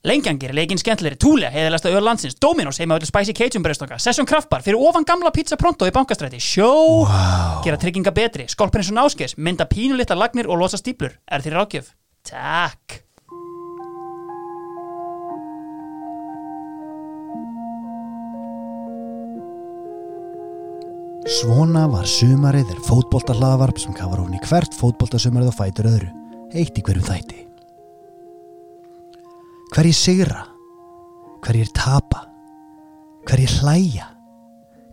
Lengjangir, leikinn skemmtleri, Túle, heiðalegsta öll landsins, Dominos, heima öllu Spicy Cajun bröðstokka, Session Kraftbar, fyrir ofan gamla pizza pronto í bankastræti, sjó, Vá. gera trygginga betri, skolprinsun áskes, mynda pínulitla lagnir og losa stíplur, er þér rákjöf? Takk. Svona var sumarið er fótbolta hlaðvarp sem kafar ofn í hvert fótboltasumarið og fætur öðru, eitt í hverjum þætti. Hverjir sigra, hverjir tapa, hverjir hlæja,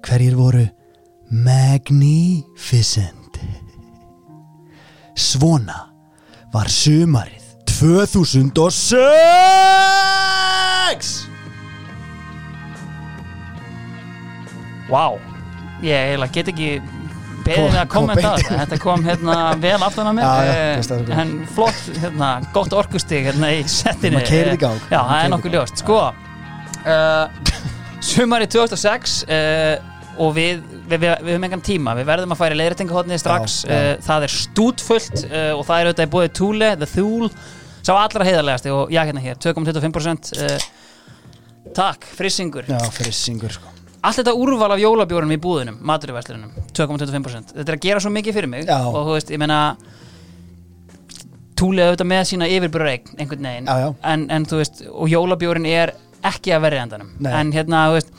hverjir voru magnificent. Svona var sumarið 2006! Vá, ég eiginlega get ekki beðið að kom kommenta þetta. Þetta kom hérna vel aftan að mér. En flott, hérna, gott orkustig hérna í gang. Já, það er nokkuð ljóst. Sko, uh, sumari 2006 uh, og við, við, við, við höfum engan tíma. Við verðum að fara í leiðrætingahotnið strax. Já, já. Uh, það er stútfullt uh, og það er auðvitað í búið Thule, The Thule sá allra heiðarlegasti. Og já hérna hér 2,25% uh, Takk, frissingur Já, fyrir syngur sko. Allt þetta úrval af jólabjórnum í búðunum, maturverslunum 2,25% Þetta er að gera svo mikið fyrir mig Já. og þú veist, ég meina Túlið auðvitað með sína yfirbjörreik einhvern veginn Já, já. En, en þú veist, og jólabjórin er ekki að verja endanum Nei. En hérna, þú veist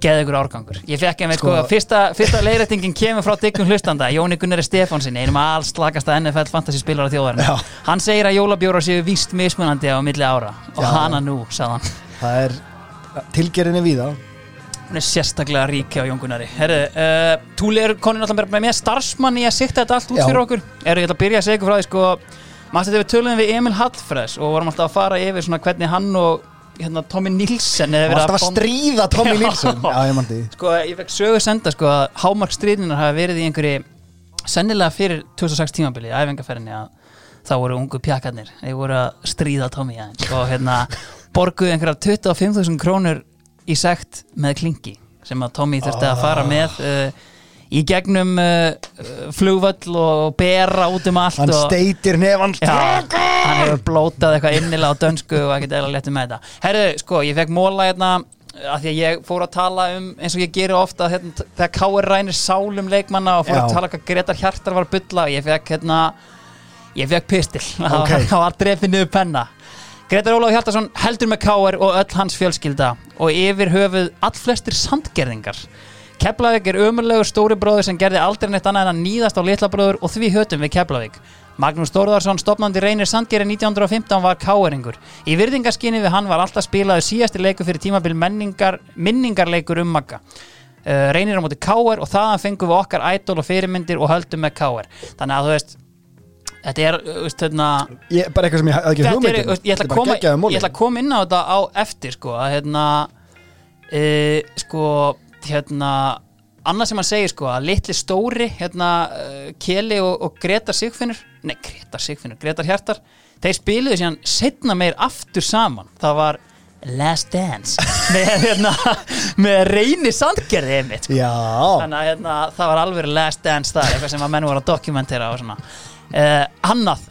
geði ykkur árgangur ég fekk einmitt sko, Sko- fyrsta, fyrsta leiðrættingin kemur frá diggum hlustanda Jóni Gunnari Stefánsin einum að alls slagasta NFL fantasy spilar á þjóðarinn Já. hann segir að jólabjórar séu víst mismunandi á milli ára og Já. hana nú, sagði hann Það er tilgerinni víða. Er sérstaklega rík á Jóngunari uh, Túli er konin alltaf með mér starfsmann í að sikta þetta allt út Já. fyrir okkur Herru, ég ætla að byrja að segja ykkur frá því sko maður þetta við töluðum við Emil Hallfræs og vorum alltaf að fara yfir svona hvernig hann og hérna, Tommy Nilsen Það var alltaf að bomb- stríða Tommy Já. Nilsson. Já, ég mandi. Sko, ég fekk sögu senda sko að hámarkstríðinar hafa verið í einhverju sennilega fyrir 2006 tímabili í æfingarferðinni að þá voru ungu pjakkarnir þeir voru að stríða Tommy aðeins og hérna borguðu einhverjar 25.000 krónur í sekt með klingi sem að Tommy þurfti að fara með uh, í gegnum uh, flugvöll og bera út um allt Hann og, steitir nefn hann hefur blótað eitthvað innilega á dönsku og ekkert eða léttum með þetta Herðu, sko, ég fekk móla hérna að því að ég fór að tala um eins og ég geri ofta hérna, þegar K.R. rænir sálum leikmanna og fór Já. að tala hvað Gretar Hjartar var að bulla og ég fekk hérna ég fekk pistil Ok. það var drefið niður penna Gretar Ólaf Hjartarsson heldur með K.R. og öll hans fjölskylda og yfir höfuð allflestir sandgerðingar Keflavík er ömurlegur stóri bróður sem gerði aldrei neitt annað en að nýðast á litla bróður og því hötum við Keflavík. Magnús Þórðarsson, stopnandi reynir Sandgeri 1915 var káeringur. Í virðingaskinni við hann var alltaf spilaður síðasti leikur fyrir tímabil menningar, minningarleikur um Magga. Uh, reynir á móti káer og þaðan fengum við okkar ædol og fyrirmyndir og höldum með káer. Þannig að þú veist, þetta er, uh, veist, hérna, Ég, bara eitthvað sem ég hafði ekki þetta hugmynd er, um. veist, ég ætla að koma ég ætla að koma inn á þetta á eftir sko, að hérna e, sko, hérna annað sem hann segir sko, að litli stóri hérna, uh, Keli og, og Gretar Sigfinnur, nei Gretar Sigfinnur Gretar Hjartar, þeir spiluðu síðan setna meir aftur saman, það var Last Dance með, hérna, með reyni sandgerði einmitt sko. Þannig að hérna, það var alveg last dance þar eitthvað sem að menn voru að dokumentera og svona uh, annað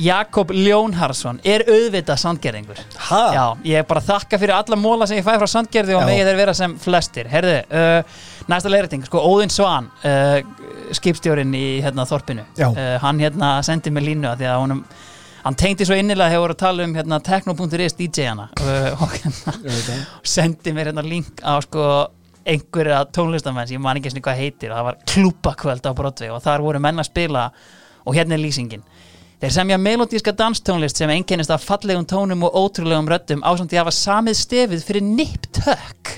Jakob Ljónharsson er auðvitað sandgerðingur? Já, ég er bara að þakka fyrir alla móla sem ég fæ frá sandgerði og megið þeir vera sem flestir. Herðu, uh, næsta leiriting, sko Óðinn Svan uh, skipstjórin í hérna, þorpinu. Uh, hann hérna sendi mig línu að því að honum hann tengdi svo innilega hefur voru að tala um hérna, techno.is DJ-ana. Og hérna Ég veit það. sendi mér hérna link á sko einhverja tónlistamenn sem ég man ekki eins og hvað heitir. Og það var klúbakvöld á Broadway og þar voru menn að spila og hérna er lýsingin. Þeir semja melodíska danstónlist sem einkennist af fallegum tónum og ótrúlegum röddum ásamt því að hafa samið stefið fyrir Nip Tuck.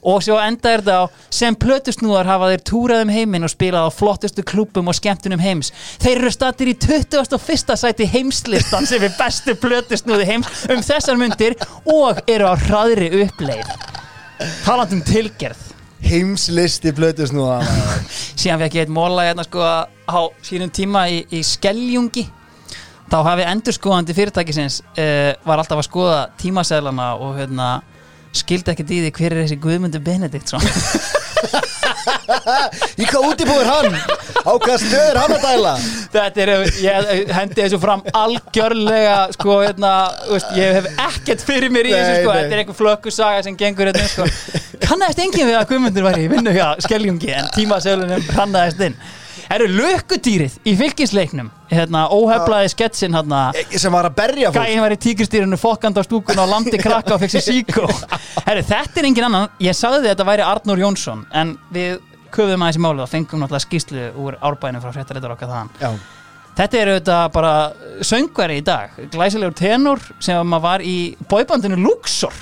Og svo enda er þetta á sem plötusnúðar hafa þeir túrað um heiminn og spilað á flottustu klúbum og skemmtunum heims. Þeir eru stattir í 21. sæti heimslistan sem er bestu plötusnúði heims um þessar myndir og eru á hraðri uppleið. Talandum tilgerð Heimslisti blötus nú síðan fekk ég eitt móla hérna sko á sínum tíma í, í Skeljungi. Þá hafi endurskoðandi fyrirtækisins uh, var alltaf að skoða tímaseðlana og hérna skildi ekkert í því hver er þessi Guðmundur Benediktsson Í hvað útibúið er hann? Á hvað stöð er hann að dæla? Þetta er, ég hendi þessu fram algjörlega, sko, hérna, veist, ég hef ekkert fyrir mér í þessu, sko, þetta er einhver flökkusaga sem gengur hérna, sko. Kannaðist enginn við að Guðmundur var í vinnu hjá Skeljungi en tímasölunum hrannaðist inn. Eru lökkudýrið í fylgisleiknum, hérna, óheflaði sketsin, hérna, Sem var að berja fólk. Gæin var í tíkristýrinu fokkand á stúkun og landi krakka og fekk sér síkó. Herru, þetta er engin annan. Ég sagði þetta væri Arnur Jónsson En við köfum aðeins í málið og fengum náttúrulega skýslu úr árbænum frá fréttaréttar okkar þaðan. Já, Þetta er auðvitað bara söngveri í dag. Glæsilegur tenor sem var í bóibandinu Luxor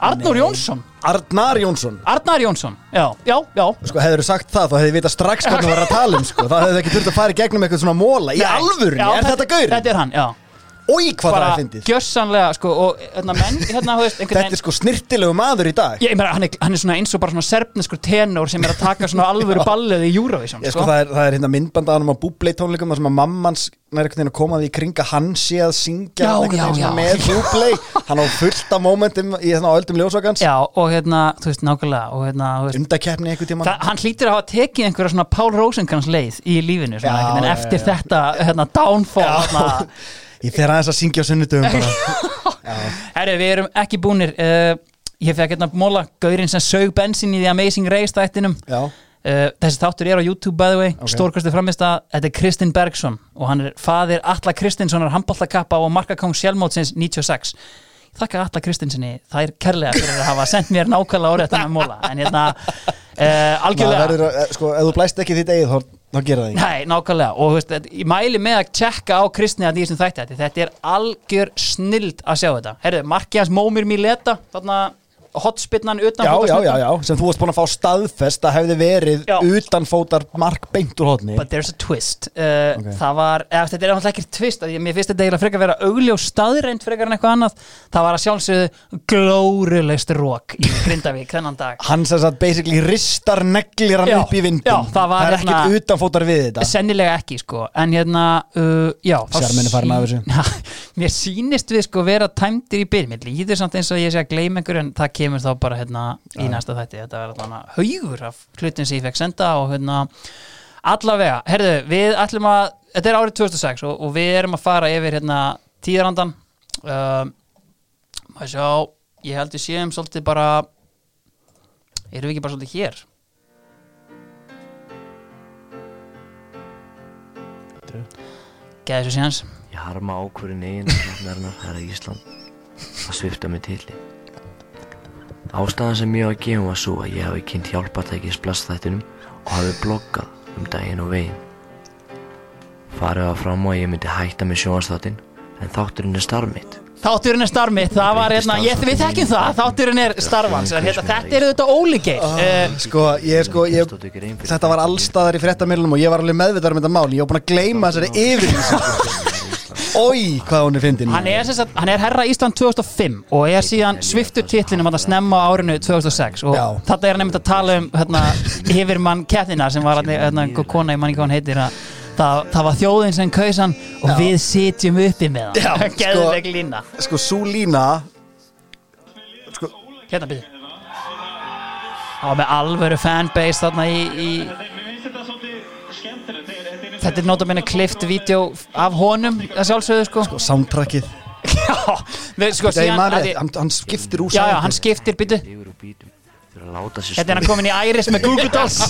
Arnur Nei. Jónsson. Arnar Jónsson. Arnar Jónsson, já, já, já. Sko, hefur sagt það, þá hefði vita strax hvað það var að tala um, sko. Það hefði ekki þurft að fara í gegnum eitthvað svona móla Í Nei. alvörunni, Já, er þetta gaur? Þetta er hann, já Ói, hvað það er fyndið. gjössanlega, sko, og hérna menn, hérna, veist, Þetta er sko snirtilegu maður í dag. Ég meina, hann er, hann er svona eins og bara svona serfneskur tenor sem er að taka svona alvöru ballið í Eurovision Ég sko, það er, það er hérna myndband að hann á búblei tónleikum þar sem að mammans nær einhvern veginn að koma því kringa hann sé að syngja Já, já, já. með búblei hann á fullt af momentum í þarna öldum ljósakans Já, og hérna, þú veist, nákvæmlega og hérna, þú veist undakeppni einhvern tíma Það, hann hlýtur að hafa tekið einhverja svona Pál Rósenkrans leið í lífinu svona, já, eftir þetta hérna, downfall hérna. Ég fer aðeins að syngja á sunnudöfum bara. Herri, við erum ekki búnir uh, Ég fekk hérna móla Gaurinn sem sög bensin í The Amazing Race þættinum. Uh, Þessi þáttur er á YouTube by the way Ok. okay. Stórkostu framist að þetta er Kristinn Bergson og hann er faðir Alla Kristinssonar handbóltakappa og markakóng sjálfmótsins 96 Ég þakka Alla Kristinssoni það er kærlega fyrir að hafa sendt mér nákvæmlega orðið þetta með móla en hérna uh, algjörlega verður að, eh, sko, ef þú blæst ekki þitt eigið þá gera það ekki. Nei, nákvæmlega. Og veist, ég mæli með að tjekka á kristni að því sem þætti. Þetta þetta er algjör snild að sjá þetta. Herðu, marki hans Mómir Mileta þarna hotspinnan utan Já, já, já, já, sem þú varst búin að fá staðfest að hefði verið Já. utanfótar mark beint úr hodni But there's a twist. Uh, Ok. Það var, eða, þetta er náttúrulega ekki twist að ég, Mér finnst þetta eiginlega frekar að vera augljós staðreind frekar en eitthvað annað. Það var að sjálfsögðu glórulegst rók í Grindavík þennan dag. Hann sem sagt basically ristar neglir hann Já, upp í vindum já, það var er hérna- ekkert utanfótar við þetta. Sennilega ekki sko. En hérna, uh, já þá Sjarminn er farinn af þessu. sí- Mér sýnist við sko vera tæmdir í byrð Mér líður samt eins og ég sé að gleyma einhver En það kemur þá bara hérna í næsta þætti. Þetta var allavega haugur af hlutin sem ég fekk senda Og hérna allavega Herðu, við ætlum að Þetta er árið 2006 og, og við erum að fara yfir hérna tíðarandan uh, Maður sjá Ég held við séum svolítið bara Erum við ekki bara svolítið hér? Gæði þessu síðans. Ég harma ákvörðin eigin knafnarinnar herra Ísland. Að svifta mig tilli. Ástæðan sem ég á að gefa var svo að ég hafi kynnt hjálpartækis blastþættinum og hafi bloggað um daginn og veginn. Farið var fram að ég myndi hætta með sjónastáttin en þátturinn er starf mitt. Þátturinn er starf mitt, það var hérna, ég, við þekkjum það, þátturinn er starfans, en hérna, þetta er auðvitað ólíkir. Uh, Sko, ég sko, ég, þetta var allstaðar í fréttamilunum og ég var alveg meðvitaður um þetta mál. Ég var búin að gleyma þessari yfirlýsingu Ói, hvað hún er fyndin. Hann, er, sem sagt, hann er herra Ísland 2005 og er síðan sviftur titlinum að snemma á árinu 2006 og Já. þetta er einmitt að tala um hérna, yfirmann kettina sem var hérna, hérna, kona, ég man ekki hvað hann heitir að það, það var þjóðin sem kaus hann og Já. við sitjum uppi með Já, hann sko- lína. Sko, sú lína Sko, hérna byrju það var með alvöru fanbase þarna í, í þetta er notabene klift vídeo af honum að sjálfsögðu sko, sko soundtrackið. Já, sko síðan að því- hann, skiptir úr já, já, hann skiptir byttu sér Hérna er hann komin í Iris með Google Dolls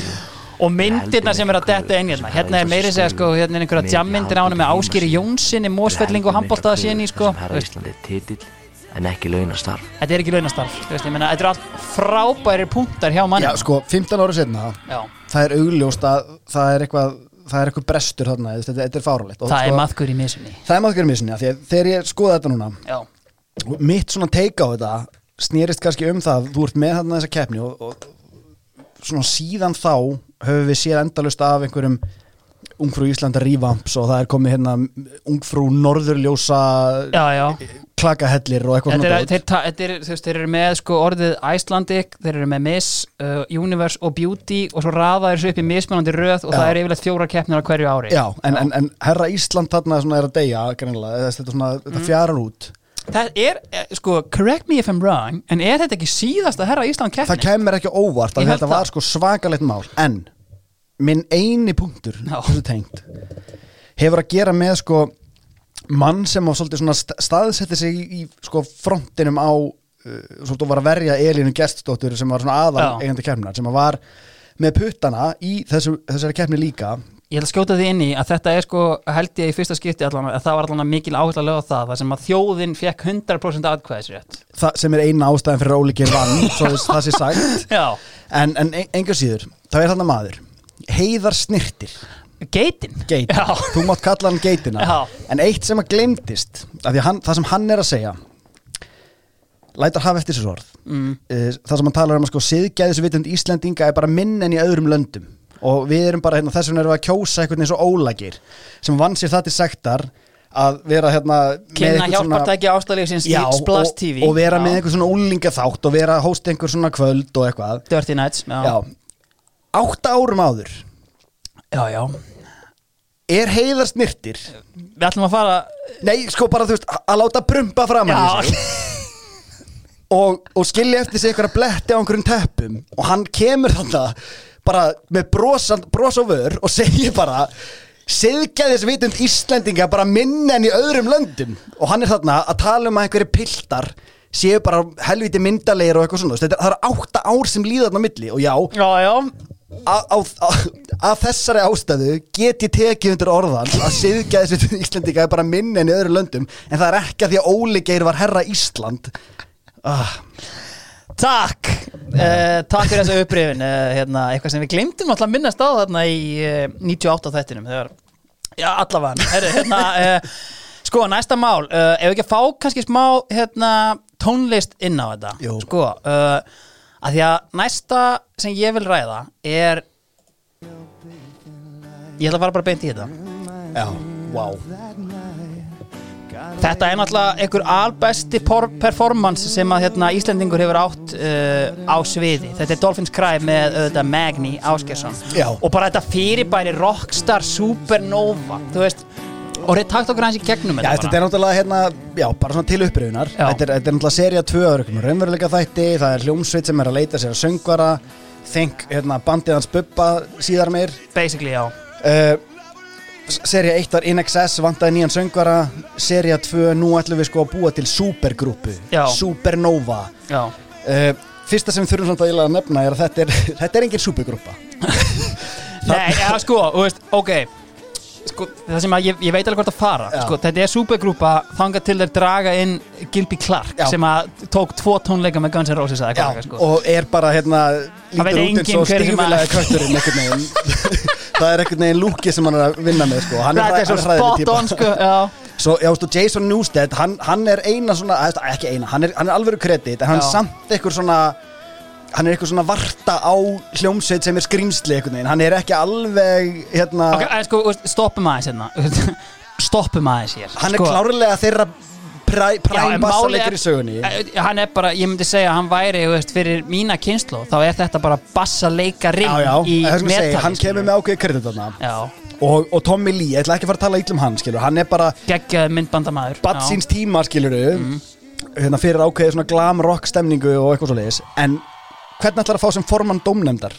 og myndirna sem er að detta inn hérna. Hérna er meiri segja sko, hérna er einhverja jammyndir á hann með Áskýri Jónssoni, Mósfelling og handbóltaða síðan í sko, Þú veist, Ísland er titill en ekki launastarf. þetta er ekki launastarf þú veist, ég meina, þetta er allt frábærir punktar hjá manni. Já, sko, 15 ára setna Já, það er augljóst að það er eitthvað það er eitthvað brestur þarna, þetta, þetta er fáralegt það er maðkur í misunni það er af því að þegar ég skoða þetta núna Já, mitt svona teika á þetta snýrist kannski um það, þú ert með þarna þessa keppni og, og svona síðan þá höfum við séð endalust af einhverjum ungfrú Íslanda revamps og það er komið hérna ungfrú norðurljósa já, já klakahellir og eitthvað Þetta svona þeir, þetta þeir eru með sko orðið Icelandic, þeir eru með Miss, uh, Universe og Beauty og svo raða þessu upp í mismunandi röð og Já. það er yfirleitt fjóra keppnir á hverju ári Já, en, en, en herra Ísland þarna er að deyja þetta, svona, Mm. þetta fjarar út það er, eh, sko, correct me if I'm wrong en er þetta ekki síðasta herra Ísland keppni? það kemur ekki óvart að þetta var sko svakalegt mál en minn eini punktur tengt hefur að gera með sko mann sem á staðsetti sig í, sko frontinum á uh, var að verja Elínu Gestsdóttur sem var aðal eigandi keppnar sem að var með puttana í þessu, þessari keppni líka. Ég ætla að skjóta því inn í að þetta er sko held ég í fyrsta skipti allan að það var allan mikil áherslu að löga það þar sem að þjóðin fekk 100% atkvæðisrétt. Það sem er eina ástæðan fyrir að Geir vann svo það sé sagt. En, en engar síður, það er þarna maður heiðar snirtir geitin? Geitin, Já. þú mátt kalla hann geitina. Já. en eitt sem að glemdist af því að hann, það sem hann er að segja lætar hafa eftir sér orð. Mm. Eh, það sem hann talar um að sko siðgæðisvitund Íslendinga er bara minn en í öðrum löndum. Og við erum bara, hérna, þess vegna erum við að kjósa einhvern veginn svo ólagir sem vann sér það til sektar að vera hérna með Kynna hjálpartæki ástæðlegsins og, og vera með Já. einhver svona úlinga þátt og vera að hósta einhver svona kvöld og eitthvað. Dirty Nights Já, já, átta árum áður. Já, já. er heiðar snirtir Við ætlum að fara nei, sko bara þú veist, að láta brumpa fram Já, og, og skilja eftir sig einhverja bletti á einhverjum teppum. Og hann kemur þarna bara með brosan, bros á vör og segir bara siðgæðisvitund Íslendinga bara minna en í öðrum löndum. Og hann er þarna að tala um að einhverju piltar séu bara helviti myndalegir og eitthvað svona. Þú veist, þetta, það eru átta ár sem líða þarna á milli. Og já, já, já á, á, að þessari ástæðu get ég tekið undir orðan að siðgæðisvitund Íslendinga er bara minna en í öðrum löndum en það er ekki að því að Óli Geir var herra Ísland. Ah, Takk. Uh, Takk fyrir þessa upprifin uh, hérna, Eitthvað sem við glemdum alltaf að minnast á þarna í uh, 98 þættinum þegar, Já, allavega. Herri, hérna, uh, Sko, næsta mál. Ef við ekki að fá kannski smá hérna, tónlist inn á þetta? Jú. Sko, uh, að því að næsta sem ég vil ræða er Ég ætla að fara bara beint í þetta Já, wow Þetta er náttúrulega einhver albesti por- performance sem að hérna, Íslendingur hefur átt uh, á sviði. Þetta er Dolphins Cry með auðvitað Magni Áskersson. Já. Og bara þetta fyrirbæri Rockstar Supernova, þú veist, og reyð takt okkur hans í gegnum Já, þetta er náttúrulega hérna, já, bara svona til uppröfunar Já. þetta er, þetta er náttúrulega serið tvö örgum raunveruleika þætti, það er hljómsveit sem er að leita sér að söngvara. Think, hérna, bandið hans Bubba síðar meir. Basically, já. uh, Serið 1 var In Excess, vantaði nýjan söngvara. Serið 2, nú ætlum við sko að búa til supergrúpu. Já. Supernova. Já, uh, Fyrsta sem við þurfum svona að nefna er að þetta er, þetta er engin supergrúpa. Nei, ja, sko, veist, ok sko, það sem að ég, ég veit alveg hvort að fara sko, þetta er supergrúpa þangað til þeir draga inn Gilby Clark Já. sem að tók tvo tónleika með Guns N' Roses Já, sko. og er bara hérna lítur út eins og stífilega veginn það er einhvern veginn lúki sem hann er að vinna með sko. hann er, svo týpa. on, sko, já Svo, já, stu, Jason Newsted, hann, hann er eina svona, ekki eina, hann er, hann er alveg kredit, en hann samt eitthvað svona, hann er eitthvað svona varta á hljómsveit sem er skrýmsli einhvern veginn, hann er ekki alveg, hérna, Ok, en sko, stoppum aðeins hérna. Stoppum aðeins hér hann er sko, klárlega þeirra præ, Já, en málið bassalegur er- í sögunni. eh, Hann er bara, ég myndi segja að hann væri þú veist, fyrir mína kynslu þá er þetta bara bassaleikaring Já, já, í það er sem ég segi, metali hann kemur með ákveði kredit þarna. Já, Og, og Tommy Lee, ég ætla ekki að fara að tala ítlum hann, skilur, hann er bara geggjaði myndbandamaður badd síns tíma, skilur Mhm. hérna fyrir ákveði svona glam rock stemningu og eitthvað svo leiðis, en hvernig ætlar að fá sem formann dómnefndar?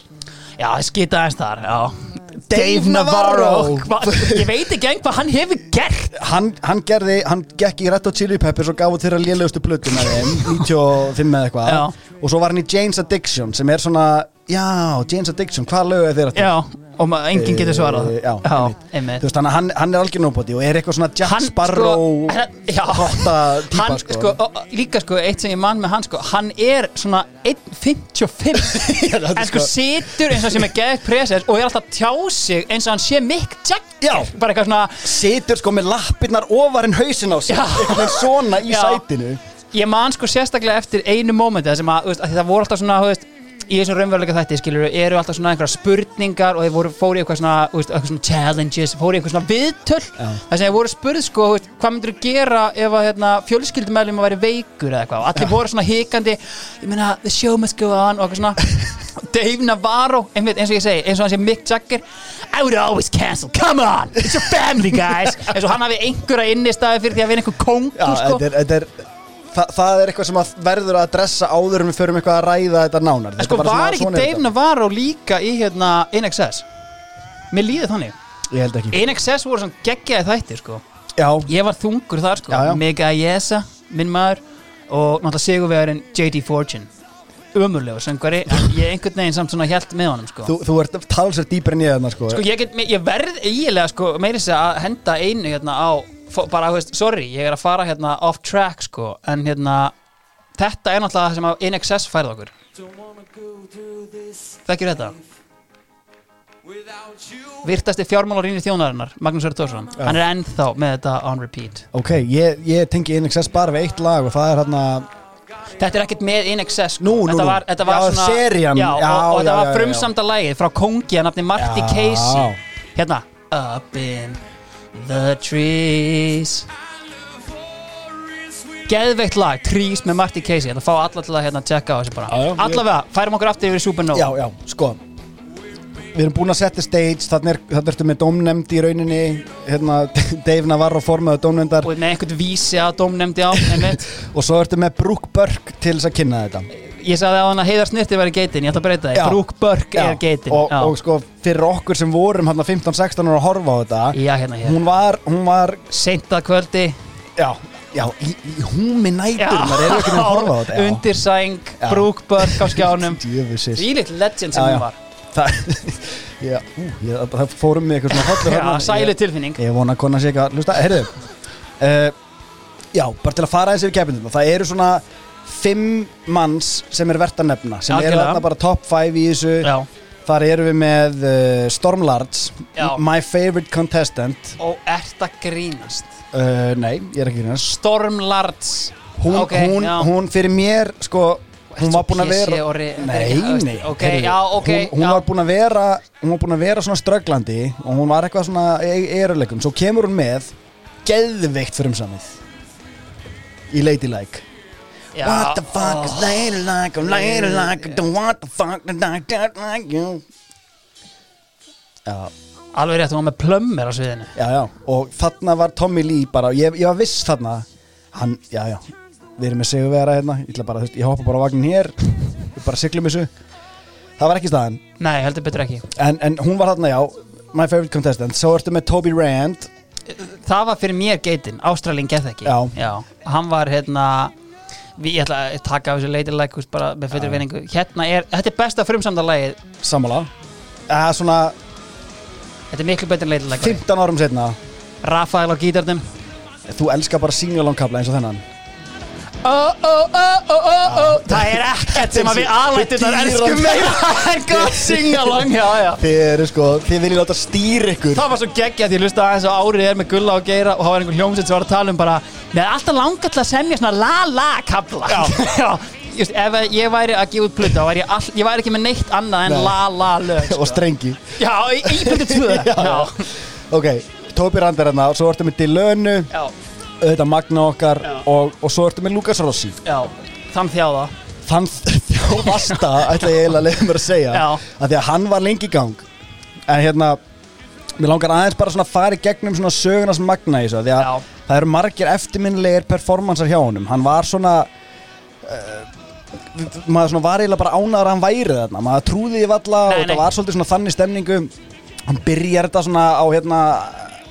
Já, það skita aðeins þar, já. Dave Navarro. Hva, Ég veit ekki enn hvað hann hefur gert. Hann, hann gerði, hann gekk í Red Hot Chili Peppers og út þeirra lélegustu plötu með þeim 95 eða eitthvað. Og svo var hann í Jane's Addiction sem er svona, já, Jane's Addiction hvað lög er þeirra Já, og enginn getur svarað. Eh, já, já einmitt. veist, hann, hann, er algjör nóbóti og er eitthvað svona Jack Sparrow sko, hotta típa hann, sko, sko, og- líka sko, eitt sem ég mann með hann sko, hann er svona 1.55 Já, þetta er en sko sko- situr eins og sem er geðið presens og er alltaf tjá sig eins og hann sé Jagger Já. bara eitthvað svona, situr sko með lappirnar ofar en hausin á sig eitthvað svona í sætinu. Ég man sko sérstaklega eftir einu því það voru alltaf svona, þú veist í þessum raunveruleika þætti, skilur, eru alltaf svona einhverja spurningar og þeir voru, fóru í eitthvað svona, veist, eitthvað svona challenges, fóru í eitthvað svona viðtöl. Já. þar sem þeir voru spurð, sko, veist, hvað myndir þú gera ef að, hérna, fjölskyldumæljum að væri veikur eða eitthvað, allir voru svona hikandi ég meina, the show must go on og eitthvað svona. Dave Navarro, einmitt, eins og ég segi, eins og hann sé Mick Jagger I would always cancel, come on, it's your family guys. Eins og hann hafi einhverja inni staði fyrir því að vera einhver Já, kóngur, sko er, er Þa, það er eitthvað sem að verður að dressa áður en við förum eitthvað að ræða þetta nánar. En Þetta sko, er svona- var ekki er Dave. Navarro líka í hérna INXS? Mér líði þannig. Ég held ekki. INXS voru svona geggjaði þættir sko. Já, Ég var þungur þar sko. Já, já. Mega Jesa, minn maður Og náttúrulega sigurvegarinn JD Fortune. Ömurlegu söngvari En ég einhvern veginn samt svona hjælt með honum sko. Þú, þú ert talsverð dýpar en ég þarna sko, Sko ég, get, ég verð eiginlega sko meiri sér að henda einu hérna á bara, þú veist, sorry, ég er að fara hérna off track sko, en hérna þetta er náttúrulega það sem að INXS færð okkur. Þekkir þetta? Virtasti fjármálarínir þjónarinnar Magnús Örd Tórsson, hann er ennþá með þetta on repeat. Ok, ég, ég tengi INXS bara við eitt lag og það er hérna Þetta er ekkert með INXS sko. Þetta var, þetta var Já, svona, já, Já, og, og þetta var frumsamda lagið frá Kongi að nafni Marty Já. Casey. Hérna Up in the trees. Geðveikt lag, Trees með Marty Casey. Þetta fá alla til að hérna tjekka á þessu bara. Já, já, ég- Allavega, færum okkur aftur yfir Supernova Já, já, sko. Við erum búin að setja stage Þannig er, þannig ertu með dómnefnd í rauninni hérna, Dave Navarro formaðu dómnefndar. Og með einhvern vísi að dómnefndi á einmitt. og svo ertu með Brooke Burke til þess að kynna þetta Ég sagði á hann að Heiðar Snirti væri geitin Ég ætla að breyta það, Brooke Burke er geitin. Og, og sko fyrir okkur sem vorum hérna 15-16 ára að horfa á þetta já, hérna hér hún var, hún var Seint að kvöldi. Já, já, í, í húmi nætur maður er ekki að horfa á þetta? Já. Undir sæng, Já. Brooke Burke á skjánum. Ílitt legend sem hún var. Já, ú, ég, það fórum með eitthvað svona hollur Já, sælu tilfinning. Ég vona að kona sé ekki að hlusta. Heyrðu uh, Já, bara til að fara þessi við keppindum Það eru svona fimm manns sem er verðt að nefna sem eru Algjörlega. þarna bara top 5 í þessu. Já, Þar eru við með uh, Stormlards Já. My favorite contestant. Og ert að grínast? Uh, Nei, ég er ekki hérna Stormlards hún, Ok, hún, já. hún fyrir mér sko Hún var búin að PC vera og re- Nei, nei Ok, heyrðu, já, ok Hún, hún já. var búin að vera Hún var búin að vera svona strögglandi Og hún var eitthvað svona eruleikum. Svo kemur hún með Geðveikt fyrir umsamið Í Ladylike Já, What the fuck ó. is ladylike I'm ladylike I don't want the fuck that I got like you. Já, Alveg rétt, hún var með plömmir á sviðinu. Já, já. Og þarna var Tommy Lee bara Ég, ég var viss þarna. Hann, já, já. Við erum með sigurvera hérna. Ég, ætla bara, þú veist, ég hoppa bara á vagnin hér. Við bara siglum þessu. Það var ekki staðan. Nei, heldur betur ekki. En, en hún var þarna, já. My favorite contestant. Svo ertu með Toby Rand. Það var fyrir mér geitin, Ástralin geth ekki. Já. Hann var hérna Ég ætla að taka af þessu leidileg like, bara með fyrir vinningu Hérna er, þetta er besta frumsamda lagið. Sammála. Eða svona Þetta er miklu betur en leidileg 15 árum setna Rafael á gítarnum. Þú elskar bara singalongkabla eins og þennan Það er ekkert sem að við aðlættum Dýran. elskum meira. En gott singalong Þið eru sko, þið viljið láta stýra ykkur. Það var svo geggja því að hlusta aðeins á árið er með gulla og geira og það var einhver hljómsveit sem var að tala um bara Mér er alltaf langar til að semja svona la-la-kabla Já, Just, ef ég væri að gefa út plötu þá væri ég, all, ég væri ekki með neitt annað en la-la-lög sko. Og strengi. Já, í, plötu tvö. Já. Já, Ok, Toby Rand er hérna Og svo ertu með Dilönu já, Auðvitað Magna okkar og, og svo ertu með Lukas Rossi. Já Þann þjáða Þann þjófasta ætla ég eiginlega að leiða mér að segja Já. að Því að hann var lengi í gang. En hérna Mér langar aðeins bara svona að fara í gegnum svona sögunas Magna í þessu Því að Já. það eru margir eftirminnilegir performansar hjá honum. Hann var svona uh, maður svona var eiginlega bara ánaður að hann væri þarna. Maður trúði því valla Nei, og nei. það var svolítið svona þannig stemningu. Hann byrjar þetta svona á hérna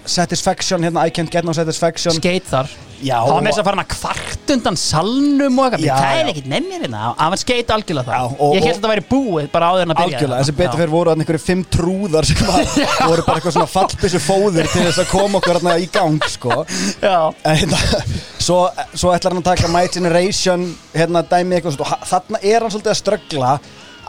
satisfaction, hérna I can't get no satisfaction. Skeit þar. Já, Það var og- með þess að fara hann að kvart undan salnum og eitthvað. Já, Það er já. ekkert með mér hérna. Það var skeit algjörlega Já, þar og- Ég held og- að það væri búið bara áður en að byrja algjörlega, þessi betur Já. fyrir voru þarna einhverju fimm trúðar sem var, voru bara eitthvað svona fallbissu fóður til þess að koma okkur þarna í gang sko. Já, en hérna, svo, svo ætlar hann að taka My Generation hérna dæmi eitthvað svona, og ha- þarna er hann svolítið að ströggla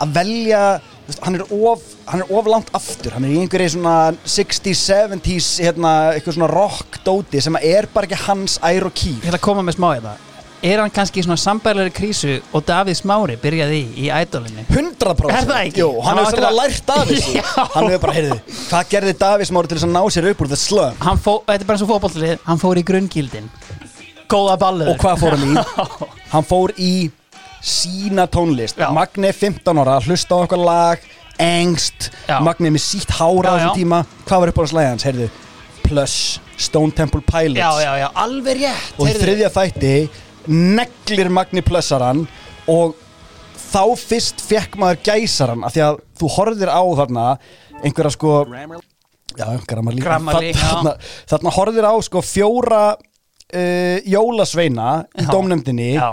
að velja hann er, of, hann er of langt aftur. Hann er í einhverju svona 60s, 70s hérna, eitthvað svona rock dóti sem er bara ekki hans ær og kýr. Ég ætla að koma með smá í það. Er hann kannski í svona sambæðlega krísu og Davíð Smári byrjaði í í ædólinni 100% Er það ekki? Jú, hann hefur svolítið lært af þessu. Já. Hann hefur bara, heyrðu, hvað gerði Davís Mári til þess að ná sér upp úr the slum? Hann fó, þetta er bara eins og fótbollið Hann fór í grunngildin. Góða ballið Og hvað fór hann í? Hann fór í sína tónlist Já. Magni er 15 ára, hlusta á eitthvað lag Engst, Já. Magni er með sítt hára á Já, þessum já. tíma Hvað var upp á hans lagi hans, heyrðu? Plus, Stone Temple Pilots Já, já, já, alveg rétt Og í heyrðu. þriðja þætti neglir Magni Plessaran og þá fyrst fekk maður gæsaran af því að þú horfðir á þarna einhverja sko já, Grammarly Grammarly, já. þarna, þarna horfðir á sko fjóra uh, jólasveina í Já. dómnefndinni Já,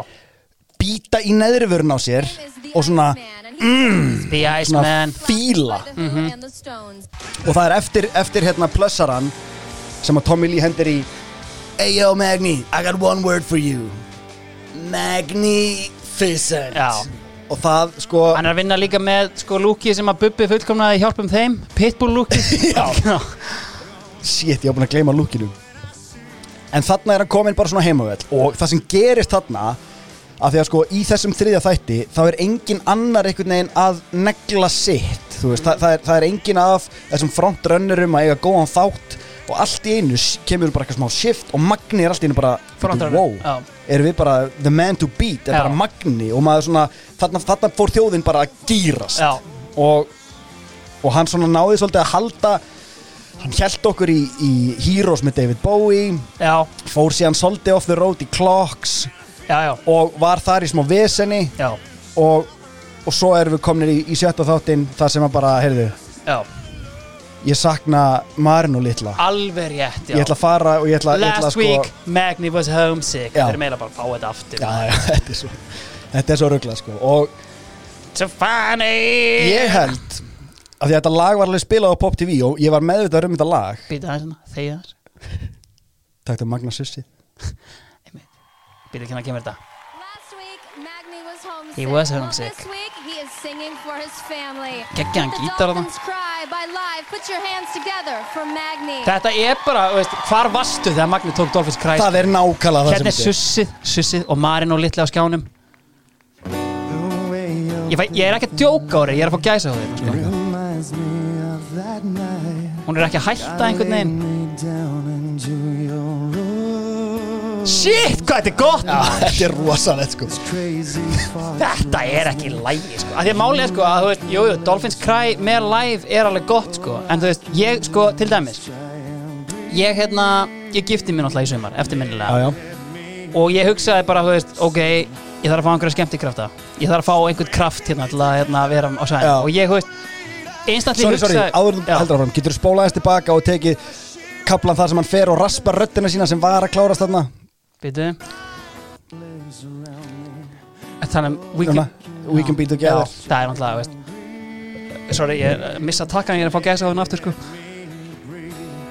býta í neðri vörun á sér og svona, The svona Iceman fíla. Mhm. og það er eftir, eftir hérna plössaran sem að Tommy Lee hendir í Hey yo Magni, I got one word for you. Magnificent. Já. og það sko Hann er að vinna líka með sko lúki sem að Bubbi fullkomnaði hjálpum þeim. Pitbull lúki Já. shit, ég var búin að gleyma lúkinu en þarna er hann komin bara svona heimavell og það sem gerist þarna að því að sko í þessum þriðja þætti þá er engin annar einhvern veginn að negla sitt þú veist, það, það, er, það er engin af þessum frontrunnerum að eiga góðan þátt og allt í einu kemur bara eitthvað smá shift og Magni er allt í einu bara wow, erum við bara the man to beat, er Já. bara Magni. Og maður svona, þarna, þarna fór þjóðin bara að gýrast Já. og, og hann svona náði svolítið að halda hann held okkur í, í Heroes með David Bowie. Já, fór síðan svolítið off the road í Clocks já, já, og var þar í smá veseni. Já, og, og svo erum við komin í, í sjötta þáttinn þar sem að bara, heyrðu, já. ég sakna Marino litla. Alveg rétt, já. Ég ætla að fara og ég ætla, ætla Last að week, sko Magni was homesick. Þeir eru meira bara að fá þetta aftur. Þetta er svo þetta er svo ruglað sko. Og ég held að því að þetta lag var alveg spilað á Pop TV og ég var meðvitað um þetta lag. Býta aðeins þegja aðeins. Takk til Magna Sussi Býta ekki að kemur þetta Last week, Magni was homesick. He was homesick. this week, he is singing for his family. The gítar þarna. Dolphins cry by live. Put your hands together for Magni. Þetta er bara, þú veist, hvar varstu þegar Magni tók Dolphins Christ það er nákvæmlega það Hérna er sem þetta sussið, sussið og Marin og litla á skjánum Ég, fæ, ég er ekki að djóka á þér, ég er að fá gæsa á þér sko. Hún er ekki að hætta einhvern veginn Shit, hvað þetta er gott Já, þetta er rosalegt sko Þetta er ekki lægi sko. að Því að málið er sko að þú veist, jú, jú, Dolphins Cry með live er alveg gott sko En þú veist, ég sko, til dæmis Ég hérna, ég gifti mér náttúrulega í sumar Eftirminnilega já, já. Og ég hugsaði bara, þú veist, ok Ég þarf að fá einhverja skemmtikrafta Ég þarf að fá einhvern kraft hérna til að hérna, vera á sæðin Já. Og ég, þú veist, sorry, sorry, hugsaði áður en þú Já. heldur áfram getur þú spólaðist tilbaka og tekið kaplan þar sem hann fer og raspar röddina sína sem var að klárast þarna Býtu Þannig, we can, we can be já, together. það er náttúrulega, veist. Sorry, ég missa takkan, ég er að fá gæsa á hún aftur, sko.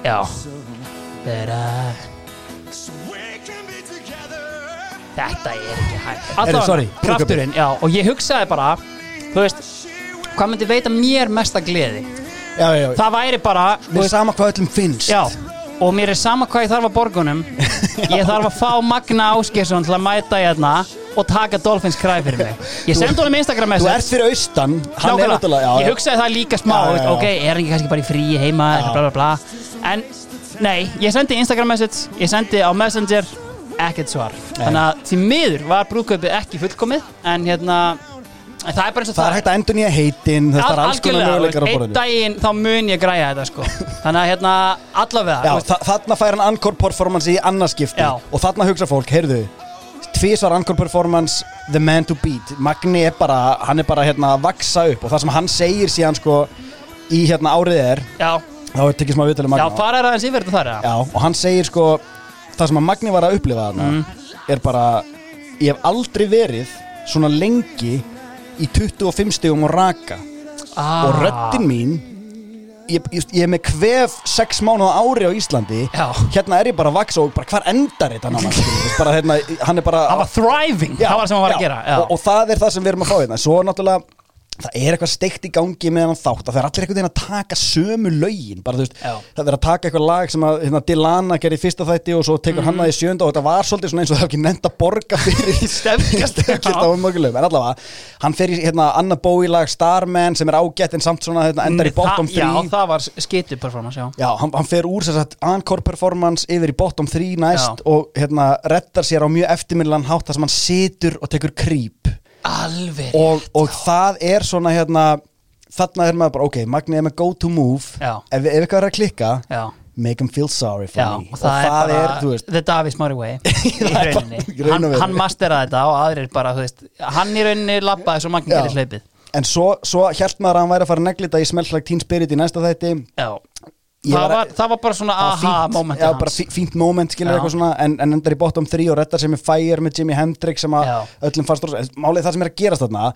Já. Þetta er ekki hægt. Sorry, krafturinn, já Og ég hugsaði bara, þú veist Hvað myndi veita mér mesta gleði? Já, já, já. Það væri bara, veist, sama hvað öllum finnst. Já Og mér er sama hvað ég þarf að borgunum. Ég þarf að fá Magna Ásgeirsson til að mæta hérna og taka Dolphins kræð fyrir mig. Ég sendi honum Instagram Þú message ert fyrir austan. Náttúrulega já, ég já. hugsaði það líka smá Já, já, já. ok, er hann ekki kannski bara í frí heima Já. bla bla bla. En nei, ég sendi Instagram message ég sendi á Messenger ekkert svar. Þannig að því miður var brúðkaupið ekki fullkomið en hérna en það er bara eins og Það er hægt að endur nýja heitin Það er alls konar möguleikar á einn borðinu. daginn þá mun ég græja þetta sko. Þannig að hérna allavega Já, þarna fær hann encore performance í annarskipti Já. og þarna hugsa fólk, heyrðu tvísvar encore performance the man to beat. Magni er bara, hann er bara hérna að vaksa upp. Og það sem hann segir síðan sko í hérna árið er já, þá er tekið smá viðtölu já, Magna fara er aðeins yfir þetta þar eða? Já, og hann segir sko það sem að Magni var að upplifa þarna Mm. er bara ég hef aldrei verið svona lengi í 25 stegum og raka. Ah, og röddin mín ég, ég, ég er með kvef 6 mánuða ári á Íslandi. Já. hérna er ég bara að vaksa og bara hvar endar þetta náma hérna, hann er bara hann var thriving, Já, það var sem hann var að gera. Og, og það er það sem við erum að fá hérna. Svo náttúrulega það er eitthvað steikt í gangi með hann þátt að það er allir einhvern veginn að taka sömu lögin bara þú veist, Já. það er að taka eitthvað lag sem að hérna, Dilana gerði fyrsta þætti og svo tekur hann það í sjönda og þetta var svolítið svona eins og það hef ekki nefnt að borga fyrir Stefnkast, stefnkast á umögulegum. En allavega, hann fer í hérna, Anna Bowie lag Starman sem er ágætt en samt svona hérna, endar í bottom Það- já, 3 það var skitu performance, já. Já, hann, hann fer úr þess að encore performance yfir í bottom 3 næst Já. og hérna reddar sér á mjög eftirminnilegan hátt þar sem hann situr og tekur creep alveg og, og það er svona hérna þarna er maður bara, ok, Magni er með go to move Já. ef, ef eitthvað er að klikka já, make him feel sorry for Já, me og það, er bara þú veist, The Davis Murray way í Það er bara- rauninni í raun og hann, veru. hann masteraði þetta og aðrir bara þú veist, hann í rauninni labbaði svo magn Já. gerir hlaupið en svo, svo held maður að hann væri að fara að neglita í Smells Like Teen Spirit í næsta þætti Já. Ég Það var- var, það var bara svona Það var aha fínt- moment já, bara fí- fínt moment skilur eitthvað svona en, en endar í bottom 3 og reddar sem er Fire með Jimi Hendrix sem að öllum fannst málið það sem er að gerast þarna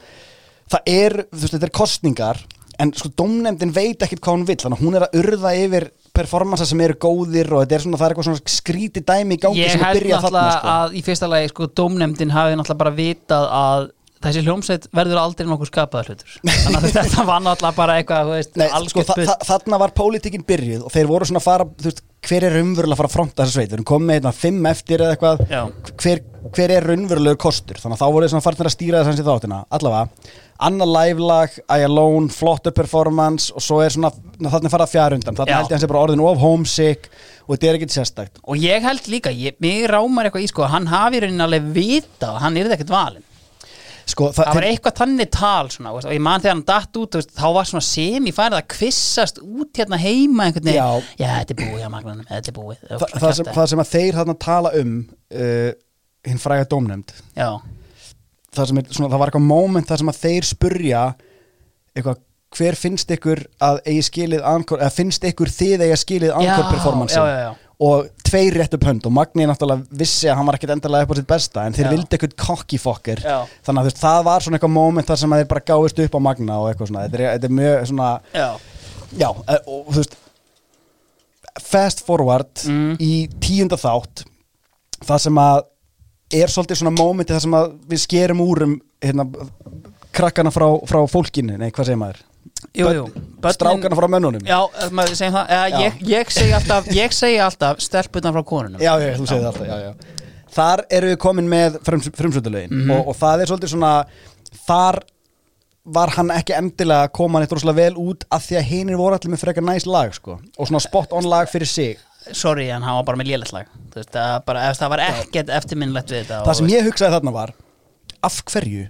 það er, þú veist, þetta er kostningar en sko domnefndin veit ekkit hvað hún vill þannig að hún er að urða yfir performansa sem eru góðir og þetta er svona, það er eitthvað svona skríti dæmi í gangi Ég sem er held byrjað þarna náttúrulega sko. að í fyrsta lagi sko dómnefndin hafi náttúrulega bara vitað að þessi hljómsveit verður aldrei nokkuð skapaður hlutur. Þannig að þetta var náttúrulega bara eitthvað veist, Nei, sko, þa þa þarna var pólitíkin byrjuð og þeir voru svona að fara, veist, hver er raunverulega að fara að fronta þessa sveit, við erum komið með hérna fimm eftir eða eitthvað, hver, hver er raunverulegur kostur, þannig að þá voru þeir svona farnir að stýra þess hans í þáttina, allavega Anna live lag, I Alone, flottu performance og svo er svona, þarna er farað fjárundan, þarna Já. held ég hans er bara orðin of homesick og þetta er ekkit sérstækt og ég held líka, ég, mig rámar eitthvað í sko hann hafi í rauninni alveg vitað að hann yrði ekkert valinn sko, það var eitthvað þannig tal svona, veist, og ég man þegar hann datt út veist, þá var svona sem ég færið að kvissast út hérna heima einhvern veginn. Já. já, þetta er búið hjá magnanum, þetta er búið. Þa, það, sem, það sem að þeir þarna tala um uh, hinn fræga dómnefnd já, það, er, það var eitthvað moment þar sem að þeir spurja eitthvað hver finnst ykkur að eigi skilið finnst ykkur þið eigi skilið ankor performance já, já, já. Og tveir rétt upp hönd og Magni náttúrulega vissi að hann var ekkert endalega upp á sitt besta en þeir Já. vildi eitthvað fucker Já. þannig að þú veist, það var svona eitthvað moment þar sem þeir bara gáist upp á Magna og eitthvað svona þetta er, þetta er mjög svona já, já, eh, og þú veist fast forward Mm. í tíunda þátt það sem að er svolítið svona momenti það sem að við skerum úr um hérna, krakkana frá, frá fólkinu nei, hvað segir maður? Jú, jú Börnin- strákana frá mönnunum já, segjum það eða, Já. ég, ég segi alltaf, alltaf stelputan frá konunum já, þú segir alltaf já, já. þar eru við komin með frums, frumsvöldulögin Mhm. og, og það er svolítið svona þar var hann ekki endilega að koma neitt rosalega vel út af því að hinir voru allir með frekar næs lag sko. og svona spot on lag fyrir sig sorry, en hann var bara með lélætslag það, bara, það var ekkert eftirminnlegt við þetta það sem ég hugsaði þarna var af hverju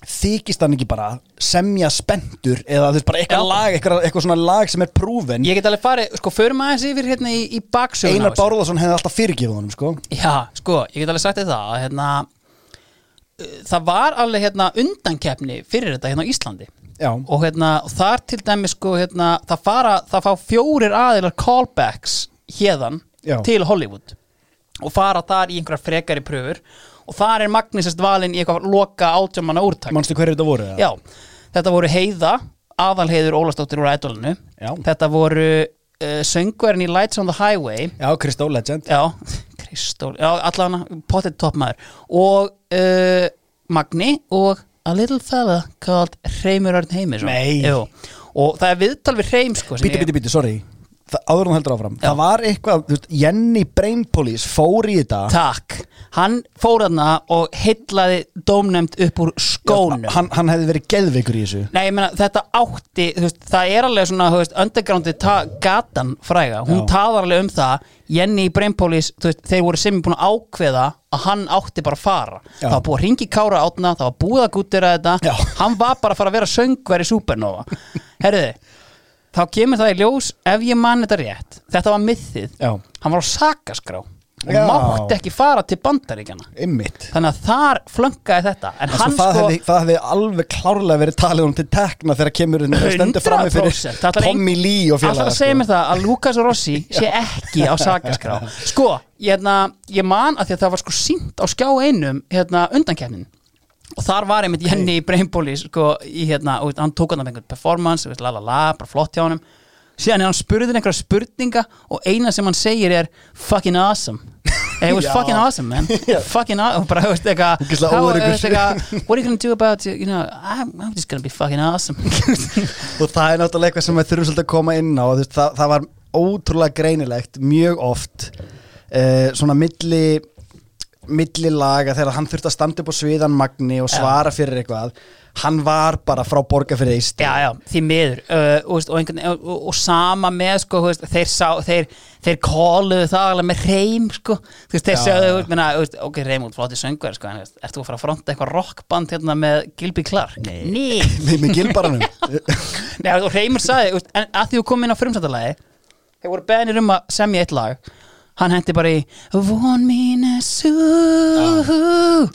þykist hann ekki bara semja spendur eða þú veist bara eitthvað lag eitthvað, eitthvað svona lag sem er prúven ég get alveg farið, sko, förum aðeins yfir hérna í, í baksögun Einar Bárðarsson hefði alltaf fyrirgefið honum sko. Já, sko, ég get alveg sagt það að, hérna, uh, það var alveg hérna, undankeppni fyrir þetta hérna á Íslandi. Já, og hérna, þar til dæmis sko, hérna, það, fara, það fá fjórir aðilar callbacks hérðan til Hollywood og fara þar í einhverjar frekari pröfur og þar er Magnisest valinn í eitthvað loka átjámanna úrtak. Manstu hverju þetta voru? Já, þetta voru Heiða aðalheiður Ólastóttir úr ædolinu. Þetta voru uh, söngverðin í Lights on the Highway. Já, Kristó Legend. Já, Kristól Já, allan potið toppmaður. Og uh, Magni og A little fella called Reymur Örn Heimisson. Nei. Jú. Og það er viðtal við Reym sko Bíti, bíti, bíti, sorry áður þú heldur áfram Já. Það var eitthvað, þú veist, Jenny Brain Police fór í þetta Takk Hann fór þarna og heillaði dómnefnd upp úr skónum hann, hann hefði verið geðveikur í þessu Nei, ég meina, þetta átti, þú veist, það er alveg svona, þú veist, undergroundi gatan fræga, hún Já. taðar alveg um það, Jenny í Brainpolis, þú veist, þeir voru sem búin að ákveða að hann átti bara að fara. Já. Það var búið að ringi Kára átna, það var búið að gútira þetta, hann var bara að fara að vera söngver í Supernova. Herriði, þá kemur það í ljós, ef ég man þetta rétt, þetta var mythið, Já, hann var á sakaskrá og Já. mátti ekki fara til bandaríkjana. ymmit Þannig að þar flönkaði þetta, en Sko, hann það, sko... hefði, það hefði alveg klárlega verið talið hún til tekna þegar kemur inn og stendur frammi fyrir 100%. Það ætlar Tommy Lee og Alltaf félaga að segja mér það að Lukas Rossi sé ekki á sakaskrá? Sko, hérna, ég man að því að það var sko sínt á skjá einum hérna, undankeppnin og þar var einmitt Jenny í Brainbóli sko, í, hérna, og hann tók hann af einhvern performance og la, la, la, bara flott hjá honum. Síðan hann spurðin einhverja spurninga og eina sem hann segir er fucking awesome. It was fucking awesome man. Fucking awesome bara, veist, Ógeðslega how- eitthvað, what are you gonna do about you know, I'm, I'm just gonna be fucking awesome. Og það er náttúrulega eitthvað sem við þurfum svolítið að koma inn á það, það var ótrúlega greinilegt mjög oft uh, svona milli milli laga þegar hann þurfti að standa upp á sviðan Magni og svara fyrir eitthvað hann var bara frá borga fyrir eist Já, já, því miður. Uh, og, og, og, og, sama með sko, veist, þeir, sá, þeir, þeir kóluðu það alveg með reym sko. Veist, þeir veist, ok, reym út flotti söngver sko, en ert þú að fara að fronta eitthvað rockband hérna með Gilby Clark? Nei, Nei, með, gilbaranum? Nei og reymur sagði, veist, en að því þú kom inn á frumsættalagi þeir voru beðnir um að semja eitt lag hann hendi bara í Von mínu sú.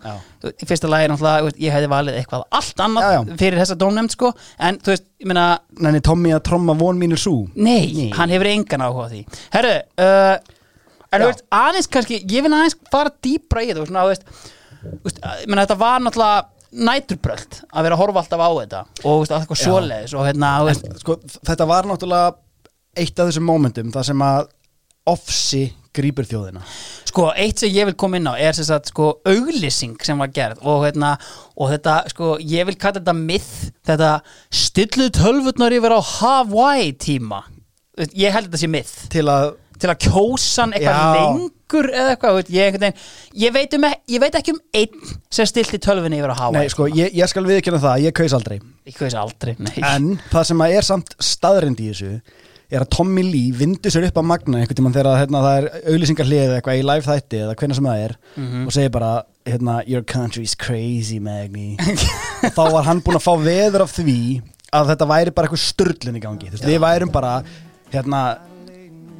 Já. í fyrsta lagi náttúrulega, ég hefði valið eitthvað allt annað Já, já. fyrir þessa dómnefnd sko. En þú veist, ég meina Nenni Tommy að tromma von mínir sú. Nei, hann hefur engan áhuga á því. Herru, uh, en þú Já. veist, aðeins kannski, ég vil aðeins fara dýpra í þetta, þú veist, þú veist, þú veist ég meina, þetta var náttúrulega næturbröld að vera að horfa alltaf á þetta og þú veist, að eitthvað svoleiðis og hérna, þú veist, sko, þetta var náttúrulega eitt af þessum momentum það sem að ofsi grípur þjóðina? Sko, eitt sem ég vil koma inn á er sem sagt, sko, auglýsing sem var gerð og hérna, og þetta, sko, ég vil kalla þetta myth, þetta stillu tölvurnar yfir á Hawaii tíma, ég held þetta sé myth. Til að til að kjósa hann eitthvað lengur eða eitthvað, ég, veginn, ég, veit um, ég veit ekki um einn sem stilti tölvunni yfir að hafa Nei, sko, ég, ég skal viðkjöna það, ég kaus aldrei. Ég veist aldrei, nei. En það sem að er samt staðrind í þessu er að Tommy Lee vindur sér upp að magna einhvern tímann þegar hérna, það er auðlýsingarhlið eða eitthvað í live þætti eða hvernig sem það er og segir bara hérna, Your country's crazy, Magni. Þá var hann búinn að fá veður af því að þetta væri bara eitthvað störlun í gangi. Þú veist, við værum bara hérna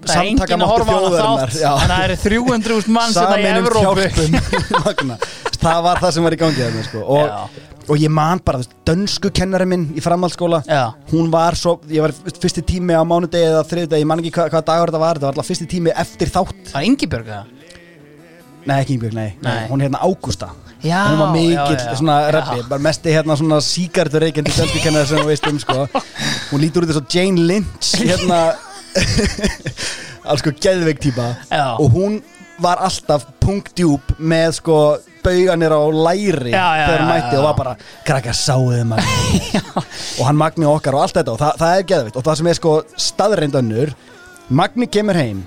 það er enginn að horfa á hana þátt en það eru 300.000 mann sem það í Sameinum Evrópu það var það sem var í gangi þarna, sko. og, og ég man bara dönsku kennari minn í framhaldsskóla Já. hún var svo, ég var fyrsti tími á mánudegi eða þriðdegi, ég man ekki hvað, hvað dagur þetta var þetta var alltaf fyrsti tími eftir þátt það er Ingibjörg það nei ekki Ingbjörg, nei, nei. Nei. hún er hérna Ágústa Já, hún var mikill já, já. svona reppi, bara mesti hérna svona síkartur reykjandi dönsku kennari sem þú veist um sko. hún lítur út eins og Jane Lynch hérna alls sko geðveik típa Já. og hún var alltaf punktdjúp með sko bauganir á læri Já, já, þegar já, mætti já. og var bara krakkar sáuðu maður og hann Magni okkar og allt þetta og það, það er geðveikt og það sem er sko staðreind önnur Magni kemur heim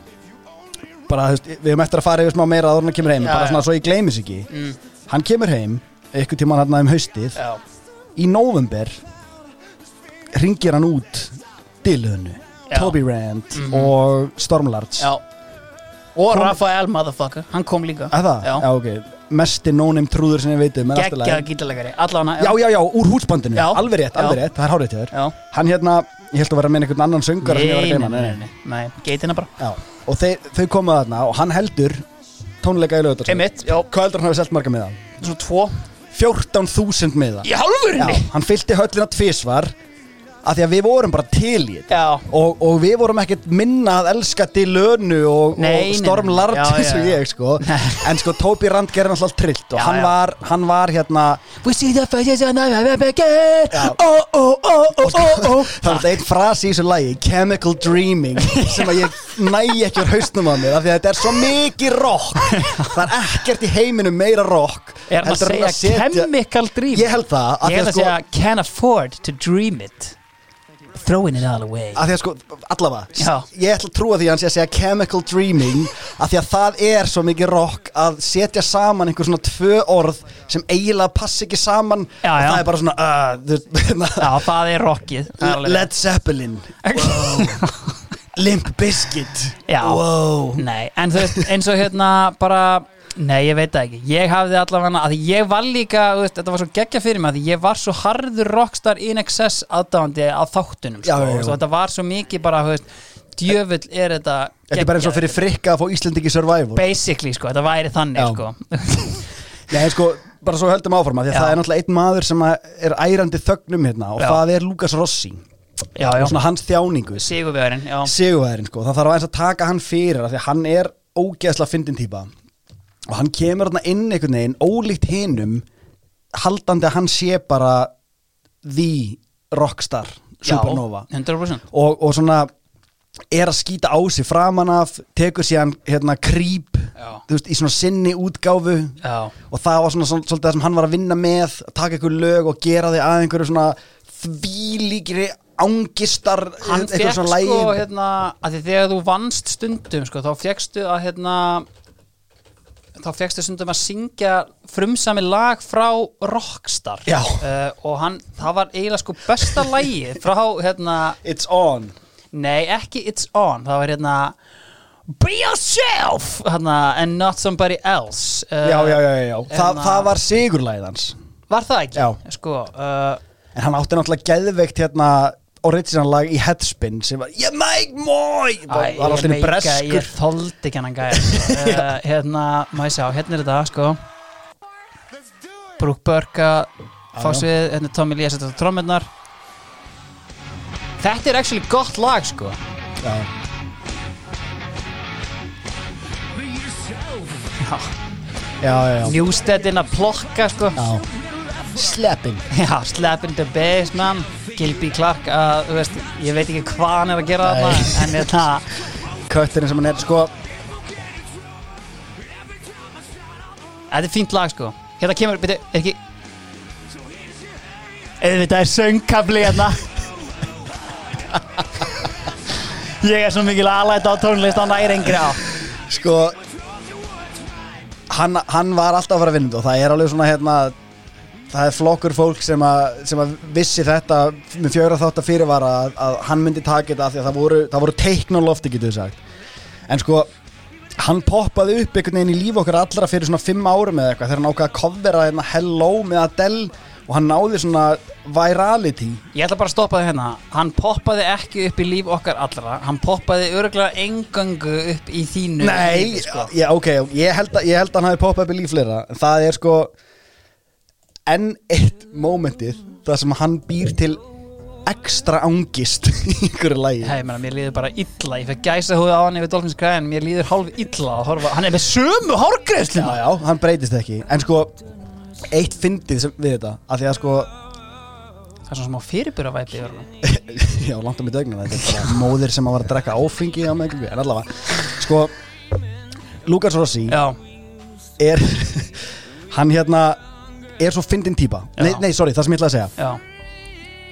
bara, þú veist, við höfum eftir að fara yfir smá meira áður en hann kemur heim, Já, bara já. svona svo ég gleymis ekki Mm. hann kemur heim eitthvað tímann hann um haustið já, í november ringir hann út Já. Toby Rand Mhm. og Stormlards já. Og Kom- Rafael motherfucker, hann kom líka. Er það? já, Já, ok. Mesti no-name trúður sem ég veit um en allt í lagi. geggjað gítalegari Já, já, já, úr húsbandinu. Já. Alveg rétt, alveg rétt, það er hárið til þér. Hann hérna, ég held að vera með einhvern annan söngar nei, nei, nei, nei, nei, geitina bara. Já, og þeir, þau komu þarna og hann heldur tónleika í já, Hvað heldur hann hafi selt marga miða? svo tvo. 14.000 miða. Í hálfurinni Já, hann fyllti höllina tvisvar af því að við vorum bara til í þetta. Og, og við vorum ekkert minna að elska til lönu og, og Storm. Large Já, og já, já. ég sko. En sko Toby Rand gerði alltaf trillt og Já, hann. Var, hann var hérna we see the faces and I have again Já. oh, oh, oh, oh, oh, oh það var einn frasi í þessu lagi Chemical Dreaming sem að ég næ ekki úr hausnum á mér af því að þetta er svo mikið rock. Það er ekkert í heiminum meira rock er heldur að segja chemical dream ég held það ég held að að sko, segja can afford to dream it throwing it all away að því að sko, allavega Já. ég ætla að trúa því að hann sé að segja chemical dreaming af því að það er svo mikið rock að setja saman einhver svona tvö orð sem eiginlega passi ekki saman Já, og já. það er bara svona uh, þú- já, það er rockið það er alveg Led Zeppelin wow. Limp Bizkit Já. wow. Nei, en þú veist, eins og hérna bara Nei, ég veit það ekki. Ég hafði allavega, að ég var líka veist, Þetta var svo geggja fyrir mig, að ég var svo harður rockstar in excess aðdáðandi að þáttunum, sko, Já, já, já. og þetta var svo mikið bara, þú veist, djöfull er þetta Þetta er bara eins og fyrir frikka að fá Íslendingi Survivor. Basically, sko, þetta væri þannig, sko. Nei, sko, bara svo höldum áfram að því að það er náttúrulega einn maður sem að er ærandi þögnum hérna og það er Lukas Rossi. Og svona hans þjáningu. Sigurvegurinn, já. Sigurvæðurinn sko, það þarf aðeins að taka hann fyrir af því að hann er ógeðslega fyndin típa og hann kemur þarna inn einhvern veginn ólíkt hinum haldandi að hann sé bara the rockstar supernova. Já, 100% og, og svona er að skýta á sig framan af tekur síðan hérna krýp í svona sinni útgáfu. Já, og það var svona svol- svolítið það sem hann var að vinna með að taka einhver lög og gera þig að einhverju svona þvílíkri ángistar hann fekk sko, hérna að því þegar þú vannst stundum, sko, þá fjekkstu að hérna þá fjekkstu stundum að syngja frumsami lag frá Rockstar uh, og hann, það var eiginlega sko besta lagi frá hérna, It's on nei ekki It's On, það var hérna Be yourself hérna, and not somebody else uh, Já, já, já, já, já. Þa, hérna- það var sigurlæðið hans Var það ekki? Já. Sko, uh, En hann átti náttúrulega geðveikt hérna original lag í Headspin sem var Ég make more Æ, var alltaf breskur ég þoldi ekki hann sko. uh, hérna, má ég sjá, hérna er þetta sko Brooke já. svið, hérna Tommy Lee að setja trommirnar þetta er actually gott lag sko Já. já. Já, já, já, Newsteadin að plokka sko já. Slapping já, slapping the bass man. Gilby Clark þú veist, ég veit ekki hvað hann er að gera þarna en þetta Kötturinn sem hann er sko. Þetta er fínt lag sko. Hérna kemur, byrju, er ekki. Eða er söngkabli hérna. Ég er svo mikil aðlæta á tónlist á næringri á. Sko hann, hann var alltaf að fara að vinna þetta og það er alveg svona hérna það er flokkur fólk sem að, sem að vissi þetta með fjögra þátt að fyrirvara að, að hann myndi taka þetta af því að það voru, það voru teikn á lofti getur við sagt. En sko hann poppaði upp einhvern veginn í líf okkar allra fyrir svona fimm árum eða eitthvað þegar hann ákvaði að covera hérna Hello með Adele og hann náði svona virality. Ég ætla bara að stoppa þig hérna. Hann poppaði ekki upp í líf okkar allra. Hann poppaði örgulega engöngu upp í þínu Nei, lífi, sko. já, ok, ég held, að, ég held að hann hafi poppað upp í líf fleira. Það er sko enn eitt mómentið það sem hann býr til ekstra angist í einhverju lagi. Hei, menna, mér líður bara illa. Ég fekk gæsa húið á hann yfir Dolphins græðin Mér líður hálf illa að horfa. Hann er með sömu hárgreðslu Já, já, hann breytist ekki. En sko, eitt fyndið sem, við þetta af því að sko, Það er svona smá fyrirbyrra væpi já, langt þetta er bara móðir sem að var að drekka áfengi á mig, en allavega sko, Lukas Rossi Já, er hann hérna er svo fyndin típa. Já. nei, nei, sorry, það sem ég ætla að segja.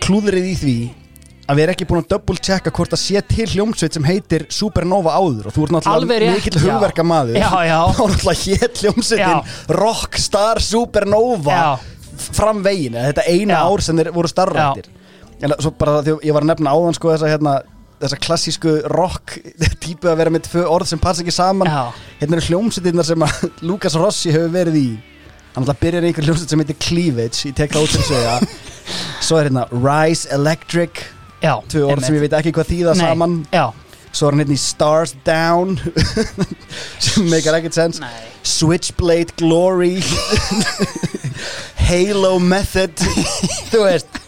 Klúðrið í því að við erum ekki búin að double checka hvort það sé til hljómsveit sem heitir Supernova áður og þú ert náttúrulega mikill hugverka maður Já, já. þá er náttúrulega hétt hljómsveitin Rockstar Supernova Já. fram veginn, þetta eina Já. ár sem þeir voru starfrættir en svo bara því ég var að nefna áðan sko þessa hérna þessa klassísku rock típu að vera með tvö orð sem passa ekki saman. Hérna eru hljómsveitirnar sem að Lukas Rossi hefur verið í hann alltaf byrjar í einhver hljómsveit sem heitir Cleavage ég tek það út sem segja svo er hérna Rise Electric Já, tvö orð sem ég veit ekki hvað þýða Nei, saman. Já, svo er hann hérna í Stars Down sem meikar ekkert sens. Nei. Switchblade Glory Halo Method. Þú veist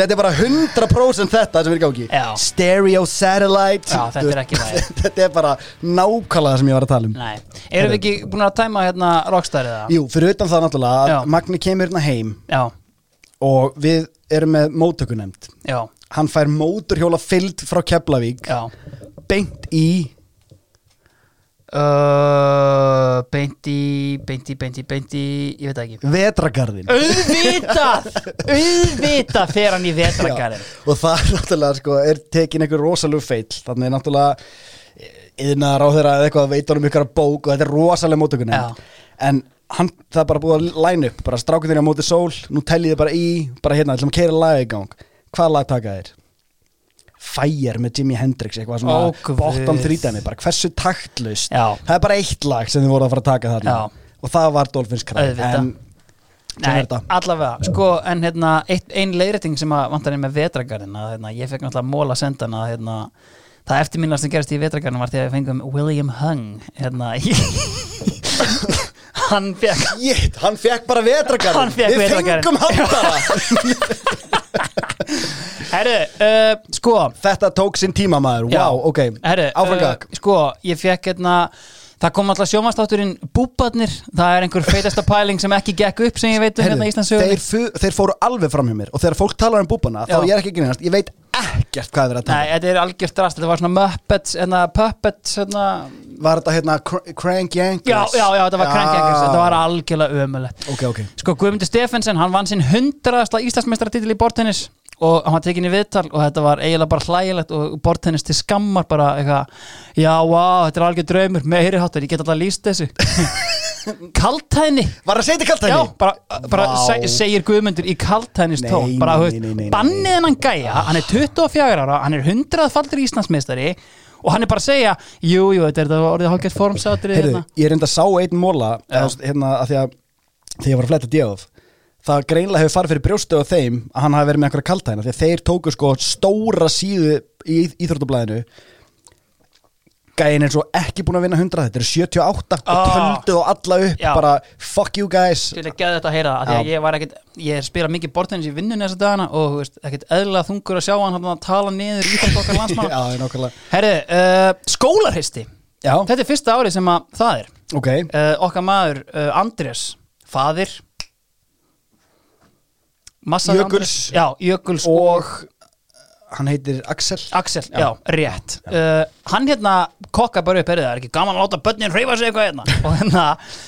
þetta er bara 100% þetta sem er í gangi. Stereo Satellite. Já, þetta er ekki lagi. þetta er bara nákvæmlega það sem ég var að tala um. Nei, erum við ekki búin að tæma hérna Rockstar eða? Jú, fyrir utan það náttúrulega að Magni kemur hérna heim Já, og við erum með móttökunemnd já, hann fær móturhjóla fyllt frá Keflavík já. beint í uh, Beinti, beinti, beinti, beinti Ég veit ekki. Vetragarðin Auðvitað, auðvitað fer hann í vetragarinn og það er náttúrulega sko, er tekin einhver rosalegu feill þannig er náttúrulega yðnaðar á þeirra eða eitthvað veitur um ykkur bók og þetta er rosalega móttökunemnd Já. en hann, það er bara búið að line upp bara strákið þeirra á móti sól, nú tellið þið bara í bara hérna, ætlum að keira lag í gang. Hvað lag taka þeir? Fire með Jimi Hendrix eitthvað svona Ó, bottom þrítæmi, bara hversu taktlust. Já. það er bara eitt lag sem þið voru að fara að taka þarna. Já. og það var Dolphins Cry. En Nei, allavega, sko, en hérna eitt, ein leiðrétting sem að vantar inn með vetragarinn að hérna, ég fekk náttúrulega móla sendan að hérna, það eftirminnast sem gerist í vetragarinn var því að við fengum William Hung hérna hann fekk Jétt, hann fekk bara vetragarðin Hann Við fengum handara Herru, uh, sko. Þetta tók sinn tíma maður, Já. wow, ok. Herru, Áframgak uh, sko, ég fekk hérna Það kom alltaf sjómanstátturinn Búbarnir Það er einhver feitasta pæling sem ekki gekk upp sem ég veit um hérna Heyrðu, Íslandsögunni þeir, fu- þeir fóru alveg fram hjá mér. Og þegar fólk talar um búbana, þá Já. ég er ekki grínast. Ég veit ekkert hvað er verið að Nei, tala um. þetta er algjört drast, þetta var svona Muppets, hérna, Puppets, hérna. Var þetta hérna Cr- Crank Yankers? Já, já, já, þetta var Crank Yankers, þetta var algjörlega ömulegt Ok, ok. Sko, Guðmundur Stefensen, hann vann sinn hundraðasta Íslandsmeistaratitil í bortennis og hann var tekin í viðtal og þetta var eiginlega bara hlægilegt og bortennis til skammar bara eitthvað, já, wow, þetta er algjör draumur meiri háttar, ég get alltaf lýst þessu Kaltæðni. Var það að segja þetta kalt Já, bara, bara Vá. se, segir Guðmundur í kaltæðnis tón. Bara, nei. bannið hennan gæja hann er 24 ára, hann er 100 faldur Íslandsmeistari og hann er bara að segja jú, jú, þetta er þetta orðið hálfgett formsátri Heyrðu, ég er enda að sá einn móla hérna, að því að þegar ég var að fletta djöf það greinlega hefur farið fyrir brjóstu á þeim að hann hafi verið með einhverja kaltæna því að þeir tóku sko stóra síðu í Íþróttablaðinu gæin er svo ekki búin að vinna 100 þetta eru 78 og Ah. töldu og alla upp Já. bara fuck you guys. Til að geða þetta að heyra það, því að ég var ekkit Ég spila mikið bortennis í vinnunni þessa dagana og veist, ekkit eðlilega þungur að sjá hann að tala niður í þetta okkar nákvæmlega. Herri, uh, skólarhisti. Já, Þetta er fyrsta árið sem að það er. Ok. Uh, Okkar maður uh, Andrés Fadir Jökuls. Andrés. Já, Jökuls og, og hann heitir Axel. Axel, já, rétt. Uh, Hann hérna kokka bara upp erið Það er ekki gaman að láta börnin hreyfa sig eitthvað hérna? Og hérna,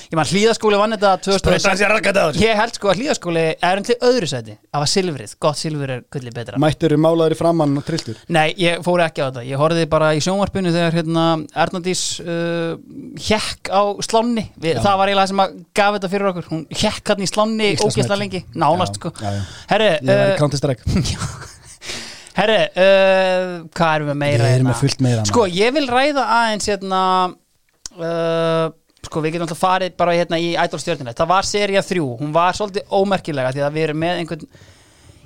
ég maður hlýðaskóli vann þetta 2006 Ég held sko að hlýðaskóli er enn til öðru sæti. Það var silfrið, gott silfur er gulli betra. Mættur málaður í framann og trilltur? Nei, ég fór ekki á þetta. Ég horfði bara í sjónvarpinu þegar hérna, Ernadís uh, hjekk á slánni. Við, Það var eiginlega sem að gaf þetta fyrir okkur. Hún hjekk hann í slánni Íslandsmet. Herri, uh, hvað erum við meira Við erum hérna? með fullt meira, Sko, ég vil ræða aðeins hérna uh, Sko, við getum alltaf farið bara hérna í Idol-stjörnina Það var seria 3, hún var svolítið ómerkilega Því að við erum með einhvern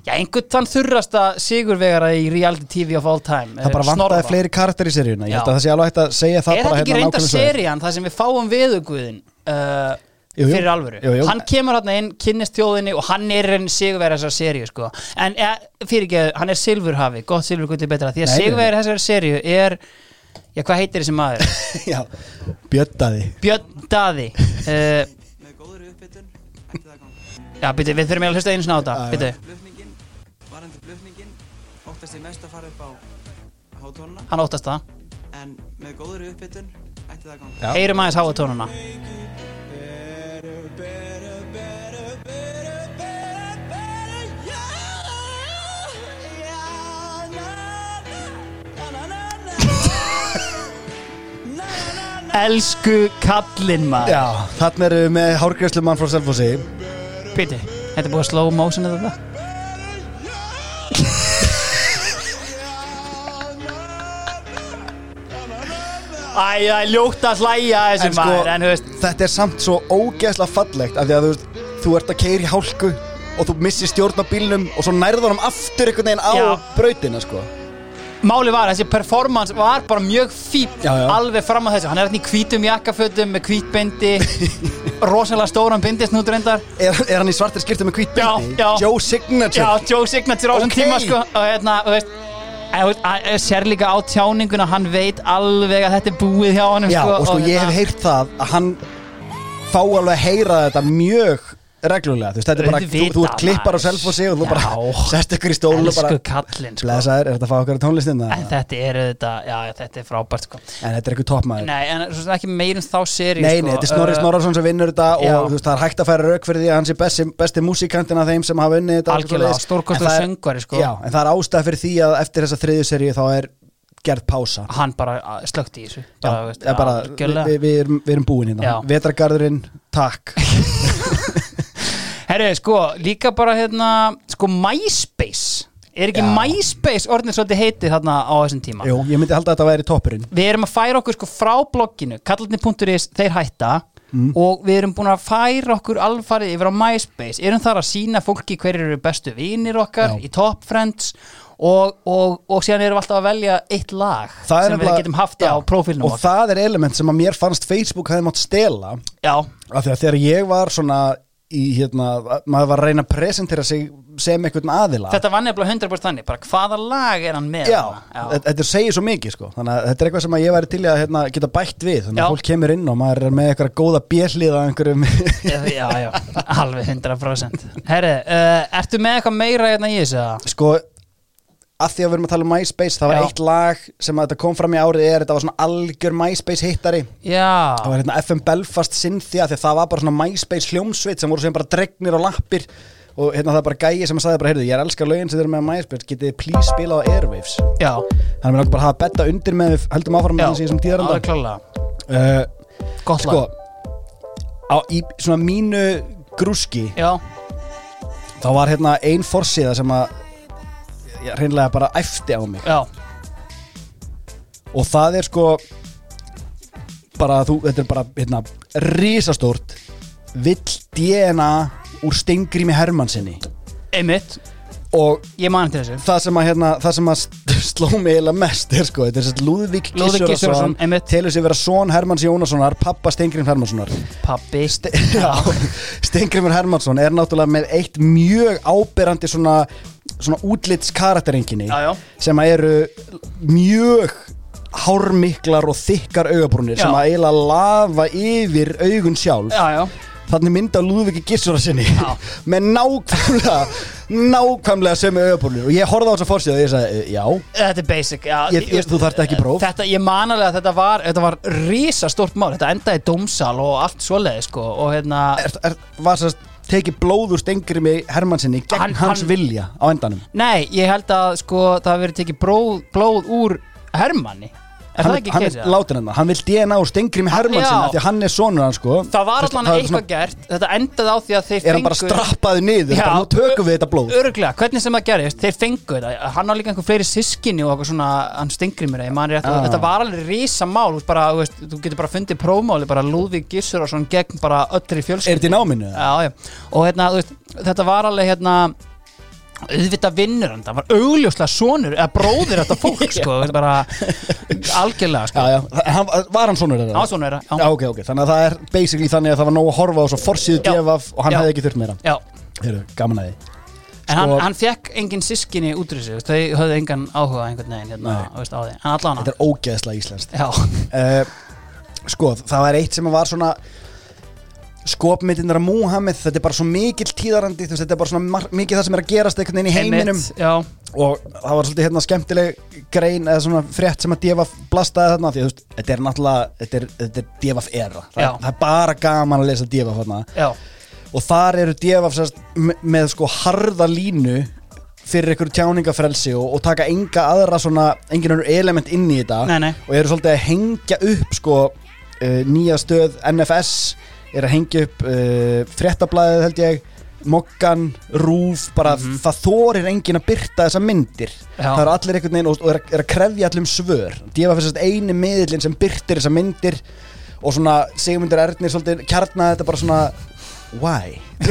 Já, einhvern þann þurrasta sigurvegara í reality TV of all time Það bara vantaði Snorra. fleiri karakter í seríuna Ég held að það sé alveg hægt að segja það Er bara þetta ekki hérna reynda nákvæmlega svo er. serían þar sem við fáum veðuguðin uh, Jú, jú. fyrir alvöru Jú, jú. Hann kemur hann inn, kynnist þjóðinni og hann er reynda sigurvegara þessar seríu sko. En ja, fyrir ekki, hann er silfurhafi gott silfurgulli betra, því að sigurvegara þessar seríu er Já, hvað heitir þessi maður? Já, bjöttaði Björn Daði uh, með góðri uppbytun ætti það að ganga. Já, byrju, við þurfum að hlusta einu sinna á þetta Já, já. Byrju, Flutningin, varandi flutningin, óttast ég mest að fara upp á hátónuna hann óttast það en með góðri uppbytun ætti það að ganga. Já. Heyrum aðeins háa tónuna Elsku kallinn maður Já, þarna erum við með hárgræslu mann frá Selfossi Byrju, þetta er búið að slow motion þetta Æ, það er ljótt að hlæja að þessu En sko, maður En þú veist, þetta er samt svo ógeðslega fallegt af því að þú, veist, þú ert að keira í hálku og þú missir stjórn á bílnum og svo nærður honum aftur einhvern veginn á Já. brautina sko. máli var, þessi performance var bara mjög fín Já, já. Alveg fram að þessu Hann er hérna í hvítum jakkafötum með hvítbendi Rosalega stóran bindisnút reyndar er, er hann í svartir skiptum með hvít Já, bindi? já. Joe Signature Já, Joe Signature á þessum Ok. tíma sko Og hérna, þú veist En þú veist, að- að sér líka á tjáninguna Hann veit alveg að þetta er búið hjá honum Já, sko, og sko ég hef hérna- heyrt það að hann fá alveg að heyra þetta mjög reglulega, þú veist, þetta er bara, þú, þú klippar á maður. Selfossi og þú Já. bara sest ykkur í stól og bara Elsku kallinn sko Blesaður, er þetta að fá okkar tónlistin En þetta er þetta, já, já, þetta er frábært sko En þetta er eitthvað toppmaður Nei, en svo ekki meir um þá seri Nei, sko. nei, þetta er Snorri Uh, Snorrason sem vinnur þetta já. og þú veist, það er hægt að færa rauk fyrir því að hann sé besti, besti músikantin af þeim sem hafa unnið þetta Algjörlega, er- söngvari, sko. Já, en það er ástæð fyrir því að eftir þessa er gerð pása Hann bara uh, slökti í þessu Já, bara, veist, er bara, við, við, við, erum, búin hérna Já. Vetragarðurinn, takk Herri, sko, líka bara hérna Sko, MySpace. Er ekki Já. MySpace orðin svolítið heitið þarna á þessum tíma? Jú, ég myndi halda að þetta væri toppurinn. Við erum að færa okkur sko frá blogginu. Kallarni.is, þeir hætta. Mm. og við erum búin að færa okkur alfarið yfir á MySpace, erum þar að sína fólki hverjir eru bestu vinir okkar Já. í Top Friends. Og, og, og síðan erum við alltaf að velja eitt lag Það er sem við nefnilega- getum haft Já, á prófílnum Og okkar. það er element sem að mér fannst Facebook hefði mátt stela. Já, af því að þegar ég var svona í hérna, maður var að reyna að presentera sig sem einhvern aðila. Þetta var nefnilega 100% þannig bara hvaða lag er hann með? Já, þarna? þetta segir svo mikið sko. Þannig að þetta er eitthvað sem ég væri til að hérna, geta bætt við. Þannig að Já. fólk kemur inn og maður er með eitthvað góða bjellið af einhverjum. Já, já, já, alveg 100% Herri, uh, ertu með eitthvað meira hérna í þessu? Sko, að því að við erum að tala um MySpace Það var Já. eitt lag sem að þetta kom fram í árið er Þetta var svona algjör MySpace hittari. Já, Það var hérna FM Belfast Cynthia Því að það var bara svona MySpace hljómsveit sem voru sem bara dregnir á lappir. Og hérna það er bara gæi sem að sagði bara, heyrðu, ég er elskar lögin sem þið eru með MySpace Getið þið please spilað á Airwaves? Já, Þannig að við langar bara að hafa betta undir með við höldum áfram já með þessi í þessum alveg tíðaranda klálega uh, Gott Sko, lag á, í svona mínu grúski Já, Þá var hérna ein forsíða sem að já, Hreinlega bara æfti á mig. Já, Og það er sko Bara þú, þetta er bara hérna Rísastórt Vill DNA úr Steingrími Hermannsinni einmitt, og ég man til þessu. það sem að, hérna, það sem að sló mig eiginlega mest er sko, þetta er sett Lúðvík einmitt. telur sig vera son Hermanns Jónassonar pappa Steingrim Hermannssonar. Pappi. Ste já, Steingrimur Hermannsson er náttúrulega með eitt mjög áberandi svona, svona útlits karakterenginni sem að eru mjög hármiklar og þykkar augabrúnir Já. sem að eiginlega lafa yfir augun sjálf. Já, já, þannig mynda Lúðviki Gissura sinni með nákvæmlega nákvæmlega sömu augabrúnir. Og ég horfði á þessa fórsíðu og ég sagði, "Eh, já. Þetta er basic já, Ég- ég- þú þarft ekki próf. þetta, ég man alveg að þetta var, þetta var rísa stort mál, þetta endaði í dómsal og allt svoleiði sko og hérna er, er, var sérst tekið blóður Steingrími Hermannsinni gegn Hann- hans hann- vilja á endanum? Nei, ég held að sko það hafi verið tekið blóð, blóð úr Hermanni Er hann, það ekki hann keisið? er látin hann, hann vil DNA úr Steingrími Hann- Hermannsson því hann er sonur hann sko. Það var er eitthvað svona- gert. Þetta endaði á því að þeir er hann bara strappaði niður, Já. nú tökum við þetta blóð. Öruglega, hvernig sem það gerist, þeir fengu þetta. Hann á líka einhver fleiri sískinni og eitthvað svona Hann rétt. Og Ah. Þetta var alveg rísa mál, þú, veist, bara, þú, getur bara fundið prófmáli Bara Lúðvík Gissurason gegn bara öllri fjölskyld auðvitað vinnur hann, það var augljóslega sonur eða bróðir þetta fólk, sko þetta er bara algjörlega, sko. Já, já, hann, var hann sonur þeirra? á sonur þeirra, já, Já, ok, ok, þannig að það er basically þannig að það var nóg að horfa á svo forsíðu Já. devaf og hann Já. hefði ekki þurft meira. Já. Heyrðu, gaman að því. En hann, Sko- hann fekk engin sískinni út úr þessu, þau höfðu engan áhuga einhvern veginn, hérna, veist, á því. En allan Þetta er ógeðslega íslenskt. Já, uh, Sko, það var eitt sem var svona skopmyndirnar af Múhammed þetta er bara svo mikill tíðarandi þetta er bara svona mikið það sem er að gerast einhvern veginn í heiminum. Einmitt, og það var svolítið hérna skemmtileg grein eða svona frétt sem að Devaf blastaði þarna því að þú veist, þetta er náttúrulega þetta er, þetta er Devaf era. Það, það er bara gaman að lesa Devaf þarna. Já, og þar eru Devaf sérst, með, með sko harða línu fyrir einhverju tjáningafrelsi og, og taka enga aðra svona, engin önnur element inn í þetta. Nei, nei. og eru svolítið að hengja upp sko uh, nýja stöð NFS er að hengja upp uh, fréttablaðið held ég Mokkan, Rúf, bara það þorir enginn að byrta þessa myndir. Já. það eru allir einhvern veginn og, og er, að- er að krefja allum svör Devaf er sérst eini miðlinn sem byrtir þessa myndir og svona Sigmundur Ernir svolítið kjarnaði þetta bara svona why?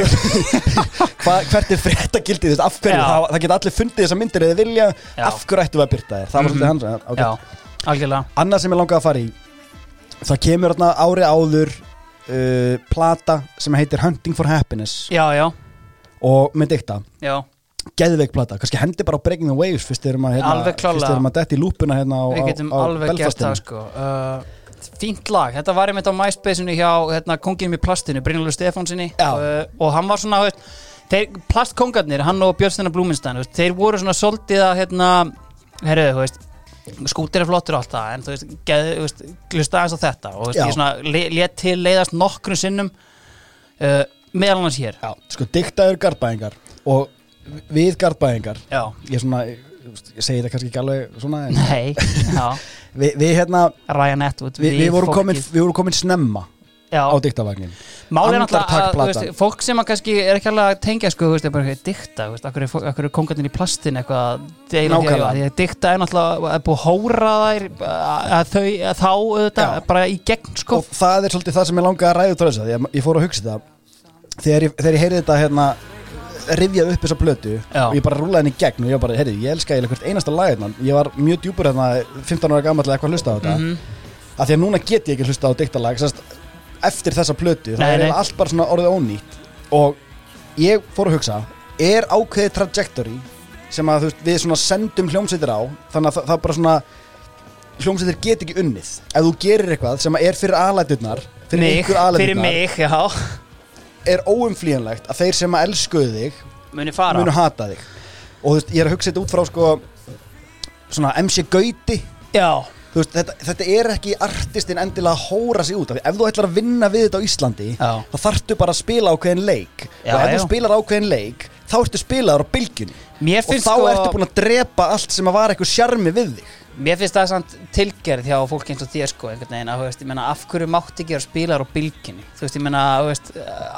Hva, hvert er fréttagildið, þú veist, af hverju Já. það, það geta allir fundið þessa myndir eða vilja Já. Mhm. af hverju ættu við að byrta þér, það var svolítið hans okay. já, algjörlega annað sem ég langaði að fara í það kemur þarna ári áður uh, plata sem heitir Hunting for Happiness. Já, já, og með dikta. Já, geðveik plata, kannski hendi bara á Breaking the Waves fyrst erum að, hérna, Alveg klárlega. fyrst erum að detti í lúpuna hérna á, við á, getum á alveg gert Belfastinu. það sko. Uh, fínt lag, þetta var einmitt á MySpace-inu hjá hérna, konginum í plastinu, Brynjólfur Stefánsinni Já. uh, og hann var svona veist, þeir, plastkongarnir, hann og Björnstina Blúminstein veist, þeir voru svona svolítið að hérna, herriðu, þú veist skútir er flottur og allt það en þú veist, glusta aðeins á þetta og veist, ég svona let til leiðast nokkrum sinnum uh, meðal annars hér. Já, sko dikta eru gardbæðingar og við gardbæðingar já, ég svona, ég, segi þetta kannski ekki alveg svona nei, já. Við, við hérna, Ryan Atwood, við, við, vorum komin, við vorum komin snemma já, á diktavagnin Málið er Andartak náttúrulega að, þú platan. veist, fólk sem að kannski er ekki alveg að tengja sko, veist, er bara dikta, veist, akkur er, akkur er kongarnir í plastin eitthvað að að að dikta er náttúrulega er búið að hóra þær að þau, að þá auðvitað, bara í gegn sko. og það er svolítið það sem ég langaði að ræða út á þess að ég, ég fór að hugsa þetta þegar ég, þegar ég heyrði þetta hérna rifjað upp þessa plötu Já. og ég bara rúlaði henni í gegn og ég bara, heyrði, ég elska eiginlega hvert einasta lag hérna ég var mjög djúpur hérna 15 ára gammal eitthvað að hlusta á þetta Mhm. af því að núna get ég ekki hlusta á diktalag sest, eftir þessa plötu, það Nei, er nei. allt bara svona orðið ónýtt. Og ég fór að hugsa er ákveðið trajectory sem að veist, við svona sendum hljómsveitir á þannig að það, það bara svona hljómsveitir get ekki unnið. Ef þú gerir eitthvað sem er fyrir aðlæturnar fyrir mig, ykkur fyrir aðlæturnar er óumflýjanlegt að þeir sem að elskuðu þig fara. munu hata þig. Og þú veist, ég er að hugsa þetta út frá sko svona MC Gauti. Já, veist, þetta, þetta er ekki artistinn endilega að hóra sig út af því. Ef þú ætlar að vinna við þetta á Íslandi Já. þá þarftu bara að spila ákveðin leik. Já, og ef já. þú spilar ákveðin leik þá ertu spilaður á bylgjunni. Mér og finnst þá sko ertu búin að drepa allt sem að var eitthvað sjarmi við þig. Mér finnst það samt tilgerð hjá fólki eins og þér sko einhvern veginn að, þú veist, ég meina, af hverju mátt ekki vera spilar á bylginni þú veist, ég meina, þú veist,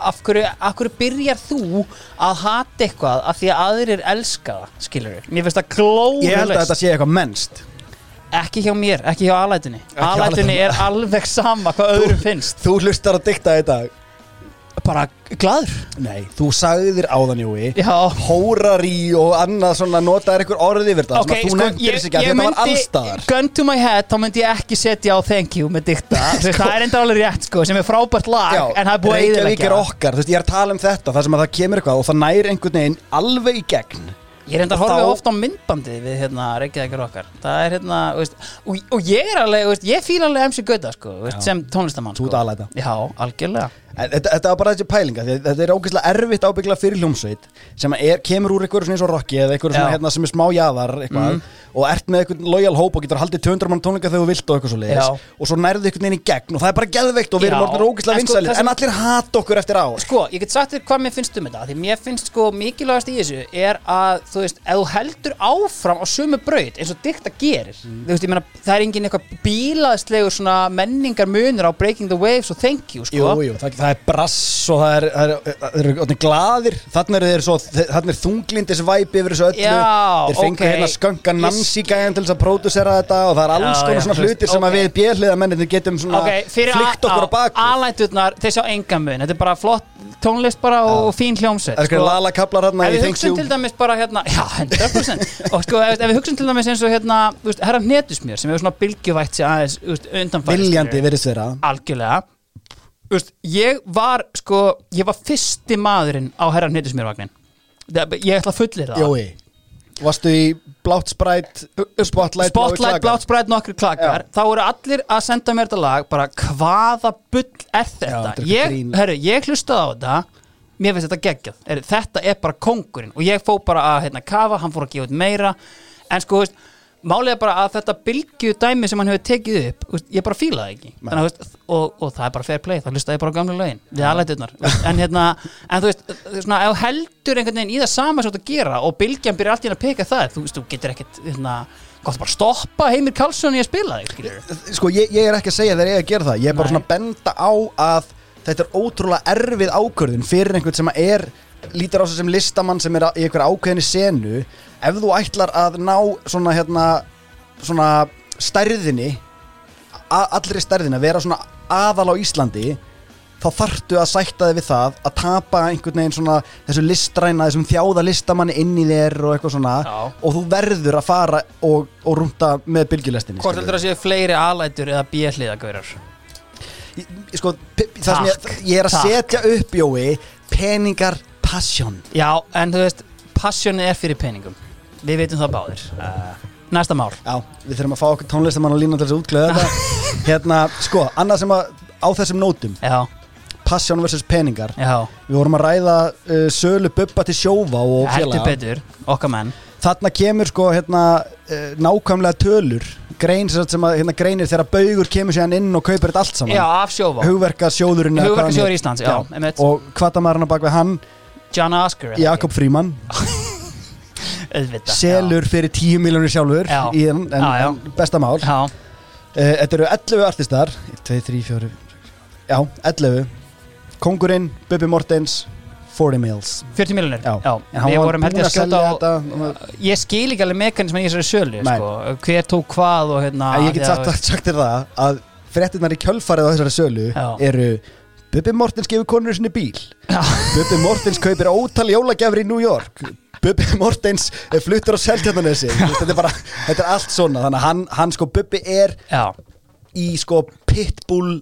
af hverju, af hverju byrjar þú að hata eitthvað af því að aðrir elska það, skilur Mér finnst það klóru ég held að þetta sé eitthvað mennst Ekki hjá mér, ekki hjá alætunni. Ekki Alætunni. Er alveg sama hvað öðrum finnst. þú hlustar að dikta dag. Bara gladur Nei, þú sagðir áðan Jói Já. Hórari og annað svona notaðir einhver orði yfir þetta Ok, sem að þú sko, nefndir ég, þess ekki að þetta var allstaðar Gun to my head, þá myndi ég ekki setja á Thank you með dikta. Veist, Það er enda alveg rétt sko, sem er frábært lag Já, En það er búið að það. þú veist, ég er að tala um þetta það sem að það kemur eitthvað og það næri einhvern veginn alveg í gegn Ég er Og horfa þá- ofta á myndbandið við hérna, Reykjavíkur okkar Það er hérna, veist, og, og ég er alveg, veist, ég fíla alveg MC Gauta sko, sem tónlistamann Þú sko. ert alæta. Já, algjörlega En Þetta, þetta var bara þessi pælinga, þetta er ógeðslega erfitt ábyggla fyrir hljómsveit sem er, kemur úr einhverju svona eins og rocki eða einhverju svona Já. hérna sem er smá jaðar eitthvað og ert með einhvern loyal hóp og getur haldið 200 mann tónleika þegar þú vilt og eitthvað svo leiðis Já. og svo nærðu einhvern veginn í gegn og það er bara geðveikt og við erum Já. orðinir ógeðslega En sko, vinsælir það sem- en allir hata okkur eftir á Sko, ég get sagt þér hvað mér finnst um þetta Því mér finnst sko mikilvægast í þessu Er að, þú veist, ef þú heldur áfram á sömu braut eins og dikta gerir Mm. Þú veist, ég meina, það er engin eitthvað bílaðslegur svona menningar munur á Breaking the Waves og Thank you, sko Jú, jú, það, það er brass og það er, það er, það er, er glaðir. Þannig er þeir svo, þannig er þunglindis væpi yfir þessu öllu, Já, þeir fengu ok. hérna skönga gæðan til þess að pródusera þetta og það er alls konar svona hlutir sem að við björliða mennir getum svona Ok, fyrir flykt okkur á bak. Alæturnar, þeir sjá enga mun. Þetta er bara flott tónlist bara og, fín hljómsveit Það er eitthvað lala kaplar hérna Ef í við hugsun til dæmis bara hérna Já, 100% Og sko, ef, við hugsun til dæmis eins og hérna Herra hnetusmjör sem hefur svona undanfæri Viljandi virðist þeirra Algjörlega Þú veist, Ég var sko Ég var fyrsti maðurinn á herra hnetusmjörvagnin Ég ætla að fullir það. Jói, varstu í blátt sprætt Spotlight, Spotlight, blátt sprætt, nokkri klakar. Já. þá voru allir að senda mér þetta lag bara hvaða bull er þetta? eitthvað ég, herru, ég hlustaði á þetta. Mér finnst þetta geggjað, þetta er bara kongurinn og ég fó bara að hérna, kafa hann fór að gefa út meira. En sko, veist, málið er bara að þetta bylgju dæmi sem hann hefur tekið upp veist, ég bara fíla það ekki Þannig, veist, og, og það er bara fair play, þá hlustaði ég bara á gamlu lögin við aðlæturnar en, hérna, en þú veist, svona, ef heldur einhvern veginn í það sama sem þú ert að gera og bylgjan byrjar allt í hann að peka það þú, veist, þú getur ekkert hérna, gott bara stoppa Heimir Karlsson í að spila þig skilurðu. Sko, ég, ég er ekki að segja þeir eiga að gera það Ég er bara Nei. svona að benda á að Þetta er ótrúlega erfið ákvörðin Fyrir einhvern sem er Lítur á sig sem listamann sem er í einhver ákveðinni senu Ef þú ætlar að ná Svona hérna Svona stærðinni Allri stærðinni að vera svona aðal á Íslandi Þá þarftu að sætta þig við það Að tapa einhvern veginn svona Þessu listræna, þessum þjáða listamanni inn í þér Og eitthvað svona Já. Og þú verður að fara og, og rúnta með bylgjulestinni Hvort heldur að séu fleiri alætur eða bjöliðagaurar Ég- sko, p- það sem ég, Takk, ég er að takk. setja upp Jói peningar passion. Já, en þú veist, passionið er fyrir peningum Við veitum það báðir. Uh, Næsta mál. Já, við þurfum að fá okkur tónlistamann að lína til þess að útklæða þetta. Hérna, sko, annað sem að á þessum nótum, Já, passion versus peningar. Já, við vorum að ræða uh, sölu bubba til sjófa og heldur félaga. betur Okkar menn. Þarna kemur sko hérna uh, nákvæmlega tölur. Grein sem, sagt sem að hérna greinir þegar baugur kemur sér inn og kaupir þetta allt saman. Já, af sjófa hugverka sjóðurinn Hugverkasjóður Íslands, já, einmitt. og kvartamæðurinn á bak við hann? John Oscar eða Jakob Fríman Auðvitað selur fyrir 10 miljónir sjálfur Já. í en, en, Já, já. en besta mál. Já, uh, Þetta eru 11 artistar. 2, 3, 4 Já, 11 Kongurinn, Bubi Mortens 40 mils. 40 miljonir Já, Við vorum ég að skjóta á þetta Ég skil ekki alveg mekanism í þessari Nei. sko. Hver tók hvað og hérna En Ég get sagt, að- sagt þér það að fréttinnar í kjölfarið á þessari sölu Já. eru Bubi Mortens gefur konur sinni bíl. Bubi Mortens kaupir ótal jólagjafri í New York Bubi Mortens er fluttur á Seltjarnanesi þetta er bara, þetta er allt svona. Þannig að hann, hann sko Bubi er Já, í sko pitbull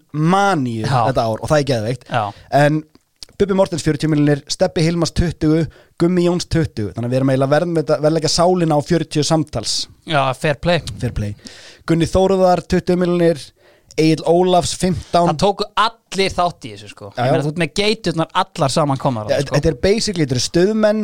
Já. þetta ár og það er geðveikt. Já, en Bubi Mortens 40 miljonir Steppi Hilmas 20, Gummi Jóns 20 þannig að við erum eiginlega þetta verðleika sálina á 40 samtals. Já, fair play. Fair play. Gunni Þóruðar 20 miljonir Egil Ólafs 15 Það tóku allir þátt í þessu sko. Já, já. meina þú ert með geiturnar allar saman komar Ja, sko. Þetta er basically, þetta eru stöðmenn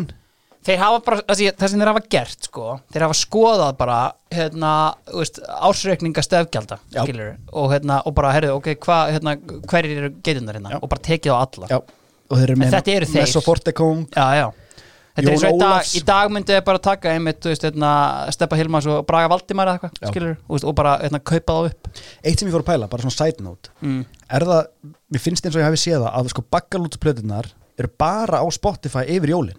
Þeir hafa bara, það sem- þeir hafa gert sko Þeir hafa skoðað bara hérna, veist, ásreikninga stefgjalda Já. skilur, og, hérna, og bara, herrðu, ok, hva, hérna, hverjir eru geiturnar hérna Já. og bara tekið á alla Já, og þeir eru með þetta eru þeir. Mesoforte Kong já, já. Þetta Jón er í dag, í dag myndi ég bara taka einmitt, þú veist, hérna, Steppa Hilmas og Braga Valdimar eitthvað, skilur og, og bara hérna, kaupa það upp Eitt sem ég fór að pæla, bara svona side note mm. Er það, mér finnst eins og ég hafi séð það að sko bakkalútsplötunar eru bara á Spotify yfir jólin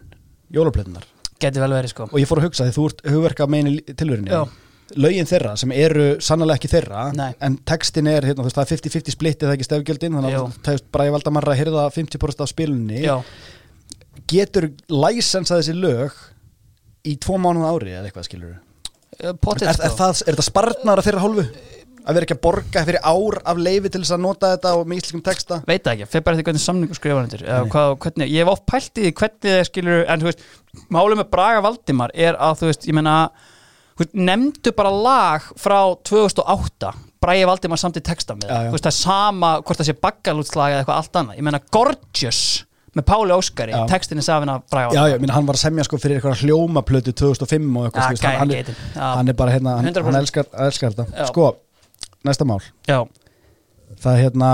Jólaplötunar Geti vel verið sko. Og ég fór að hugsa því þú ert hugverka meini tilverinni Já. lögin þeirra sem eru sannlega ekki þeirra Nei. en textin er, hérna, þú veist, það er 50-50 splittið það ekki stefgjöldin, þannig að það er bara ég valda marra að hyrða 50% af spilunni. Já, getur læsensa þessi lög í tvo mánuða ári eða eitthvað skilur er, potið er, það, er þetta spartnar að þeirra hálfu? Að vera ekki að borga fyrir ár af leifi til þess að nota þetta og með íslenskum texta? Veit það ekki, fyrir bara því hvernig samningu skrifa hendur eða hvað, hvernig, ég hef oft pælt í því hvernig þeir skilur, en þú veist, málið með Braga Valdimar er að þú veist, ég veist, nefndu bara lag frá 2008, Bragi Valdimar samt í texta með, veist, það er sama hvort það sé baggalútslag eða eitthvað allt annað ég meina Gorgeous með Páli Óskari Já. textin er safin af Braga Já, já, minna, hann var að semja sko fyrir eitthvað hljómaplötu 2005 og eitthvað, Ja, hann, hann, er, hann er bara hérna, hann, 100%. hann elskar, elskar þetta. Sko, næsta mál. Já, Það er hérna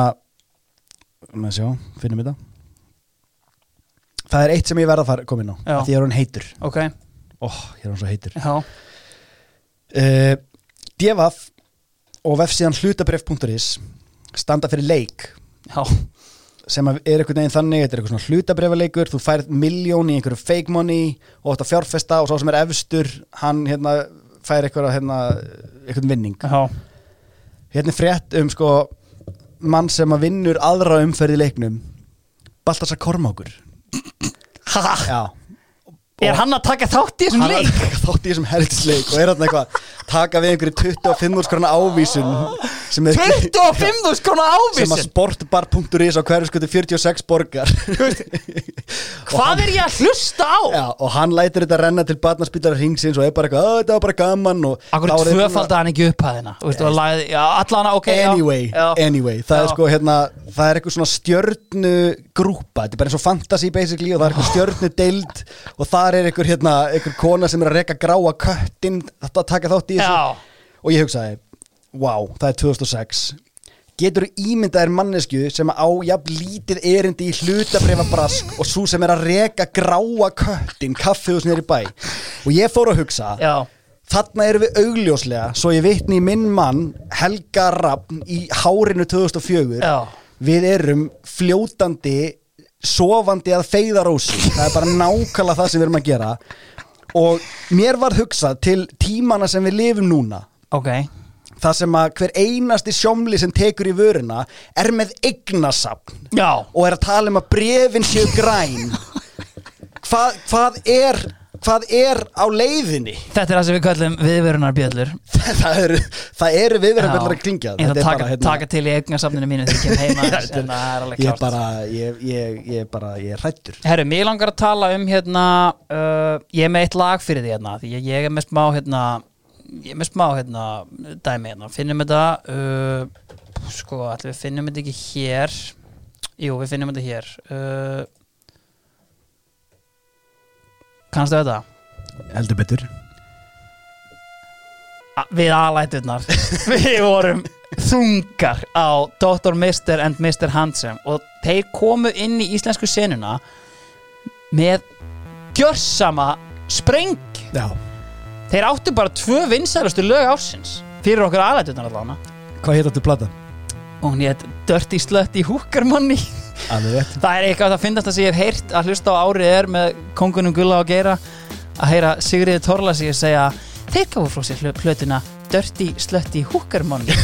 sjá, finnum þetta. Það er eitt sem ég verða að koma inn á Því er hann heitur. Ok, Ó, ég er hann svo heitur. Já, uh, Devaf og vefsíðan hlutabref.is standa fyrir leik. Já. Sem er einhvern veginn þannig, þetta er eitthvað svona hlutabrefleikur þú færð miljón í einhverju fake money og þetta fjárfesta og svo sem er efstur hann hérna fær eitthvað hérna, eitthvað vinning. Já, hérna frétt um sko mann sem að vinnur aðra umferð í leiknum Baltasar Kormákur. Ha, já. Er hann að taka þátt í þessum hann er leik? að taka þátt í þessum helgisleik og er hann eitthvað taka við einhverju 25 skrona ávísun sem er 25 skona sem að sportbar.is á hverju skutu 46 borgar Hvað er ég að hlusta á? Já, og hann lætur þetta renna til barnaspítar ringsins og er bara eitthvað, "Ó, þetta var bara gaman og Akkur þá er þeir búin að- tvöfalda hann ekki upp lagði, já, allana, ok Anyway, já. anyway, það er Já. sko hérna það er eitthvað svona stjörnu grúpa, þetta er bara eins og fantasy basically og það er eitthvað stjörnu deild og þar er eitthvað hérna, eitthvað kona sem er að reka gráa köttin, þetta að taka þátt í. Og ég hugsaði, wow, það er 2006 getur ímyndaðir mannesku sem á jafn lítið erindi í hlutabrifa brask og svo sem er að reka gráa köttin er í bæ? Og ég fór að hugsa Já, Þarna erum við augljóslega, svo ég vitni í minn mann Helga Rappn í hárinu 2004 Já. Við erum fljótandi, sofandi að feyðarósi. Það er bara nákvæmlega það sem við erum að gera Og mér var hugsað til tímana sem við lifum núna. Ok. Það sem að hver einasti sjómli sem tekur í vöruna er með eignasapn Já, og er að tala um að brefin séu græn. Hvað, hvað er hvað er á leiðinni? Þetta er það sem við kallum viðverunar bjöllur það eru, viðverðum Já. að klingja. Ég ætla að er taka, hérna, taka til í eignasafninu mínu þegar ég kem heima er- en það er alveg er bara ég, ég, ég er bara, ég er hrættur Herru, mér langar að tala um hérna uh, ég er með eitt lag fyrir því hérna því ég, ég er með smá hérna ég er með smá hérna dæmi hérna. Finnum þetta uh, sko, ætlum við finnum þetta ekki hér? Jú, við finnum þetta hér. Uh, kannstu þetta? heldur betur við aðlæturnar við vorum þungar á Dr. Mr. and Mr. Handsome og þeir komu inn í íslensku senuna með gjörsama spreng já. þeir áttu bara tvö vinsælustu lög ársins fyrir okkur aðlæturnar allána hvað hétt áttu platan? Og hún hétt Dirty Money alveg rétt. Það er eitthvað að finnast að sem ég hef heyrt að hlusta á árið er með kongunum Gulla og Geira að heyra Sigriði Torlasi segja þeir gáðu frá sér hlu- plötuna Dirty Slutty Hooker Money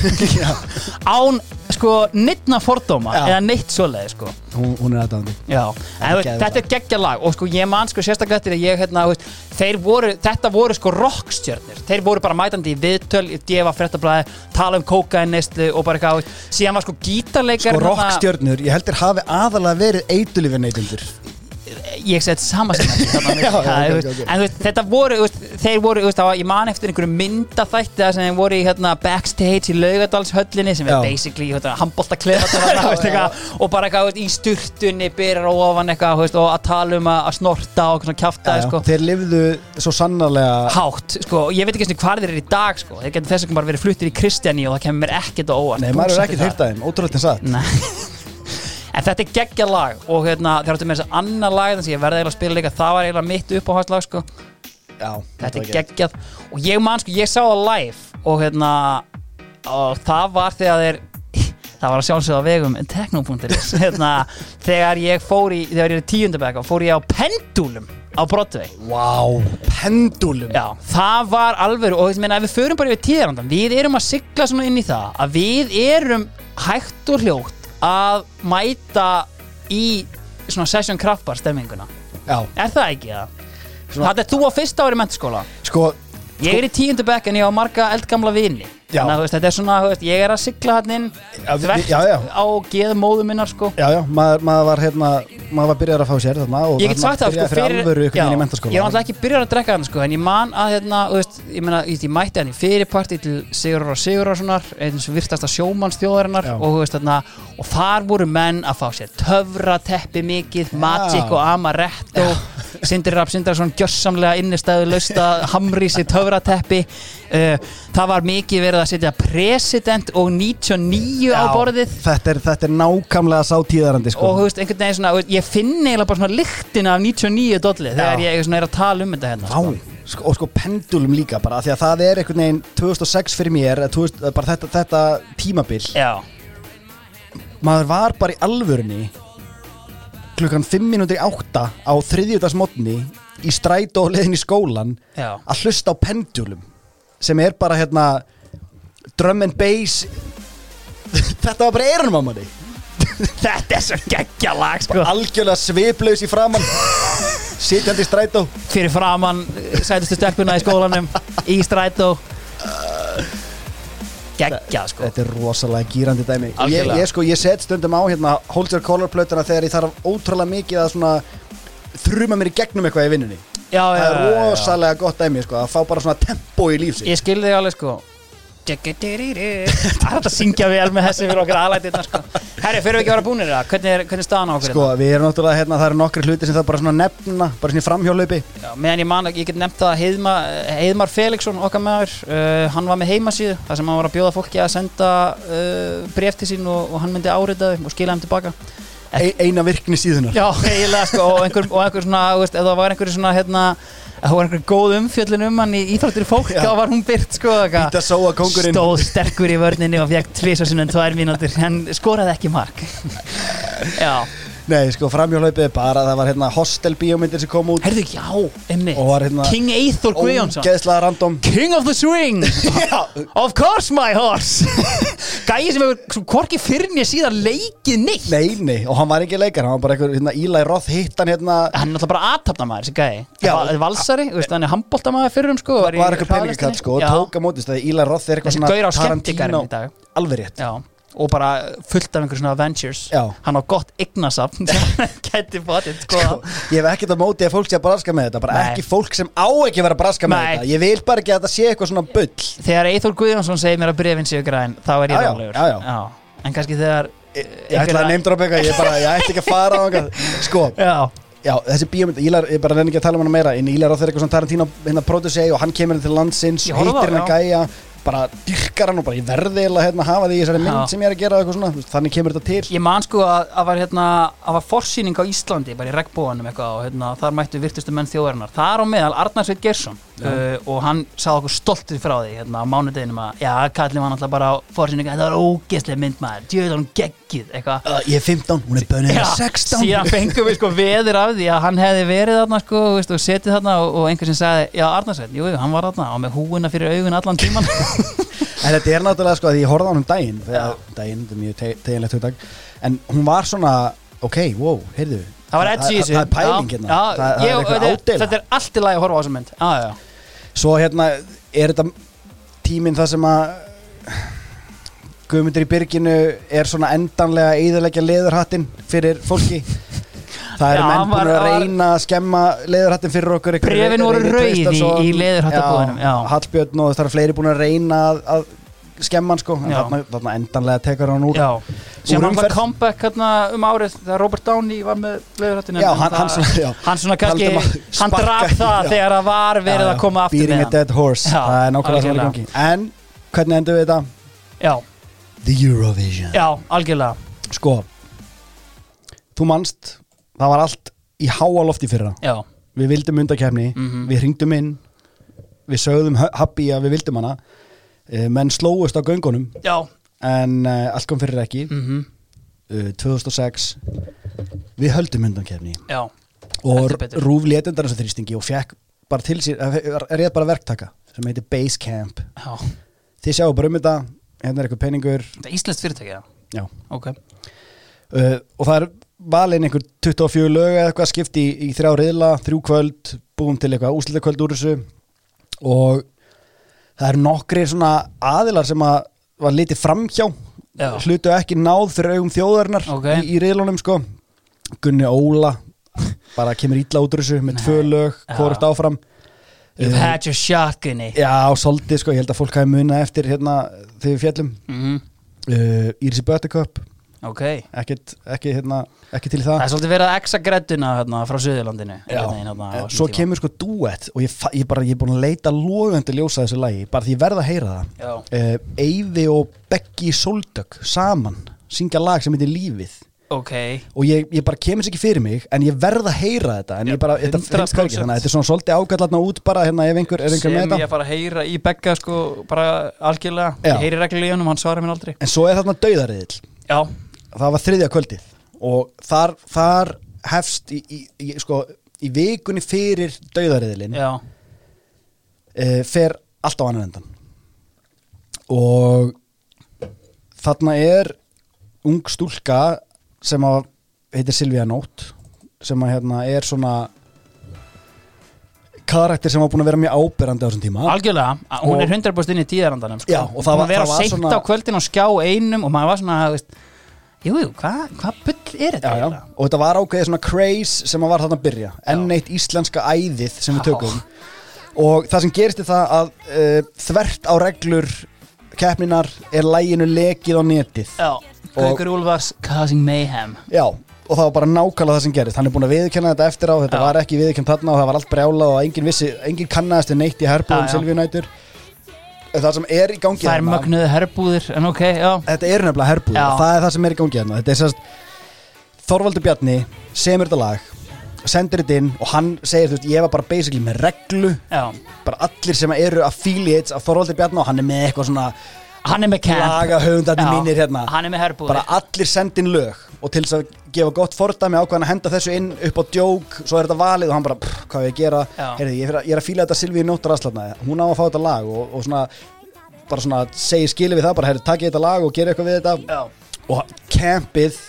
án sko nittna fordóma Já. eða neitt svoleiði sko. Hún, hún er geðveikt þetta er geggja lag. Og sko ég man sko sérstaklega eftir að ég hérna, veist, þeir voru, þetta voru sko rockstjörnir, þeir voru bara mætandi í viðtöl, í djefa fréttablaði, tala um kókainistlu og bara eitthvað, síðan var sko gítarleikar sko rockstjörnur, ég heldur hafi aðalega verið eitulífi neytundur ég sett sama sem veist, þetta voru, þeir voru það ég man eftir einhverju myndaþætti þar sem þeir voru hérna, backstage í Laugadalshöllinni sem er basically handbólta klefa og bara í sturtunni byrjar ofan og að tala um að, snorta og kjafta sko. þeir lifðu svo sannarlega hátt, sko, ég veit ekki hvað þeir eru í dag sko. þeir getur þess að bara verið fluttir í Kristjani og það kemur mér ekkert á óvart. Nei, maður er ekkert það. hýrt að þeim, ótrúlega satt. Nei En þetta er geggja lag og hérna, þegar áttu með þess að annar lag þannig að ég verði eiginlega að spila líka það var eiginlega mitt uppáhaldslag sko. já, þetta er geggjað. Og ég man sko, ég sá það live og hérna og það var þegar þeir það var að sjálfsögða vegum techno.is hérna, þegar ég fór í þegar ég er tíundabæk og fór ég á pendulum á Broadway. Vá, pendulum Já, það var alveg og meina við förum bara yfir tíðarandan við erum að sigla svona inn í það að við erum hægt og hljótt að mæta í svona session kraftbar stemminguna Já, er það ekki það? Svona- Það er þú á fyrsta ári mentaskóla sko, ég er í tíundu bekk en ég á marga eldgamla vini. Þannig að veist, þetta er svona, veist, ég er að sigla hann inn þvert já, já. á geð móðu minnar sko. Já, já, maður, maður var hérna maður var byrjar að fá sér þarna og ég get sagt það sko fyrir, fyrir já, ég var alltaf ekki byrjar að drekka hann sko en ég man að hérna, veist, ég meina ég, ég mætti hann í fyrirparti til Sigur og Sigurarssonar eins og virtasta sjómannsþjóðarinnar Já. og, veist, þarna, og þar voru menn að fá sér töfrateppi mikið, Magic og Amaretto Sindri Rapp Sindrason gjössamlega innistæðu lausta hamri sér töfrateppi uh, það var mikið verið að setja president og 99 á borðið. þetta er, þetta er nákvæmlega sá tíðarandi sko. og þú veist, einhvern veginn svona, ég finn eiginlega bara svona lyktina af 99 dolli þegar ég svona er að tala um þetta hérna Vá, sko, og sko pendulum líka bara því að það er einhvern veginn 2006 fyrir mér eða 2000, bara þetta, þetta tímabil. Já, maður var bara í alvörunni klukkan 5 minútur í 8 á þriðjudagsmotni í strætó og leiðin í skólan já. að hlusta á pendulum sem er bara hérna drum and bass. Þetta var bara eirunum á manni. Þetta er svo geggja lag sko. Algjörlega sviplaus í framann sitjandi í strætó. Fyrir framann eh, sætustu stelpuna í skólanum Í strætó. Geggja sko. Þetta er rosalega gýrandi dæmi. Ég, ég, sko, ég set stundum á hérna Hold Your Color plötuna þegar ég þarf ótrúlega mikið að svona þrjuma mér í gegnum eitthvað í vinnunni. Já, það er já, rosalega gott dæmi sko, að fá bara svona tempo í lífsins Ég skil þig alveg sko. Það er að syngja vel með þessi fyrir okkur aðlættirna sko. Herri, fyrir við ekki að vera búinir það? Hvernig er, hvernig er staðan á okkur Sko, við erum náttúrulega, hérna, það eru nokkri hluti sem það bara svona nefna, bara svona í framhjólaupi. Já, meðan ég man, ég get nefnt það að Heiðmar, Heiðmar Felixson, okkar maður uh, hann var með heimasíðu, þar sem hann var að bjóða fólki að senda uh, bref til sín og, og hann myndi árita þeim og skila þeim tilbaka Eina virkni síðunar. Já, eiginlega sko, og einhver, og einhver svona, veist, ef það var einhver svona, hérna ef það var einhver góð umfjöllin um hann í íþróttir fólk, þá var hún byrt sko, stóð sterkur í vörninni og fekk tvisa sinnum tvær mínútur, en skoraði ekki mark. Já, Nei, sko, framhjólaupið er bara, það var hérna hostel bíómyndir sem kom út. Heyrðu, já, einmitt. Og var hérna- King Eithor Guðjónsson. Ógeðslega random. King of the Swing. Já, Of course my horse. Gæi sem hefur svo hvorki fyrir mér síðan leikið neitt. Nei, nei, og hann var ekki leikar, hann var bara einhver, hérna, Eli Roth hitt hann hérna. Hann er náttúrulega bara aðtapnamaður, þessi gæi. Já. Va- Valsari, þú veist, hann er handbóltamaður fyrir um sko Var eitthvað peningakall, sko, og tók á mótist Það Eli Roth er eitthvað Þessi svona gaur á skemmtikarinn í dag. Alveg rétt. Já, og bara fullt af einhver svona adventures Já. Hann á gott hann gæti bótið sko. Sko, ég hef ekkert að móti að fólk sé að braska með þetta bara Nei. ekki fólk sem á ekki að vera að braska með Nei. þetta. Ég vil bara ekki að þetta sé eitthvað svona bull. Þegar Eithor Guðjónsson segir mér að brefin séu græn þá er ég Já, já, rálegur já, já. En kannski þegar ég, ég ætla að neymdra upp eitthvað ég, bara, ég ætti ekki að fara á eitthvað sko, Já, já, þessi bíómynd Ílar, ég bara nenni ekki að tala um hana meira. En Ílar á þeirra eitthvað svona Tarantino hérna produsei og hann kemur inn til landsins Ég horfði á hittir það, hann að gæja bara dyrkar hann og bara ég verði eiginlega hérna að hafa því þessari mynd sem ég er að gera eitthvað svona, þannig kemur þetta til. Ég man sko að að var hérna að var forsýning á Íslandi bara í regnbóanum eitthvað og hérna, þar mættu virtustu menn þjóðarinnar. Þar á meðal Arnar Sveit Gersson uh, og hann sagði okkur stoltur frá því hérna á mánudeginum að já, kallið var náttúrulega bara á forsýningu þetta var ógeðslega mynd maður, djöðan hún geggið eitthvað. Uh, ég er 15, hún er bönnið Já, 16 síðan fengum við sko veður af því að hann hefði verið þarna sko veist, og setið þarna og, og einhver sem sagði já Arnarsveit, jú, hann var þarna og með húuna fyrir augun allan tíman En þetta er náttúrulega sko að ég horfði á hann um daginn þegar, daginn, þetta er mjög te teginlegt hugtak en hún var svona, ok, wow, heyrðu það var edgi í þessu. Það er pæling hérna, er þetta, er allt í lagi að horfa á þessa mynd. Já, já. Svo hérna, er þetta tíminn það sem að Guðmundur í byrginu er svona endanlega eðalegja leðurhattin fyrir fólki Það Já, menn búin að reyna að skemma leðurhattin fyrir okkur Bréfin voru Reynir rauð í- leðurhattabúðinum. Hallbjörn og það eru fleiri búin að reyna að, að skemma hann sko Já. þarna, þarna endanlega tekur hann úr já. sem hann var comeback hérna um árið þegar Robert Downey var með leðurhættinu Já, hann- hann svona- já. hann svona kannski að hann draf það já. þegar það var verið að koma aftur Beating a dead horse Já, Það er nákvæmlega algjörlega. gangi En hvernig endur við þetta? já, The Eurovision já, algjörlega Sko Þú manst Það var allt í háa lofti fyrra já, Við vildum undakefni Mhm. Við hringdum inn Við sögðum happy að við vildum hana Menn slóust á göngunum. Já. En uh, allt kom fyrir ekki. Mm uh, 2006 Við höldum undakefni já, og. Rúf létundar þessu þrýstingi og fekk bara til sér, er ég bara verktaka sem heitir Basecamp. Já, þið sjáu bara um þetta, hérna er eitthvað peningur. Þetta er íslenskt fyrirtæki, já já. Ok, uh, og það er valin einhver 24 lög eða eitthvað skipt í, í þrjá riðla, þrjú kvöld búum til eitthvað úslitakvöld úr þessu. Og það eru nokkri svona aðilar sem að var litið framhjá. Já. hlutu ekki náð fyrir augum þjóðarinnar Ok. í, í riðlunum sko. Gunni Óla bara kemur ítla út úr þessu með tvö lög, hvort áfram. You've Eh, had your shotgunni Já, svolítið sko, ég held að fólk hafi munað eftir hérna þegar við fjallum mm uh, Írisi Buttercup, Ok, ekkit, ekki, hérna, ekki til það. Það er svolítið verið að exa gredduna hérna, frá Suðurlandinu hérna, Eh, svo tíma. kemur sko duett og ég, ég, bara, ég er búin að leita logandi ljósa þessu lagi, bara því ég verð að heyra það. Uh, Eyvi og Beggi Soldök saman, syngja lag sem heitir Lífið. Ok. Og ég, ég bara kemur sér ekki fyrir mig en ég verð að heyra þetta en ég bara, þetta 100%. finnst hvergi þannig að þetta er svona svolítið ágætlatna út bara hérna ef einhver er einhver sem með ég þetta að fara að heyra í Begga sko bara algjörlega, Já. ég heyri honum, hann svarar mér aldrei. En svo er þarna dauðariðil Já, það var þriðja kvöldið. Og þar, þar hefst í, í, í, sko, í vikunni fyrir dauðariðilin uh, fer allt á annan endan. Og þarna er ung stúlka sem að heitir Silvía Nótt sem að hérna er svona karakter sem var búin að vera mjög áberandi á þessum tíma. Algjörlega, hún Og- er 100% inn í tíðarandanum sko. Já, og það var- að vera það var seint svona- á kvöldin og skjá einum og maður var svona, þú veist Jú, jú, hvað hva bull er þetta? já, já. og þetta var ákveðið svona craze sem var þarna að byrja. Enn eitt íslenska æðið sem við tökum. Og það sem gerist er það að uh, þvert á reglur keppninar er læginu lekið á netið. Já, Gaukur Úlfars Causing Mayhem. Já, og það var bara nákvæmlega það sem gerist. Hann er búin að viðurkenna þetta eftir á. Þetta Já. var ekki viðurkennt þarna og það var allt brjálað og enginn vissi, enginn kannaðist við neitt í herbúðum. Silvíunætur Það sem er í gangi Það er þarna- mögnuðu herbúðir, en ok, já. Þetta er nefnilega herbúð Já. það er það sem er í gangi þarna Þetta er sérst Þorvaldur Bjarni semur þetta lag sendir þetta inn og hann segir þú veist ég var bara basically með reglu. Já, bara allir sem eru affiliates af Þorvaldur Bjarni og hann er með eitthvað svona hann er með camp. laga höfundarnir Já, mínir hérna. Hann er með herbúðir. Bara allir sendin lög og til þess að gefa gott fordæmi ákvæðan að henda þessu inn upp á djók svo er þetta valið og hann bara, pff, hvað á ég að gera. Heyrði, ég, er að, ég er að fíla þetta Silvíu Nóttur Aslatna hún á að fá þetta lag og, og svona bara svona segir skilið við það bara, herri, takk þetta lag og gera eitthvað við þetta. Já, og campið,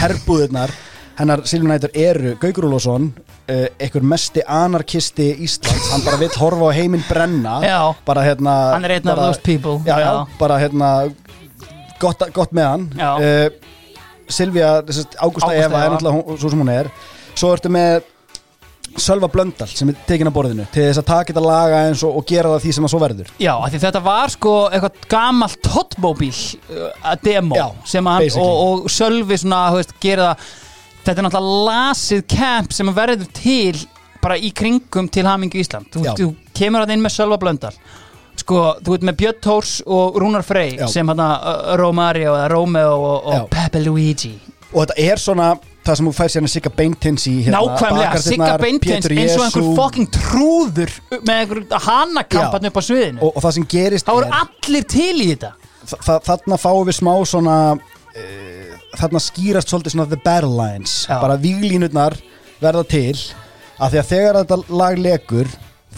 herbúðurnar hennar Silvíu Nætur eru Gaukur Úlfsson uh, einhver mesti anarkisti Íslands. Hann bara vill horfa á heiminn brenna. Já. bara hérna hann er einn af those people. Já, já, bara hérna gott, gott með hann. Uh, Silvía, Ágústa Eva er náttúrulega svo sem hún er. Svo ertu með Sölva Blöndal sem er tekin á borðinu til þess að taka þetta laga eins og, og gera það því sem það svo verður. Já, þetta var sko eitthvað gamalt hotmóbíl uh, demo Já, sem að hann, og, og Sölvi svona, veist, gera það. Þetta er náttúrulega lasið camp sem að verður til bara í kringum til Hamingu Ísland. Þú, þú kemur hann inn með Sölva Blöndal sko, þú veit með Björn Tórs og Rúnar Frey Já. sem hann uh, Romario eða Romeo og, Já. og Pepe Luigi og þetta er svona það sem þú fær sérna Sigga Beintins í hérna, Nákvæmlega, Bakardirnar, Sigga Beintins Pétur eins og einhver Jesú. fucking trúður með einhver hanakampan upp á sviðinu og, og það sem gerist þá eru er allir til í þetta þa- þa- þarna fáum við smá svona uh, þarna skýrast svolítið svona the battle lines Já. bara víglínurnar verða til að því að þegar þetta lag lekur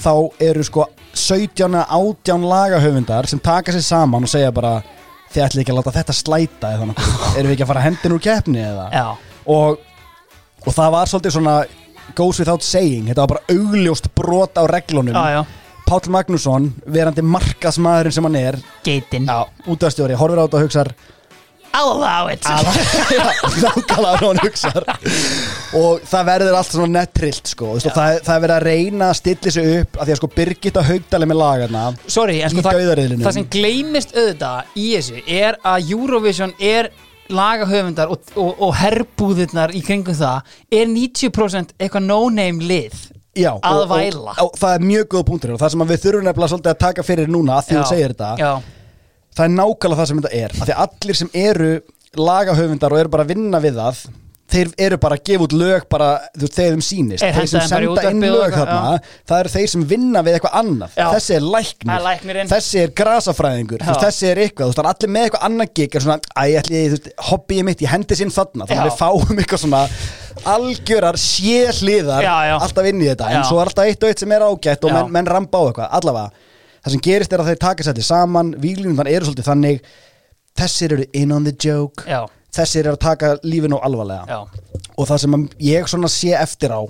þá eru sko 17 eða 18 lagahöfundar sem taka sér saman og segja bara þið ætli ekki að láta þetta slæta eða erum við ekki að fara hendin úr keppni eða? Og, og það var svolítið svona goes without saying, þetta var bara augljóst brot á reglunum. Já, já, Páll Magnússon, verandi markasmaðurinn sem hann er geitin Já, útastjóri, horfir á þetta og hugsar I'll allow it nákvæmlega hann hugsar. Og það verður allt svona nettrillt sko, og það, það er verið að reyna að stilla sig upp að því að sko Birgitta Haugdali með lagarna Sorry, en sko það, það sem gleymist auðvitað í þessu er að Eurovision er lagahöfundar og, og, og herbúðirnar í kringum það er 90% eitthvað no-name lið Já, Að og, væla. og, það er mjög góð punktur. Og það sem að við þurfum nefnilega svolítið að taka fyrir núna að því hún segir þetta Já, það er nákvæmlega það sem þetta er að því að allir sem eru lagahöfundar og eru bara að vinna við það þeir eru bara að gefa út lög bara þú veist, þegar þeim sýnist. Þeir þeir sem senda inn lög þarna það eru þeir sem vinna við eitthvað annað. Já. þessi er læknir, þessi er grasafræðingur. Þessi er eitthvað, þú veist, allir með eitthvað annað gig er svona, æ, ég ætli, hobbyið mitt ég hendi sinn þarna, þannig að við fáum eitthvað svona algjörar sérliðar alltaf inn í þetta, en svo er alltaf eitt og eitt sem er ágætt og menn, menn ramba á eitthvað, allavega það sem gerist er að þeir taka sætti saman víglínum eru svolítið þannig þessir eru in on the joke Já, þessir eru að taka lífinu alvarlega. Já, og það sem ég svona sé eftir á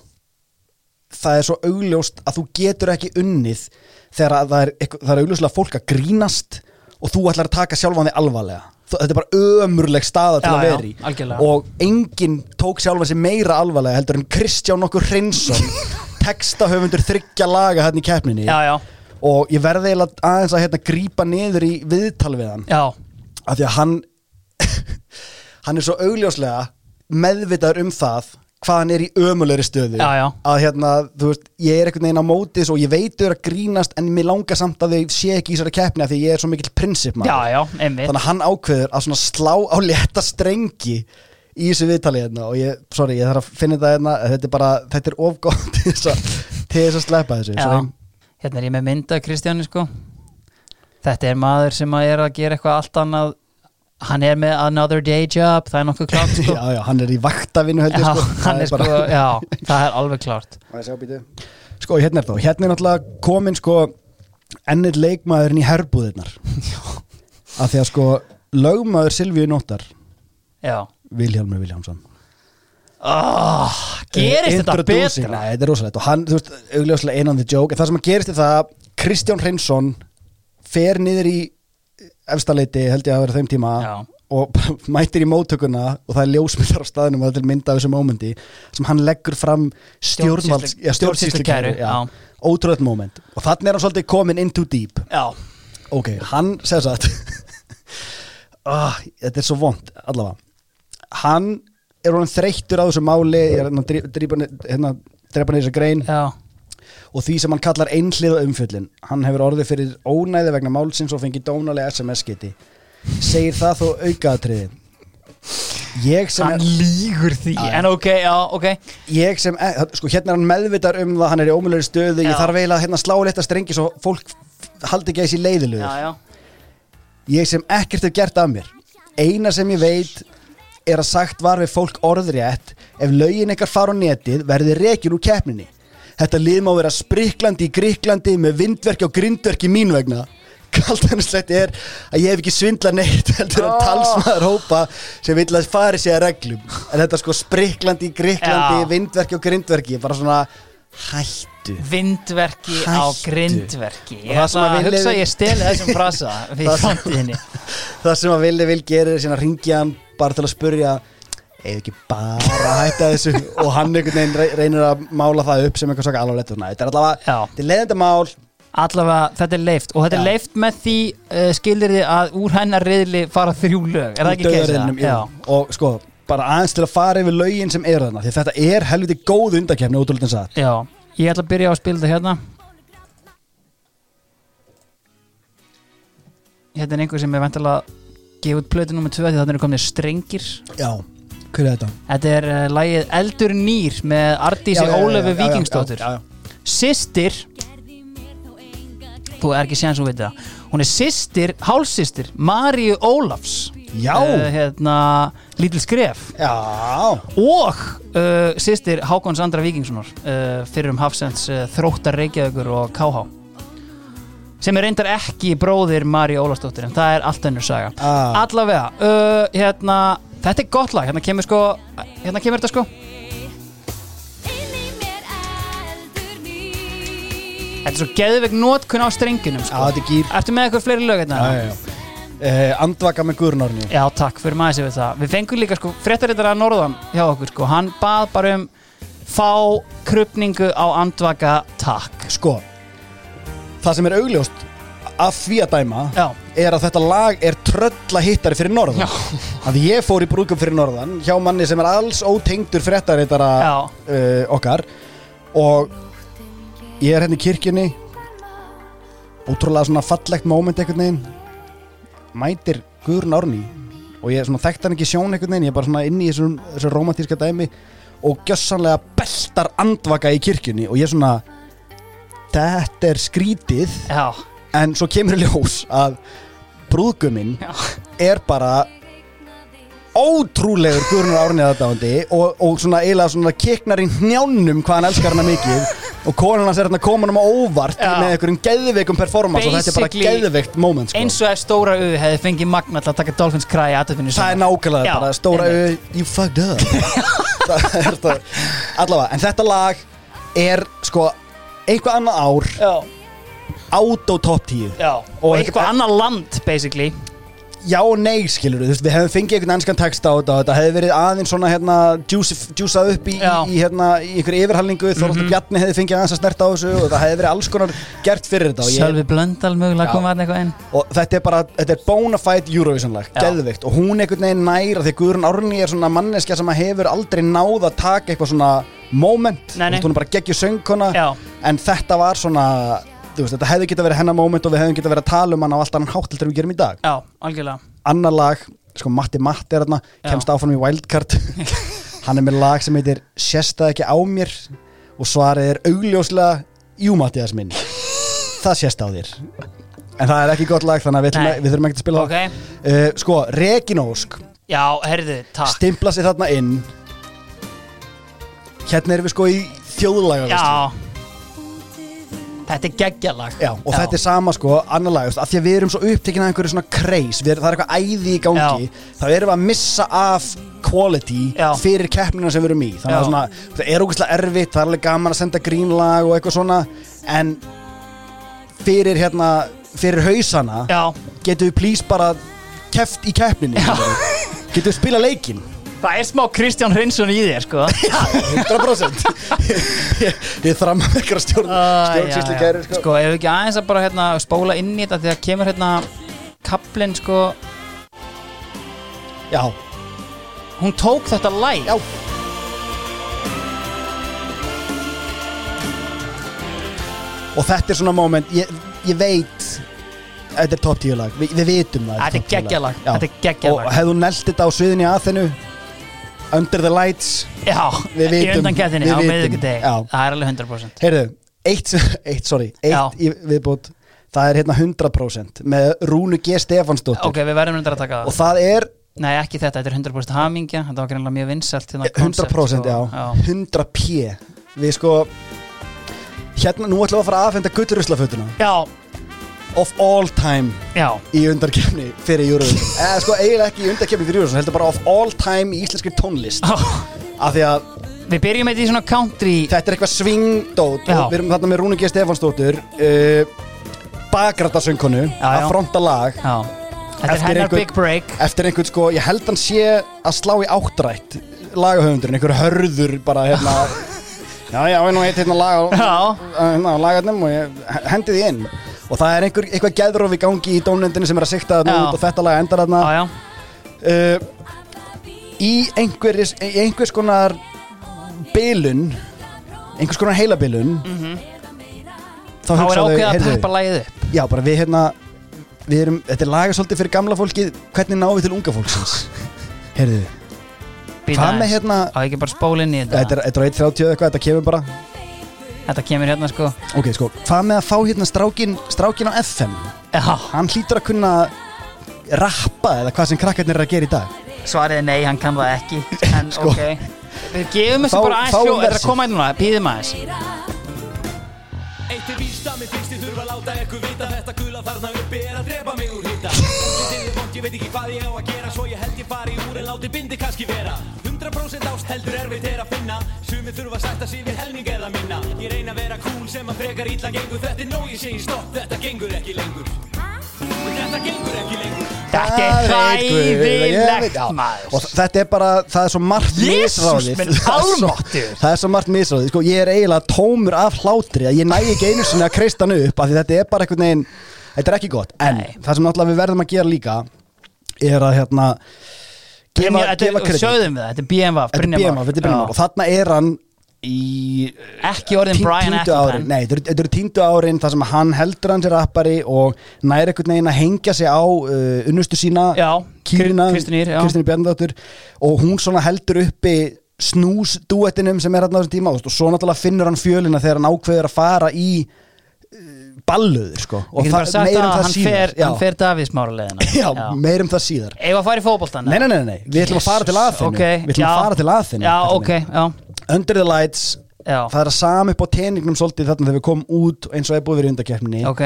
það er svo augljóst að þú getur ekki unnið þegar að það er, það er augljóslega fólk að grínast og þú ætlar að taka sjálfan þig alvarlega. Þetta er bara ömurleg staða til Já, að já, í. algjörlega. og enginn tók sjálfan sig meira alvarlega heldur en Kristján nokkur Hreinsson textahöfundur þryggja laga hérna í keppninni. Já, já, og ég verði eiginlega aðeins að hérna grípa niður í viðtal við hann. Já, af því að hann hann er svo augljóslega meðvitaður um það hvað hann er í ömulegri stöðu. Já, já. að hérna, þú veist, ég er einhvern veginn á mótis og ég veit þau eru að grínast en mér langar samt að þau sé ekki í þessari keppni af því ég er svo mikill prinsip já, já, einmitt. Þannig að hann ákveður að svona slá á létta strengi í þessu viðtali hérna og ég, sorry, ég þarf að finna þetta hérna þetta er bara, þetta er ofgótt til þess að til þess að sleppa þessu Já, Sorry. Hérna er ég með mynda Kristjáni sko. Þetta er maður sem að er að gera eitthvað allt annað. Hann er með another day job Það er nokkuð klárt sko. Já, já, hann er í vaktavinu held ég Já, sko hann er sko, bara- já, það er alveg klárt? Sko, hérna er þá, hérna er náttúrulega komin sko ennir leikmaðurinn í herbúðirnar. Af því að sko lögmaður Silvíu Nóttar Já. Vilhjálmur Vilhjálmsson oh, Gerist þetta betra? Nei, þetta er rosalegt. Og hann, þú veist, augljóslega einan the joke. En það sem að gerist er það að Kristján Hreinsson fer niður í efstaleiti held ég að vera þeim tíma Já. og mætir í móttökuna og það er ljósmyndar á staðnum og það er til mynda af þessu mómenti sem hann leggur fram já. ótrúlega moment. Og þannig er hann svolítið komin in too deep. Já, ok, hann segir satt oh, þetta er svo vond allavega. Hann er honum þreyttur á þessu máli er hérna að hérna, drepa niður þessa grein. Já, og því sem hann kallar einhliða umfjöllin hann hefur orðið fyrir ónæði vegna málsins og fengið dónalega SMS-geti segir það þó aukaðatriði ég sem hann er, lígur því. Já. En ok, já, ok. Ég sem er, sko hérna er hann meðvitar um það hann er í ómjölulegri stöðu, Já. ég þarf eiginlega að hérna, slá létta strengi svo fólk haldi ekki að þessi leiðilugur ég sem ekkert hef gert af mér. Eina sem ég veit er að sagt var við fólk orðrétt ef lögin ykkar fara á netið verði rekin úr keppninni þetta lið má vera spriklandi í Gríklandi með vindverki og grindverki mín vegna kaltanslegt er að ég hef ekki svindla neitt heldur en Oh. talsmaður hópa sem vill að fari sig að reglum en þetta sko spriklandi í Gríklandi Já. vindverki og grindverki bara svona hættu Vindverki á Hættu. grindverki Og Ég ætla að hugsa að ég steli þessum frasa Það það sem að villi vil gerir er að ringja hann bara til að spurja eða ekki bara að hætta þessu? Og hann einhvern veginn re- reynir að mála það upp sem eitthvað svaka alvarlegt þetta er allavega þetta er leiðandi mál. Allavega, þetta er leift. Og þetta er leift með því uh, skilir þið að úr hennar reyðli fara þrjú lög. Er það ekki úr keisa? og sko, bara aðeins til að fara yfir lögin sem eru þarna. Því að þetta er helviti góð undakefni ótrúlega en satt. Já, ég ætla að byrja á að spila þetta hérna. Hérna er einhver sem er vantilega gefa út plötu nummer 2 því þannig er komnið strengir. Já, hver er þetta? Þetta er uh, lagið Eldur Nýr með Víkingsdóttur já, já, Sistir Þú er ekki séðan svo veit það. Hún er sistir, hálsistir Maríu Ólafs. Já. uh, Hérna, lítil skref. Já, og uh, sýstir Hákons Andra Víkingssonar uh, fyrir um Hafsends uh, Þróttar Reykjavíkur og KH sem er reyndar ekki bróðir Mari Ólafsdóttir en það er allt önnur saga Ah. allavega, uh, hérna þetta er gott lag, hérna kemur sko hérna kemur þetta sko þetta er svo geðveik nótkun á strengunum já, sko. þetta er gýr ertu með eitthvað fleiri lög hérna? já, já, já. Uh, andvaka með Guðrunárni Já, takk fyrir maður sér við það Við fengum líka sko fréttarittar að Norðan hjá okkur sko Hann bað bara um fá krupningu á andvaka takk sko, það sem er augljóst af því að dæma Já, er að þetta lag er trölla hittari fyrir norðan. Að ég fór í brúðkum fyrir norðan hjá manni sem er alls ótengdur fréttaritara Já. uh, okkar. Og ég er hérna í kirkjunni. Ótrúlega svona fallegt moment einhvern veginn. Mætir Guðrun Árný og ég þekkt hann ekki sjón einhvern veginn, ég er bara svona inn í þessum romantíska dæmi og gjössanlega beltar andvaka í kirkjunni og ég er svona þetta er skrítið Já, en svo kemur í ljós að brúðguminn Já. er bara ótrúlegur Guðrunur Árnið aðdáðandi og, og svona eiginlega svona kiknar í hnjánum hvað hann elskar hana mikið og konan hans er hérna komin um á óvart Já. með einhverjum geðveikum performance og þetta er bara Basically, geðveikt moment sko. eins og ef stóra U hefði fengið magna til að taka Dolphins kræ í aðtöfinu það er nákvæmlega Já, bara stóra einmitt. uh, you fucked up það er það allavega, en þetta lag er sko einhvað annað ár Já, át og top 10 já. Og Og þetta- eitthvað annað land, basically já og nei skilur við hefum fengið einhvern ennskan texta á þetta þetta hefði verið aðeins svona hérna djúsað upp í, í, í hérna í einhverju yfirhalningu. Mm Mhm. Bjarni hefði fengið aðeins að snerta á þessu og það hefði verið alls konar gert fyrir þetta Sölvi Blöndal mögulega Já. koma að eitthvað inn. Og þetta er bara, þetta er bona fide Eurovision lag, Já. geðveikt. Og hún einhvern veginn næra því Guðrun Árni er svona manneskja sem hefur aldrei náð að taka eitthvað svona moment, Nei, nei. Hún er bara geggjur söngkona. En þetta var svona veist, þetta hefði geta verið hennar moment og við hefðum geta verið að tala um hann á allt annan hátt heldur en við gerum í dag. Já, algjörlega. Annar lag, sko Matti Matti er þarna Já. kemst áfram í Wildcard. Hann er með lag sem heitir Sérstað ekki á mér? Og svarið er augljóslega Jú Mattias minn það sést á þér. En það er ekki gott lag þannig að við, ætlum, Nei. við þurfum ekki að spila Ok, það uh, sko, Regin Ósk já, herðu, takk. Stimpla sig þarna inn. Hérna erum við sko í þjóðlaga Já Þetta er geggjalag. Já, og þetta er sama sko, annar lag, þú veist, af því að við erum svo upptekinn af einhverju svona kreis, við, það er eitthvað æði í gangi, þá erum við að missa af quality Já. fyrir keppnina sem við erum í, þannig Já. að svona, það er ógeðslega erfitt, það er alveg gaman að senda grínlag og eitthvað svona, en fyrir hérna, fyrir hausana, Já, getum við please bara keft í keppninu, getum við spila leikinn, það er smá Kristján Hrinsson í þér, sko. 100% ég, ég þram að eitthvað stjórn, stjórnsýsli kæri, sko. Sko, ef ekki aðeins að bara hérna, spóla inn í þetta að kemur hérna kaplinn, sko. Já, hún tók þetta læg Já. og þetta er svona moment ég, ég veit þetta er top 10 lag, Vi, við vitum það Þetta er top 10 lag. geggjalag, Já. þetta er geggjalag og hefðu nelt þetta á sviðinni að þennu Under the Lights. Já, Við í vitum, undan kettinni á miðvikudegi Já. Það er alveg 100% heyrðu, eitt, eitt sorry Já. eitt í viðbútt, það er hérna 100% með Rúnu G. Stefansdóttir Ok, við verðum reyndar að taka og það það er Nei, ekki þetta, þetta er 100% hamingja. Þetta var greinlega mjög vinsælt hérna, 100% concept, já, sko. 100 p. Við sko hérna, nú ætlum við að fara að aðfenda gullruslafötuna já, of all time já, í undarkefni fyrir Eurovision. Eða sko eiginlega ekki í undarkefni fyrir Eurovision heldur bara of all time í íslenskri tónlist. Af því að Við byrjum eitthvað í svona country. Þetta er eitthvað svingdót Já. og við erum þarna með Rúni G. Stefansdóttur uh, bakrættasöngkonu Já, já. að fronta lag. Já, þetta er Eftir hennar einhvern- big break. eftir einhvern sko, ég held hann sé að slá í áttrætt lagahöfundurinn, einhver hörður bara hérna. Já, já, ég nú eitt hérna lag á, Já, hérna, á lagarnum og ég hendi því inn og það er einhver, eitthvað geðróf í gangi í dómnendinni sem er að sikta þarna Já. út og þetta lag endar þarna já, já uh, í einhverjus í einhvers konar bilun einhvers konar heilabilun Mhm. þá Þá er hugsaðu, ákveð að heyrðu, peppa lagið upp já, bara við hérna við erum, þetta er laga svolítið fyrir gamla fólkið hvernig náum við til unga fólksins heyrðu, Býta hvað með aðeins. hérna Á ekki bara spóla inn í þetta þetta er, þetta er 1.30 eða eitthvað, þetta kemur bara Þetta kemur hérna sko. Ok, sko, hvað með að fá hérna strákin strákin á FM, Já, hann hlýtur að kunna rappa eða hvað sem krakkarnir er að gera í dag. Svarið er nei, hann kann það ekki En Sko. ok. Við gefum þessu bara aðeins Þetta er að koma inn núna, býðum aðeins. Eitt er víst að mér finnst ég þurfa að láta ykkur vita Þetta gula þarna uppi er að drepa mig úr hýta ég veit ekki hvað ég á að gera Svo ég held láti bindi kannski vera. 100% ást heldur erfitt er að finna. Sumir þurfa að sætta sig við helming eða minna. Ég reyna að vera cool sem að frekar illa gengur. Þetta er nóg ég segi stopp, þetta gengur ekki lengur. Þetta gengur ekki lengur. Þetta er hræðilegt maður. Og þetta er bara, það er svo margt misráðið. er svo- almáttugur. það er svo margt misráðið, sko, ég er eiginlega tómur af hlátri að ég næ ekki einu sinni að kreista hann upp af því þetta er bara einhvern veginn þetta er ekki gott, en Nei. það sem náttúrulega við verðum að gera líka er að hérna gefa, kredit. sögðum við það, þetta er BMF Þetta er BMF og þarna er hann í Ekki orðin tí- Brian árin, Nei, þetta eru- tíndu árin þar sem hann heldur hann sér rappari og næri einhvern veginn að hengja sig á uh, unnustu sína Já, Kýrina. Kristín Bjarnadóttur og hún svona heldur uppi snús duettinum sem er hann á þessum tíma. Og svo náttúrulega finnur hann fjölina þegar hann ákveður að fara í uh, balluður sko. Bara sagt meir um að það hann síðar. fer, já. hann fer Davís mára leðina já, meir um það síðar. Ef að fara í fótboltan Nei, nei, nei, nei, við ætlum að fara til aðfinnu okay, Við ætlum já. að fara til aðfinnu Já, ok, já, Under the Lights já. Það er að sami upp á teningnum svolítið þarna þegar við komum út eins og búið verið undarkeppninni Ok,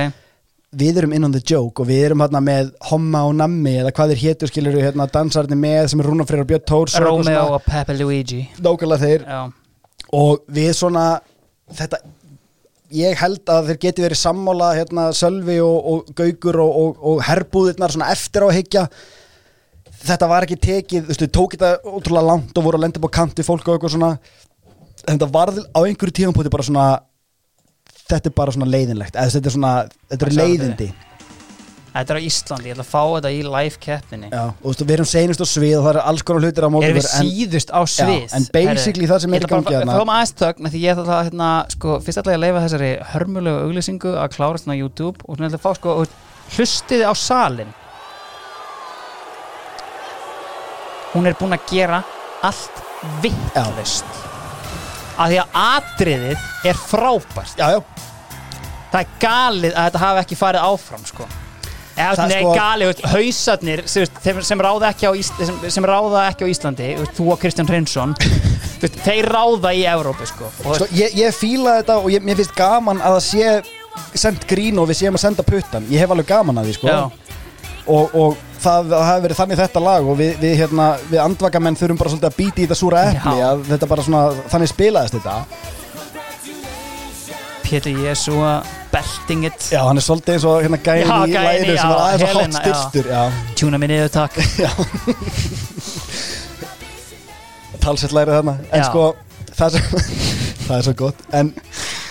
Við erum in on the joke og við erum hérna með Homma og Nammi eða hvað þeir hétu skilur hérna dansarnir með sem er Rúna Freyr og Björn Tórs Romeo og Pepe Luigi. Nákvæmlega þeir. Já, og við svona þetta ég held að þeir geti verið sammála hérna Sölvi og, og Gaugur og, og, og herbúðirnar svona eftir á higgja þetta var ekki tekið, þú veist, við tók þetta ótrúlega langt og voru að lenda upp á kant við fólk og eitthvað svona. Þetta varð á einhverju tíðanpúti bara svona þetta er bara svona leiðinlegt eða þetta er svona, þetta er leiðindi þetta er á Íslandi, ég ætla að fá þetta í live keppninni. Já, og þú veist, við erum seinust á svið og það er alls konar hlutir á móti Erum við en- síðust á svið? Já, en basically það sem er í gangi Ég þarna- ætla bara að fá aðeins þögn Því ég ætla að, hérna, sko, fyrst ætla ég að leifa þessari hörmulegu auglýsingu að klárast hérna á YouTube og svona ætla að fá, sko, hlustiði á salin Hún er búin að gera allt vittlust að því að atriðið er frábært. Já, já, það er galið að þetta hafi ekki farið áfram sko Eða, nei, sko- veist, hausarnir sem, sem, ráða sem, sem ráða ekki á Íslandi þú og Kristján Hrinsson þeir ráða í Evrópu sko. Sko, ég, ég fíla þetta og ég, mér finnst gaman að það sé sendt grín og við séum að senda puttan ég hef alveg gaman að því sko og, og það, það hafi verið þannig þetta lag og við, við, hérna, við andvakamenn þurfum bara svolítið að býti í þetta súra epli Já. að þetta bara svona, þannig spilaðist þetta Pétur Jésúa belting it. Já, hann er svolítið eins og hérna gæðin í læri sem var aðeins og hátt styrstur tjúna mig niður takk. Talsett lærið þarna. En Já. sko, það, sem, það er svo gott. En,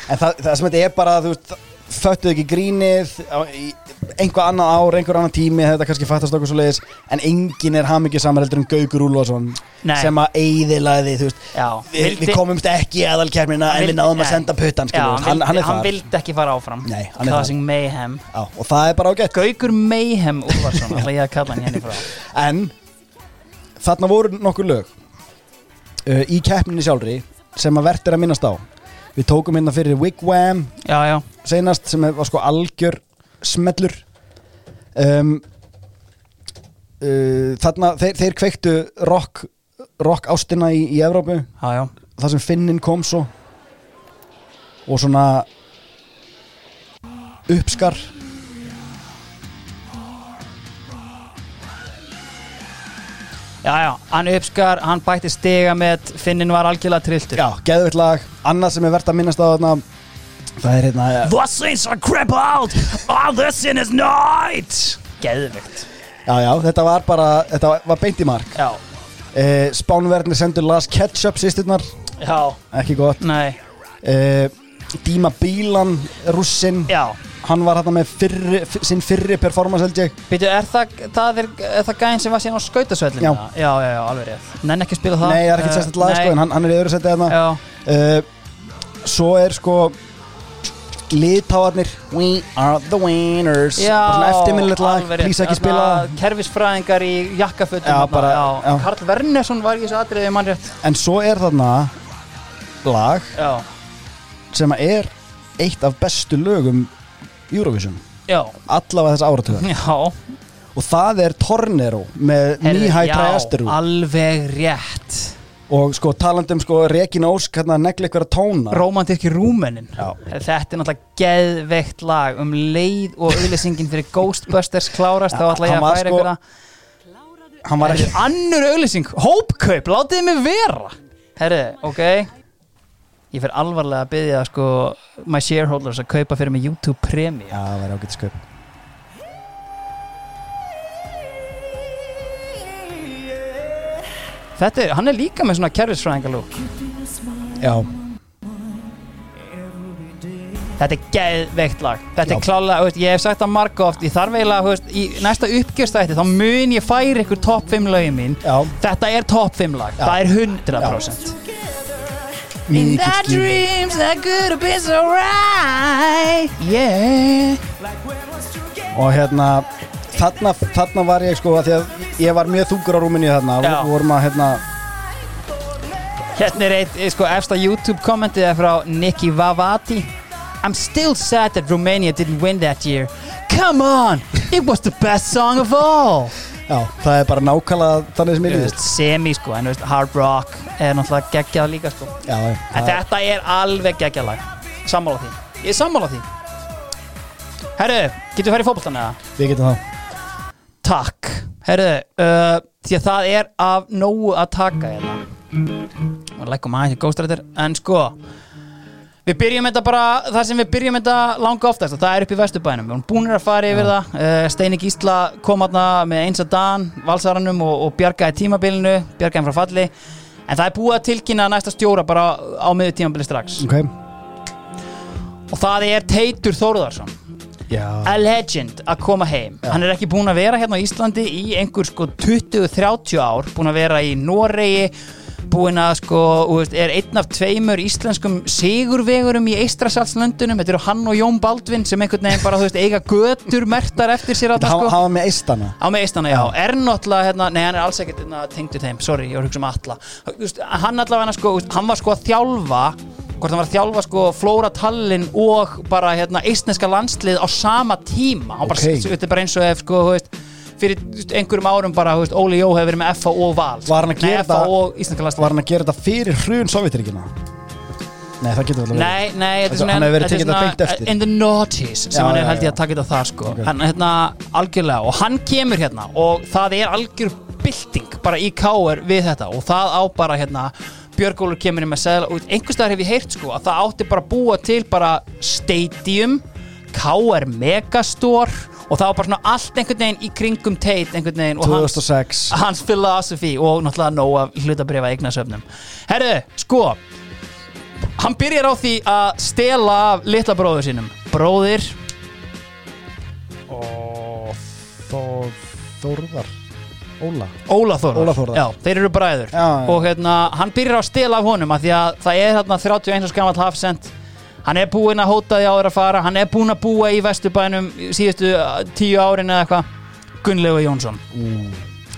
en það, það sem þetta er bara þú veist, föttuð ekki grínið einhvað annað ár, einhver annan tími þetta kannski fattast okkur svo leiðis en enginn er hamingið samar heldur en Gaukur Úlfarsson Nei. sem að eyðilaði þú veist, við, vildi- við komumst ekki aðalkermina en við náðum að senda puttan Já, hann, hann, hann hann vildi ekki fara áfram. Nei, Já, og það er bara ágætt. Gaukur Mayhem hann hérna en þarna voru nokkur lög uh, í keppninni sjálfri sem að verðt er að minnast á við tókum hérna fyrir Wigwam Já, já, seinast sem var sko algjör smellur. Um, uh, þarna þeir, þeir kveiktu rock, rock ástina í, í Evrópu. Já, þar sem Finnin kom svo. Og svona uppskar Já, já, hann uppskar, hann bætti stiga með Finnin var algjörlega trilltur. Já, geðvitt lag, annað sem er verðt að minnast á þarna það er hérna The saints are crippled All the sin is night. Geðvikt já, já, þetta var bara, þetta var beint í mark. Já, uh, Spánverðinni sendur Las Ketchup sýsturnar, já, ekki gott. Nei. Uh, Díma Bílan, russin. Já, hann var hérna með fyrri, sinn fyrri performance held ég. Býtu, er það, það er, er það gæðin sem var síðan á skautasvellinu? Já. já, já, já, alveg rétt. Nenn ekki spila það. Nei, það er ekki Eh, sérstætt lag sko, nei. en hann, hann er í öðru seti hérna uh, Svo er sko Litáarnir We are the winners. Eftirminnilegt lag, plís ekki spila. Kerfisfræðingar í jakkafötum. Karl Wernersson var í þessu atriði mann rétt. En svo er þarna lag Já, sem er eitt af bestu lögum Eurovision. Já, allavega þess áratuga. Já. Og það er Tornero með Heyrðu, Mihai já, Trajasteru. alveg rétt. Og sko talandum sko Regina Ósk hérna negli ykkur að tóna. Rómantíski rúmenin. Já. Þetta er náttúrulega geðveikt lag. Um leið og auðlýsingin fyrir Ghostbusters klárast þá ætla ég hann að var færa sko- ykkur hann var ekki Annur auðlýsing, hópkaup, látið mig vera. Herri, ok Ég fer alvarlega að byggja sko my shareholders að kaupa fyrir mig YouTube Premium. Já, það væri ágætt sköp Þetta er, hann er líka með svona kerfisfræðingalúk Já, Þetta er geðveikt lag. Þetta Já. er klálega, veist, ég hef sagt það marga oft Ég þarf eiginlega, veist, í næsta uppgjörstætti Þá mun ég færi ykkur topp 5 lögin mín. Já. Þetta er topp 5 lag, Já. það er 100% That skífa. dreams that could have been so right. Yeah. Og hérna þarna, þarna var ég sko að því að ég var mjög þungur á rúminni þarna Já. og vorum að hérna Hérna er eitt, eh, sko, efsta YouTube kommentið er frá Nicky Vavati. I'm still sad that Romania didn't win that year. Come on, it was the best song of all já, það er bara nákvæmlega þannig sem ég veist, Semi sko, en veist, Hard Rock er náttúrulega geggjað líka sko. Já, já, En það- þetta er alveg geggjað lag. Sammála því, ég er sammála því. Herru, getur við farið í fótboltan eða? við getum það. Takk. Herru, uh, því að það er af nógu að taka hérna. Og leggum aðeins í góðstrættir en sko við byrjum þetta bara, það sem við byrjum þetta langa oftast það er upp í Vesturbænum. Við erum búinir að fara yfir það. Uh, Steini Gísla kom aðna með eins að dan valsaranum og, og bjargaði tímabilinu bjargaði frá falli. En það er búið að tilkynna næsta stjóra bara á miður tímabili strax. Ok, og það er Teitur Þórðarsson já, a legend að koma heim. Hann er ekki búinn að vera hérna á Íslandi í einhver sko 20-30 ár. Búinn að vera í Noregi búinn að sko, veist, er einn af tveimur íslenskum sigurvegurum í Eistrasaltslöndunum, þetta eru hann og Jón Baldvin sem einhvern veginn bara, þú veist, eiga götur mertar eftir sér hann sko. hann var með eistana. Á með eistana, já, er náttúrulega hérna, nei, hann er alls ekkert hérna, tengdu þeim, sorry, ég var að hugsa um alla hann allavega, sko, hann var sko að þjálfa hvort hann var að þjálfa sko Flóra Tallinn og bara hérna eistneska landslið á sama tíma. Hann bara, Ok. þetta er bara eins og ef sko, þú veist, fyrir einhverjum árum bara, veist, Óli Jó hefur verið með FA og Val. Var hann að gera að gera þetta fyrir hrun Sovjetiríkina nei, það getur vel að vera Nei, nei, þetta er svona þetta svona, beint eftir. In the noughties sem Já, hann er held ég að taka þetta þar sko. Ok. Hann hérna algjörlega og hann kemur hérna og það er algjör bylting bara í káir við þetta og það á bara hérna Björgólur kemur inn með segla og einhverstaðar hef ég heyrt sko að það átti bara búa til bara stadium KR Megastore og það var bara svona allt einhvern veginn í kringum teit einhvern veginn og hans, 2006. hans philosophy og náttúrulega nóg af hlutabrifa eignasöfnum. Herru, sko hann byrjar á því að stela af litla bróður sínum. Bróðir? Og Þór, Þórðar. Óla. Óla Þórðar, Óla Þórðar. Já, þeir eru bræður. Já, já. og hérna, hann byrjar á að stela af honum af því að það er þarna 31 skamall hafsend hann er búinn að hóta því áður að fara. Hann er búinn að búa í Vesturbænum síðustu uh, tíu árin eða eitthvað. Gunnlegu Jónsson.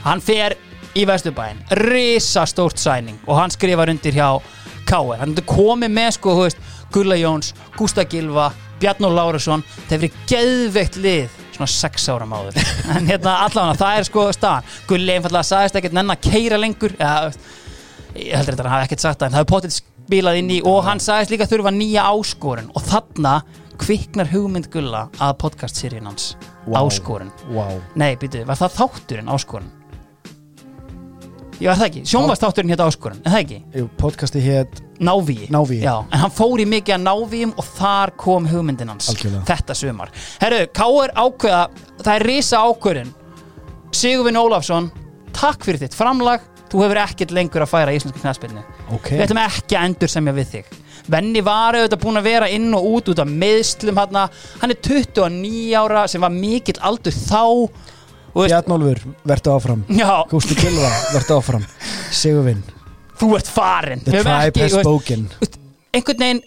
Hann fer í Vesturbæn risastórt sæning og hann skrifar undir hjá K.R. hann komið með sko, þú veist, Gulla Jóns, Gústa Gilva Bjarnó Lárusson, hefur verið geðveikt lið svona sex ára máður en hérna allavega, það er sko staðan. Gulli einfallega sagðist ekkert nenn að keira lengur. Ja, ég heldur þetta að hann hafi ekkert sagt það en það hefur potið spilað inn í og hann sagðist líka þurfa nýja áskorun og þarna kviknar hugmynd Gulla að podcast-seríun hans Vá. áskorun wow. Nei, býtu, var það þátturinn áskorun? Ég var það ekki, sjónvast þátturinn hétt áskorun, en það ekki? Jú, podcasti hétt Návíi Návígi. Já, en hann fór í mikið að návíum og þar kom hugmyndin hans Algjörlega. Þetta sumar Herru, K.R. ákveða, það er risa ákvörðin Sigurvin Ólafsson Takk fyrir þitt framlag Þú hefur ekkert lengur að færa íslenska knæspilni ok, Við ætlum ekki að endur semja við þig. Venni var auðvitað búin að vera inn og út út af meðslum hann Hann er 29 ára sem var mikill aldur þá. Bjarnólfur, vertu áfram. Gústi Gilva, vertu áfram. Sigurvinn, þú ert farin The Tribe has spoken. einhvern veginn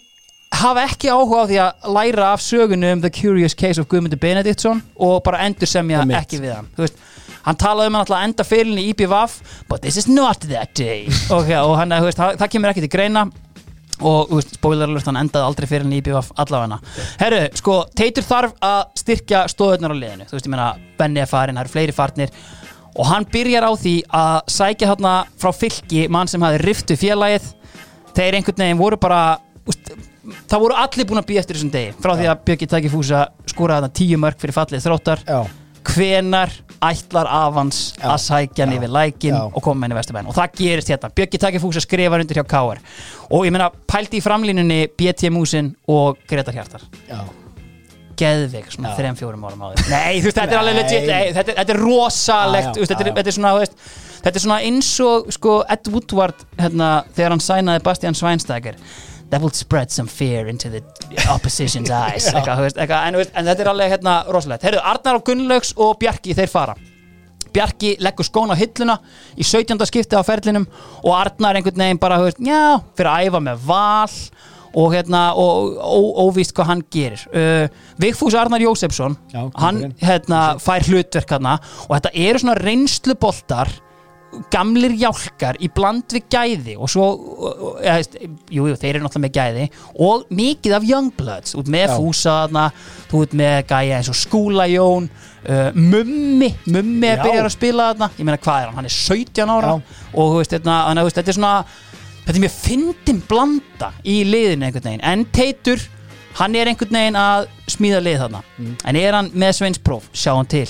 hafa ekki áhuga á því að læra af sögunu um The Curious Case of Guðmundur Benediktsson og bara endur semja ekki við hann. Veist, hann talaði um hann alltaf að enda fyrirlinni í IPVAF but this is not that day. Okay, og hann, veist, það, kemur ekki til greina og alert, hann endaði aldrei fyrirlinni í IPVAF allavega. Herru, sko, Teitur þarf að styrkja stóðunar á liðinu, þú veist, ég meina Benni er farin, það eru fleiri farnir. Og hann byrjar á því að sækja hérna frá fylki mann sem hafi riftu félagið. Þeir einhvern veginn voru bara úst, það voru allir búin að býja eftir þessum degi frá því að Björki Tæki Fúsa skóraði þarna tíu mörg fyrir fallið þróttar. Já, hvenar ætlar Avans að sækja hann yfir lækin og koma henni vesturbæn og það gerist hérna, Björki Tæki Fúsa skrifar undir hjá Káar og ég meina pældi í framlínunni BT Músin og Gretar Hjartar. Já. Geðveik svona þrejum fjórum árum áður. Nei, þú veist, þetta er alveg legit nei, þetta, þetta er rosalegt Já, þetta, er, þetta er svona, þú veist Þetta er svona eins og sko, Ed Woodward hérna, þegar hann sænaði Bastian Schweinsteiger That will spread some fear into the opposition's eyes. Eitthvað, eitthvað, en, en þetta er alveg hérna, rosalegt. Herru, Arnar og Gunnlaugs og Bjarki þeir fara. Bjarki leggur skóna á hilluna í 17. skipti á ferlinum og Arnar einhvern veginn bara, veist, já, fyrir að æfa með val og hérna, og ó- óvíst hvað hann gerir. Uh, Vigfús Arnar Jósefsson Já, hann, hérna, fær hlutverk hérna og þetta eru svona reynsluboltar gamlir jálkar í bland við gæði og svo, veist, jú, jú, þeir eru náttúrulega með gæði og mikið af youngbloods, út með Já. fúsa þarna, þú ert með gæja eins og skúlajón uh, mummi, mummi er byrjar að spila þarna, ég meina hvað er hann, hann er 17 ára Já. og veist, hérna, að þú veist, þetta er svona þetta er mjög fyndin blanda í liðinu einhvern veginn, en Teitur hann er einhvern veginn að smíða lið þarna. En er hann með sveinspróf, sjá hann til.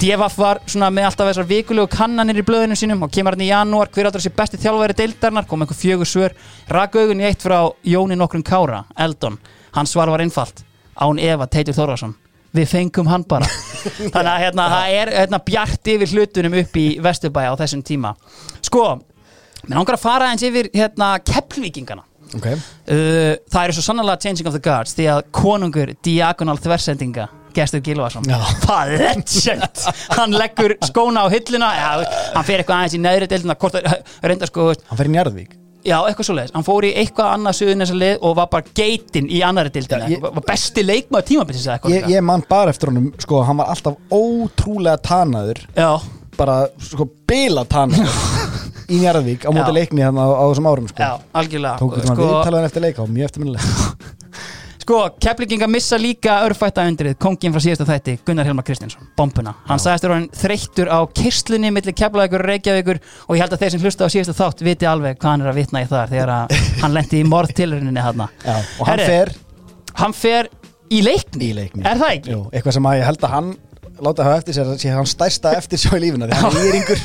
Devaf var svona með alltaf þessar vikulegu kannanir í blöðinu sínum og kemur hann í janúar, hver áttur þessi besti þjálfæri deildarnar, kom einhver fjögur svör. Rak augun í eitt frá Jóni nokkrum Kára Eldon, hans svar var einfalt. Án Eva Teitur Þórðarsson við fengum hann bara. Þannig að hérna, það er hérna, bjart yfir hlutunum upp í Vesturbæja á þessum tíma. Sko, mér langar að fara eins yfir hérna, keppvíkingana Ok, uh, það eru svo sannlega changing of the guards því að konungur diagonal þversendinga Gestur Gilvason Já. það er legend hann leggur skóna á hilluna já, hann fer eitthvað aðeins í neðri reynda sko hann fer í Njarðvík. Já, eitthvað svo leiðis, hann fór í eitthvað annað suðun þessa lið og var bara geitin í annari deildina. Já, ég- var besti leikmaður tímabilsins ég, ég man bara eftir honum, sko, hann var alltaf ótrúlega tanaður. Já, bara, sko, bila tanaður í Njarðvík á móti leikni á, á þessum árum, sko. Já, algjörlega. Tók sko, sko, viðtalaðan eftir leika og mjög eftirminnilega. Sko, Keflinginga missa líka örfætta undrið. Kongin frá síðasta þætti, Gunnar Helmar Kristinsson bombuna, hann sagðist þér hann þreyttur á kirslunni millir Keflavíkur og Reykjavíkur og ég held að þeir sem hlusta á síðasta þátt viti alveg hvað hann er að vitna í þar þegar að hann lendi í morðtilurininni hann og hann Herri, fer hann fer í leikni, í leikni. Er það ekki? Jú, eitthvað sem að ég held að hann láta hafa eftir sér sé hann stærsta eftir sjá í lífuna því hann er ýringur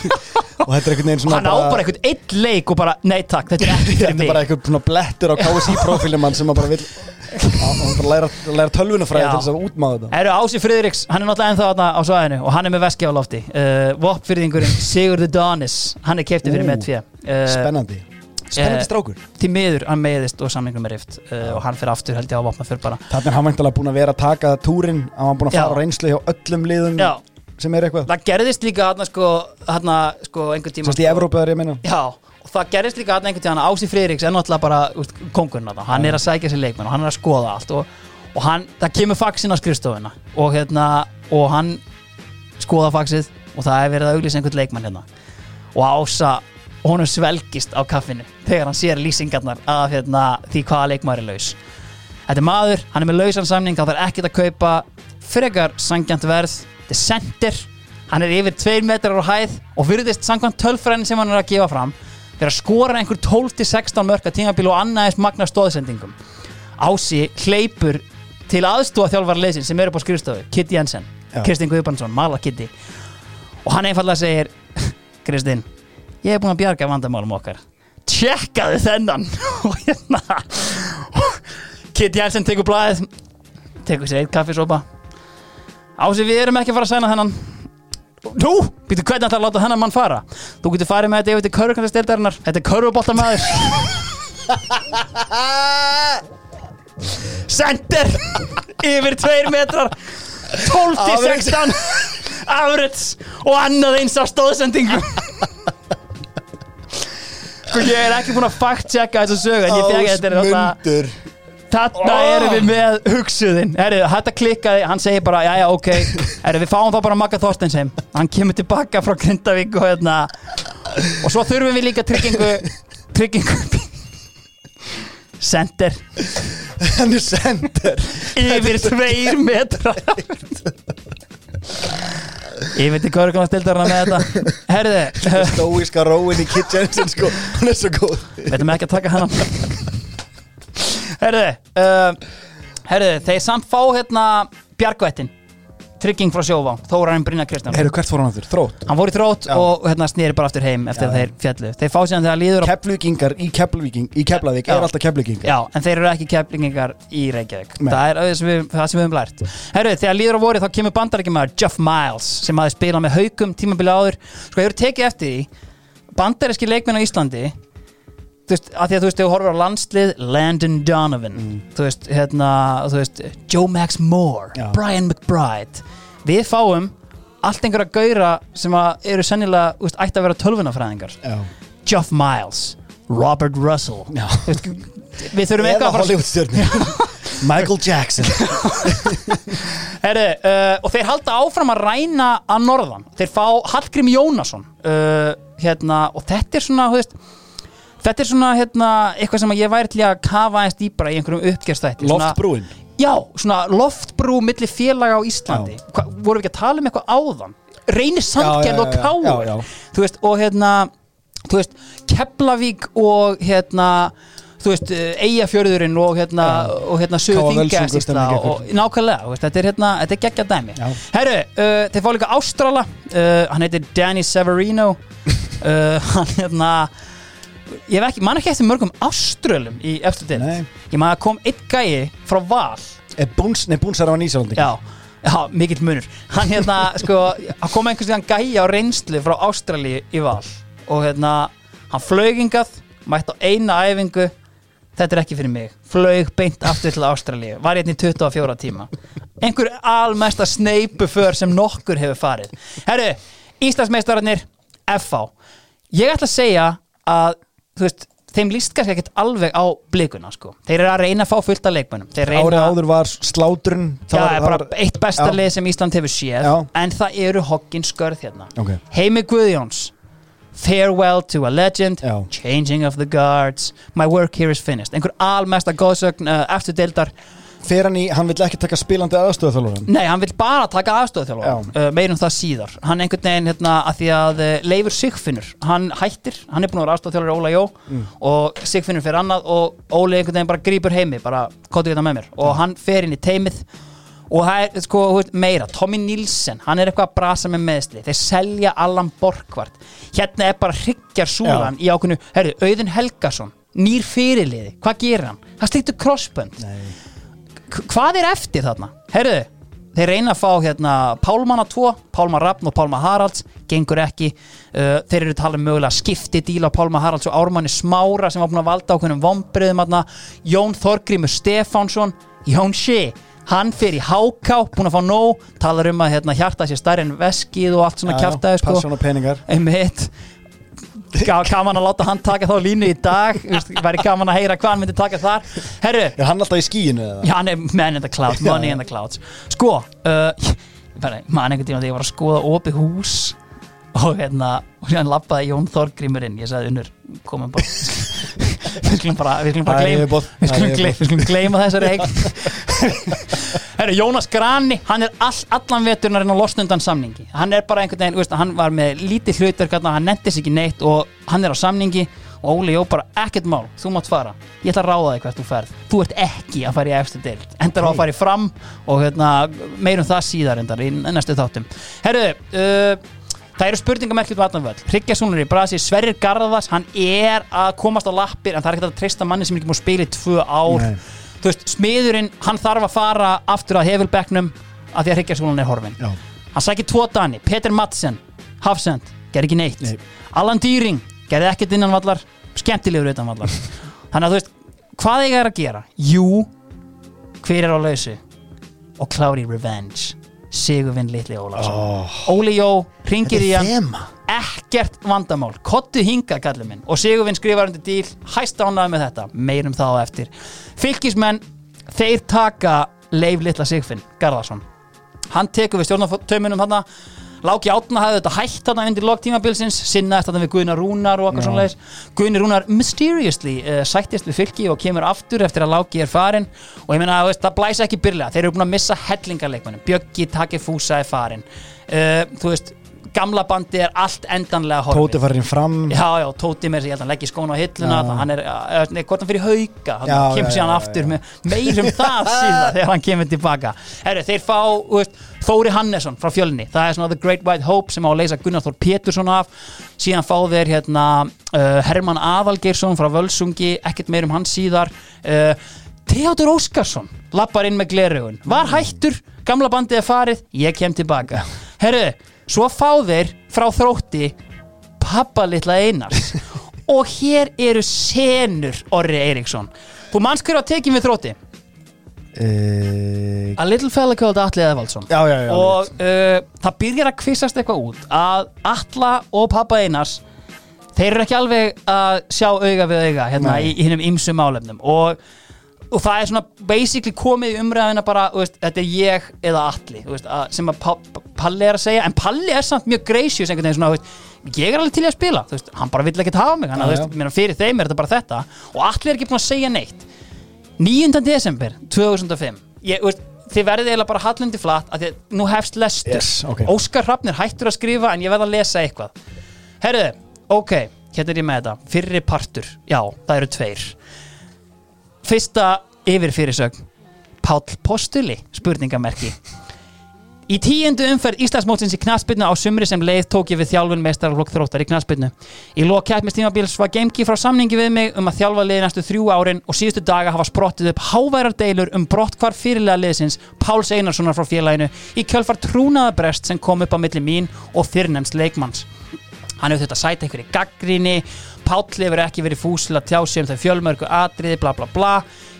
og þetta er einhvern veginn svona hann á bara einhvern einn leik og bara, nei takk, þetta er ekki þetta fyrir er mig. bara einhvern svona blettur á KSI profílum hann sem að bara vil hann bara læra, læra tölvunafræði til þess að útmáða þetta. Eru Ási Friðriks, hann er náttúrulega ennþá þarna á svæðinu og hann er með veski á lofti. Uh, Voppfyrðingurinn Sigurður Donis hann er keiptið fyrir með tvö uh, spennandi spennandi Eh, strákur. Til miður, hann meiðist og samlingum er rift uh, og hann fyrir aftur held ég á vopna fyrir bara. Þannig er hann væntalega búin að vera að taka túrin hann var búin að fara á reynslu hjá öllum liðum Já, sem er eitthvað. Það gerðist líka hann sko, hann sko einhvern tíma Sannst í Evrópu er ég meina. Já, og það gerðist líka hann einhvern tíma Ási Friðriks er náttúrulega bara úst, kongurinn þarna. hann er að sækja sér leikmenn og hann er að skoða allt og, og hann, það kemur faxin á skrifstofuna og hérna, og hann skoða faxið og það er verið að auglýsa einhvern leikmann hérna. Og Ása, honum svelgist á kaffinu þegar hann sér lýsingarnar af hérna, því hvaða leikmaður er laus. Þetta er maður, hann er með lausan samning hann þarf ekkert að kaupa. Frekar sangjant verð, þetta er center hann er yfir 2 metrar á hæð og virðist samkvæmt tölfræðin sem hann er að gefa fram fyrir að skora einhver 12-16 mörka tímabíl og annaðist magna stóðsendingum Ási hleypur til aðstóða þjálfara leysin sem eru á skrifstofu Kitty Jensen. Kristinn Guðbrandsson, Mala Kitty og hann einfallega segir Kristinn, ég er búin að bjarga vandamálum okkar. Tjekkaðu þennan. Og hérna. Kitty Jensen tekur blaðið. Tekur sér eitt kaffisopa. Ási, við erum ekki að fara að sæna þennan. Nú, býtu hvernig ætlar að láta þennan mann fara? Þú getur farið með þetta yfir til körfukvæmstildarinnar Þetta er körfuboltamaður. Sender Yfir tveir metrar. 12-16 Afrits Og annað eins á stóðsendingu Sko ég er ekki búin að fact-checka þessu sögu En ég fegi þetta er alltaf Þarna erum við með hugsuðin Þetta klikkaði, hann segir bara Jæja, ok, Herri, við fáum þá bara Magga Þorsteinsheim. Hann kemur tilbaka frá Grindavík og hérna. Og svo þurfum við líka tryggingu Tryggingu Sender. Hann er sender. Yfir tveir metra Yfir til Körgunastildurna með þetta. Herði, stóíska róin í Kit Jensen sko. Hann er svo góð. Við ætlum ekki að taka hann Herði uh, Herði, þeir samt fá hérna Bjargvættin Trygging frá sjófá, Þórarinn Brynja Kristján Heyrðu, hvert fór hann aftur? Þrótt Hann fór í þrótt Já. og hérna snýri bara aftur heim eftir Já. þeir fjallu Þeir fá síðan þegar líður á Keflvíkingar í Keflvíking í Keflavík er alltaf Keflvíkingar Já, en þeir eru ekki keflingingar í Reykjavík Nei. Það er það sem, við, það sem við höfum lært Herru, þegar líður á voru þá kemur bandarækjumæður Jeff Miles sem aðeins spila með haukum tímabili áður Sko, eru tekið eftir því Bandaríski leikmenn á Íslandi Þú veist, að því að þú veist, þegar þú horfir á landslið Landon Donovan Þú veist, hérna, þú veist Joe Max Moore, Já. Brian McBride. Við fáum allt einhverja gaura sem að eru sennilega úst, ætti að vera tölvunafræðingar. Geoff Miles, Robert Russell. Þú veist, við þurfum eitthvað að fara Hollywood stjörnir Michael Jackson. Heri, uh, og þeir halda áfram að ræna að norðan. Þeir fá Hallgrím Jónasson uh, hérna, og þetta er svona þú veist, þetta er svona hérna, eitthvað sem ég væri til að kafa eins dýbra í einhverjum uppgjörstætti Loftbrúin? Já, svona loftbrú milli félaga á Íslandi. Hva, vorum við ekki að tala um eitthvað áðan? Reynir Já, já, og já, já, káur. já. þú veist, og hérna þú veist, Keflavík og hérna þú veist, Eyjafjörðurinn og hérna, og hérna og nákvæmlega, veist, þetta er hérna, þetta er geggja dæmi. Já. Herru, uh, þeir fá líka Ástrala uh, hann heitir Danny Severino uh, hann hérna ég ekki, man ekki eftir mörgum Áströlum í eftir Nei. ég man að kom einn gæi frá Val. Er Búns, nei Búns er á Nýsjálandi Já, já, mikill munur. Hann hérna, sko, hann kom einhvers veginn gæi á reynslu frá Ástralíu í val. Og hérna, hann flög hingað mætti á eina æfingu. Þetta er ekki fyrir mig, flög beint aftur til Ástralíu, var hérna í 24 tíma. Einhver almesta sneipu för sem nokkur hefur farið. Herru, Íslandsmeistararnir FH, ég ætla að segja að, þú veist þeim líst kannski ekkert alveg á blikuna sko. þeir eru að reyna að fá fullt af leikmönnum Þeir reyna- Árið áður var slátrun Já, það er bara eitt besta Já. lið sem Ísland hefur séð Já. en það eru hoggin skörð hérna Ok. Heimi Guðjóns Farewell to a legend Já. Changing of the guards My work here is finished einhver almesta góðsögn uh, eftir deildar Fer hann í, hann vill ekki taka spilandi aðstöðu Nei, hann vil bara taka aðstofþjálfur uh, meirum það síðar. Hann einhvern veginn hérna að því að uh, Leifur Sigfinnur, hann hættir. Hann er búin að vera aðstofþjálfur Óla Jó. Og Sigfinnur fyrir annað og Óli einhvern veginn bara grípur heimi, bara kóttu þetta með mér. Og hann fer inn í teimið og það er sko meira, Tommy Nilsen hann er eitthvað að brasa með meðsli þeir selja Allan Borgvart hérna er bara hryggjar súlan í ákveðnu herru, Auðun Helgason, nýr fyrirliði. Hvað gerir hann? Það slíktu crossbönd. K- hvað er eftir þarna? Herðu, þeir reyna að fá hérna Pálmanna 2, Pálma Rafn og Pálma Haralds gengur ekki. Uh, þeir eru talað um mögulega skipti díla Pálma Haralds og Ármanni Smára sem var búin að valda ákveðnum vombriðum þarna. Jón Þorgrímur Stefánsson Jón Shea, hann í háká búin að fá nóg, talar um að hérna, hjarta sér stærri en veskið og allt svona kjaftaði sko gaman að láta hann taka þá línu í dag. Væri gaman að heyra hvað hann myndi taka þar. Herru, Er hann alltaf í skíinu eða? Já, hann er man in the clouds, money in the clouds. Sko, uh, ég bara, man einhvern tíma þegar ég var að skoða opið hús og hérna, og hérna lappaði Jón Þorgrímur inn, ég sagði unnur komum bara. Við skulum bara, við skulum bara gleyma við skulum gleyma þessari eign Herru, Jónas Grani, hann er all, allan veturinn að reyna að losna undan samningi. Hann er bara einhvern veginn, veist, hann var með lítið hlutverk, hann nefndi sig ekki neitt og hann er á samningi. Og Óli Jó bara ekkert mál, þú mátt fara. Ég ætla að ráða þig hvert þú ferð, þú ert ekki að fara í efstu deild, endar á að fara í fram og hérna, meirum það síðar endar í næstu þáttum. Herru, uh, það eru spurningamerkjum um allan völl. Hryggjarsson er í brasi, Sverrir Garðas hann er að komast á lappir en það er ekki hægt að treysta manni sem er ekki múið að spila í tvö ár. Nei. Þú veist, smiðurinn hann þarf að fara aftur að hefilbekknum af því að Hryggjarsson er horfin Já. hann sækir tvo dani, Peter Madsen Hafsend, gerði ekki neitt Nei. Allan Dýring, gerði ekkert innan vallar skemmtilegur utan vallar þannig að þú veist, hvað eiga er að gera? Jú, hver er á lausu? og klári revenge Sigurvinn litli Ólafsson oh, Óli Jó, ringir í hann ekkert vandamál, kottu hinga kallið minn. Og Sigurvinn skrifar undir díl. Hæst ánaði með þetta, meirum þá eftir. Fylgismenn, þeir taka Leif litla Sigfinn, Garðarsson. Hann tekur við stjórnartaumunum þarna. Láki Átna hafði þetta hætt þarna undir lok tímabilsins, sinnaðist þarna við Guðnar Rúnar og eitthvað Já. svona leis Guðni Rúnar mysteriously uh, sættist við fylki og kemur aftur eftir að Láki er farin og ég meina, þú veist, það blæsa ekki byrlega. Þeir eru búin að missa hellingarleikmannum Bjöggi Takefúsa er farin uh, þú veist, gamla bandi er allt endanlega horfið. Tóti farinn fram. Já, já, Tóti með þess að leggja skóna á hilluna Já. hann er, hvort hann fyrir hauka hann Já, kemur síðan aftur með meirum það síðan þegar hann kemur tilbaka. Herru, þeir fá, veist, Þóri Hannesson frá fjölni, það er svona The Great White Hope sem á að leysa Gunnar Þór Pétursson af. Síðan fá þeir hérna uh, Herman Aðalgeirsson frá Völsungi ekkert meir um hann síðar. Uh, Theodor Óskarsson lappar inn með glerugun, var hættur gamla bandið er farið, ég kem tilbaka. Herru, svo fá þeir frá þrótti pappa litla Einars. Og hér eru senur Orri Eiríksson. Þú manns hver að tekið við þrótti? Uh, A little fella called Atli Eðvaldsson. Já, já, já og uh, það byrjar að kvissast eitthvað út að Atla og pappa Einars þeir eru ekki alveg að sjá auga við auga hérna Nei. í, hinnum ymsum málefnum. Og, og það er svona basically komið í umræðina bara, veist, þetta er ég eða að, sem að Pa- Pa- Palli er að segja, en Palli er samt mjög gracious einhvern veginn svona, veist, ég er alveg til í að spila veist, hann bara vill ekkert hafa mig, hann að, fyrir þeim er þetta bara þetta. Og Atli er ekki búin að segja neitt. 9. desember 2005 ég, veist, þið verðið eiginlega bara hallundi flatt að að nú hefst lestur. Yes, ok. Óskar Hrafnir hættur að skrifa en ég verð að lesa eitthvað. Herruðu, ok, hérna er ég með þetta. Fyrri partur, já, það eru tveir fyrsta yfir fyrirsögn Páll Postuli, spurningamerki Í tíundu umferð Íslandsmótsins í knaspinu á sumri sem leið tók ég við þjálfun meistaraflokk þróttar í knaspinu. Í lok keppnistímabíls var Gemki frá samningi við mig um að þjálfa liði næstu þrjú árin og síðustu daga hafa sprottið upp háværar deilur um brottkvar fyrirlega liðsins Páls Einarssonar frá félaginu í kjölfar trúnaðabrest sem kom upp á milli mín og fyrrnemst leikmanns. Hann hefur þetta sæta einhverju gaggríni Páll hefur ekki verið fúsil að tjá sig um þau fjölmörgu atriði, bla bla bla.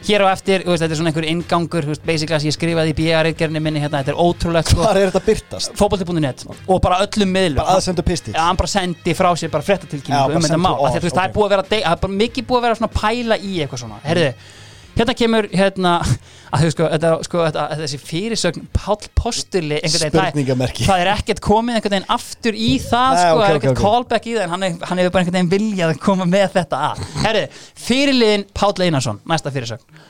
Hér á eftir, veist, þetta er svona einhver ingangur veist, basically að ég skrifaði í BR-reitgerðinni minni hérna, þetta er ótrúlegt sko, Hvar er þetta byrtast? fótbolti.net og bara öllum miðlum. Bara aðsendu pistil Já, hann bara sendi frá sér bara bara um þetta sendi mál. Á Af því að þú veist, það er það mikið búið að vera svona pæla í eitthvað svona. Herðu, hérna kemur hérna, að þú sko, þetta, sko þetta, þessi fyrirsögn Páll Postuli einhvern veginn, það, það er ekkert komið einhvern veginn aftur í það Nei, sko, ok, það er ekkert ok. callback í það en hann, hann hefur bara einhvern veginn viljað að koma með þetta að Herðu, fyrirliðin Páll Einarsson næsta fyrirsögn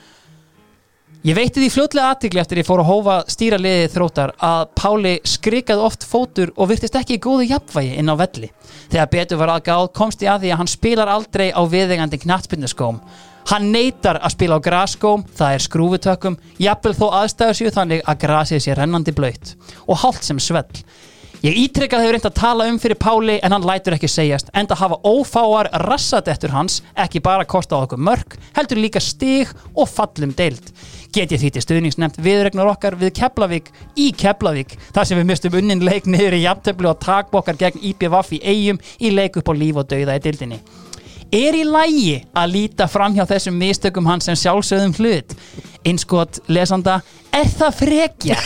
Ég veitti því fljótlega aðtikli eftir ég fór að hófa stýra liðið þróttar að Páli skrikaði oft fótur og virtist ekki í góðu jafnvægi inn á velli. Þegar betur var aðgáð komst ég að því að hann spilar aldrei á viðegandi knattspinnuskóm. Hann neytar að spila á graskóm, það er skrúfutökkum, jafnvel þó aðstæður séu þannig að grasið sé rennandi blöytt og hálft sem svell. Ég ítrekkað hefur reynd að tala um fyrir Páli en hann lætur ekki segjast enda hafa ófáar rassadettur hans ekki bara kosta á okkur mörg heldur líka stig og fallum deild. Get ég því til stuðningsnefnt viðregnar okkar við Keflavík í Keflavík þar sem við mistum unnin leik niður í jafntöflu og takbokkar gegn IPVF í eigum í leik upp á líf og dauða í deildinni. Er í lægi að líta fram hjá þessum mistökum hans sem sjálfsögðum hlut? Einskot lesanda, er það frekja?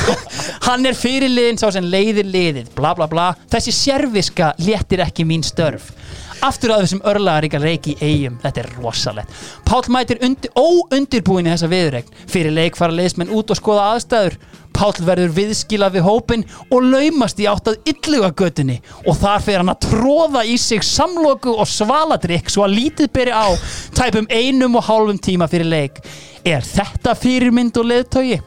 Hann er fyrirliðin sá sem leiðir liðið, bla bla bla. Þessi sérviska léttir ekki mín störf. Aftur að þessum örlaðaríka leik í eigum, þetta er rosalegt. Páll mætir undir, óundirbúin í þessa viðregn. Fyrir leik fara leiðsmenn út og skoða aðstæður. Páll verður viðskila við hópin og laumast í átt að illuga götunni og þar fer hann að tróða í sig samloku og svaladrykk svo að lítið beri á tæpum einum og hálfum tíma fyrir leik. Er þetta fyrirmynd og leðtögi?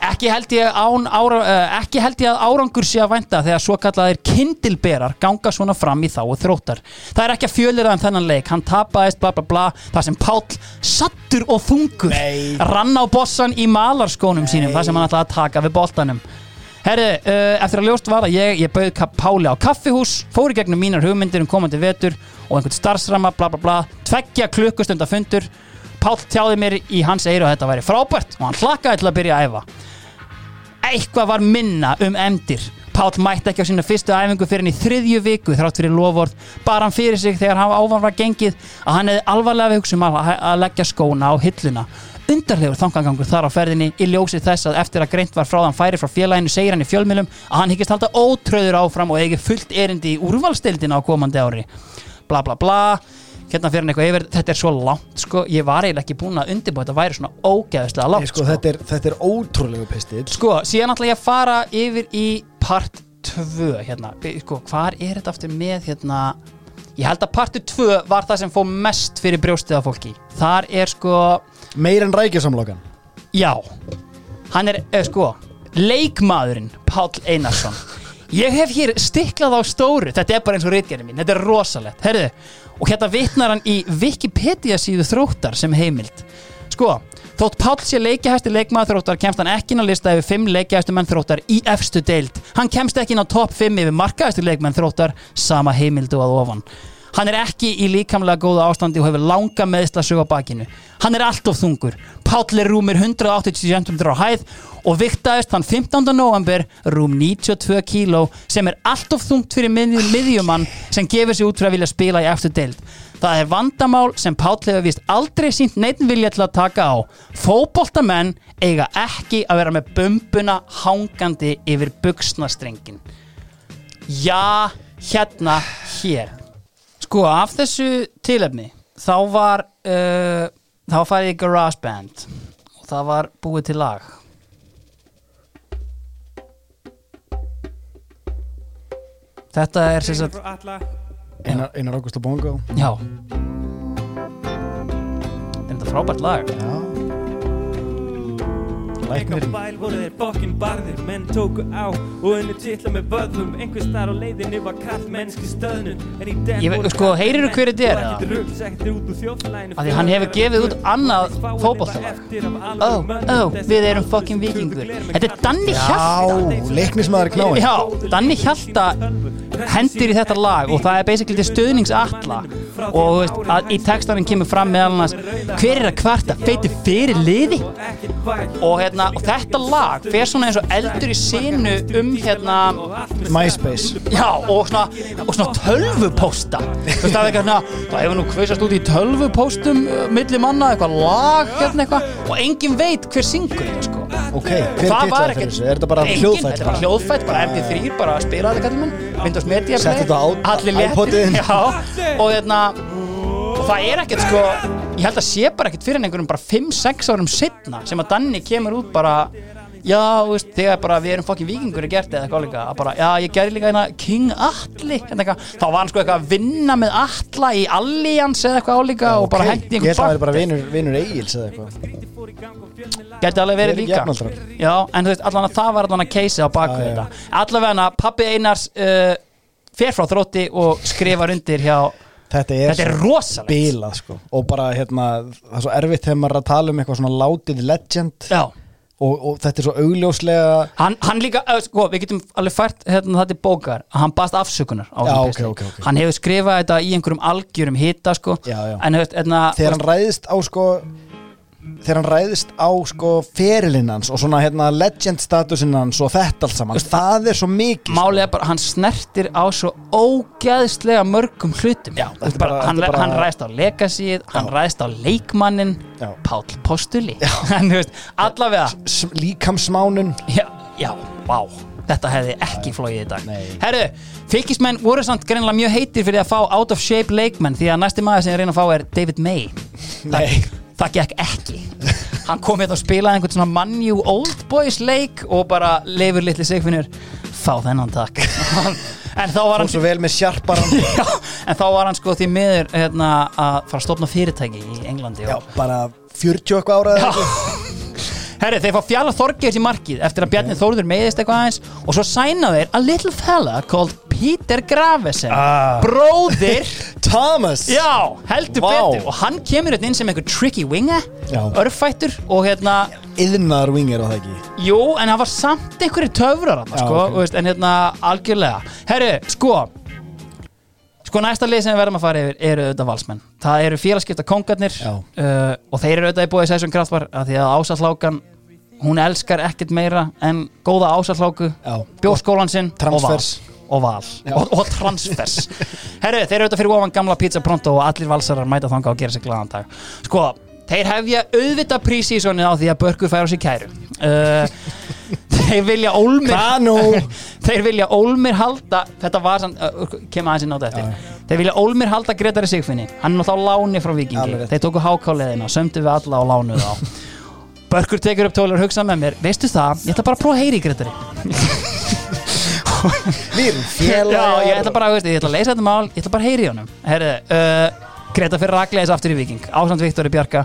Ekki held, ég án, ára, uh, ekki held ég að árangur sé að vænta þegar svo kallaðir kindilberar ganga svona fram í þá og þróttar. Það er ekki að fjölira um þennan leik, hann tapaðist bla bla bla, það sem Páll sattur og þungur Nei. rann á bossan í malarskónum sínum, það sem hann ætlaði að taka við boltanum. Herri, uh, eftir að ljóst var að ég, ég bauð Páli á kaffihús, fór í gegnum mínar hugmyndir um komandi vetur og einhvern starfsramma, bla bla bla, tveggja klukkustunda fundur. Pál tjáði mér í hans eyru að þetta væri frábært og hann hlakkaði til að byrja að æfa. Eitthvað var minna um emdir Páll mætti ekki á sína fyrstu æfingu fyrir hann í þriðju viku þrátt fyrir lofvort bara hann fyrir sig þegar hann ávan var gengið að hann hefði alvarlega við hugsa um að, leggja skóna á hilluna. Undarlegur þangangangur þar á ferðinni í ljósi þess að eftir að greint var frá þann færi frá félaginu segir hann í fjölmilum að hann hyggist halda ótröður áfram og eigi fullt erindi í úrvalstildina á komandi ári. Bla bla bla hérna fyrir hann eitthvað yfir, þetta er svo langt sko, ég var eiginlega ekki búin að undirbúa þetta væri svona ógeðslega langt Nei, sko, þetta, er, þetta er ótrúlegu pistill Sko, síðan ætla ég að fara yfir í part 2 hérna, sko, hvar er þetta aftur með hérna? Ég held að partur 2 var það sem fór mest fyrir brjóstið af fólki. Þar er sko, Meir en rækjusamlokan já. Hann er, eh, sko, leikmaðurinn Páll Einarsson. Ég hef hér stiklað á stóru. Þetta er bara eins og reitgerðin mín, þetta er rosalegt. Herðu, og hérna vitnar hann í Wikipedia síðu þróttar sem heimild. Sko, þótt Páll sé leikjahæsti leikmaður þróttar kemst hann ekki inn á lista yfir 5 leikjahæstu menn þróttar í efstu deild. Hann kemst ekki inn á topp 5 yfir markahæstu leikmenn þróttar sama heimildu að ofan Hann er ekki í líkamlega góða ástandi og hefur langa meðslasög á bakinu. Hann er allt of þungur. Páll er rúmir 180 cm á hæð og viktaðist hann 15. november rúm 92 kíló sem er allt of þungt fyrir mið- miðjumann sem gefur sig út fyrir að vilja spila í eftir deild. Það er vandamál sem Páll hefur vist aldrei sínt neitt vilja til að taka á. Fótboltamenn eiga ekki að vera með bumbuna hangandi yfir buksnastrengin. Já, hérna, hér. Sko, af þessu tilefni þá var uh, þá farið í GarageBand. Og það var búið til lag. Þetta er sem sagt Einar, Einar Ágúst og Bongo. Já. Þetta er frábært lag? Já Læknirinn bæl voru þeir fokkin barðir Menn tóku á og unnu titla með vöðum Einhvers þar á leiðinni var kall mennski stöðnun En í den Ég voru sko, kall heyrirðu menn hver þetta er, Af því hann hefur gefið út annað fótboltalag. Ó, ó, við erum fucking vikingur Þetta er Danni Hjalta. Já, leiknismæður knáin Já, Danni Hjalta hendir í þetta lag og það er basically alla og veist, að, í textanum kemur fram meðal annars hver er að kvarta, feiti fyrir liði? Og, hérna, og þetta lag fer svona eins og eldur í sinu um hérna MySpace. Já, og svona, og svona tölvupósta það er eitthvað svona Það hefur nú kveisast út í tölvupóstum uh, milli manna, eitthvað lag hérna eitthvað. Og enginn veit hver syngur þetta sko. Ok, hver titlaði fyrir þessu? Er þetta bara hljóðfætt? Þetta er bara hljóðfætt, bara? MP3, bara þetta kallum minn Windows Media Play allir léttir, og hérna og það er ekkert sko ég held að sé bara ekkert fyrir einhverjum bara 5-6 árum setna sem að Danni kemur út bara já, veist, þegar bara við erum fokkin vikingur að gert eða eitthvað líka, að bara, já, ég gerði líka hérna King Atli, hérna eitthvað, þá var hann sko eitthvað að vinna með Atla í Alliance eða eitthvað álíka og bara Ok, hendi Ég held að það einhvern væri bara vinur, vinur Egils eða eitthvað. Gæti alveg verið líka. já, en þú veist, allan að það var allan að keisa á baku þetta. Allavega pappi Einars uh, fer frá þrótti og skrifar undir hjá Þetta er, er rosalegt. bilað sko. Og bara hérna, það er svo erfitt þegar maður er að tala um eitthvað svona látið legend. Já og, og þetta er svo augljóslega Hann, hann líka, uh, sko, við getum alveg fært hérna þetta er bókar, hann baðst afsökunar á Já, þessum ok, pistli. ok, ok. hann hefur skrifað þetta í einhverjum algjörum hita, sko Já, já. en hérna Þegar hann ræðist á sko Þegar hann ræðist á sko ferilinn hans og svona hérna legend statusinn hans og þetta allt saman. Það? Er svo mikið sko. Málið er bara, hann snertir á svo ógæðslega mörgum hlutum. Já, er bara- hann, bara- hann ræðist á legacyð, hann ræðist á leikmannin Já. Páll Postuli. Allavega Líkamsmánun. Já, já, vá. Þetta hefði ekki flóið í dag. Nei. Herru, fylgismenn voru samt greinlega mjög heitir fyrir að fá out of shape leikmenn því að næsti maður sem ég reyna að fá er David May. Nei. Það, gekk ekki. Hann kom hérna og spilaði einhvern svona Manju Old Boys leik og bara leifur litli sigfinnur. Fá þennan takk. En þá var hann svo vel með sjarparan Já, en þá var hann sko því miður hérna, að fara að stofna fyrirtæki í Englandi Já, og bara 40 eitthvað ára. Herri, þeir fá fjalla Þorgeir í markið eftir að Bjarni Þórður meiðist eitthvað aðeins og svo sæna þeir a little fella called Peter Gravesen Ah. bróðir Thomas já, heldur Vá. betur og hann kemur hérna inn sem einhver tricky winger Já. örfættur og hérna Yðnar winger á það ekki jú, en hann var samt einhverju töfrar hann, Já, sko, ok. okay. veist, en hérna algjörlega herri, sko sko næsta lið sem við verðum að fara yfir eru auðvitað valsmenn það eru félagskipta kongarnir Já. uh, og þeir eru auðvitað í búið Sæsson Kraftvar að því að ásatlákan hún elskar ekkert meira en góða ásatláku Já. bjóskólan sinn Transfers. og val, og, val. og, og transfers. Herru, þeir eru auðvitað fyrir ofan gamla pizza pronto og allir valsarar mæta þanga og gera sér glaðan dag. Sko, þeir hefja auðvitað prísísonið á því að Börkur fær á sig kæru. Uh, þeir vilja Ólmir þeir vilja Ólmir halda þetta var sann, uh, kemur aðeins á þetta eftir. Þeir vilja Ólmir halda Gretari Sigfinni hann er náttúrulega á láni frá Vikingi þeir tóku hákáleðina, sömdu við alla og lánuðu á Börkur tekur upp tólur og hugsa með mér. Veistu það, ég ætla bara að prófa að heyri í Gretari Við erum félagar. Já, ég ætla bara að, veist, ég ætla að leysa þetta mál Ég ætla bara að heyri í honum. Herri, uh, Greta fyrir ragleis aftur í Viking Ásand Viktori Bjarka.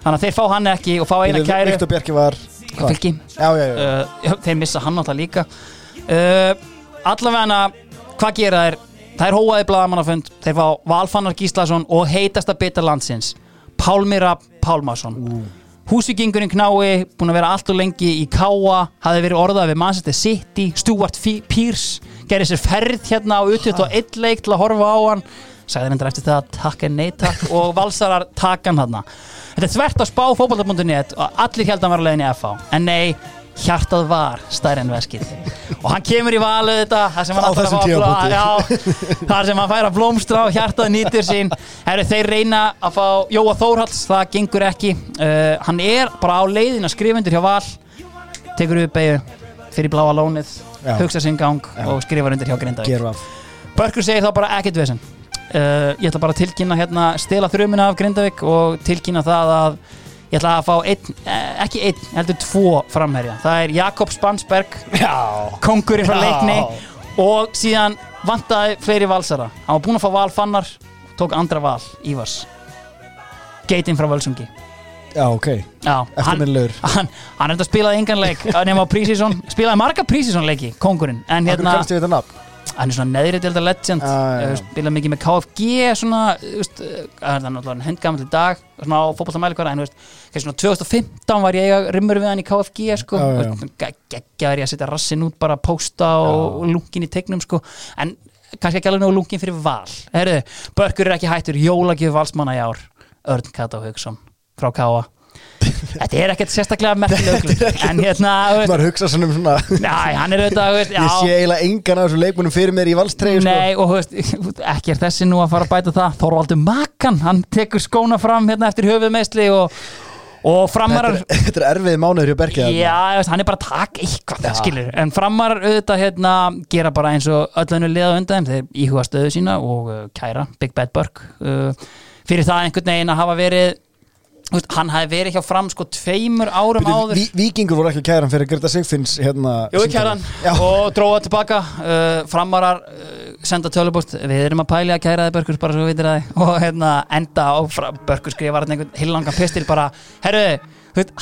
Þannig að þeir fá hann ekki og fá eina kæru. Viktor Bjarki var? Fylki. Já, já, já. Uh, Þeir missa hann alltaf líka. Uh, Allavega Hvað gera? Það er hóaði blaðamannafund Þeir fá Valfannar Gíslason og heitasta bita landsins Pálmira Pálmason Húsvíkingurinn knái, búin að vera allt og lengi í Káa, hafði verið orðað við Manchester City, Stuart Pearce gerði sér ferð hérna á utvitt og eitt leik til að horfa á hann. Sagði hendur eftir það takk en nei takk. Og valsarar takk hann þetta er þvert að spá fótbolta.net og allir held að hann var að leiðin í FH en nei, hjartað var stærri en veskið. Og hann kemur í valu þetta þar sem hann. Já, fær að blómstra og hjartað nýtir sín. Heru, þeir reyna að fá Jóa Þórhalds það gengur ekki. Uh, hann er bara á leiðin að skrifundur hjá Val. Tekur upp beigju fyrir bláa lónið Já. hugsa sinn gang og skrifar undir hjá Grindavík. Börkur segir þá bara ekkert vesen. Uh, Ég ætla bara að tilkynna hérna stela þrjumina af Grindavík og tilkynna það að ég ætla að fá einn, eh, ekki einn, heldur tvo framherja. Það er Jakob Spansberg kongurinn frá leikni og síðan vantaði fleiri valsara. Hann var búinn að fá valfannar tók andra val, Ívars. Geitin frá Völsungi. Já, ok. Já, hann, Eftirminnilegur hann, hann þetta spilaði engan leik nema á prísísson, spilaði marga prísísson leiki kongurinn, en hérna kannstu við þetta nafn? Hann er svona neðri delta legend spilaði mikið með KFG svona, hann er náttúrulega hundgamall í dag svona á fótballtamælikvara en svona 2015 var ég að rimmur við hann í KFG sko, geggjaður ég að setja rassin út bara að pósta og, lunkin í tegnum sko, en kannski ekki alveg nógu lunkin fyrir val. Herðu, Börkur er ekki hættur, jólagjöf valsmanna í ár. Örn Kato Hauksson frá Káa Þetta er ekkert sérstaklega merkileg en hérna, Maður hugsa svona um svona næ, hann er auðvitað, veist, Ég sé eiginlega engan af þessum leikmunum fyrir mér í valstreyju sko. Nei, og þú veist, ekki er þessi nú að fara að bæta það. Þorvaldur Makan, hann tekur skóna fram hérna eftir höfuðmeisli og, og framarar þetta er erfið mánuður hjá Berkið Já, hann er bara að taka eitthvað skilur, en framarar auðvitað hérna gera bara eins og öllunni liða undan. Þeim, þeir íhuga stöðu sína og uh, kæra Big Bad Burk uh, fyrir það einhvern veginn að hafa verið veist, hann hafi verið hjá fram sko tveimur árum áður. Ví, Víkingur voru ekki að kæra hann fyrir Greta Sigfinns hérna Jú, kæran. Já, og dróða tilbaka. Uh, framarar uh, senda tölubúst við erum að pæli að kæra þið Börkur bara svo við vitir það og hérna enda á Börkur skrifar hérna einhvern hillangan pistil bara herru,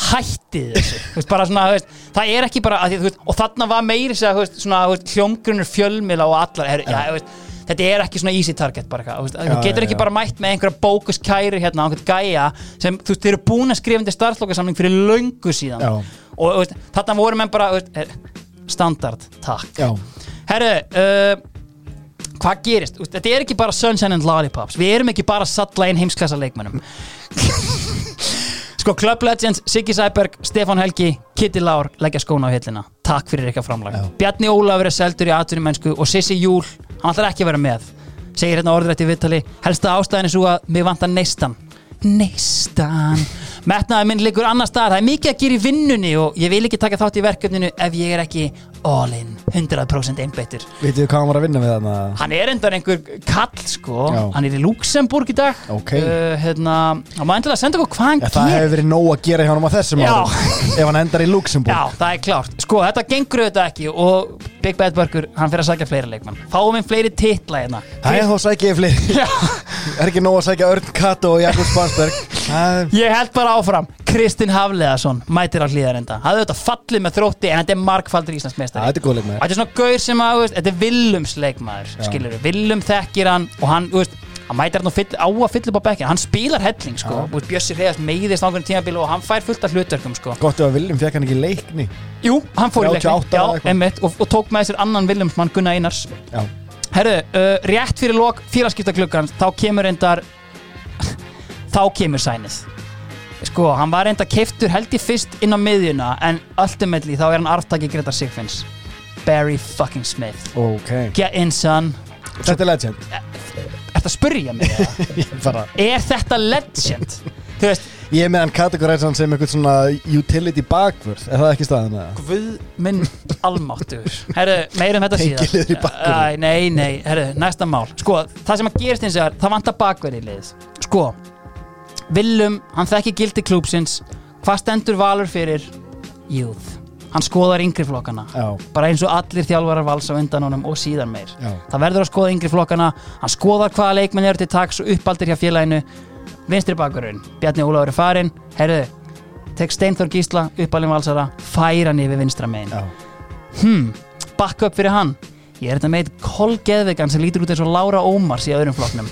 hættið þessu. Veist, svona, veist, það er ekki bara að og þarna var meiri hljómgrunur fjölmila og allar, herru, já, þú veist Þetta er ekki svona easy target bara eitthvað, þú veist, getur já, ekki já. bara mætt með einhverja bókus kæri hérna á einhvern gæja sem, þú veist, þeir eru búin að skrifa undir starflokasamling fyrir löngu síðan Já. og veist, þarna voru menn bara veist, standard, takk Herru, uh, hvað gerist? Veist, Þetta er ekki bara sunshine and lollipops Við erum ekki bara að salla inn heimsklassa leikmönnum Sko, Club Legends, Siggi Sæberg, Stefán Helgi Kitty Lár leggja skóna á hillina Takk fyrir ykkar framlag. Bjarni Ólafur er seldur í atvinnumennsku og Sissi Júl, hann ætlar ekki að vera með. Segir hérna orðrætt í viðtali helsta ástæðin er svo að mig vantar neistan neistan metnaði minn liggur annar staðar, það er mikið að gera í vinnunni og ég vil ekki taka þátt í verkefninu ef ég er ekki all in 100% einbeittur veitum við hvað hann var að vinna við þarna hann er endar einhver kall sko Já. hann er í Luxemburg í dag Ok. uh, hérna, hann má endilega senda okkur hvað hann Það gerir hefur verið nóg að gera hjá hann á þessum Já. árum Ef hann endar í Luxemburg Já, það er klárt. Sko, þetta gengur auðvitað ekki og Big Bad Burger, hann fyrir að sækja fleiri leikmann. Fáum við fleiri titla hérna. Það er þá sækja ég fleiri Já, Er ekki nóg að sækja Örn Kato og Jakob Spansberg Það er- ég held bara áfram. Kristinn Hafleðarsson mætir á hlýðarenda. Er auðvitað fallið með þrótti en þetta er markfaldur Já, Íslandsmeistari. Þetta er góð leikmaður Þetta er svona gaur sem að, veist, þetta er Willums leikmaður, skilur við. Willum þekkir hann og hann, þú veist, hann mætir hann fyll, á að fylla upp á bekkin. Hann spilar helling, sko. Veist, Bjössi Reyðast meiðist á einhvern tímabílu og hann fær fullt af hlutverkum, sko. Gott ef að Viljum fekk hann ekki leikni Jú, hann fór í 38 leikni, já, einmitt, og, og tók með sér annan Willumsmann Gunnar Einars Já, Herru, uh, rétt fyrir lok félagskiptaklukkans þá kemur reyndar þá kemur sænið sko, hann var reynda keiftur held ég fyrst inn á miðjuna en ultimately þá er hann arftaki Greta Sigfinns Barry fucking Smith. Ok. Get in son. Þetta er legend. Ertu að spyrja mig? Það? Ég, bara, Er þetta legend? Þú veist, ég er með hann kategoræsan sem eitthvað svona utility bakvörð. Er það ekki staðan eða? Guð minn almáttur Herru, meirum þetta Tengiliður í síðan bakvörðinn. Æ, Nei, nei, herru, næsta mál. Sko, það sem að gerist eins og það vantar bakverði í liðis Sko, Willum, hann þekki gildi klúpsins Hvað stendur Valur fyrir? Youth. Hann skoðar yngri flokkana. Já, Bara eins og allir þjálfarar vals á undan honum og síðan meir. Já, Það verður að skoða yngri flokkana. Hann skoðar hvaða leikmenn eru til taks og uppaldir hjá félaginu. Vinstri bakurinn Bjarni Ólafur er farinn. Herðu, tek Steinþór Gísla uppalinn valsara Færa hann yfir vinstra megin. Hmm, Back up fyrir hann. Ég er þetta með eitt kolgeðvegan sem lítur út eins og Lára Ómars í öðrum flokknum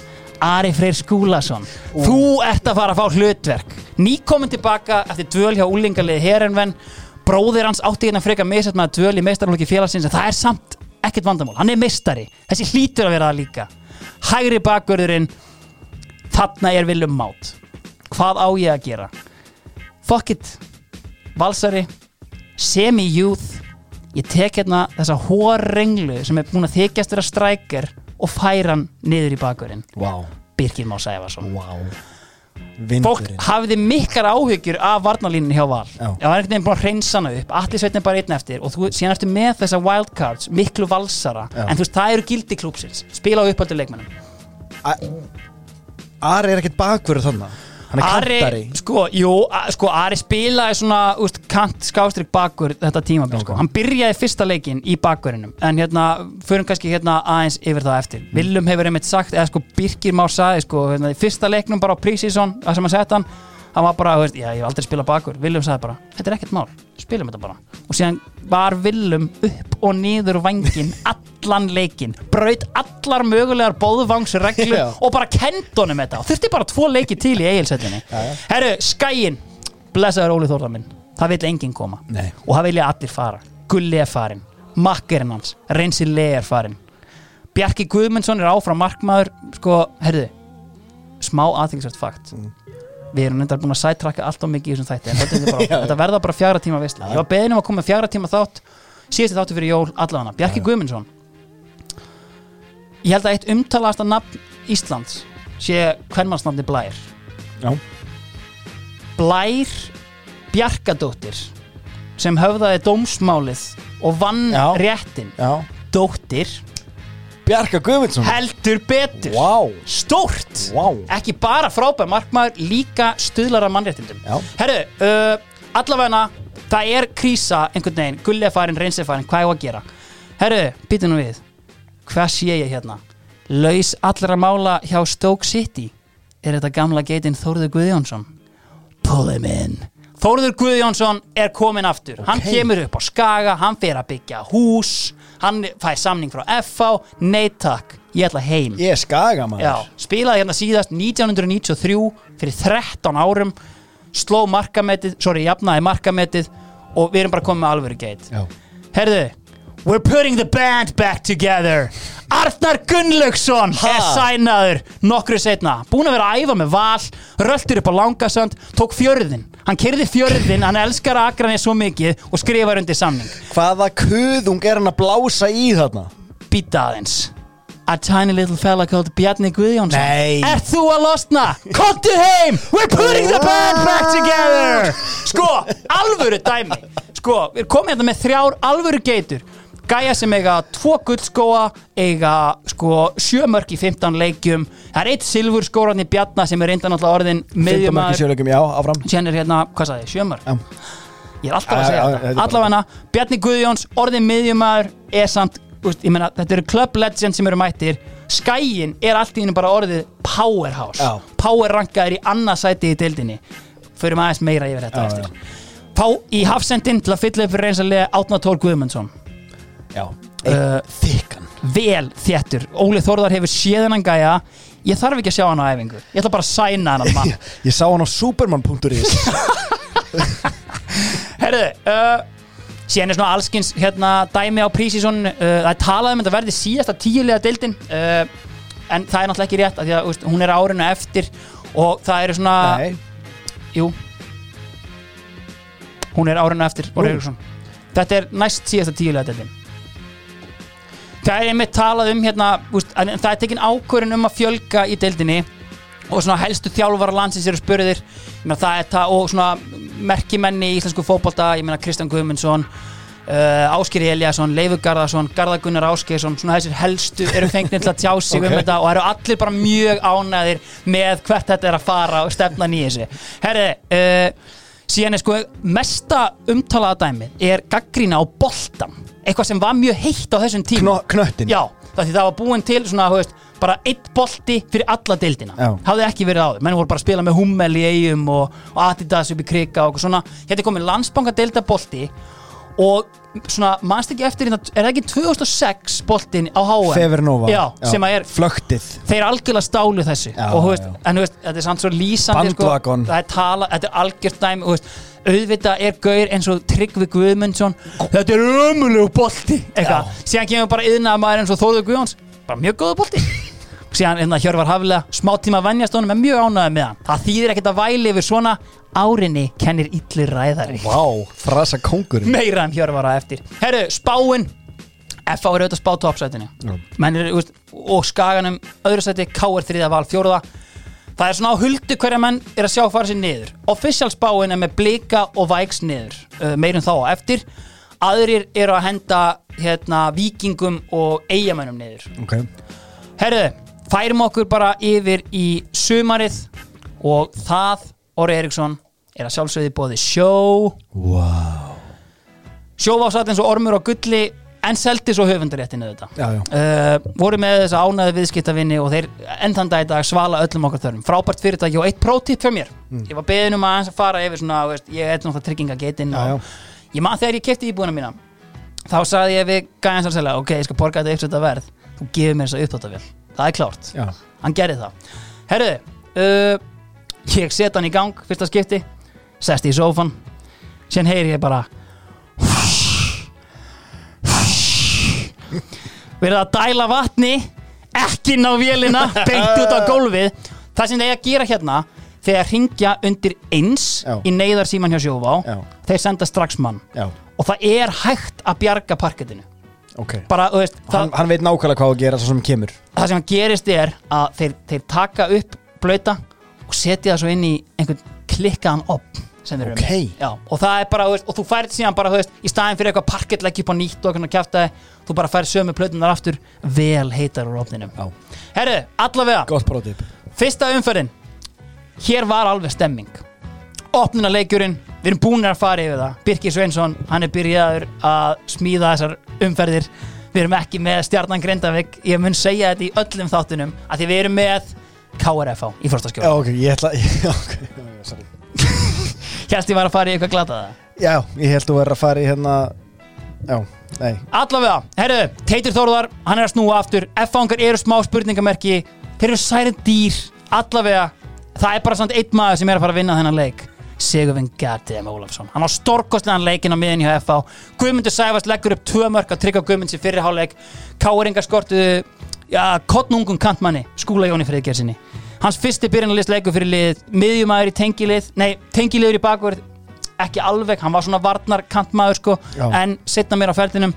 Ari Freyr Skúlason. Þú ert að fara að fá hlutverk. Nýkomin tilbaka eftir dvöl hjá úlingarliði Herenven Bróðir hans átti hérna frekar misast með að dvöl í meistarlokki félagsins það er samt ekkert vandamál, hann er meistari. Þessi hlýtur að vera það líka. Hægri bakvörðurinn Þarna er viljum mát Hvað á ég að gera? Fuck it. Valsari semi-youth. Ég tek hérna þessa horrenglu sem er búin að þykjast vera strækir og færa hann niður í bakverðin Vá, Birgir Má Sæfarsson vá. Fólk hafiði mikkar áhyggjur af varnalínunni hjá Val. Það var einhvern veginn búin að hreinsa hana upp allir sveitin bara einn eftir og þú síðan ertu með þessa wildcards, miklu valsara. Já. en þú veist, það eru gildi klúpsins spila á upphaldu leikmennum Ari er ekkert bakverður þannig Hann er Ari, kantari. sko, jú, sko, Ari spilaði svona úst, kant skástrík bakkur þetta tímabil, sko. hann byrjaði fyrsta leikin í bakkurinum, en hérna förum kannski hérna aðeins yfir það eftir. Willum hefur einmitt sagt, eða sko Birkir Már sagði sko, hérna, fyrsta leiknum bara á pre-season það sem að setja hann, hann var bara, veist, já, ég hef aldrei spilað bakkur, Willum sagði bara, þetta er ekkert mál spilum þetta bara, og síðan var Willum upp og niður vangin allan leikin, braut allar mögulegar bóðvangsreglur Já. og bara kendunum þetta. Og þurfti bara tvo leiki til í eigilsettinni Herru, skæin, blessaður Óli Þórðar minn. Það vil enginn koma. Nei. og það vilja allir fara. Gulli er farin, makkerinn hans Reynsi Lee er farin Bjarki Guðmundsson er áfram markmaður sko, herru smá aðþyggisvært fakt við erum nefndar búin að sætrakka allt of mikið í þessum þætti en þetta, bara, þetta verða bara fjara tíma veistla ég var beðin um að koma fjara tíma þátt síðusti þáttu fyrir jól allavega Bjarki Guðmundsson. Ég held að eitt umtalaðasta nafn Íslands sé hvernmannsnafni Blær. Já. Blær Bjarkadóttir sem höfðaði dómsmálið og vann Já. réttin Já. Dóttir Bjarka Guðmundsson. Heldur betur. Vá. Stórt. Vá. Ekki bara frábær markmaður líka stuðlar af mannréttindum. Herru, uh, allavegna það er krísa einhvern veginn. Gulli er farin, reyns er farin, hvað er að gera? Herru, býtum nú við. Hvað sé ég hérna? Laus allra mála hjá Stoke City. Er þetta gamla geitin Þórður Guðjónsson? Pull him in Þórður Guðjónsson er komin aftur. Hann Ok. kemur upp á Skaga, hann fer að byggja hús hann fær samning frá FH nei takk, ég ætla heim. Ég skaga Já, spilaði hérna síðast 1993 fyrir 13 árum sló markametið, sorry, jafnaði markametið og við erum bara komið með alvöru geit. Herðu, we're putting the band back together Arnar Gunnlaugsson er sænaður nokkru setna, búin að vera að æfa með val röltur upp á langasönd, tók fjörðin hann kerði fjörðin, hann elskar Akranes svo mikið og skrifar undir samning. Hvaða kuðung er hann að blása í þarna? býta aðeins. A tiny little fella called Bjarni Guðjónsson. Nei. Er þú að losna? Kontu heim! We're putting the band back together! Sko, alvöru dæmi. Sko, við erum komið hérna með þrjár alvöru geitur Gæja sem eiga tvo gullskóa eiga sko sjömörk í 15 leikjum. Það er eitt silfur skóran í Bjarna sem er reyndan alltaf orðin 15 marki miðjumæður sjöleikum, já, áfram. Síðan er hérna, hvað sagði, sjömörk Já. Ég er alltaf að segja já, þetta. Allavega Bjarni Guðjóns, orðin miðjumæður er samt, úst, ég meina, þetta eru club legend sem eru mættir. Skæin er allt í henni bara orðið powerhouse. Já. Power rankaður í annarsæti í deildinni. Förum aðeins meira yfir þetta eftir. Pá í hafsendin til að fylla upp fyrir reynsalega Átna Tór Guðmundsson þykkan. Vel þéttur, Óli Þórðar hefur séð hennan gæja. Ég þarf ekki að sjá hann á æfingu. Ég ætla bara að sæna hann mann. Ég sá hann á superman.is Herðu, uh, síðan er svona allskins hérna dæmi á prísísson uh, það er talað um að þetta verði síðasta tíulega deildin uh, en það er náttúrulega ekki rétt að úst, hún er árinu eftir og það eru svona Nei, jú. Hún er árinu eftir þetta er næst síðasta tíulega deildin það er einmitt talað um hérna úst, að, það er tekin ákvörðin um að fjölga í deildinni og svona helstu þjálfara landsins eru spurðir. Það er það og svona merkimenni í íslensku fótbolta, ég meina Kristján Guðmundsson uh, Áskir Eliasson, Leifur Garðarsson Garðar Gunnar Áskeirsson, svona þessir helstu eru fengnir til að tjá sig um Ok. þetta og eru allir bara mjög ánæðir með hvert þetta er að fara og stefna í þessu. Herri, uh, síðan er sko mesta umtalaða dæmi er gaggrína á boltan eitthvað sem var mjög heitt á þessum tíma. Knöttin Já, það það var búin til svona, veist, bara eitt bolti fyrir alla deildina. Já. hafði ekki verið áður, menn voru bara að spila með Hummel í eigum og, og Adidas upp í krika og svona, hérna er komin landsbanka deilda bolti og svona, mannst ekki eftir, hérna, er það ekki 2006 boltin á HM? Fevernova. Já, sem að er Flöktið. Þeir algjörlega stálu þessu. Já, og veist, en þú veist, þetta er samt svo lýsandi Bandvagon. sko, það er tala, þetta er algjört dæmi þú veist, auðvitað er gaur eins og Tryggvi Guðmundsson. Þetta er ömulegu bolti síðan kemur bara yðnaða maður eins og Þórður Guðjóns. Bara mjög góða bolti síðan hérna Hjörvar Haflega, smá tíma að venjast honum er mjög ánægði með hann, það þýðir ekkert að væli yfir svona, árinni kennir illir ræðari. Vá, frasa kóngurinn. Meira en Hjörvar að eftir. Herru, spáin. F.A. er auðvitað spá toppsætinu. Menn er, úst, og skaganum öðru sæti, K.R. þriða val fjóruða það er svona á huldu hverja menn er að sjá fara sér niður. Official spáin er með blika og vægs niður. Uh, meirum þá á eftir. Aðrir eru að henda hérna, vikingum og eigamennum niður. Ok, Herru, færum okkur bara yfir í sumarið og það, Óri Eriksson er að sjálfsögði bóði sjó wow sjóvásatt eins og ormur og gulli en seldi svo höfundaréttinu þetta Já, já, uh, voru með þessa ánæði viðskiptavinni og þeir endan dag í dag svala öllum okkar þörfum. Frábært fyrirtæki og eitt prótipp fyrir mér. Ég var beðin um að aðeins að fara yfir svona veist, ég er náttúrulega tryggingagetin Já, og ég man þegar ég kefti íbúina mína þá sagði ég við gæðan sannsælega ok, ég skal borga þetta uppsetta verð. Þú gefur mér þessa upptáttavél, það er klárt. Já. Hann gerði það. Herru, uh, ég set hann í gang fyrsta skipti, sest í sófan síðan heyri ég bara verið að dæla vatni ekki ná vélina beint út á gólfið. Það sem þeir að gera hérna þegar ringja undir eins Já. í neyðarsíman hjá sjóvá. Já. þeir senda strax mann. Já, og það er hægt að bjarga parkettinu ok. Bara, veist, það, hann, hann veit nákvæmlega hvað að gera svo sem kemur. Það sem gerist er að þeir, þeir taka upp blöta og setja það svo inn í einhvern klikkaðan op sem þeir eru Ok. með. Já, og það er bara, veist, og þú færið síðan bara, veist, í staðin fyrir eitthvað parkettleggi upp á nýtt og eitthvað kjaftaði, þú bara færið sömu plötunar aftur, vel heitar úr opninum. Herru, allavega, fyrsta umferðin. Hér var alveg stemming opnunarleikurinn, við erum búin að fara yfir það. Birkir Sveinsson, hann er byrjaður að smíða þessar umferðir. Við erum ekki með stjarnan Grindavík. Ég mun segja þetta í öllum þáttunum að því við erum með KRFA í fórstaskjóla ok, ég ætla Já, ok, já, já, sorry. Hérst ég var að fara í eitthvað glataða Já, ég held þú verður að fara í hérna Já, nei. Allavega, herru, Teitur Þórðar hann er að snúa aftur, F-fangar eru smá spurningamerki, þeir eru særið dýr. Allavega, það er bara samt einn maður sem er að fara að vinna þennan leik Sigurvin Gardem Ólafsson. Hann á stórkostlegan leikin á miðin hjá FH Guðmundur Sæfast leggur upp tvö mörk að tryggja Guðmunds í fyrri hálfleik. Káringar skortu ja, kottnungum kantmanni Skúla Jóni Friðgersinni hans fyrsti byrjunarlist leikur fyrir lið miðjumæður í tengilið, nei, tengiliður í bakverð ekki alveg, hann var svona varnar kantmaður sko, Já. en setna mér á ferðinum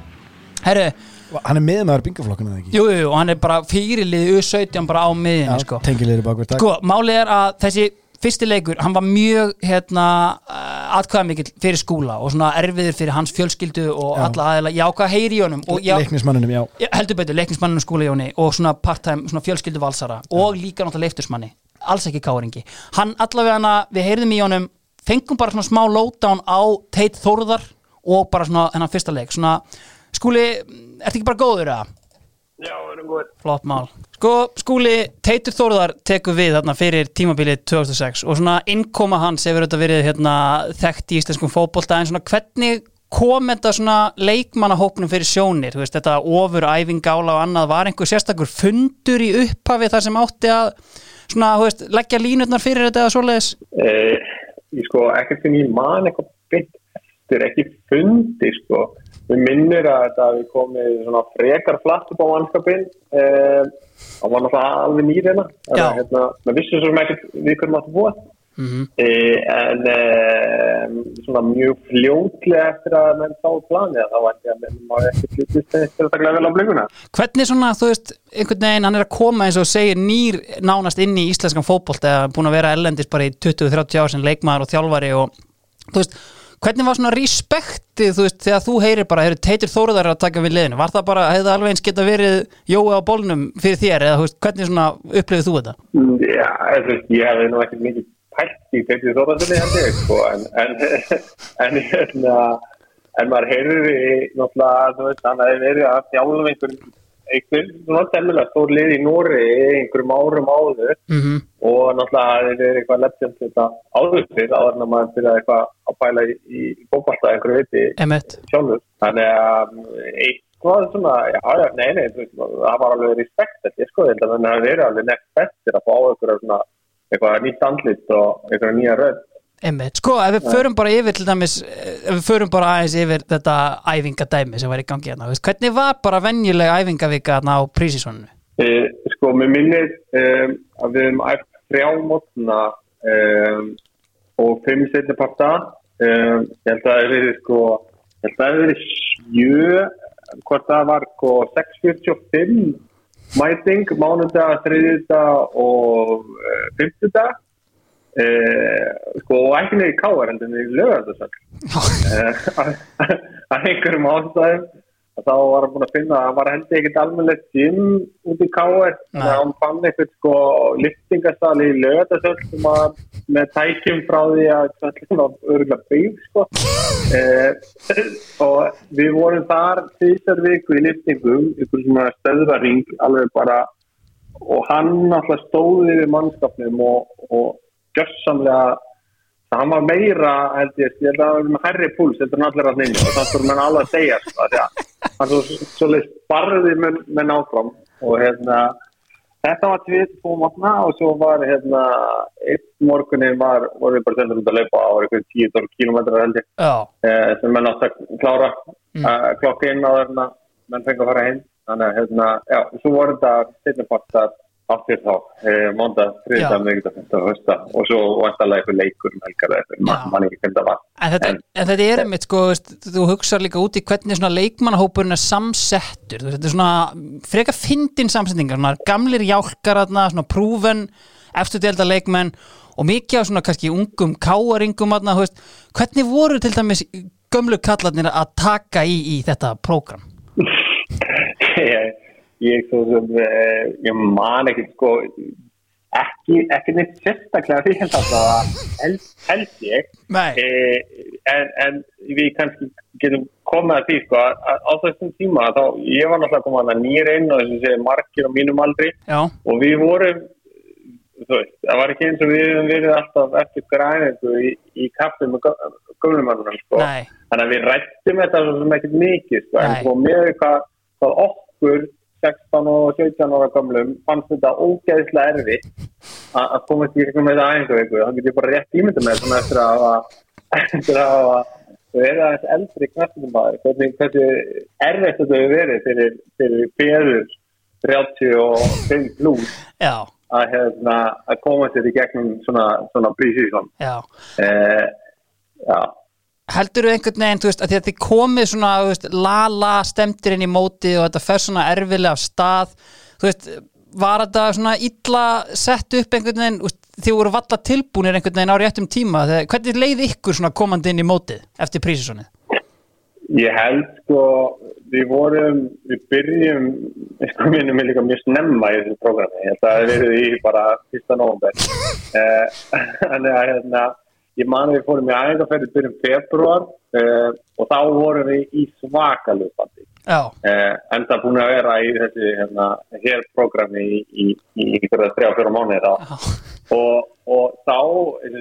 herru, Hann er miðmaður bingaflokkuna eða ekki? Jú, jú, og hann er bara fyrirlið U17 bara á miðinni sko. tengilegri bakverð takk. Sko, málið er að þessi fyrsti leikur, hann var mjög hérna, uh, atkvæðamikill fyrir skúla og svona erfiður fyrir hans fjölskyldu og Já. alla aðeila, já, hvað heyri í honum? Já, Leiknismannunum, já. Já, heldur betur, leiknismanninu skúla Jóni og svona part-time, svona fjölskyldu valsara og líka náttúrulega leiftursmanni, alls ekki káringi. Hann allavega hana, við heyrðum í honum fengum bara svona smá lowdown á Teit Þórðar og bara svona hennan fyrsta leik, svona skúli, ertu ekki bara góður eða? Já, við erum góðir. Flott mál. Sko, skúli, Teitur Þórðar tekur við þarna fyrir tímabilið 2006 og svona innkoma hans hefur þetta verið hérna, þekkt í íslenskum fótbolta en svona hvernig kom þetta svona leikmannahópnum fyrir sjónir, veist, þetta ofur æfingála og annað, var einhver sérstakur fundur í upphafi þar sem átti að svona, veist, leggja línutnar fyrir þetta eða svoleiðis? Eh, ég sko, ekkert sem ég man eitthvað byggt eftir, ekki fundi, sko. Við minnir að þetta hafi komið svona frekar flatt upp á mannskapin. Eh, hann var náttúrulega alveg nýr hérna. Að, Hérna, maður vissi svo ekkert við hverjum áttu búa. Mm Eh, en eh, svona mjög fljótlega eftir að menn sá planið, þá var ekki að menn má ekki flytist eftir að taka vel á blönguna. Hvernig svona, þú veist, einhvern veginn hann er að koma eins og segir nýr nánast inn í íslenskan fótbolt eða búin að vera ellendis bara í 20-30 ár sem leikmaður og þjálfari og þú veist, hvernig var svona respektið, þú veist, þegar þú heyrir bara, heyrðu, Teitur Þóruðar að taka við liðinu, var það bara, hefði alveg eins geta verið jói á bólnum fyrir þér eða veist, hvernig svona upplifið þú þetta? Mm, Já, veist, ég hefði nú ekki mikið pælt í þessi þóttastunni held ég, sko, en, en, en, hérna, en maður heyrði náttúrulega, þú veist, hann hefði verið að þjálfa einhver, einhver, svona temmilega stór lið í Nóri einhverjum árum áður Mm og náttúrulega hefði verið eitthvað legend þetta áður fyrir, áður en að maður byrjaði eitthvað að pæla í, í bókbalta einhverju viti sjálfur. Þannig að um, eitthvað svona, já, já, nei, nei, það var alveg respekt, ég sko, þetta, þannig að það verið alveg nefnt bestir að fá eitthvað svona, eitthvað nýtt andlit og eitthvað nýja rödd. Emmett, sko, ef við förum bara yfir til dæmis, ef við förum bara aðeins yfir þetta æfingadæmi sem var í gangi hérna, hvernig var bara venjulega æfingavika hérna á prísísoninu? E, sko, mér minnir um, að við hefum æft þrjá mótna um, og fimm setni parta. Um, ég held að það hefur sko, ég held að það hefur sjö hvort það var sko 6.45 mæting, mánudag, þriðjudag og uh, fymtudag sko og ekki nefnir í káar en það er lögðardagsall að einhverjum ástæðum að þá var hann búin að finna að hann var heldur ekkert almennilegt gym út í káar þannig að hann fann eitthvað sko liftingastali í lögðardagsall sem var með tækjum frá því að það var örgulega byggð sko. Eh, og við vorum þar þessar viku í liftingum ykkur svona stöðvaring alveg bara og hann alltaf stóði við mannskapnum og, og gjössamlega það hann var meira held ég, ég held að hann var með herri púls heldur en allir að nynja og það fyrir mann alveg að segja sko, því að hann svo, leist barði með, með náfram og hérna þetta var tvið tvo matna og svo var hérna einn morgunni var, voru við bara sendur út að leipa á eitthvað 10 km held ég. Já, eh, sem menn átt að klára mm. uh, klokka inn á þarna menn fengi að fara heim. Þannig að hérna, já, svo voru þetta setnipartar aftur þá, eh, mándag, Já. þriðdag, miðvikudag, fyrsta, hösta og svo vantarlega eitthvað leikur um helgar eða eitthvað, Já. man, man ekki hvernig það var. En þetta, en þetta er einmitt sko, þú hugsar líka út í hvernig svona leikmannahópurinn er samsettur. Þetta er svona freka fyndin samsetningar, svona gamlir jálkar þarna, svona prúven eftir delta leikmenn og mikið af svona kannski ungum káaringum hvernig voru til dæmis gömlu kallarnir að taka í, í þetta prógram? ég, ég sem eh, ég man ekki sko ekki, ekki neitt sérstaklega því held að held, held ég eh, en, en við kannski getum komið að því sko að á þessum tíma þá ég var náttúrulega komað að nýra inn og þess að segja margir á mínum aldri já, og við vorum veist, það var ekki eins og við höfum verið alltaf eftir græningu í, í kaffi með gömlumannunum sko. nei þannig að við rættum þetta svo sem ekkert mikið sko. en Nei. sko með hvað okkur 16 og 17 ára gömlum fannst þetta ógeðislega erfitt að komast í eitthvað með þetta æfingu þá get ég bara rétt ímynda með svona eftir að eftir að eru aðeins eldri knættum maður hvernig, hvernig erfitt þetta hefur verið fyrir, fyrir fjöður 35 plus Já, að, hérna, að koma sér í gegnum svona, svona prísísson já. Eh, já heldur þú einhvern veginn, þú veist, að því að þið komið svona, þú veist, la-la stemtir inn í móti og þetta fer svona erfilega af stað, þú veist, var þetta svona illa sett upp einhvern veginn, þú veist, þið voru valla tilbúnir einhvern veginn á réttum tíma, þegar, hvernig leið ykkur svona komandi inn í mótið eftir prísisonið? Ég held sko, við vorum, við byrjum, sko minnum við líka mjög snemma í þessu prógrami, ég held að hefur verið í bara fyrsta nóvember. Eh, að ég man að við fórum í æðingarferði byrjum februar uh, og þá vorum við í svakalupandi. Já, Uh, en það búin að vera í þessi hérna, hér prógrami í, í einhverja þrjá, fjóra mánuðir og, og þá,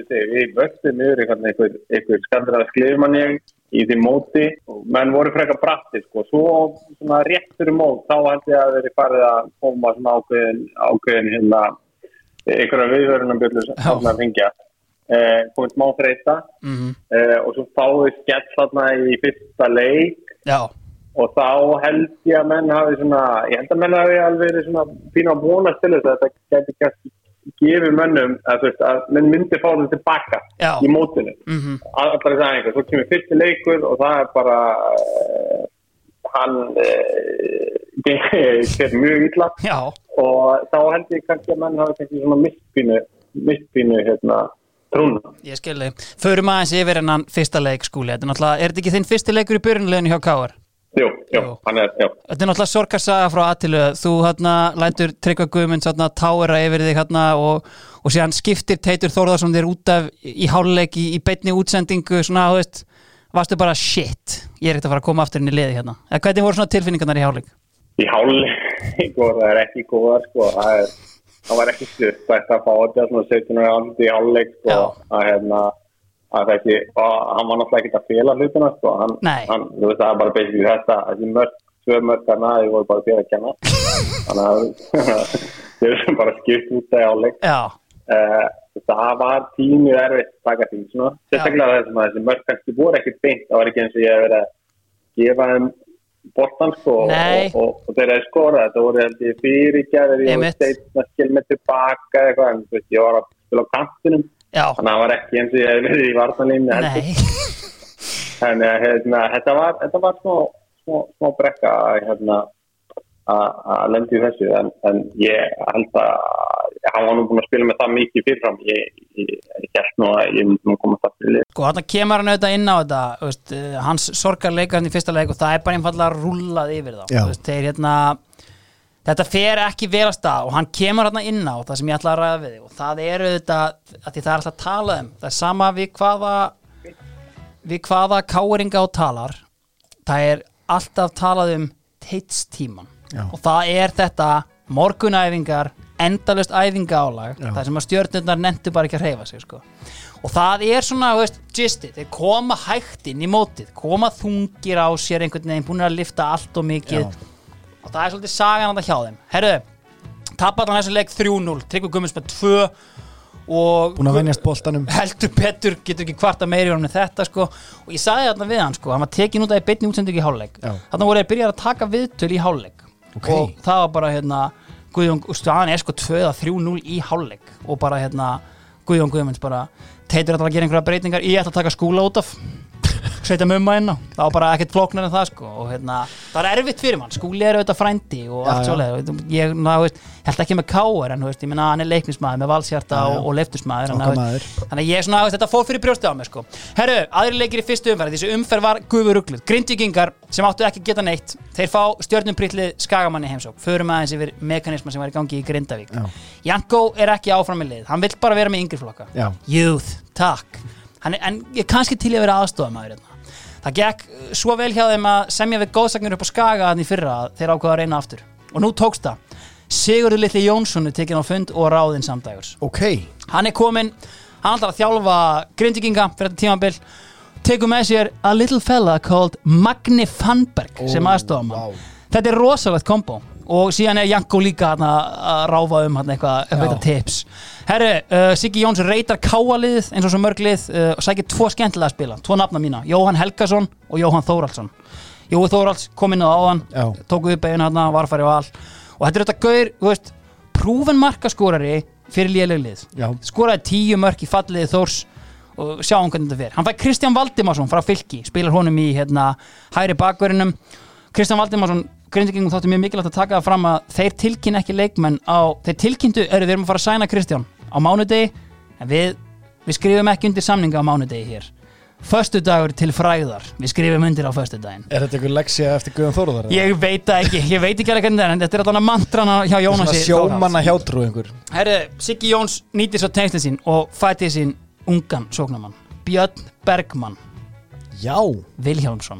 segi, við vöxtum yfir einhver, skandræða skrifumann ég í því móti. Menn voru frekar bratti sko, svo svona rétt fyrir mót þá held ég að þeirri farið að koma svona ákveðin, ákveðin hérna einhverja Já. þarna að hringja eh, komið smá þreita mhm, eh, og svo fáið skell þarna í fyrsta leik. Já, og þá held ég að menn hafi svona, ég held að menn hafi alveg verið svona pínu að vonast til þess að þetta geti kannski gefið mönnum að, veist, að menn myndi fá þetta tilbaka Já. í mótinu. Mhm, allar þess aðeins, svo kemur fyrsti leikur og það er bara uh, hann uh, ger mjög illa. Já, og þá held ég kannski að menn hafi kannski svona mistpínu mistpínu hérna trúna ég skilði. Förum aðeins yfir hennan fyrsta leik skúli, þetta er náttúrulega, er þetta ekki þinn fyrsti leikur í byrjunleginu hjá Káar? Jú, jú, hann er, jú Þetta er náttúrulega sorgarsaga frá aðtilu þú hérna lætur Tryggva Guðmunds hérna táera yfir þig hérna og, og síðan skiptir Teitur Þórðarsson þér út af í háluleik í, í beinni útsendingu svona, þú veist, varstu bara shit ég er ekkert að fara að koma aftur inn í liði hérna eða hvernig voru svona tilfinningarnar í háluleik? í hálfleik og það er ekki góða sko, það er það var ekki stutt að fá þetta svona 17 ára andið í hálfleik sko, Já. að hérna að þessi, og hann var náttúrulega ekki að fela hlutina sko, hann, Nei. hann, þú veist það er bara basically þetta, þessi mörg, tvö mörg þarna, þau voru bara fyrir að kenna. Þannig að þau erum bara skipt út það í hálfleik. Já, uh, það var tímið erfitt að taka því svona, sérstaklega þessum að þessi mörg kannski voru ekkert beint, það var ekki eins og ég hef verið að gefa þeim boltan sko og, og, og þeir eru skora þetta voru held ég fyrirgæðir ég var steinn að skil með tilbaka eitthvað en þú veist, ég var að spila á kantinum. Já, þannig að það var ekki eins og ég hef verið í varnalínu nei. Þannig að hérna, þetta var, þetta var smá, brekka hérna, að að lendi í þessu en, en ég held að hann var nú búin að spila með það mikið fyrirfram. Ég, ég, ég held nú að ég myndi nú koma það til Sko, þarna kemur hann auðvitað inn á þetta veist, uh, hans sorgarleikar í fyrsta leik og það er bara einfallega rúllað yfir þá. Veist, þeir hérna þetta fer ekki vel að stað og hann kemur hérna inn á það sem ég ætla að ræða við og það er auðvitað, að því það er alltaf að tala um það er sama við hvaða við hvaða káringa og talar það er alltaf talað um teitstíman Já. og það er þetta morgunæfingar endalust æfinga álag það sem að stjörnurnar nendu bara ekki að hreyfa sig sko. og það er svona, veist, gistið þeir koma hægt inn í mótið koma þungir á sér einhvern veginn búin að lifta allt og mikið Já. og það er svolítið sagan að það hjá þeim herru, tapar hann þessu leik 3-0 Tryggvi Gummins með 2 og Búin að venjast boltanum heldur betur, getur ekki kvarta meiri en þetta sko, og ég sagði þarna við hann sko, hann var tekin út af í beinni útsendingu í hálfleik Já. þarna voru þeir byrjað að taka viðtöl í hálfleik Ok. og það var bara hérna Guðjón, staðan er sko 2-3-0 í hálfleik og bara hérna Guðjón Guðmunds bara, teitur þetta að gera einhverja breytingar ég ætla að taka skúla út af setja mumma inn á, það var bara ekkert flóknar en það sko, og hérna, það er erfitt fyrir mann skúli er auðvitað frændi og allt já. svoleið ég, ná, veist, held ekki með káar en veist, ég minna hann er leiknismæður með valsjarta Já, já. og, og leiftusmæður. Þannig að ég er svona, veist, þetta fór fyrir brjóstið á mig sko. Herru, aðri leikir í fyrstu umferð Þessi umferð var gufurugluð Grindvíkingar sem áttu ekki geta neitt Þeir fá stjörnumprillið skagamanni heimsók Förum aðeins yfir mekanisma sem var í gangi í Grindavík Já. Janko er ekki áfram í lið Hann vill bara vera með yngri flokka Já. Youth, takk Hann er, En ég er kannski til að vera aðstofamaður hérna. Það gekk uh, svo vel hjá þeim að semja við góðsagnir upp á skaga þannig fyrra að þeir ákvaða að reyna aftur. Og nú tókst það. Sigurður Litli Jónsson er tekinn á fund og ráðinn samdægurs. Ok, hann er kominn hann ætlar að þjálfa grindiginga fyrir þetta tímabil. Tekur með sér a little fella called Magni Fanberg sem Ó, aðstofamann vá. þetta er rosalegt kombo og síðan er Janko líka þarna að ráfa um hann eitthvað, eitthvað tips. Herru, uh, Siggi Jóns reytar káaliðið eins og svo mörg lið uh, og sækir tvo skemmtilega að spila, tvo nafna mína Jóhann Helgason og Jóhann Þóraldsson Jói Þóralds kom inn á áðan Já. tóku upp einu hann, varfæri val og þetta er þetta gaur, þú veist prúfen markaskórari fyrir léleg lið. Já. skoraði tíu mörk í falliði Þórs og sjáum hvernig þetta fer. Hann fær Kristján Valdimarsson frá fylki spilar honum í hérna, hæri bakverðinum Kristján Valdimarsson grindingum þáttu mjög mikilvægt að taka það fram að þeir tilkynna ekki leikmenn á, þeir tilkynntu, eru við erum að fara að sæna Kristján á mánudegi en við, við skrifum ekki undir samninga á mánudegi hér. Föstudagur til fræðar við skrifum undir á föstudaginn. Er þetta einhver leksja eftir Guðan Þóruðar? Ég veit það ekki, ég veit ekki alveg hvernig það er en þetta er alltaf mantrana hjá Svona Jónasi sjómanna hjátrú einhver. Herru, Siggi Jóns nýtir svo tengslinn sín og fætið sín ungan sóknamann Björn Bergmann. Já, Vilhjálmsson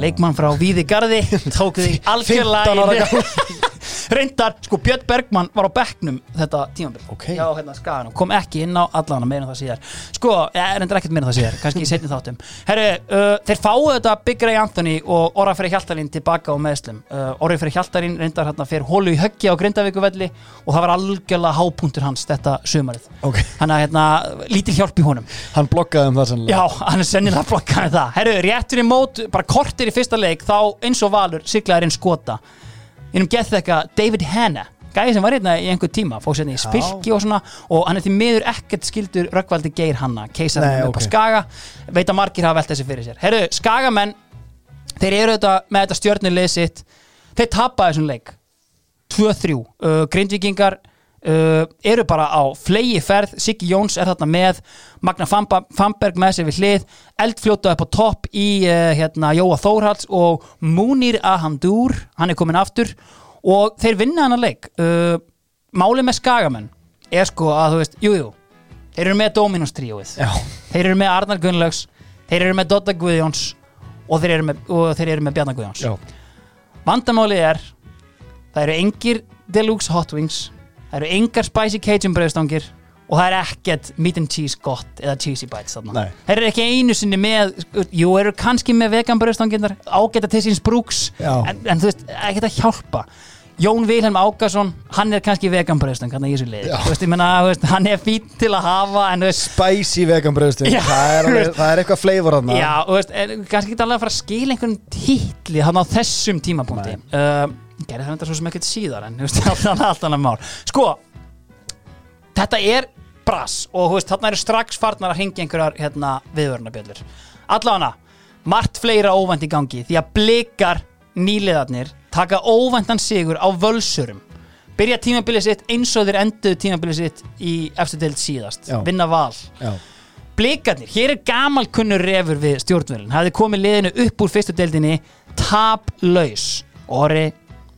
leikmann frá Víði Garði tók því 15 ára algjörlega reyndar, sko Björn Bergmann var á bekknum þetta tímabil. Ok. já, hérna skaganum, kom ekki inn á allana meira en það síðar. Sko, ég reyndar ekkert meira en það síðar kannski í setni þáttum. Herru, uh, þeir fáu þetta Big Ray Anthony og Orra Freyr Hjaltalín tilbaka á meðslum. Uh, Orri Freyr Hjaltalín reyndar hérna fyrir hólu í höggi á Grindavíkuvelli og það var algjörlega hápunktur hans þetta sumarið. Ok. Þannig að hérna, lítil hjálp í honum. Hann blokkaði um það sannlega Já, hann er sennilega flokkaði það. Herru, réttur í mót, bara kortir í fyrsta leik þá eins og Valur siglaður inn skota innum gett eitthvað David Hanna gæði sem var hérna í einhver tíma fóð sérna í spilki og svona og hann er því miður ekkert skildur Rökkvaldi Geir Hanna keisarinn upp á ok. Skaga. Veit að margir hafa velt þessi fyrir sér. Herru, Skagamenn þeir eru þetta með þetta stjörnulið sitt. Þeir tapa þessum leik. 2-3 uh, Grindvíkingar uh, eru bara á flegi ferð Siggi Jóns er þarna með Magna Famberg með sér við hlið. Eldfljóta upp á topp í uh, hérna, Jóa Þórhalds og Munir Ahandur. Hann er komin aftur. Og þeir vinna hann að leik. Uh, málið með Skagamenn er sko að þú veist, jújú jú, þeir eru með Dominus tríóið. Þeir eru með Arnar Gunnlaugs. Þeir eru með Dodda Guðjóns. Og þeir eru með, og þeir eru með Bjarnar Guðjóns. Já, vandamálið er það eru engir deluxe hot wings það eru engar spicy cajun bröðstangir og það er ekkert meat and cheese gott eða cheesy bites þarna. Þeir eru ekki einu sinni með jú, eru kannski með vegan bröðstangirnar ágæta til síns brúks en, en þú veist, ekkert að hjálpa. Jón Vilhelm Ákason, hann er kannski veganbröðstöng hann í þessu Já. þú veist, ég menna hann er fín til að hafa veist, Spicy vegan bröðstum Já. það, er það er eitthvað flavor þarna. Já, þú veist, er, kannski ekki alveg að fara að skila einhvern titli hann á þessum tímapunkti. Uh, gerði það þetta svo sem ekkert síðar en allt, annað mál. Sko, þetta er brass og veist, þarna eru strax farnar að hringja einhverjar hérna, viðvörnabjöllur allavega, margt fleira óvænt í gangi því að blikar nýliðarnir taka óvæntan sigur á völsurum. Byrja tímabilið sitt eins og þeir enduðu tímabilið sitt í eftir deild síðast, Já. vinna val. Já. blikarnir, hér er gamal kunnur refur við stjórnvölin, hafði komið liðinu upp úr fyrstu deildinni, taplaus. Orri,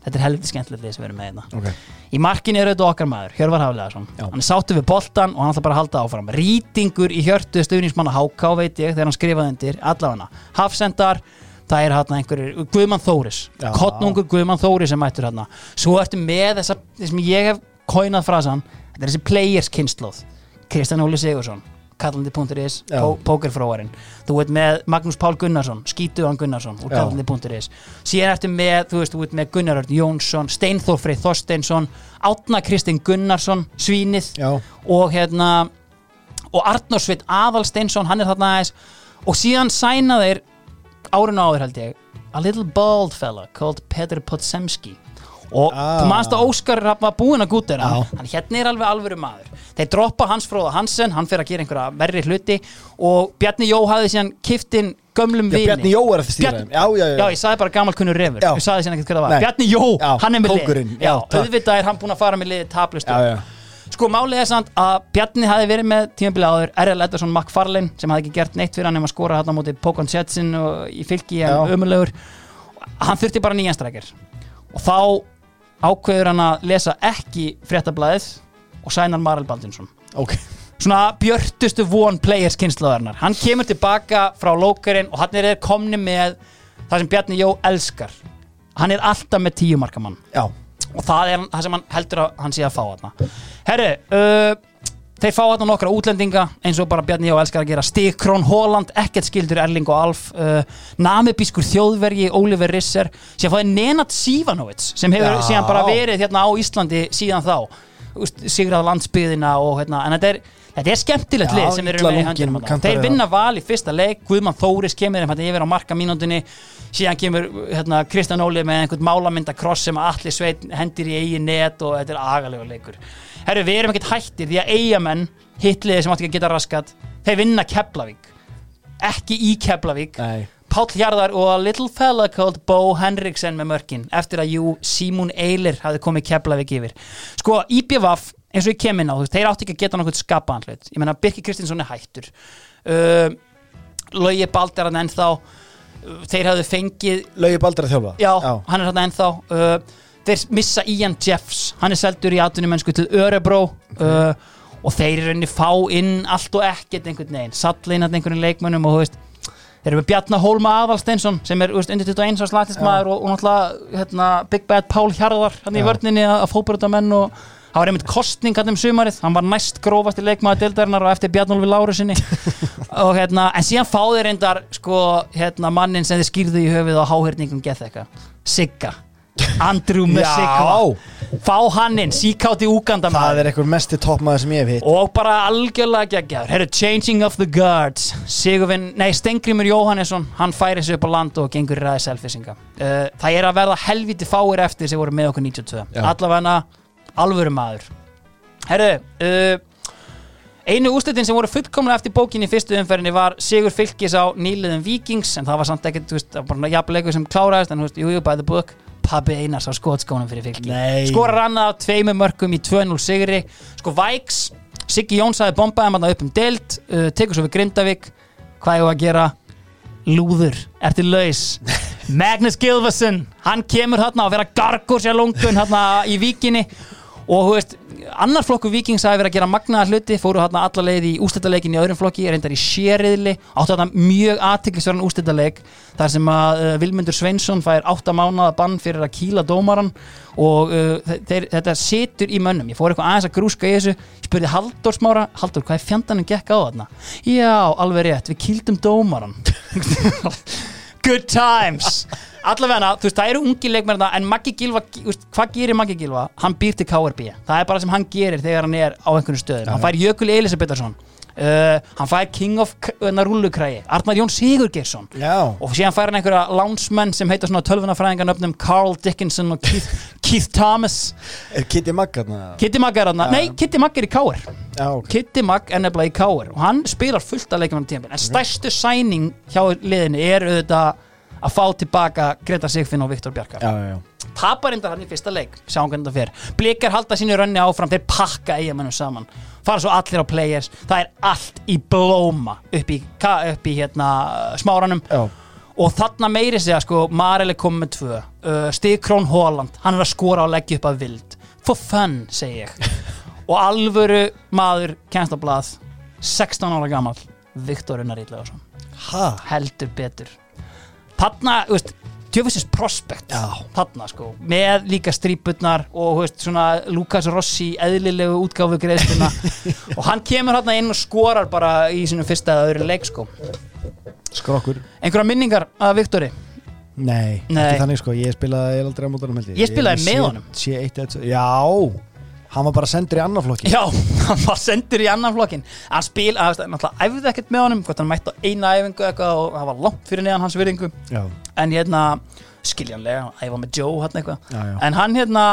þetta er helviti skemmtilegt lið sem við erum með hérna. Ok. í markinu er auðvitað okkar maður, Hjörvar Hafleðarsson hann er sáttu við boltan og hann ætla bara að halda áfram. Rýtingur í hjörtu stuðningsmanna HK veit ég þegar hann skrifaði undir allavega. Hafsendar, það er hann einhverjir Guðmann Þóris, Já. kottnungur Guðmann Þóris sem mættur hann svo ertu með þess sem ég hef kóinað frasan, þetta er þessi players kynnslóð Kristján Óli Sigursson kallandi.is, pókerfróarinn. Þú veit með Magnús Pál Gunnarsson Skítuðan Gunnarsson úr kallandi.is síðan ertu með, þú veist, þú veit með Gunnar Örn Jónsson, Steinþór Freyð Þorsteinsson Átna Kristinn Gunnarsson Svínið Já. og hérna og Arnór Sveit Aðalsteinsson hann er þarna aðeins. Og síðan sæna þeir árinu áður held ég a little bald fella called Petr Podsemski. Og Ah. þú manst að Óskar var búinn að gúta Já. hann hérna er alveg alvöru maður þeir droppa Hans Fróða Hansen, hann fyrir að gera einhverja verri hluti og Bjarni Jó hafði síðan kiftinn gömlum vini Bjarni Jó er eftir stýra Bjarni- þeim. Já, já, já. Já, ég sagði bara gamal kunnur refur Já. Ég sagði síðan ekkert hvað það var Nei. Bjarni Jó, Já, hann er með lið kóngurinn. Já, Já, takk. auðvitað er hann búinn að fara með liði taplust Já, já. Sko, málið er samt að Bjarni hafi verið með tímabili áður R.L. Eddarsson McFarlane sem hafði ekki gert neitt fyrir hann nema að skora hann á móti Pókon Sjetsin og í fylki en Já. ömulegur hann þurfti bara nýjan strækir og þá ákveður hann að lesa ekki fréttablaðið og sænar Marel Baldinsson. Ok. svona björtustu von players kynslaðarnar hann kemur tilbaka frá lókarinn og hann er komni með það sem Bjarni Jó elskar. Hann er alltaf með tíu marka mann. Já. og það er það sem hann heldur að hann sé að fá þarna. Herru uh, þeir fá þarna nokkra útlendinga eins og bara Bjarni Jó elskar að gera. Stigkrón, Holland, ekkert skildur Erling og Alf, uh, namibískur þjóðvergi, Oliver Risser. Sem fáði Nenad Sivanovic sem hefur Já. síðan bara verið hérna á Íslandi síðan þá sigrað landsbyðina og hérna, en þetta er Þetta er skemmtilegt lið sem eru með í höndunum Þeir vinna val í fyrsta leik Guðmann Þóris kemur hérna yfir á marka mínúndinni síðan kemur hérna, Kristján Óli með einhvern málamynda kross sem allir sveit hendir í eigin net og þetta er agalega leikur. Herru, við erum ekkert hættir því að eigamenn hitliði sem átti ekki að geta raskat þeir vinna Keflavík. Ekki í Keflavík Nei. Páll Hjarðar og a little fella called Bo Henriksen með mörkin eftir að jú Simon Eilir hafði komið Keflavík yfir. Sko IPVAF eins og ég kem inn á þú veist, þeir átti ekki að geta nokkuð skapaðan hlut. Ég menna Birki Kristinsson er hættur. Uh, Logi Bald er hann ennþá uh, þeir hafði fengið Laugi Baldur að þjálfa? Já, hann er hann ennþá. Uh, þeir missa Ian Jeffs. Hann er seldur í atvinnumennsku til Örebro. Uh, og þeir eru henni fá inn allt og ekkert einhvern veginn. Sallin að einhvern leikmönnum og þú veist þeir eru með Bjarnar Hólma Aðalsteinsson sem er undir 21 árs latistmaður og, og náttúrulega hérna, Big Bad Pál Hjarðar hann í vörninni að, fótbrotamenn og það var einmitt kostning hann um sumarið. Hann var næst grófasti leikmaður deildarinnar og eftir Bjarnólfi Lárusinni og hérna, en síðan fá þeir reyndar sko, hérna, mannin sem þeir skýrðu í höfuð á háhyrningum Getheka Sigga Andrew Mesikwa fá hann inn, síkátt í Úganda Það er eitthvað mesti toppmaður sem ég hef hitt. Og bara algjörlega geggjaður. Herru, Changing of the Guards. Sigurvin, nei, Stengrimur Jóhannesson hann færi sig upp á land og gengur í ræði selfisinga uh, það er að verða helviti fáir eftir sem voru með okkur 92 Já. allavega alvöru maður. Herru, uh, einu úrslitin sem voru fullkomlega eftir bókinni í fyrstu umferðinni var Sigur Fylkis á nýliðum Vikings en það var samt ekkert, þú veist, bara jafnleikur sem kláraðist en þú veist, jú, jú, by the book Pabbi Einars á skotskónum fyrir Fylki. Nei. skorar annað á tveimu mörgum í 2-0 sigri. Sko Væks, Siggi Jóns hafði bombaði hann upp um deild uh, tekur svo við Grindavík. Hvað er að gera? Lúður, ertu laus? Magnus Gilvason hann kemur þarna að vera gargur sér lungun þarna í víkinni. Og þú veist, annar flokku vikings hafi verið að gera magnaða hluti, fóru þarna alla leið í ústættaleikin í öðrum flokki, reyndar í sériðli áttu þarna mjög aðtiklisverðan ústættaleik þar sem að uh, Vilmundur Sveinsson fær átta mánaða bann fyrir að kýla dómaran og uh, þeir, þetta situr í mönnum, ég fór eitthvað aðeins að grúska í þessu. Ég spurði Halldór smára, Halldór, hvað er fjandanum gekk á þarna? Já, alveg rétt, við kýldum dómaran good times allavega, þú veist, það eru ungi leikmenn þarna, en Maggi Gilva, hvað gerir Maggi Gilva? Hann býr til KRB, það er bara sem hann gerir þegar hann er á einhvern stöðum, hann fær Jökul Elisabetharsson uh, hann fær King of Rullukræi, Arnar Jón Sigurgeirsson. Já, og síðan fær hann einhverja lánsmenn sem heita svona tölvunafræðingarnöfnum Carl Dickinson og Keith, Keith Thomas. Er Kitty Magg hérna? Kitty Magg er hann, nei, Kitty Magg er í KR Já, ok. Kitty Magg er nefnilega í KR og hann spilar fullt leikjum á tímabil en stærstu sæning hjá liðinu er auðvitað að fá tilbaka Greta Sigfinn og Viktor Bjarkar. Tapar enda hann í fyrsta leik sjáum hvernig það fer. Blikar halda sínu rönni áfram þeir pakka eigamennum saman. Fara svo allir á players það er allt í blóma upp í, ka- upp í hérna smáranum. Já, og þarna meiri að sko Marel er komið með tvö. Uh, Stigkrón Holland, hann er að skora og leggja upp að vild. For fun, segi ég. Og alvöru maður kemst á blað 16 ára gamall Viktor Unnar Ítlegason ha? heldur betur þarna, þú veist djöfisins prospekt þarna sko, með líka stríputnar og þú veist, svona Lukas Rossi eðlilegu útgáfu greiðsluna og hann kemur hérna inn og skorar bara í sínum fyrsta eða öðru leik sko. Skrokkur einhverja minningar að Viktori? Nei, Nei. ekki þannig sko, ég spilaði ég aldrei á mótanum held Ég. Spilaði með honum. sé, eitt, eitt, Já, hann var bara sendur í annar flokki Já, hann var sendur í annan flokkin Hann spil, að, náttúrulega æfði ekkert með honum hvort hann mætti á eina æfingu eitthvað og það var langt fyrir neðan hans virðingu. Já, en hérna, skiljanlega æfa með Joe hann eitthvað. Já, en hann hérna,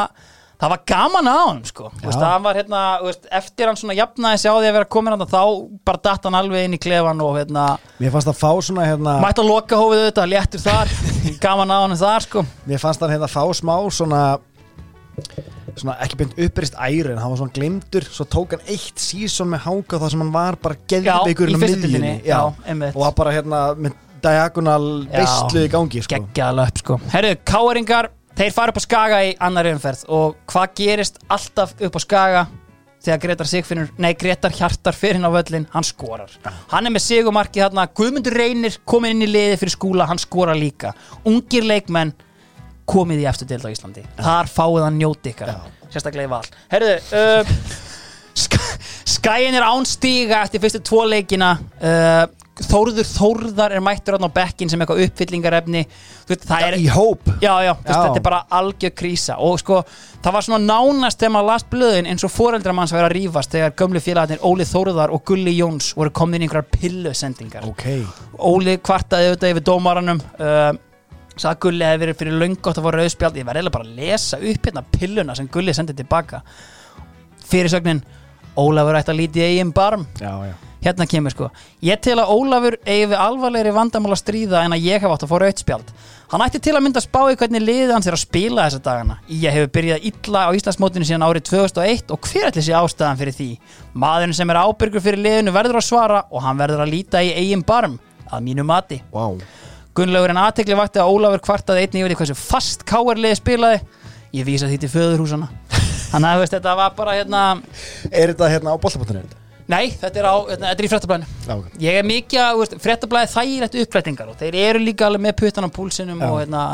það var gaman á hann sko, veist, hann var hérna veist, eftir hann svona jafnaði sig á því að vera komin hann þá bara datt hann alveg inn í klefan og hérna, mér fannst að fá svona hérna mætti að loka hófið þetta léttur þar, gaman á hann þar sko. Mér fannst hann hérna fá smá svona svona ekki beint uppreist æri en hann var svona glemdur svo tók hann eitt sísón með hanga þar sem hann var bara geðveikur í miðjunni. já, og var bara hérna með diagonal veistlu í gangi sko. geggjaða löp sko. Herru, káeringar, þeir fara upp á Skaga í annar umferð. Og hvað gerist alltaf upp á Skaga þegar Gretar Sigfinnur, nei Gretar Hjartar fyrir hann á völlin, hann skorar. Hann er með sigumarki þarna, Guðmundur Reynir komin inn í liði fyrir skúla, hann skorar líka. Ungir leikmenn komið í eftir deild á Íslandi. Þar fáið hann njóti ykkar. Sérstaklega í val. Herru, uh, Sk- Skæin er án stíga eftir fyrstu tvo leikina. Uh, Þórður Þórðar er mættur á bekkin sem eitthvað uppfyllingarefni. Veist, það er í hóp. Já, já, veist, þetta er bara algjör krísa. Og sko, það var svona nánast þegar maður las blöðin eins og foreldrar manns að rífast þegar gömlu félagarnir Óli Þórðar og Gulli Jóns voru komin í einhverjar pillusendingar. Ok, Óli kvartaði auðvitað yfir dómaranum uh, sagði að Gulli hefði verið fyrir lönggótt að fá rauðspjald ég verði eiginlega bara að lesa upp hérna pilluna sem Gulli sendið tilbaka. Fyrirsögnin Ólafur ætti að líti eigin barm. Já, já. Hérna kemur sko. Ég tel að Ólafur eigi við alvarlegri vandamál að stríða en að ég hef átt að fá rautspjald hann ætti til að mynda að spá í hvernig liðið hans er að spila þessa dagana. Ég hefur byrjað illa á Íslandsmótinu síðan árið 2001 og hver ætli sé ástæðan fyrir því? Maðurinn sem er ábyrgur fyrir liðinu verður að svara og hann verður að líta í eigin barm að mínu mati. Wow. Gunnlaugur en aðtekli vakti að Ólafur kvartaði einnig yfir því hversu fast káarliði spilaði ég vísa því til föðurhúsana þannig að veist, þetta var bara hérna er þetta hérna á bollabotninu? nei, þetta er, á, hérna, þetta er í fréttablaðinu Já, ok. Ég er mikið að, fréttablaði þægilegt upplætingar og þeir eru líka alveg með puttan á púlsinum Já. og hérna,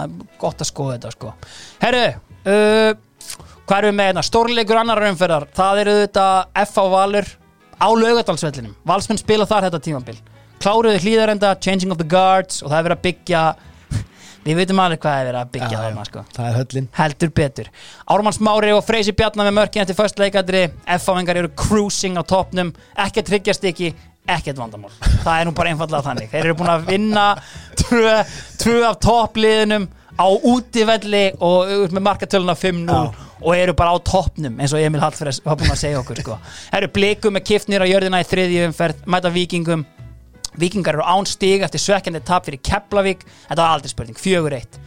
gott að skoða þetta sko. Herru, uh, hvað við með hérna? Stórleikur annar umferðar, það eru þetta F á Valur á laugadalsvellinum. Valsmenn spila þar þetta tímabil. Kláruðu hlýðarenda, Changing of the Guards og það er verið að byggja, við veitum alveg hvað er verið að byggja þarna sko. það er höllin. Heldur betur. Ármanns Mári og Freysi Bjarnar með mörkin eftir först leikadri. F-áingar eru cruising á topnum Ekkert tryggjast ekki, ekkert vandamál. Það er nú bara einfallega þannig. Þeir eru búin að vinna tvö, af toppliðinum á útivelli og uh, með markatöluna 5-0 Já. og eru bara á toppnum eins og Emil Hallfræs var búin að segja okkur sko. Eru blikum með kiftnir á jörðina í þriðju umferð mæta vikingum Vikingar eru án stig eftir svekkjandi tap fyrir Keflavík. Þetta var aldrei spurning, fjögur eitt.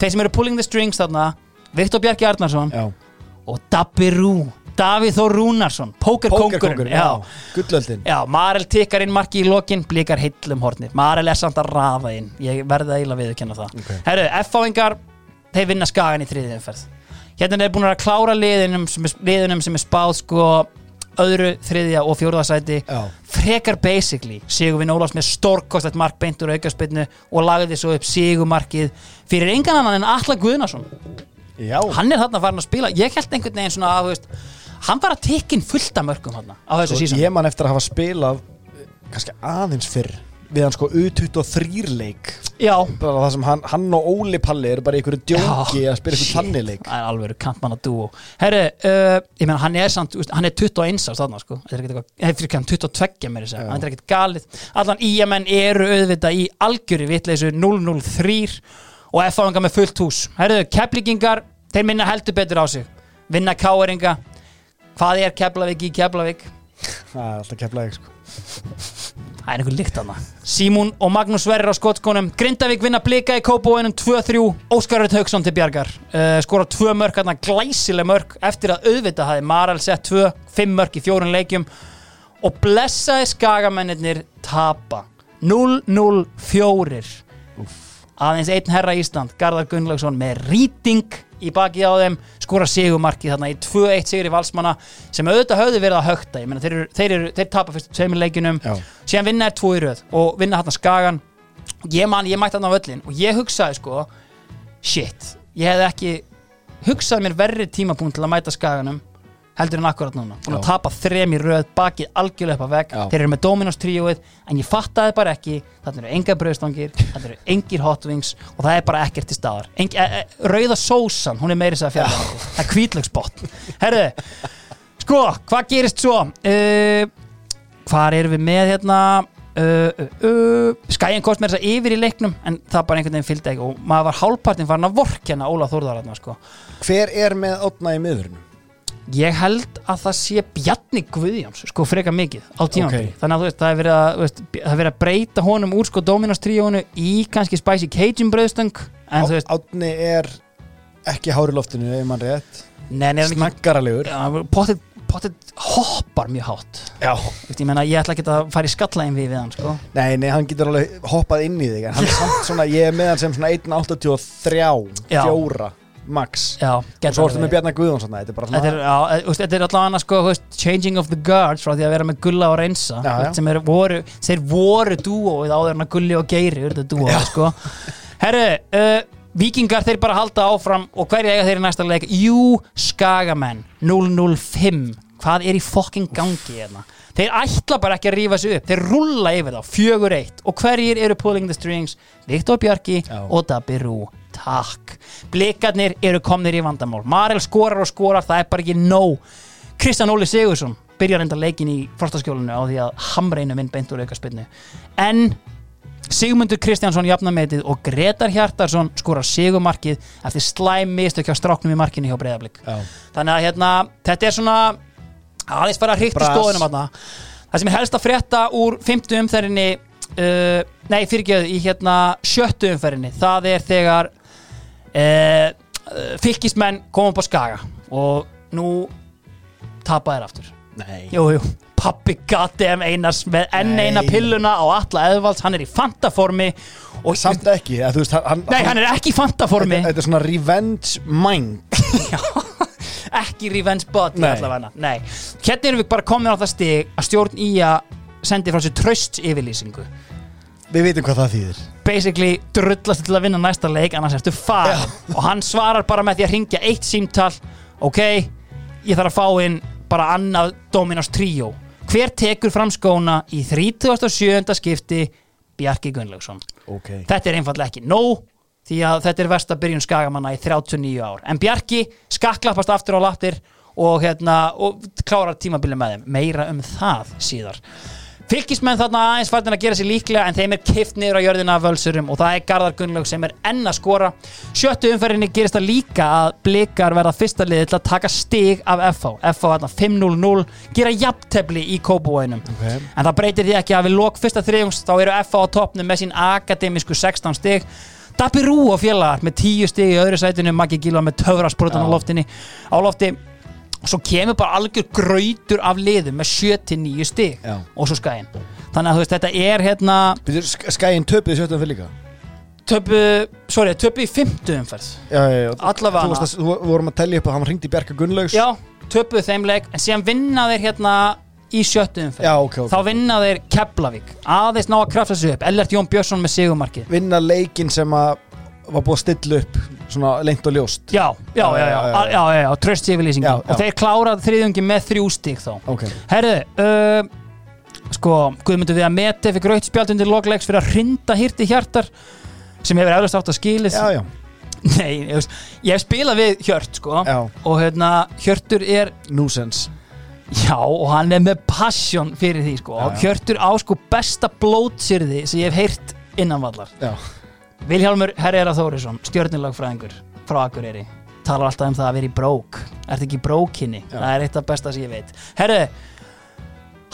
Þeir sem eru pulling the strings þarna Viktor Bjarki Arnarsson já. og Dabbi Rú Davíð Þór Rúnarsson, pókerkongurinn gullöldin. Já, Marel tikkar inn marki í lokin blikar heillum hornir, Marel er samt að rafa inn. Ég verði að eiginlega viðurkenna það. Ok. Herru, F-áingar, þeir vinna skagan í þriðið umferð. Hérna er búin að klára liðinum sem er, liðinum sem er spáð sko öðru, þriðja og fjórðasæti Já. frekar basically Sigurvin Ólafs með stórkostlegt mark beint úr aukaspinnu og lagði svo upp Sigurmarkið fyrir engan annan en Alla Guðnason. Já, hann er þarna farin að spila. Ég held einhvern veginn svona að veist, hann var að tekinn fullt af mörgum þarna á þessu Svo sísón ég man eftir að hafa spilað eh, kannski aðeins fyrr við hann sko U23 leik. Já, bara það sem hann, hann og Óli Palli eru bara í einhverju djóki að spila shit. einhverju tannileik. Það er alveg kantmann að dúo Herru, uh, ég meina hann er samt hann er 21 árs þarna sko. Þetta er ekkert eitthvað- eða fyrir hann 22 meira segja, hann er ekkert galið. Allan IMN eru auðvitað í algjöri vitleysu 003 og F-áðingar með fullt hús. Herru, keflingingar, þeir minna heldur betur á sig. Vinna káeringa hvað er Keflavík í Keflavík? Það er alltaf keflaðið sko. Það er einhver líkt hana Símún og Magnús Sverrir á skotskónum. Grindavík vinna blika í Kópavóinum 2-3 Óskar Rött Hauksson til Bjargar. Uh, skora tvö mörk, hérna glæsileg mörk eftir að auðvitað hafi Marel sett tvö fimm mörk í fjórun leikjum. Og blessaði skagamennir tapa. 0-0-4 aðeins einn herra Ísland Garðar Gunnlaugsson með rýting í baki á þeim skora sigumarkið þarna í 2-1 sigur í valsmanna sem auðvitað höfðu verið að högta ég meina þeir, þeir, þeir tapa fyrst tveimur leikinum síðan vinna er tvo í röð og vinna hann skagan. Ég man, ég mætti hann á völlin og ég hugsaði sko shit, ég hefði ekki hugsað mér verri tímapunkt til að mæta skaganum heldur en akkurat núna. Búin að tapa þrem í röð, bakið algjörlega upp að vegg. Já. þeir eru með Dominos tríóið en ég fattaði bara ekki þarna eru enga brauðstangir þarna eru engir hot wings og það er bara ekkert til staðar. Eng, e, e, rauða sósan, hún er meiri að fjalla það er kvítlöksbott herðu, sko, hvað gerist svo? Uh, hvar erum við með hérna? Uh, uh, uh, skæin kost með þess að yfir í leiknum en það bara einhvern veginn fylgdi ekki. Og maður var hálfpartin farin að vorkjana Óla Þórðar sko. hver er með í? Ég held að það sé Bjarni Guðjóns sko freka mikið á tímabili Ok. þannig að þú veist, það er verið að, veist, það er verið að breyta honum úr sko Dominos tríónu í kannski Spicy Cajun veist, átni er ekki hári loftinu ef mann rétt. Já, pottet, pottet hoppar mjög hátt. Veist, ég meina, ég ætla ekki að fara í skallaðin við við hann sko. Nei, nei, hann getur alveg hoppað inn í þig en hann er samt svona, ég er með hann sem svona 1.83 Já. fjóra max já, og svo ertu með Bjarnar Guðjón svona, þetta er Þetta þetta allavega sko, changing of the guards frá því að vera með Gulla og Reynsa sem er, voru, voru dúóið áður en að Gulli og Geiri urðu dúóið sko. Herru, uh, Víkingar þeir bara halda áfram og hverja eiga þeir í næsta leik? Jú, Skagamenn 005 Hvað er í fokking gangi hérna? Þeir ætla bara ekki að rífa sig upp Þeir rulla yfir þá, fjögur eitt Og hverjir eru pulling the strings? Viktor Bjarki Já. og Dabbi Rú Takk. Blikarnir eru komnir í vandamál. Marel skorar og skorar, það er bara ekki nóg. Kristján Óli Sigursson byrjar enda leikin í frostaskjólinu á því að hamreinu minn beint úr aukaspinnu en Sigmundur Kristjánsson jafnametið og Gretar Hjartarsson skorar sigumarkið eftir slæm mistök hjá stráknum í markinu hjá Breiðablík Já. þannig að hérna, þetta er svona aðeins fara að hrikt í stóðunum þarna. það sem er helst að frétta úr fimmtu umferðinni uh, nei fyrirgjöðu í hérna sjöttu umferðinni það er þegar uh, fylgismenn koma upp á skaga og nú tapa þær aftur. Nei, Jú, jú, pappi goddamn Einars með enn Nei. eina pilluna á alla eðvalds, hann er í fantaformi og samt ekki að, þú veist, hann, Nei, hann er ekki í fantaformi. Þetta, er svona revenge mind. Ekki revenge body Nei. allavega. Nei, hérna erum við bara komin á það stig að stjórn í að sendi frá sér tröst yfirlýsingu Við veitum hvað það þýðir. Basically drullast til að vinna næsta leik annars ertu far og hann svarar bara með því að ringja eitt símtal. Ok, ég þarf að fá inn bara annað Dominos tríó hver tekur fram skóna í 37. skipti? Bjarki Gunnlaugsson. Ok. Þetta er einfallega ekki nóg því að þetta er versta byrjun skagamanna í 39 ár. En Bjarki skaklappast aftur á lappir og, hérna, og klárar tímabili með þeim. Meira um það síðar fylgismenn þarna aðeins farnir að gera sér líklega en þeim er kift niður á jörðina af völsurum og það er Garðar Gunnlaug sem er enn að skora. Sjöttu umferðinni gerist það líka að blikar verða fyrsta liði til að taka stig af FH FH þarna 5-0-0 gera jafntefli í kópúænum okay. En það breytir því ekki að við lok fyrsta þriðjungs þá eru FA á toppnum með sín akademísku 16 stig. Dabbi Rú og félagar með 10 stig í öðru sætinu Maggi Gíla með töfrasbrotan á loftinni. Á lofti og svo kemur bara algjör grautur af liðum með 7-9 stig Já. og svo skæin þannig að þú veist þetta er hérna Skæin töpuð sjöttum fyrir líka? Töpu, sorry, töpu í 50 umferð. Já, já, já. Allavega. Þú veist að þú vorum að tellja upp að hann ringdi Bjarka Gunnlaugs. Já, töpuð þeim leik en síðan vinna þeir hérna í sjöttu umferð. Já, ok, ok. þá vinna þeir Keflavík. Aðeins ná að krafta sig upp. Ellert Jón Björnsson með sigumarkið Vinna leikinn sem að var búið að stilla upp svona lengt og ljóst. Já, já, já, já, já, já, já, tröst yfirlýsingin. Og þeir klárað þriðjungi með þrjú stík þá. Okay. Herðu, uh, sko Guðmundur við að meti fyrir gröðspjaldundir loglegs fyrir að rinda hýrti hjartar sem hefur eflust átt að skilið Já, já. Nei, ég, ég spila við Hjört, sko. Og hérna, Hjörtur er Núsens. Já, og hann er með passion fyrir því, sko. Hjörtur á, sko, besta blótsýrði sem ég hef heyrt innanvallar. Já. Vilhjálmur Herrera Þórisson, stjörnilagfræðingur frá Akureyri, talar alltaf um það að vera í brók. Ertu ekki í brókinni? Já. Það er eitt af besta sem ég veit. Herru,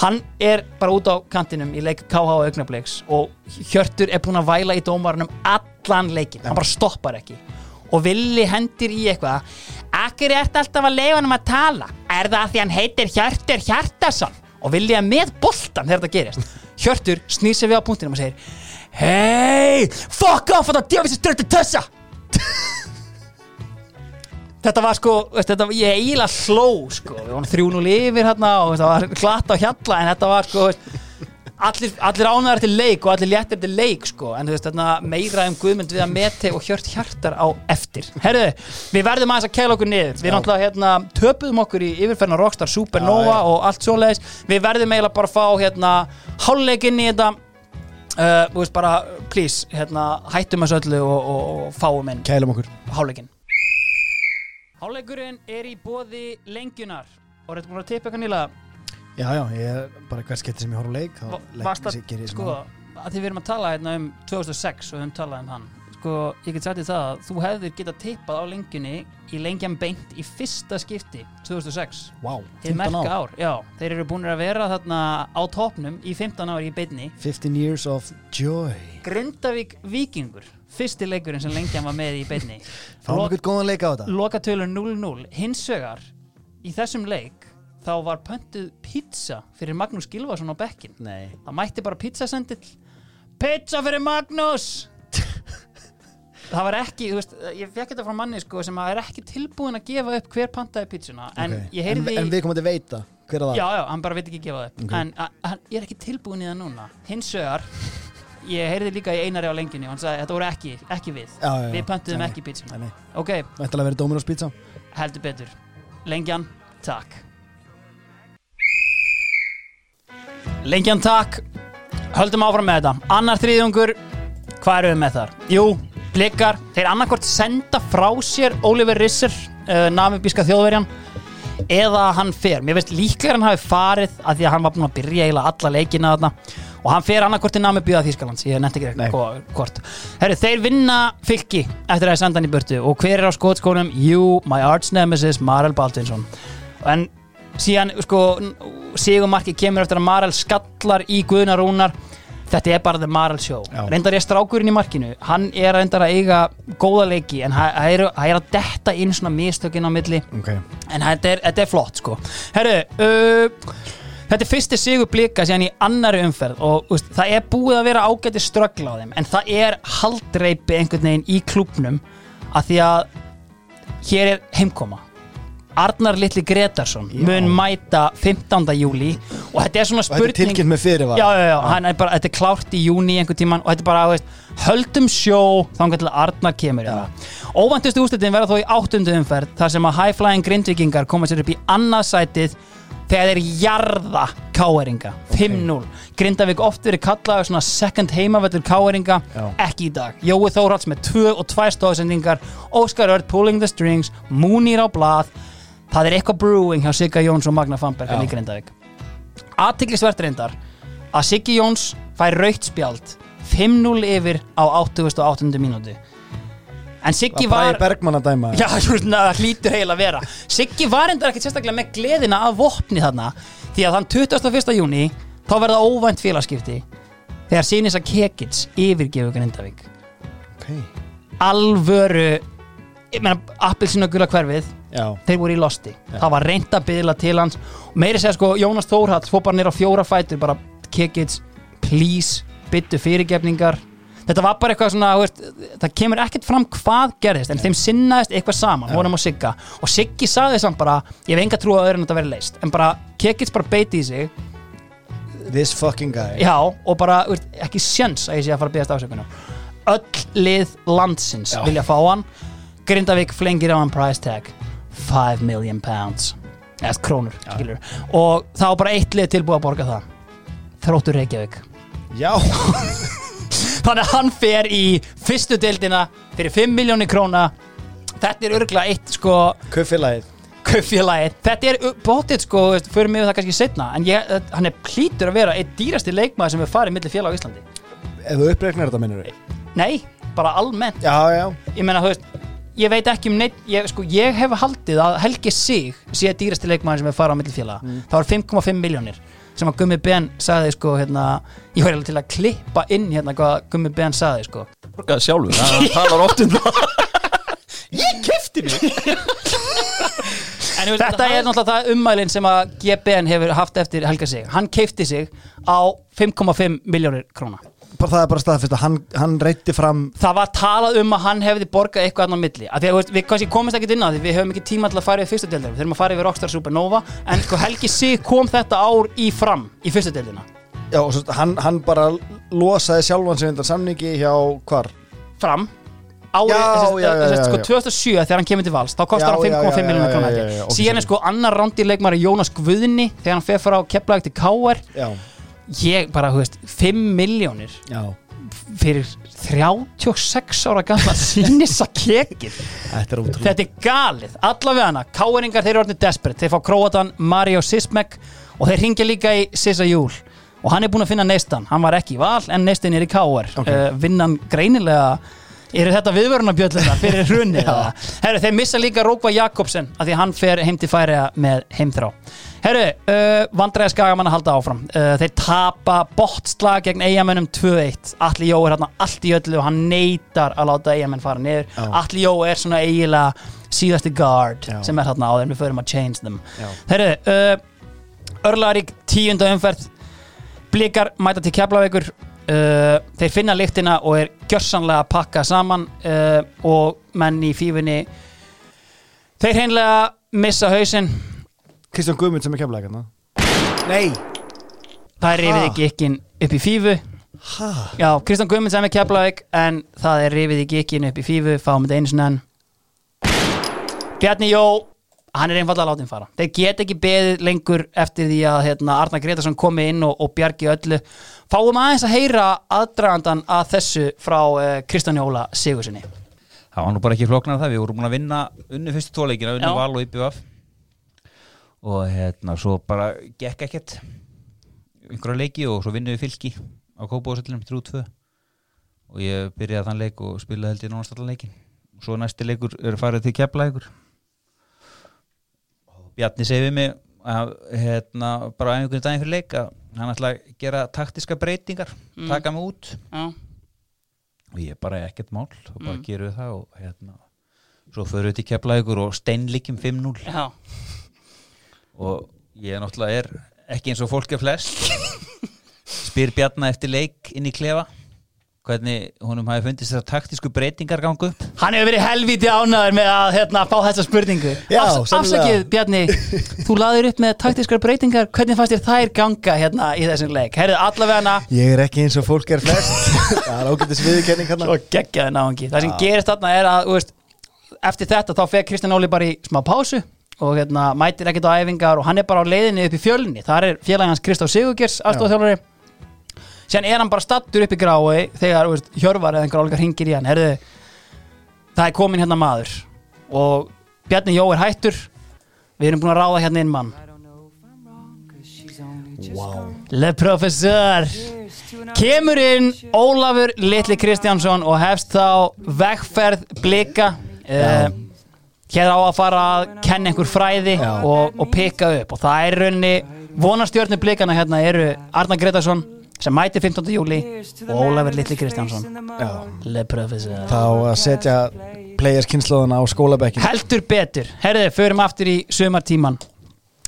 hann er bara út á kantinum í leik KH og Augnabliks og Hjörtur er búinn að væla í dómarunum allan leikin, hann bara stoppar ekki. Og Villi hendir í eitthvað. Akkur ert alltaf að leifa hann að tala? Er það að því hann heitir Hjörtur Hjartarsson og Villi er með boltan þegar þetta gerist. Hjörtur snýr sig við á punktinum og segir Hei, fuck off þetta djöfis styrti tössa. Þetta var sko, veist, þetta, ég eiginlega sló sko, við vorum þrjúnul yfir hérna og þetta var glatt á hjalla en þetta var sko, veist, allir, allir ánæðar til leik og allir léttir til leik sko, en þú veist, þarna, meira um guðmynd við að meti og hjört hjartar á eftir. Herðu, við verðum aðeins að kæla okkur niður, við náttúrulega hérna, töpuðum okkur í yfirferðna Rockstar Supernova Já, já. og allt svoleiðis, við verðum eiginlega bara að fá hérna hálfleikinn í þetta, uh, þú veist bara, please, hérna, hættum þessu öllu og, og, og fáum inn kælum okkur. Hálfleikin Hálfleikurinn er í bóði lengjunar. Og er þetta búin að tippa eitthvað nýlega. Já, já, ég er bara hvert skipti sem ég horf á leik þá varst að, gerir ég sko, svona- að því við erum að tala hérna um 2006 og við höfum talað um hann sko, ég get sagt því það að þú hefðir getað tippað á lengjunni í lengjan beint í fyrsta skipti 2006 Vá, Hið 15 merka ár. já, þeir eru búin að vera þarna á topnum í 15 ár í beinni. 15 years of joy. Grindavík Víkingur fyrsti leikurinn sem lengjan var með í beinni. Fáum Lo- okkur góðan leik á þetta. Lokatölur 0-0 hins vegar í þessum leik þá var pöntuð pizza fyrir Magnús Gilvason á bekkin Nei. Það mætti bara pizzasendill pizza fyrir Magnús það var ekki, þú veist, ég fekk þetta frá manni sko, sem er ekki tilbúin að gefa upp hver pantaði pizzuna en Ok. ég heyrði En, en við komum að veita hver er það já, já, hann bara veit ekki gefa það upp. Ok. en a- hann ég er ekki tilbúin í það núna. Hins vegar ég heyrði líka í einari á lengjunni og hann sagði þetta voru ekki, ekki við. Já, já, já. við pöntuðum Nei, ekki pizzuna. Nei, ok, að vera Dominos pizza? Heldur betur. Lengjan, takk. Lengjan, takk. Höldum áfram með þetta. Annar þriðjungur, hvað eru við með þar? Jú, blikar, þeir annarkvort senda frá sér Oliver Risser uh, namibíska þjóðverjan eða hann fer, mér veist líklega hann hafi farið að því að hann var búinn að byrja eiginlega alla leikina þarna og hann fer annarkvort til Namibíu að Þýskalands ég ekki Nei. ekki hvort Herru, þeir vinna fylki eftir að senda hann í burtu og hver er á skotskónum? Jú, my arch nemesis Marel Baldvinsson en síðan sko Sigumarki kemur eftir að Marel skallar í Guðnar Rúnar þetta er bara The Marel Show. Já. reyndar ég strákurinn í markinu hann er reyndar að eiga góða leiki en hann er, hann er að detta inn svona mistökin á milli. Ok. En þetta er, þetta er flott sko. Herru uh, þetta er fyrsti sigur blika síðan í annari umferð og úst, það er búið að vera ágæti ströggla á þeim en það er haldreipi einhvern veginn í klubnum að því að hér er heimkoma Arnar Litli Gretarsson mun mæta 15. júli og þetta er svona Og þetta er spurning tilkynnt með fyrirvara. Já, já, já, hann er bara, þetta er klárt í júni einhvern tíman og þetta er bara, veist, höldum sjó þangar til að Arnar kemur ja. óvæntustu úrslitin verða þó í áttundu umferð þar sem að High Flying Grindvikingar koma sér upp í annað sætið þegar þeir jarða káeringa 5-0, Grindavík oft verið kallaður svona second heimavöldur káeringa ekki í dag, Jói Þórhalds með 2 og 2 stóðsendingar, Óskar Örd pulling the strings, Múnir á blað það er eitthvað brewing hjá Sigga Jóns og Magna Famberg Já. í Grindavík aðtiklisvert reyndar að Siggi Jóns fær raukt spjald 5-0 yfir á 88. mínútu en Siggi Að var Bergmann að dæma Já, það hlýtur heila að vera Siggi var endar ekkert sérstaklega með gleðina af vopni þarna því að þann 21. júni þá verða óvænt félagskipti þegar Sinisa Kekits yfirgefu Grindavík Ok alvöru ég meina, appelsinu gula hverfið Já. þeir voru í losti. Það var reynd að byðla til hans. Meiri segja sko Jónas Þórhall fór bara nýra fjóra fætur bara kickits, please byttu fyrirgefningar. Þetta var bara eitthvað svona þú veist, það kemur ekkert fram hvað gerðist en þeim sinnaðist eitthvað saman, honum og Sigga. Og Siggi sagði samt bara ég hef enga trú að öðru en þetta verið leist en bara kickits bara beiti í sig. This fucking guy. Já og bara þú veist, ekki sjens að ég sé að fara að byggast ásökunum öll lið landsins Já. vilja fá hann Grindavík flengir á hann price tag. 5 million pounds. Eða krónur skilur og þá bara eitt lið tilbúið að borga það. Þróttur Reykjavík. Já, þannig að hann fer í fyrstu deildina fyrir 5 miljónir króna. Þetta er örgulega eitt sko kaupfélagið. kaupfélagið, þetta er bótið sko, fyrir mig það kannski setna en ég, hann er plítur að vera eitt dýrasti leikmaður sem er farið millir félag á Íslandi. Ef þú uppregnar þetta minnur nei, bara almennt. Já, já. Ég meina þú veist, ég veit ekki um neitt ég, sko, ég hef haldið að Helgi Sig sé dýrasti leikmaður sem er farið á millir félag Mm. það var 5,5 miljónir sem að Gummi Ben sagði sko hérna, ég var til að klippa inn hérna hvað Gummi Ben sagði sko. Sjálfur, hann talar oft um það. Ég kefti mig. En þetta er náttúrulega það ummælinn sem að GBN hefur haft eftir Helga sig. Hann keifti sig á 5,5 miljónir króna Það er bara staðfist að hann, hann reytti fram Það var talað um að hann hefði borgað eitthvað annar milli. Að því að við kannski komist ekki inn á því. Við höfum ekki tíma til að fara í fyrstu deildina. Við þurfum að fara yfir Rockstar Supernova. En sko Helgi sig kom þetta ár í fram í fyrstu deildina. Já, og svo, hann, hann bara losaði sjálfan sig undan samningi hjá hvar? fram. Árið, já, þess, sko, já. 2007 þegar hann kemur til vals þá kostar hann já, 5,5 já, já, miljónir já, króna já, held ég. já, ok, síðan er sko annar rándileikmari Jónas Guðni þegar hann fer frá Keflavík til KR Já, ég bara, þú veist, 5 miljónir fyrir 36 ára gamla sínisa kekir Þetta er þetta er galið, allavega hana káeringar þeir eru orðinir desperate, þeir fá króatan Mario Sismek og þeir ringja líka í Sisa Júl. Og hann er búinn að finna neistan, hann var ekki í val en neistin er í káer, Ok. uh, vinnan greinilega eru þetta viðvörunarbjölluna fyrir hrunni? Herru, þeir missa líka Rókva Jakobsen af því að hann fer heim til færiða með heimþrá Herru, uh, vandræði skagamann að halda áfram uh, þeir tapa botslag gegn eigamennum 2-1 Atli Jó er hérna allt í öllu og hann neytar að láta eigamenn fara niður Já. Atli Jó er svona eiginlega síðasti guard Já. sem er þarna á þeim við förum að change them Já. Herru, uh, Örlarík tíunda umferð Blikar mæta til Keflavíkur uh, þeir finna lyktina og er gjörsanlega að pakka saman uh, og menn í fífunni þeir hreinlega missa hausinn. Kristján Guðmund sem er kemlega hérna. Nei. Það er rifið í gikkin upp í fífu. Ha? já, Kristján Guðmund sem er Keflavík en það er rifið í gikkin upp í fífu fáum þetta einu sinni enn. Bjarni Jó hann er einfallega látin fara. Þeir get ekki beðið lengur eftir því að hérna, Arnar Gretarsson komi inn og, og bjargi öllu. Fáum aðeins að heyra aðdragandan að þessu frá uh, Kristján Jóla Sigursinni Það var nú bara ekki flóknar það, við vorum búin að vinna unni fyrstu tóleikina, unni val og IPVF og hérna svo bara gekk ekkert. Einhverja leiki og svo vinnum við fylki á Kópavóðsöllinum 3-2 og ég byrjaði þann leik og spilaði held ég nánast allan leikin og svo næsti leikur er farið til og Bjarni segi við mig að hérna bara á einhvern daginn fyrir leik að hann ætla að gera taktiska breytingar taka mig út. Já, og ég bara ekkert mál og bara gerum við það og hérna svo förum við til Keflavíkur og steinlíkjum 5-0 já. og ég náttúrulega er ekki eins og fólk er flest. Spyr Bjarna eftir leik inn í klefa hvernig honum hafi fundist þessar taktísku breytingar gangu upp. Hann hefur verið helvíti ánæður með að hérna, fá þessa spurningu. Já, Afs afsakið Bjarni þú laðir upp með taktískar breytingar. Hvernig fannst þér þær ganga hérna í þessum leik? Herrið allavega hana Ég er ekki eins og fólk er flest. Það er ágættis viðurkenning hérna Svo geggjaði náungi. Það sem gerist þarna er að þú veist, eftir þetta þá fer Kristján Óli bara í smá pásu og hérna, mætir ekkert á æfingar og hann er bara á leiðinni upp í fjölni þar er hann bara stattur upp í grái þegar veist, Hjörvar eða einhver álíka hringir í hann. Herðu, það er komin hérna maður og Bjarni Jó er hættur. Við erum búin að ráða hérna inn mann. Wow. Le Professor Kemur inn Ólafur Litli Kristjánsson og hefst þá vegferð blika. Uh, Hér á að fara að kenna einhver fræði og, og pika upp. Og það er í rauninni vonarstjörnu blikana hérna eru Arnar Gretarsson sem mæti 15. júli og Ólafur Litli Kristjánsson. Þá að setja players kynnslóðana á skólabekkin. Heldur betur, herðu, förum aftur í sumartíman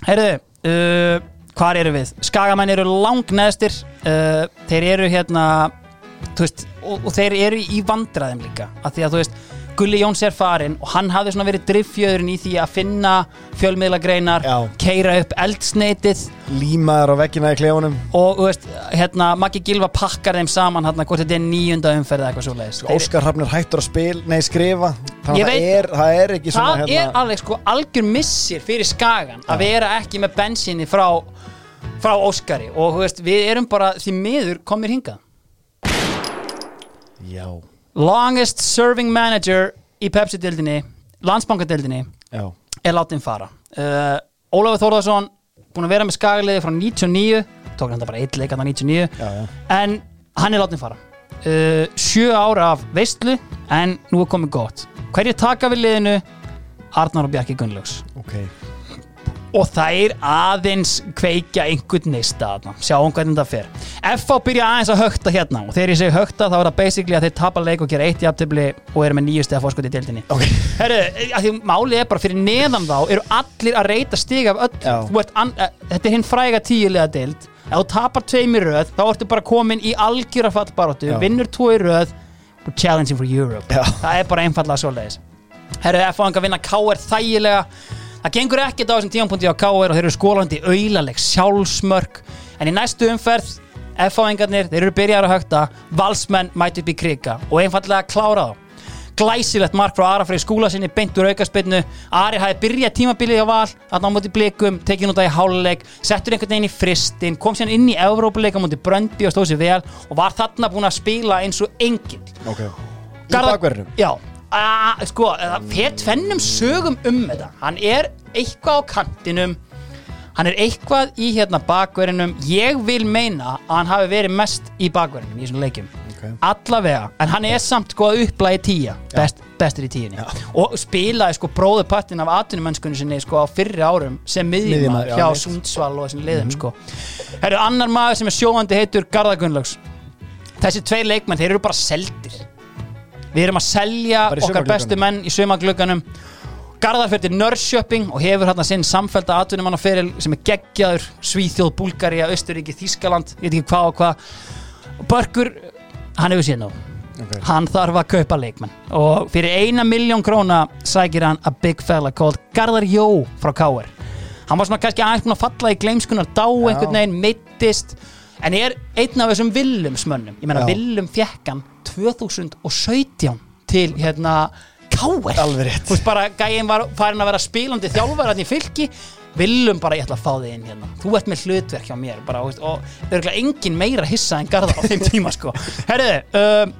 Herðu, uh, hvar eru við? Skagamenn eru langneðstir uh, Þeir eru hérna veist, og, og þeir eru í vandræðum líka af því að þú veist Gulli Jóns er farinn og hann hafði svona verið driffjöðurinn í því að finna fjölmiðlagreinar, Já. keira upp eldsneitið Límaður á veggina í klefunum. Og þú veist, hérna Maggi Gilva pakkar þeim saman hérna hvort þetta er níunda umferð eða eitthvað svo leiðis Óskar Hrafnir hættur að spil, nei skrifa. Ég Þannig að það veit- er, það er ekki svona það er alveg sko algjör missir fyrir skagan að vera ekki með bensinni frá frá Óskari. Og þú veist, við erum bara því miður komir hingað. Já, longest serving manager í Pepsi-dildinni landsbankadeildinni er látin fara. Uh, Ólafur Þórðarsson búin að vera með skagaliði frá 99 tók hann það bara eitt leik hann 99 já, já. en hann er látin fara. Uh, sjö ára af veistlu en nú er komið gott. Hverju taka við liðinu? Arnar og Bjarki Gunnlaugs. Ok og þær aðeins kveikja einhvern neista þarna, sjáum hvernig það fer. FH byrja aðeins að högta hérna. Og þegar ég segi högta þá er það basically að þeir tapa leik og gera eitt jafntefli og eru með nýju stegar fórskot í deildinni. Ok. Herru, að því málið er bara fyrir neðan þá eru allir að reyta stig af öll an, uh, þetta er hinn fræga tíulega deild. Ef þú tapar tveim í röð þá ertu bara komin í algjöra fallbaróttu Já. vinnur tvo í röð challenging for Europe. Já. það er bara einfallega svoleiðis. Herru, Það gengur ekkert á þessum tímanpunti á KR og þeir eru skólandi auðlaleg sjálfsmörk. En í næstu umferð F-fáingarnir, þeir eru byrjar að högta valsmenn mæti upp í krika og einfallega klára þá. Glæsilegt mark frá Arafrey skúla sinni beint úr aukaspinnu Ari hafi byrjað tímabilið á val að ná múti blikum, tekið nút í háluleik settur einhvern veginn í fristin, kom sér inn í Evrópuleika múti Bröndi og stóð sér vel og var þarna búin að spila eins og enginn Ok. Í bakverðinum? Já, að, sko, það fer tvennum sögum um þetta. Hann er eitthvað á kantinum. Hann er eitthvað í hérna bakverðinum Ég vil meina að hann hafi verið mest í bakverðinum í þessum leikjum. Ok. Allavega, en hann er samt sko að upplæði tíja best, Bestur í tíunni. Og spilaði sko bróðu partin af atvinnumönskunni sinni sko á fyrri árum sem já, hjá. Sundsvall og þessum liðum sko. Herru, annar maður sem er sjóandi heitur Garðar Gunnlaugs. Þessi tveir leikmenn, þeir eru bara seldir Við erum að selja okkar bestu menn í sumaglugganum Garðar fyrir til Nörsjöping og hefur hérna sinn samfælda atvinnumannaferil sem er geggjaður. Svíþjóð, Búlgaria, Östuríki, Þískaland ég veit ekki hvað og hvað. Börkur, hann hefur séð nú Ok. hann þarf að kaupa leikmenn. Og fyrir eina miljón króna sækir hann a big fella called Garðar Jó frá Káir hann var svona kannski aðeins búin að falla í gleimskunar dá einhvern veginn, meittist en er einn af þessum Willumsmönnum ég meina Já. Willum fekk hann 2017 til hérna Káir Alveg rétt. þú veist bara gæinn var farin að vera spilandi þjálfar hann í fylki. Willum bara ég ætla að fá þig inn hérna. Þú ert með hlutverk hjá mér bara, þú veist, og örgulega engin meira hissa en Garðar á þeim tíma sko. Herriði um,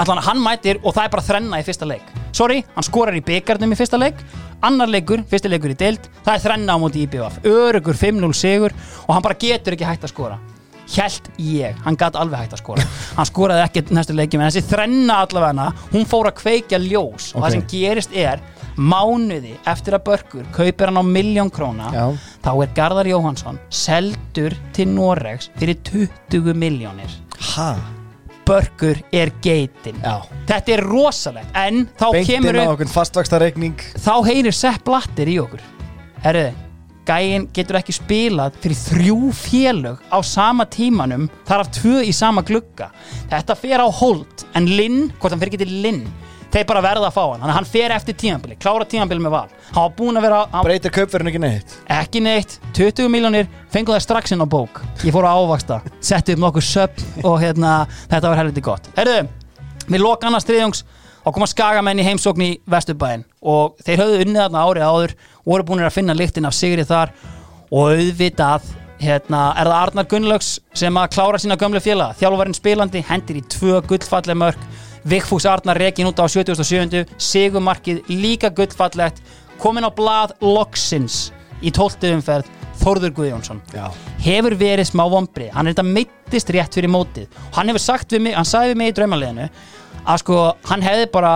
allan hann mætir og það er bara þrenna í fyrsta leik. Sorry, hann skorar í byggarnum í fyrsta leik. Annar leikur, fyrsti leikur í deild. Það er þrenna á móti IBF, örugur 5-0 sigur og hann bara getur ekki hægt að skora Hjælt ég, hann gat alveg hægt að skora hann skoraði ekki næstu leikjum en þessi þrenna allavega, hún fór að kveikja ljós og Ok. það sem gerist er mánuði eftir að Börkur kaupir hann á miljón króna Já. þá er Garðar Jóhansson seldur til Noregs fyrir 20 miljónir Ha? Börkur er geitin Já. Þetta er rosalegt En þá Beint inn kemur Þá heyrir Sepp Blatter í okkur Herðu, gæinn getur ekki spilað fyrir þrjú félög á sama tímanum þar af tvö í sama glugga. Þetta fer á hold En Linn, hvort hann fer ekki til Linn Þeir bara verða að fá hann. Hann fer eftir tímabili, klára tímabili með val. Hann var búinn að vera hann, Breytir kaupverðin ekki neitt? Ekki neitt, 20 miljónir fengu það strax inn á bók. Ég fór að ávaksta, setti upp nokkur söpn og hérna, þetta var helviti gott. Herðu, við loka annars þriðjóngs og koma skagamenn í heimsókn í Vesturbæinn og þeir höfðu unnið þarna árið áður voru búinir að finna lyktin af sigri þar og auðvitað hérna, er það Arnar Gunnlaugs sem að klára sína gömlu félaga, þjálfarinn spilandi hendir í tvö gullfalleg mörk Vigfús Arnar rekin út á 77. Sigumarkið líka gullfallegt komin á blað loksins í 12. umferð Þórður Guðjónsson Já. hefur verið smá vombri hann er þetta meittist rétt fyrir mótið hann hefur sagt við mig, hann sagði við mig í draumaleginu að sko, hann hefði bara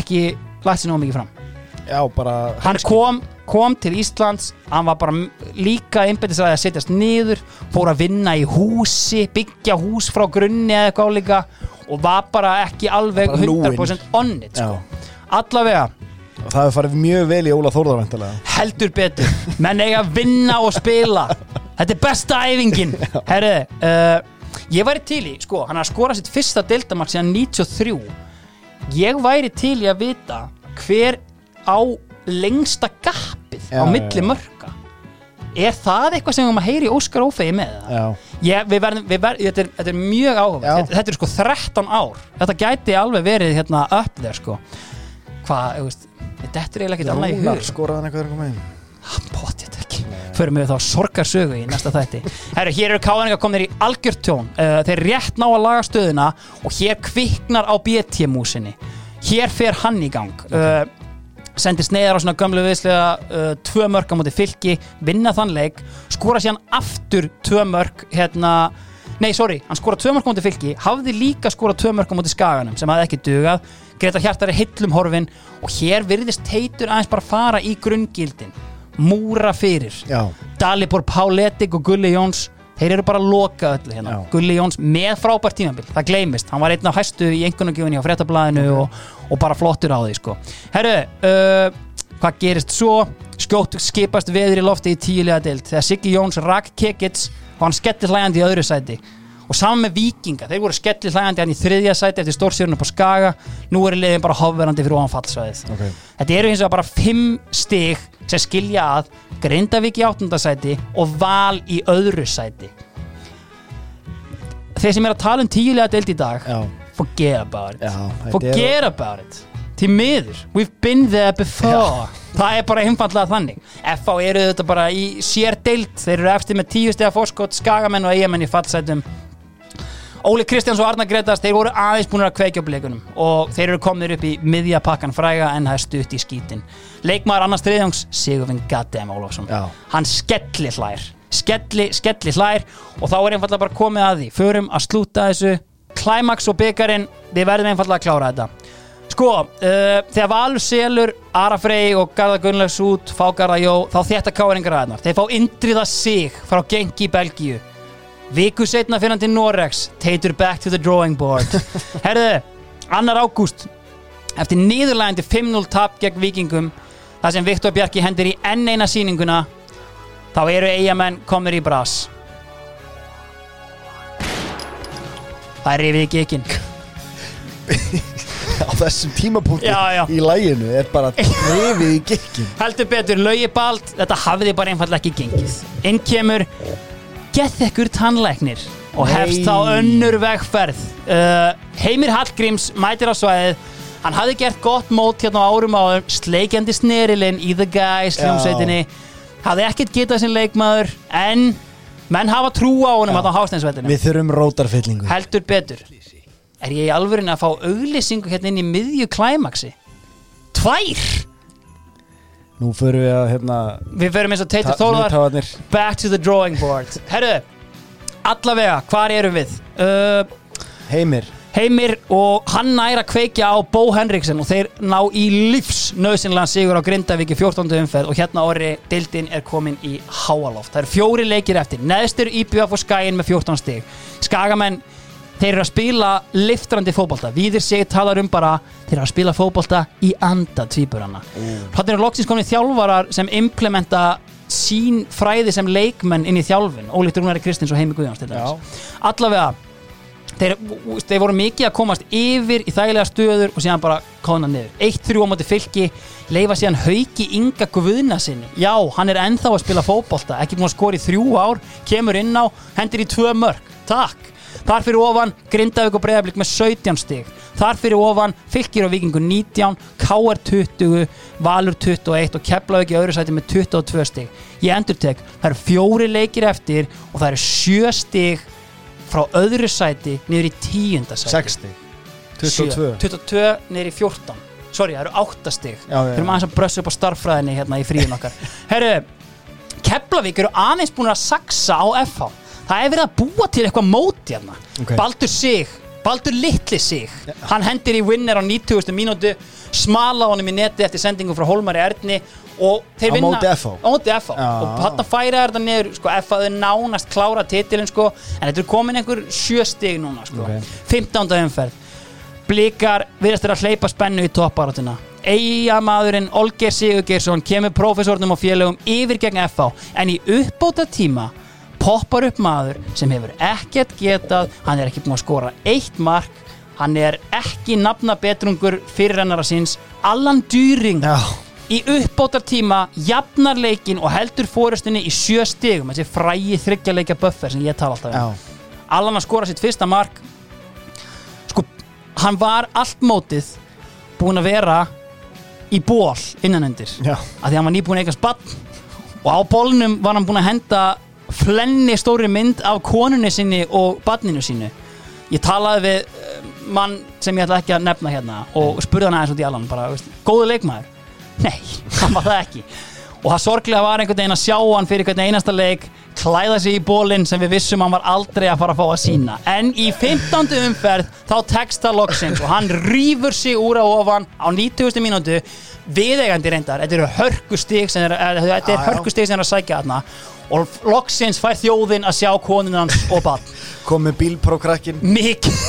ekki lagt sér nóg mikið fram Já, bara hann kom, kom til Íslands hann var bara líka einbættisræði að setjast niður fór að vinna í húsi byggja hús frá grunni eða eitthvað álíka og var bara ekki alveg Bara lúinn. 100% on it sko. Allavega. Og það hefur farið mjög vel í Óla Þórðarvæntalega heldur betur. Menn eiga að vinna og spila. Þetta er besta æfingin. Herru, uh, ég væri til í sko, hann er að skora sitt fyrsta deltamark síðan 93 ég væri til í að vita hver á lengsta Já, á milli mörka. Er það eitthvað sem við maður heyri Óskar Ófegi með? Það? Ég, við verðum, við verðum, þetta, er, þetta er mjög áhuga þetta, þetta er sko 13 ár. Þetta gæti alveg verið hérna upp þér sko. Hvað, þetta er eiginlega ekkert annað í hug skoraði hann eitthvað er komið potið ekki. Förum við þá sorgarsögu í næsta þætti. Herru, hér eru káðaningar komnir í algjörtjón uh, þeir rétt ná að laga stöðuna og hér kviknar á BT-músinni hér fer hann í gang. Uh, sendir sneiðar á svona gömlu viðslega uh, tvö mörk á móti fylki vinna þann leik, skora síðan aftur tvö mörk hérna nei, sorry, hann skora tvö mörk á móti fylki hafði líka skora tvö mörk á móti skaganum sem hafði ekki dugað, Greta Hjartar er hillum horfin og hér virðist teitur aðeins bara fara í grunngildin. Múra fyrir. Já, Dalibor Páletik og Gulli Jóns þeir eru bara loka öllu hérna. Já. Gulli Jóns með frábært tímabil, það gleymist. Hann var einn af hæstu í einhvernagjöfinni á fréttablaðinu og, og bara flottur á því sko. herru, uh, hvað gerist svo? Skjótt skipast veður í lofti í tíulega dild þegar Siggi Jóns rak kekits og hann skellir hlæjandi í öðru sæti. Og saman með vikinga, þeir voru skellir hlæjandi hann í þriðja sæti eftir stórsjörnum på Skaga. Nú er liðin bara hofverandi fyrir ofan fallsvæðið. Ok. Þetta eru hins vegar bara fimm stig sem skilja að Grindavík í áttundasæti og Val í öðru sæti. Þeir sem er að tala um tíulega deild í dag Já, forget about it. Já forget about it. Til miður, we've been there before. Það er bara einfallega þannig. FH eru þetta bara í sér deild. Þeir eru eftir með tíu stega fórskot skagamenn og eigamenn í fallsætum. Óli Kristjáns og Arnar Gretars þeir voru aðeins búin að kveikja á blikunum og þeir eru komnir upp í miðja pakkan fræga en það er stutt í skítin. Leikmaður annars þriðjóngs Sigurfinn Gaddem Ólafsson. Já. hann skelli hlær skelli, skelli hlær og þá er einfallega bara komið að því. Förum að slúta þessu Climax og byggarinn, við verðum einfallega að klára þetta. Sko, uh, þegar Valur selur Ara Frey og Garða Gunnlaugs út fá Garða Jó, þá þetta káringar aðeinar þeir fá indriða sig frá Genki í Belgíu. Viku setna fyrir hann til Norex teitur back to the drawing board. Herðu, annar ágúst eftir niðurlægandi 5-0 tap gegn vikingum þar sem Viktor Bjarki hendur í enn eina sýninguna þá eru eigamenn komnir í bras það er rifið í gekinn á þessum tímapunkti Já, já. í læginu er bara rifið í gekkin heldur betur, laugi bald þetta hafiði bara einfallega ekki gengið. Inn kemur gethekkur tannlæknir og Nei. hefst þá önnur vegferð. Uh, Heimir Hallgríms mætir á svæðið. Hann hafði gert gott mót hérna á árum áður sleikjandi snerilinn í The Guys hljómsveitinni hafði ekkert getað sem leikmaður en menn hafa trú á honum á hásteinsveitinu Við þurfum rótarfyllingu. Heldur betur. Er ég í alvörinni að fá auglýsingu hérna inn í miðju klæmaksi tvær? Nú förum við að hérna við verum eins og Teitur Þólar back to the drawing board. Herru, allavega, hvar erum við? Uh, Heimir Heimir og hann næra kveikja á Bó Henriksen og þeir ná í lífs nöðsynlega sigur á Grindavík í 14. umferð og hérna orri dildin er komin í háaloft. Það eru fjóri leikir eftir neðstur IBF og Skæin með 14 stig Skagamenn, þeir eru að spila liftrandi fótbolta, Víðir sig talar um bara, þeir eru að spila fótbolta í anda tvíburana. Þannig eru loksins komin þjálfarar sem implementa sín fræði sem leikmenn inn í þjálfin, ólíkt Rúnari Kristins og Heimi dæmis. Allavega þeir, þeir voru mikið að komast yfir í þægilega stöður og síðan bara kóna niður. 1-3 á móti fylki leifa síðan hauki Inga Guðna sinni. Já, hann er ennþá að spila fótbolta ekki búin að skora í þrjú ár, kemur inn á hendur í tvö mörg, takk. Þar fyrir ofan Grindavík og Breiðablík með 17 stig, þar fyrir ofan fylkir og vikingur 19, KR 20 Valur 21 og Keflavík í öðru sæti með 22 stig. Ég endur tek, það eru fjóri leikir eftir og það eru sjö stig frá öðru sæti niður í tíunda sæti. 60 22 Sjö. 22 niður í 14 sorry, það eru 8 stig. Já. maður aðeins að brössa upp á starffræðinni hérna í fríðin okkar. Herru, Keflavík eru aðeins búin að saksa á FH það er verið að búa til eitthvað móti hérna. Ok. Baldur Sig, Baldur Litli Sig. Hann hendir í winner á 90. mínútu smala honum í neti eftir sendingu frá Hólmari Erni og þeir vinna á móti FH og þarna færa þetta niður sko, FH er nánast klára titilin sko, en þetta er komin einhver sjö stig núna sko. Ok. 15. umferð blikar virðast þeirra að hleypa spennu í topparáttuna Eyjamaðurinn Olger Sigurgeirsson kemur prófessornum og félögum yfir gegn FH en í uppbóta tíma poppar upp maður sem hefur ekkert getað hann er ekki búinn að skora eitt mark hann er ekki nafna betrungur fyrir hennara síns Allan Dýring Já, í uppbótar tíma jafnar leikin og heldur fórustunni í sjö stigum. Þessi frægi þryggjaleikja buffer sem ég tala alltaf um. Já, Allan að skora sitt fyrsta mark. Sko, hann var allt mótið búinn að vera í ból innanendir að því hann var nýbúinn að eiga spatt og á bólnum var hann búinn að henda flenni stóri mynd af konunni sinni og badninu sínu. Ég talaði við mann sem ég ætla ekki að nefna hérna og spurði hann aðeins út í allan bara, veist, góðu leikmaður? Nei, hann var það ekki og það sorglega var einhvern veginn að sjá hann fyrir einhvern einasta leik klæða sig í bólinn sem við vissum hann var aldrei að fara að fá að sína en í 15. umferð þá texta loksins og hann rýfur sig úr á ofan á 90. mínútu viðeigandi reyndar, þetta eru hörkustík sem er, er, þetta er já. hörkustík sem er að sækja þarna og loksins fær þjóðin að sjá konun hans og bann komið bílprókrakkin mikið.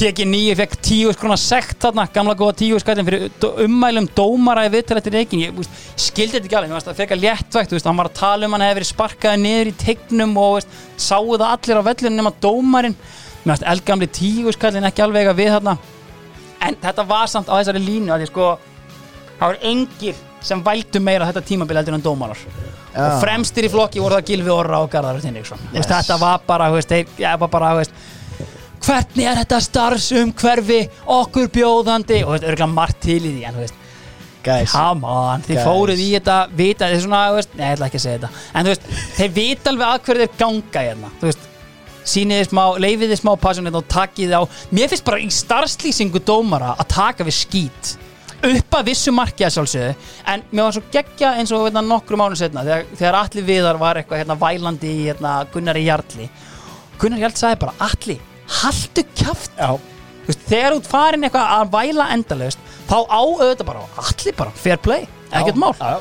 Tekið nýju, fekk tíu skrona sekt þarna, gamla góða tíu skallin fyrir ummælum dómara í viðtal eftir reikin ég úst, skildi þetta ekki alveg, það fekk að léttvægt úst, hann var að tala um hann hefði verið sparkaði niður í tegnum og úst, sáu það allir á vellinu nema fannst eldgamli tíu skallin ekki alveg að við þarna. En þetta var samt á þessari línu að því sko það var engir sem vældu meira þetta tímabil heldur en dómarar og fremstir í flokki voru það Gilvi Orra og Garðar Tinniksson yes. þetta var bara, veist, þeir, var bara veist, hvernig er þetta starfsumhverfi okkur bjóðandi? Og þetta örgulega margt til í því en come on, þið fóruð í þetta vita, þeir svona, veist, nei, ég ætla ekki að segja þetta. En þú veist, þeir vita alveg að hverju þeir ganga hérna, þú veist síniði smá, leifiði smá passionið og takiði á mér finnst bara í starfslýsingu dómara að taka við skít upp að vissu marki að sjálfsögðu. En mér var svo geggja eins og hérna, nokkru mánu setna þegar, þegar Atli Viðar var eitthvað hérna, vælandi í hérna, Gunnari Jarli. Gunnar Jarl sagði bara já, Þú veist, þegar út farin eitthvað að væla endalaust þá á auðvitað bara Atli bara, fair play, ekkert mál. Já.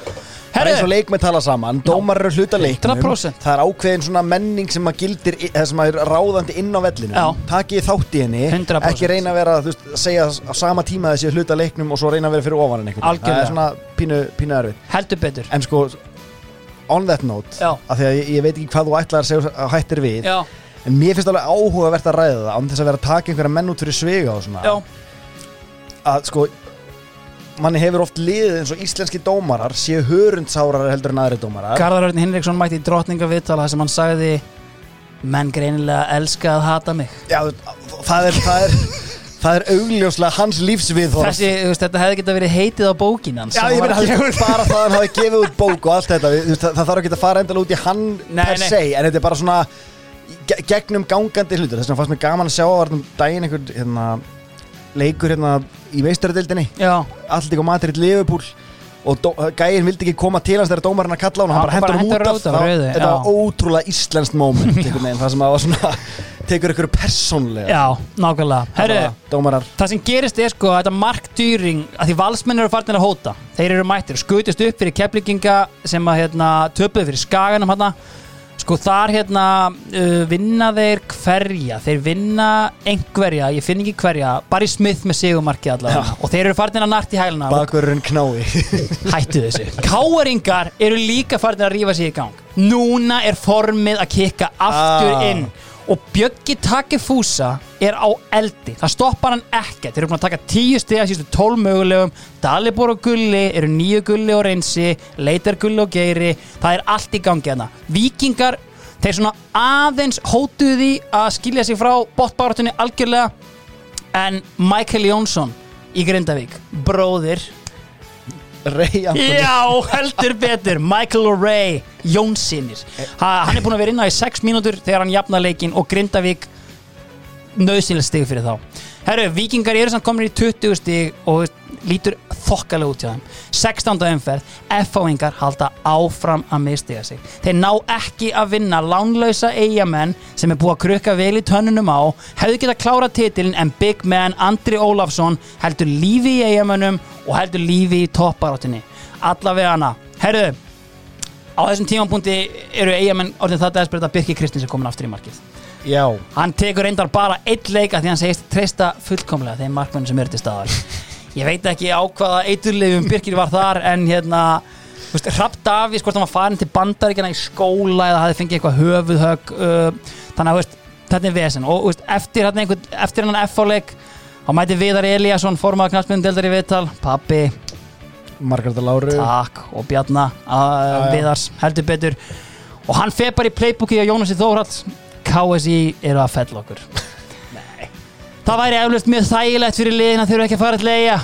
Það er eins og leikmenn tala saman, dómar eru hluta leiknum 100%. Það er ákveðin svona menning sem að gildir eða sem að er ráðandi inn á vellinu. Takið þátt í henni 100%. Ekki reyna að vera, þú veist, segja á sama tíma þessi hluta leiknum og svo reyna að vera fyrir ofan en einhvern veginn. Það er svona pínu, pínu erfið heldur betur En sko, on that note Já. af Því að ég, ég veit ekki hvað þú ætlar að segja að hættir við Já, En mér finnst alveg áhugavert að ræða það án þess að vera að taka einhverja menn út fyrir svega og svona já, að sko manni hefur oft liðið eins og íslenski dómarar séu hörundsárar heldur en aðri dómarar. Garðar Örn Hinriksson mætti í drottninga viðtala þar sem hann sagði menn greinilega elska að hata mig. Já, það er, það er, það er augljóslega hans lífsviðhorf. Þessi, veist, þetta hefði geta verið heitið á bókin hans. Já, ég meina, bara það að hann hafi gefið út bók og allt þetta. Það, það þarf ekki að fara endal út í hann Nei, per se, en þetta er bara svona ge gegnum gangandi hlutur þess vegna fannst mér gaman að sjá að var um daginn einhvern hérna, leikur hérna í meistaradildinni Já, Alltík og Madrid Liverpool. Og gæinn vildi ekki koma til hans þegar dómarinn að kalla á hann. Hann bara hendur hendur út af þetta var ótrúlega íslenskt veginn, það sem að var svona tekur ykkur persónlega já, nákvæmlega. Herru, það sem gerist er sko að þetta markdýring að því valsmenn eru farin að hóta. Þeir eru mættir, skutist upp fyrir keplinginga sem að hérna, töpuðu fyrir skaganum hérna sko þar hérna uh, vinna þeir hverja? Þeir vinna einhverja, ég finn ekki hverja Barry Smith með sigumarki allavega. Og þeir eru farin að nart í hæluna. Og Bakurinn knái. Hættu þessu. Káaringar eru líka farin að rífa sig í gang. Núna er formið að kikka aftur Ah. inn Og Bjöggi Takefúsa er á eldi. Það stoppar hann ekkert. Þeir eru búin að taka tíu stiga sístu tól mögulegum. Dalibor og Gulli eru nýju Gulli og Reynsi Leitar Gulli og Geiri. Það er allt í gangi hana Víkingar, þeir svona aðeins hótuðu því að skilja sig frá botbáratunni algjörlega. En Michael Jónsson í Grindavík Bróðir Rey Antoni Já, heldur betur Michael O'Reilly, Jónsinnir ha, Hann er búin að vera inn á í 6 mínútur þegar hann jafna leikin og Grindavík nöðsynlega stig fyrir þá. Herru, vikingar eru samt komin í 20 stig og lítur þokkalega út hjá þeim. 16. umferð, F-áingar halda áfram að mistiga sig. Þeir ná ekki að vinna lánlausa eigamenn sem er búið að krukka vel í tönnunum á hefðu geta klára titilin en Big Man Andri Ólafsson heldur lífi í eigamennum og heldur lífi í topparáttinni allavega hana, herru á þessum tímapunkti eru eigamenn orðin það desperate að Birki Kristins er komin aftur í markið. Já, hann tekur reyndar bara eitt leik af því hann segist treysta fullkomlega þeim markmennum sem eru til staðar ég veit ekki á hvaða eiturleifum Birkir var þar en hérna Rapp Davís, hvort hann var farin til bandaríkjana í skóla eða hafði fengið eitthvað höfuðhögg uh, þannig að veist, þetta er vesen. Og veist, eftir, hérna einhvern, eftir hann F-áleik þá mæti Viðar Eliasson formaða knastmyndeldar í viðtal. Pappi, Margareta Láru. Takk. Og Bjarna uh. Viðars, heldur betur. Og hann feð bara í playbooki á Jónasi Þórhalds KSI eru að fell okkur það væri eflust mjög þægilegt fyrir liðin að þurfa ekki að fara til eiga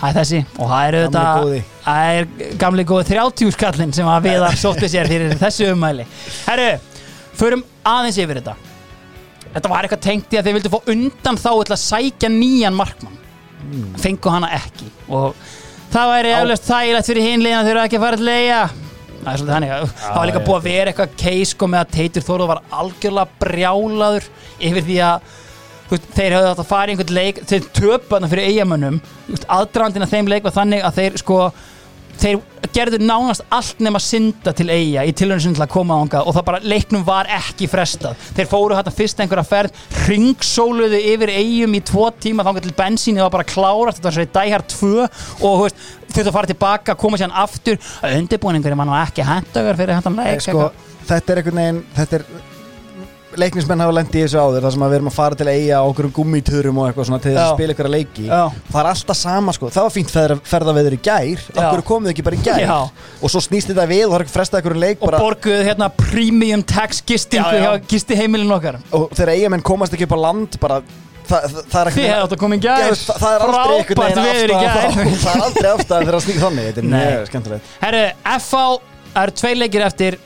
það er þessi. Og það þetta góði. Það er gamli góð 30 skallin sem að viðar sótti sér fyrir þessu ummæli. Herru, förum aðeins yfir þetta. Þetta var eitthvað tengt í að þeir vildu fá undan þá til að sækja nýjan markmann. Fengu hana ekki. Og það væri eflaust þægilegt fyrir hinliðina þeir eru ekki að fara til leia Það er svolítið þannig. Að Það var líka búið að vera eitthvað case sko með að Teitur Þóruð var algjörlega brjálaður yfir því að þeir höfðu átt að fara í einhvern leik þeir töpu þarna fyrir eigamönnum aðdrandin að þeim leik var þannig að þeir sko þeir gerðu nánast allt nema synda til eiga í tilhörnum til að koma ánga og það bara leiknum var ekki frestað. Þeir fóru hætta fyrst einhverja ferð ringsóluðu yfir eigum í tvo tíma þá til bensíni var bara klárast. Þetta var svo í dæhjar tvö og þú veist, þurftu að fara tilbaka, koma sér aftur. Undirbúningur var nú ekki hendagur fyrir hendan leik sko, þetta er einhvern veginn þetta er leiknismenn hafa lendið í þessu áður þar sem að við erum að fara til að eiga okkur gummitörum og eitthvað svona til þess að spila ykkur að leiki. Já. það er alltaf sama sko, það var fínt ferða, ferðaveður í gær. Okkur komið ekki bara í gær? Já. og svo snýst þetta við og það er ekki frestað ykkur um leik og bara, borguðu hérna premium tax gistingu Já, já. hjá gistiheimilin okkar. Og þegar eigamenn komast ekki upp á land bara, það, það, það er gær. Það, er aldrei einhvern veginn afstæðan það er aldrei afstæðan þegar það snýr þannig þetta er mjög skemmtilegt. Herru, FH það eru tvei leikir eftir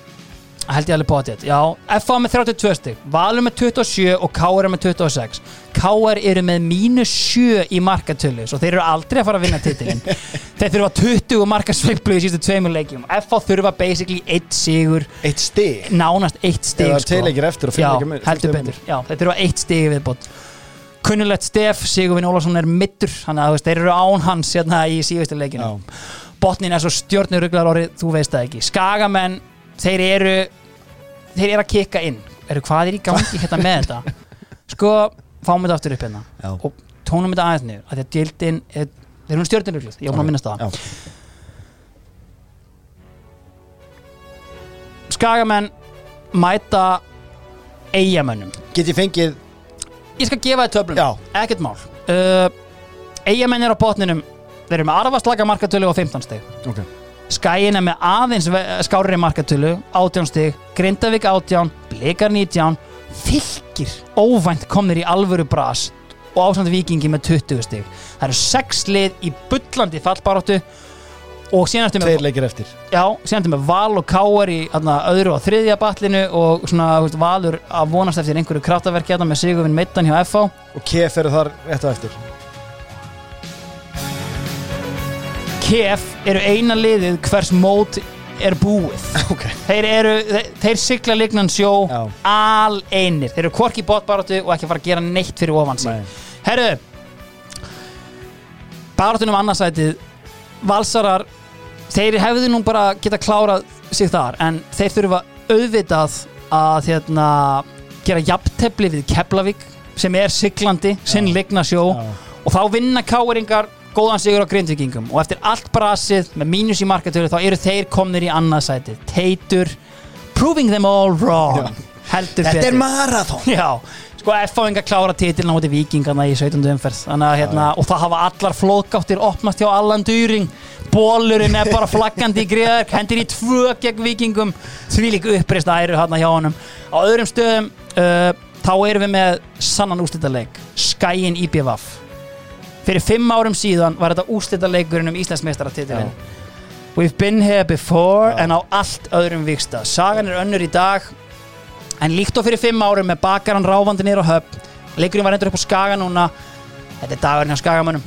held ég alveg potið, já FH með 32 stig, Valur með 27 og KR með 26 KR eru með mínus 7 í markatölu svo þeir eru aldrei að fara að vinna titilin þeir þurfa 20 markasveiflu í sístu tveimur leikjum. FH þurfa basically 1 sigur. Eitt stig? Nánast 1 stig Eða tveir leikir eftir og fimm já, heldur betur, já, þeir þurfa 1 stig í viðbót. Kunnulegt stef, Sigurvin Ólafsson er mittur þannig að þeir eru án hans hérna í síðustu leikinu botnin er svo stjórnuruglar orðið, þú veist það ekki. Skagamenn, þeir eru þeir eru að kikka inn. Eru hvað er í gangi hérna með þetta? Sko, fáum þetta aftur upp hérna. Já. og tónum þetta aðeins niður að því að dildin, er, þeir eru stjórnuruglar ég var búin að minnast það. Skagamenn mæta eigamönnum get ég fengið ég skal gefa þið töflun, Já. ekkert mál. Uh, eigamenn er á botninum. Þeir eru með arfaslaka markatölu og 15 stig. Okay. Skæin er með aðeins skárri markatölu 18 stig, Grindavík 18 Blikar 19 Fylgir óvænt komnir í alvöru bras og ásand vikingi með 20 stig. Það eru 6 lið í bullandi fallbaróttu og síðan ertu með tveir leikir eftir. Já, síðan með Val og Káar í þarna, öðru og þriðja batlinu og svona veist, Valur að vonast eftir einhverju kraftaverki hérna með Sigurvin Meittan hjá FH og KF eru þar rétt á eftir KF eru eina liðið hvers mót er búið okay. þeir eru, þeir, þeir sigla lignan sjó Já. al einir, þeir eru hvorki bótbaráttu og ekki fara að gera neitt fyrir ofan sig Nei. Herru baráttunum annarsætið Valsarar þeir hefðu nú bara geta klárað sig þar en þeir þurfa auðvitað að hérna, gera jafntefli við Keflavík sem er siglandi, sinn ligna sjó Já. og þá vinna káeringar góðan sigur á grindvikingum og eftir allt brasið með mínus í markatölu þá eru þeir komnir í annað sætið. Teitur, proving them all wrong heldur þetta er betur. marathon. Já, sko F-fáinga klára titilna á móti vikingana í 17. umferð. Þannig að hérna, og það hafa allar flóðgáttir opnast hjá Allan Dýring Bólurinn er bara flaggandi í griðar Hendir í tvö gegn vikingum Því líka uppreist æru hérna hjá honum. Á öðrum stöðum uh, Þá erum við með sannan úrslitaleik. Skæin IBVF Fyrir fimm árum síðan var þetta úrslitaleikurinn um Íslandsmeistaratitilinn. We've been here before Já. en á allt öðrum viksta Sagan er önnur í dag En líkt og fyrir fimm árum með bakaran ráfandi á höfn Leikurinn var endur upp á Skaga núna. Þetta er dagurinn hjá Skagamönnum.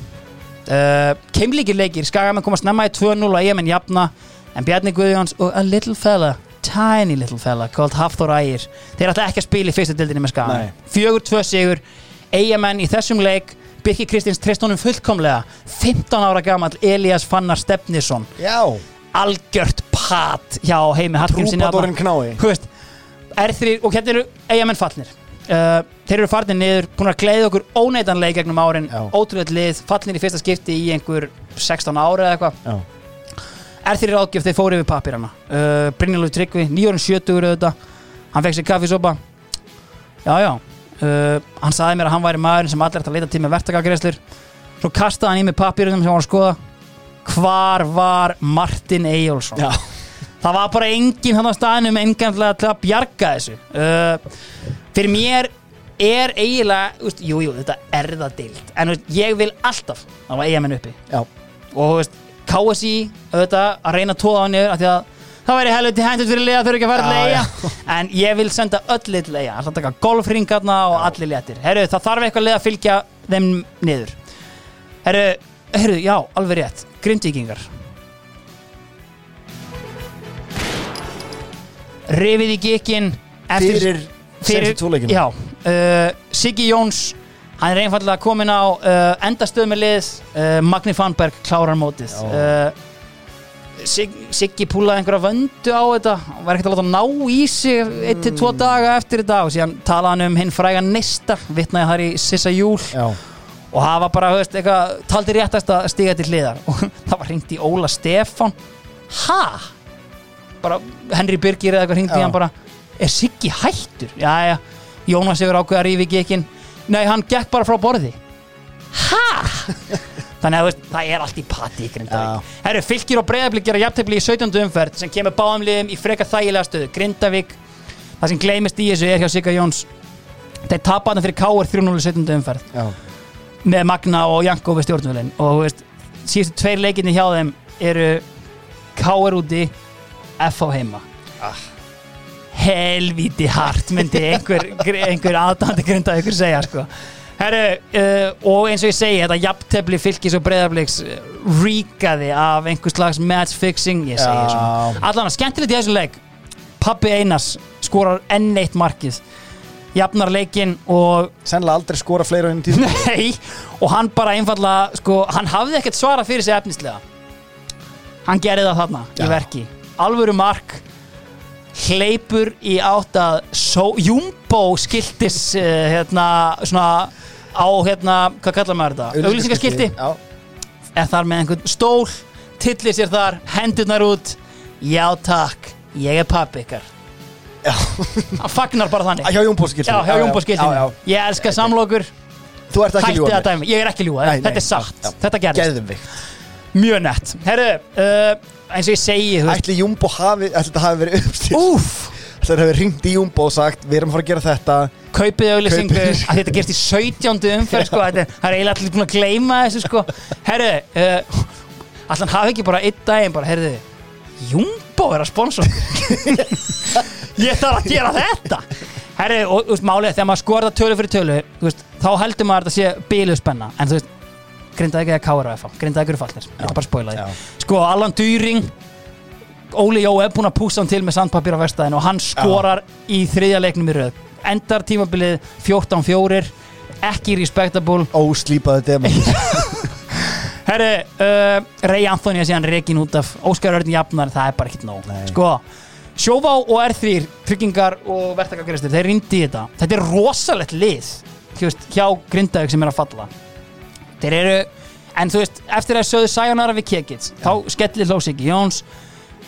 Uh, Keimlíkir leikir Skagamenn komast snemma í 2-0 og eigamenn jafna En Bjarni Guðjóns og a little fella Tiny little fella called Hafþór Ægir Þeir ætla ekki að spila í fyrstu dildinni með Skaga. Nei. Fjögur tvö sigur. Eigamenn í þessum leik Birki Kristins treyst honum fullkomlega. 15 ára gamall Elias Fannar Stefnisson. Já, algjört pat hjá heimi Hallgrímsinni trúpadorinn knái. Þú veist, R3 og hérna eru eigamenn fallnir. Uh, þeir eru farnir niður, búin að gleiða okkur óneitanlega gegnum árin, ótrúlega lið fallnir í fyrsta skipti í einhver 16 ára eða eitthvað. Já, R3 ráðgjöf, þeir fóru yfir pappirana uh, Brynjólfur Tryggvi, nýjórun 70 auðvitað. Hann fekk sér kaffisopa. Já já uh, hann sagði mér að hann væri maðurinn sem allir ætti að leita til með verktakagreslur svo kastaði hann í mig pappirunum sem hann var að skoða. Hvar var Martin Eyjólfsson? Já. það var bara enginn hann á staðinum enganlega til að bjarga þessu. Uh, fyrir mér er eiginlega, úst, jú, jú, þetta er það dild en úst, ég vil alltaf að var eigamenn uppi. Já. og KSI auðvitað að reyna að tóða á niður af því að það væri helviti hendur fyrir liða þau eru ekki að fara Já, leiða en ég vil senda öll lit leiða alltaf taka golfringarna og allir léttir. Herru, það þarf eitthvað leið að fylgja þeim niður. Herru, herru, já, alveg rétt. Grindvíkingar. Rifið í gikkin Fyrir fyrir, tvoleikina já, uh, Siggi Jóns hann er einfallega komin á uh, endastöð með lið. Uh, Magni Fannberg klárar mótið Sig, Siggi púlaði einhverja vöndu á þetta. Hann var ekkert að láta ná í sig eitt til tvo daga eftir þetta og síðan talaði hann um hinn fræga nista vitnaði þar í Sissa Júl. Já, og það var bara, höfst, eitthvað taldi réttast að stiga til hliðar. Og það var hringt í Óla Stefán. Ha? bara Henry Birgir eða eitthvað hringt í hann bara. Er Siggi hættur? Já, já, Jónas hefur ákveð að rífi ekki nei, hann gekk bara frá borði. Ha? þannig að veist, það er allt í pati í Grindavík Herru, fylgir og breyðablik gera jafntefli í 17. umferð sem kemur báðum liðum í freka þægilega stöðu Grindavík, það sem gleymist í þessu er hjá Sigga Jóns þeir tapa hann fyrir Káur 3-0 í 17. umferð já, með Magna og Janko við stjórnvölin og veist, síðustu tveir leikinni hjá þeim eru K.R. úti F.A. heima Ah. helvíti hart myndi einhver, einhver aðdandi grunda ykkur segja sko Herru, uh, og eins og ég segi þetta jafntefli fylgis og breyðabliks ríkaði af einhver slags match fixing, ég segi svona. Allan að skemmtilegt í þessum leik. Pappi Einars skorar enn eitt markið. Jafnar leikinn og sennilega aldrei skora fleira enn tíð Nei, og hann bara einfallega sko, hann hafði ekkert svara fyrir sig efnislega. Hann gerði það þarna í Já. verki, alvöru mark hleypur í átt að Jumbo skiltis uh, hérna svona á hérna, hvað kallar maður þetta? auglýsingaskilti, Já, er þar með einhvern stól tillir sér þar, hendurnar út. Já takk, ég er pappi ykkar. Já. hann fagnar bara þannig. Hjá já, hjá Jumbo skiltinu, ég elska samlokur. Þú ert ekki hætti ljúga að dæmi, ég er ekki ljúa þetta er satt, þetta gerðist. Mjög nett, herru uh, eins og ég segi, þú veist Ætli Jumbo hafi, ætli þetta hafi verið uppstýrt úf, Ætli þetta hafi ringt í Jumbo og sagt Við erum að fara að gera þetta kaupið auðlýsingu Kaupið. að þetta gerst í 17. umferð sko, þetta, það er eiginlega allir búin að gleyma þessu sko. herru uh, allan hafi ekki bara einn daginn bara, herru, Jumbo er að sponsor ég þarf að gera þetta herru, og þú veist, málið er þegar maður skorða tölu fyrir tölu þú veist, þá heldur maður að þetta sé bílu spenna en þú veist, grindaði ekki að kára eða grindaði ekki eru fallir, ég ætla bara að Já. sko, Allan Dýring Óli Jó er búinn að púsa hann til með sandpapir á verstaðin og hann skorar í þriðja leiknum í röð. Endar tímabilið 14-4 ekki respectable. Óslípaði demon. Herri, uh, Ray Anthony er síðan reikin út af Óskar Örn Jafnar, það er bara ekkert nóg. Nei. sko, Sjóvá og R3 tryggingar og verktakagreistur, þeir rindi í þetta. Þetta er rosalegt lið hjá Grindavík sem er að falla þeir eru, en þú veist eftir að sögðu Sayonara við Kekits þá skellir Lósiki Jóns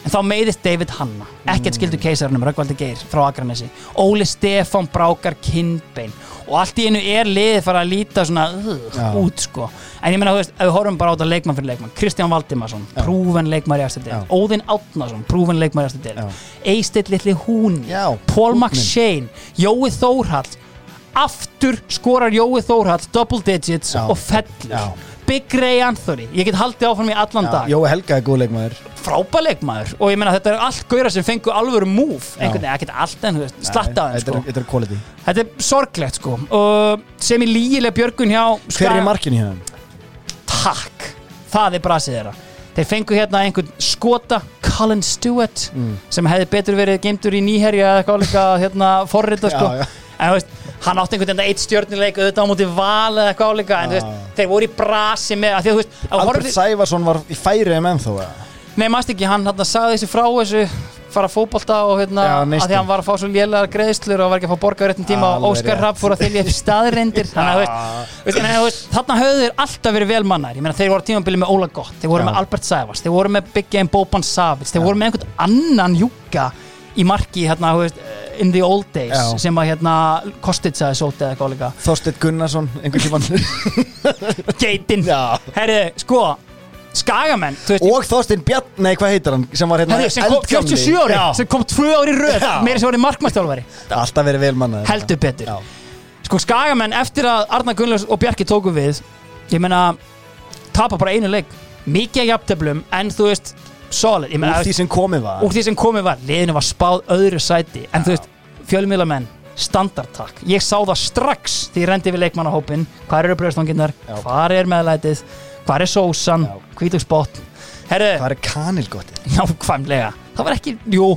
en þá meiðist David Hanna, ekkert skildu keisarnum Röggvaldi Geir frá Akranesi. Óli Stefán brákar kinnbein. Og allt í einu er liðið fara að líta svona uh, út sko. En ég meina þú veist, ef við horfum bara á þetta leikmann fyrir leikmann Kristján Valdimarsson, prúven leikmann í Já. del Óðinn Átnason, prúven leikmann í eftir del Já. Eistill litli húni Paul húnninn. McShane, Jói Þórhall aftur skorar Jói Þórhall double digits Já. og fellur Já. Big Ray Anthony, ég get haldið áfram í allan dag Jói Helga er góð leikmaður frábær leikmaður og ég meina þetta er allt gauðra sem fengu alvöru múf einhvern veginn, ekkert allt en þú veist, slattaðum Þetta sko. er- Þetta er quality þetta er sorglegt sko og sem í lígilega björgun hjá Hver er í markinu hjá þeim? takk, það er brasið þeirra þeir fengu hérna einhvern skota Colin Stewart Mm. sem hefði betur verið geimtur í nýherja eða eitthvað líka hérna forrita sko Já, já. en þú veist, hann átti einhvern veginn eitt stjörnuleik auðvitað á móti val eða eitthvað líka en þú veist, Já. þeir voru í brasi með að því að þú veist, að Albert horfir, Sævarsson var í færi en ennþá eða? nei maður ekki, hann hérna sagði þessi frá þessu fara fótbolta og hérna Já, að neistum. því að hann var að fá svo lélegar greiðslur og var ekki að fá borga á réttum tíma og Alveg Óskar rétt. Rapp fór að þylja upp staðreindir þannig að þú veist, veist, en, þú veist, þarna höfðu þeir alltaf verið velmannar ég meina þeir voru á tímabili með Óla Gott þeir voru Já. með Albert Sævars, þeir voru með Big Game Boban Savits, þeir voru með einhvern annan júka í marki hérna, veist, in the old days Já. sem að hérna Kostitz aðeins sóti eða eitthvað líka Þorsteinn Gunnarsson, einhvern tímann Geitin, Já. herri, sko Skagamenn, veist Og Þorsteinn Bjarn, nei hvað heitir hann sem var hérna eldgamli. 47 ári, Já. sem kom 2 ári röð meira sem voru markmæstjálfari Alltaf verið vel mannaður heldur betur Já. sko skagamenn eftir að Arna Gunnlaus og Bjarki tóku við ég meina tapa bara einu leik mikið jafntöflum en þú veist, solid. Úr því sem komið var. úr því sem komið var. Liðinu var spáð öðru sæti. En þú veist, fjölmiðlamenn standardtak, ég sá það strax því ég rendi við leikmannahópin, hvað eru bröðstanginnar Já. hvað er meðlætið? Hvað er sósan, Já. hvítugsbott Það er kanilgott nákvæmlega. Það var ekki, jú,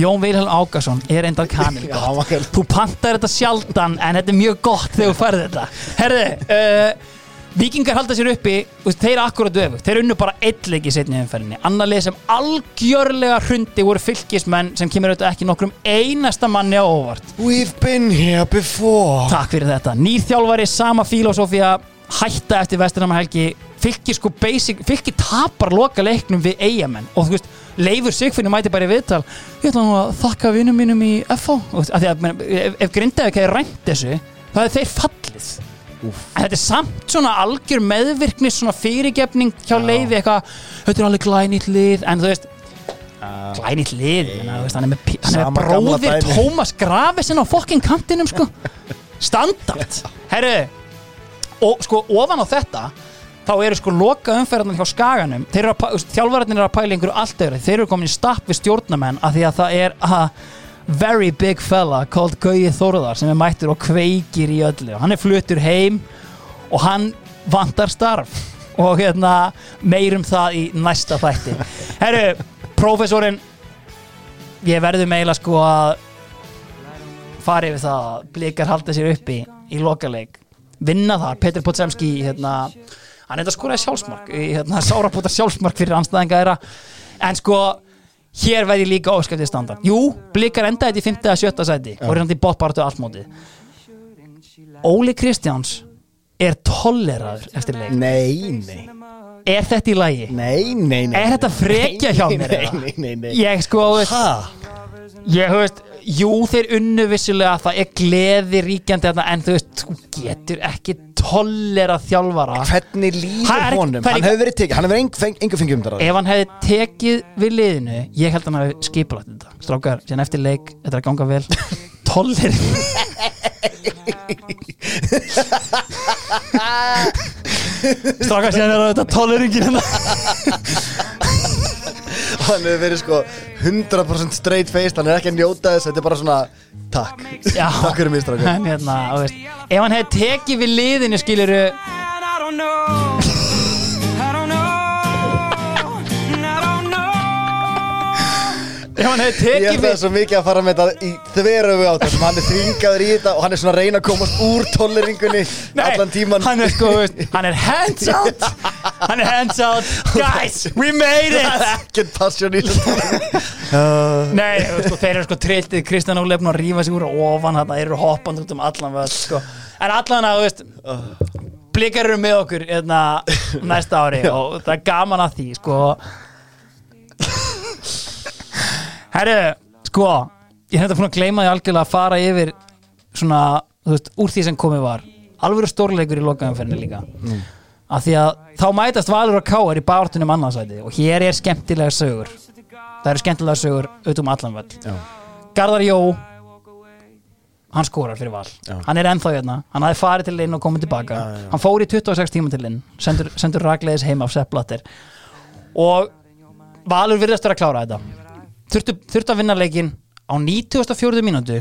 Jón Vilhelm Ágason er endar kanil Já, hann var- þú pantar þetta sjaldan en þetta er mjög gott þegar þú færði þetta. Herðu, uh, vikingar halda sér uppi veist, þeir eru akkurat öfu, þeir unnu bara eitt leik í setni umferðinni, annar leik sem algjörlega hrundi voru fylgismenn sem kemur auðvitað ekki nokkrum einasta manni á óvart. We've been here before. Takk fyrir þetta. Nýr þjálfari, sama filosófía, hætta eftir vesturnámahelgi. Fylki sko basic, fylki tapar loka leiknum við eigamenn og þú veist, Leifur Sigfinni mæti bara í viðtal. Ég ætla nú að þakka vinnum mínum í FH og, að því að, ef, ef Grindavík hefði rænt þessu það er þeir fallið þetta er samt svona algjör meðvirknis svona fyrirgefning hjá Leifi eitthvað, þetta er alveg glænýtt lið. En þú veist, glænýtt lið þú veist, hann er með, hann er með bróðir. Tómas Grafesinn á fokkin kantinum sko. Standard. Herru, og sko ofan á þetta þá eru sko loka umferðarnar hjá skaganum. Þeir eru að, að pæla einhverju allt öðru. Þeir eru komin í stapp við stjórnamenn af því að það er a very big fella called Gauji Þórðar sem er mættur og kveikir í öllu. Hann er fluttur heim og hann vantar starf. Og hérna meirum það í næsta þætti. Herru, prófessorinn ég verður meila sko að fara yfir það að blikar halda sér uppi í lokaleik. Vinna þar, Petr Potsemski hérna, hann er þetta skoraði sjálfsmark í hérna, sárapútar sjálfsmark fyrir anstæðinga þeirra. En sko hér verði líka óskæftið standard jú, blikar endaði þetta í 5. að 7. sæti og í botbartu allmóti Óli Kristjáns er tolleraður eftir leik Nei, nei er þetta í lagi? Nei, nei, nei Er þetta frekja hjá mér, Nei, nei, nei, nei ég sko, Ha? Ég, veist, jú þeir unnu vissilega það er gleði ríkjandi en þú veist, þú getur ekki tollera þjálfara. Hvernig líður honum? Hann hefur verið tekið, hann hefur engu fengið um það ef hann hefði tekið við liðinu ég held að hann hefði skipulagt þetta. Strákar, síðan eftir leik, þetta er að ganga vel. Tollir strákar, síðan er þetta tolleringin hérna Hann hefur verið sko 100% straight face Hann er ekki að njóta þess, þetta er bara svona Takk, Já. takk fyrir mér strákar. En hérna, þú veist, ef hann hefði tekið við liðinu skiluru Ég held að það svo mikið að fara með þetta í þveröfu átt þessum hann er þvingaður í þetta og hann er svona að reyna að komast úr tolleringunni allan tíman hann er sko, hann er hands out. Hann er hands out. Guys, we made Það er it ekkert passion í þetta nei, sko, þeir eru sko trilltið Kristján Ólefn að rífa sig úr og ofan þeir eru hoppand út um allan völd sko. en allan að, þú veist blikar eru með okkur hérna, næsta ári og það er gaman að því sko herru, sko ég hef þetta búin að gleyma því algjörlega að fara yfir svona, þú veist, úr því sem komið var. Alvöru stórleikur í lokaumferðinu líka. Af því að þá mætast Valur og Káar í bártunum annarsæti og hér er skemmtilega sögur. Það eru skemmtilega sögur auðvitað um allan Já. Garðar Jó hann skorar fyrir val. Já. hann er ennþá hérna, hann hafði farið til inn og komið tilbaka. Já, já, hann fór í 26 tíma til inn sendur, sendur ragleiðis heim af Sepp-Blatter og Valur virðast vera að klára þetta þurftu, þurftu að vinna leikin á 94. mínútu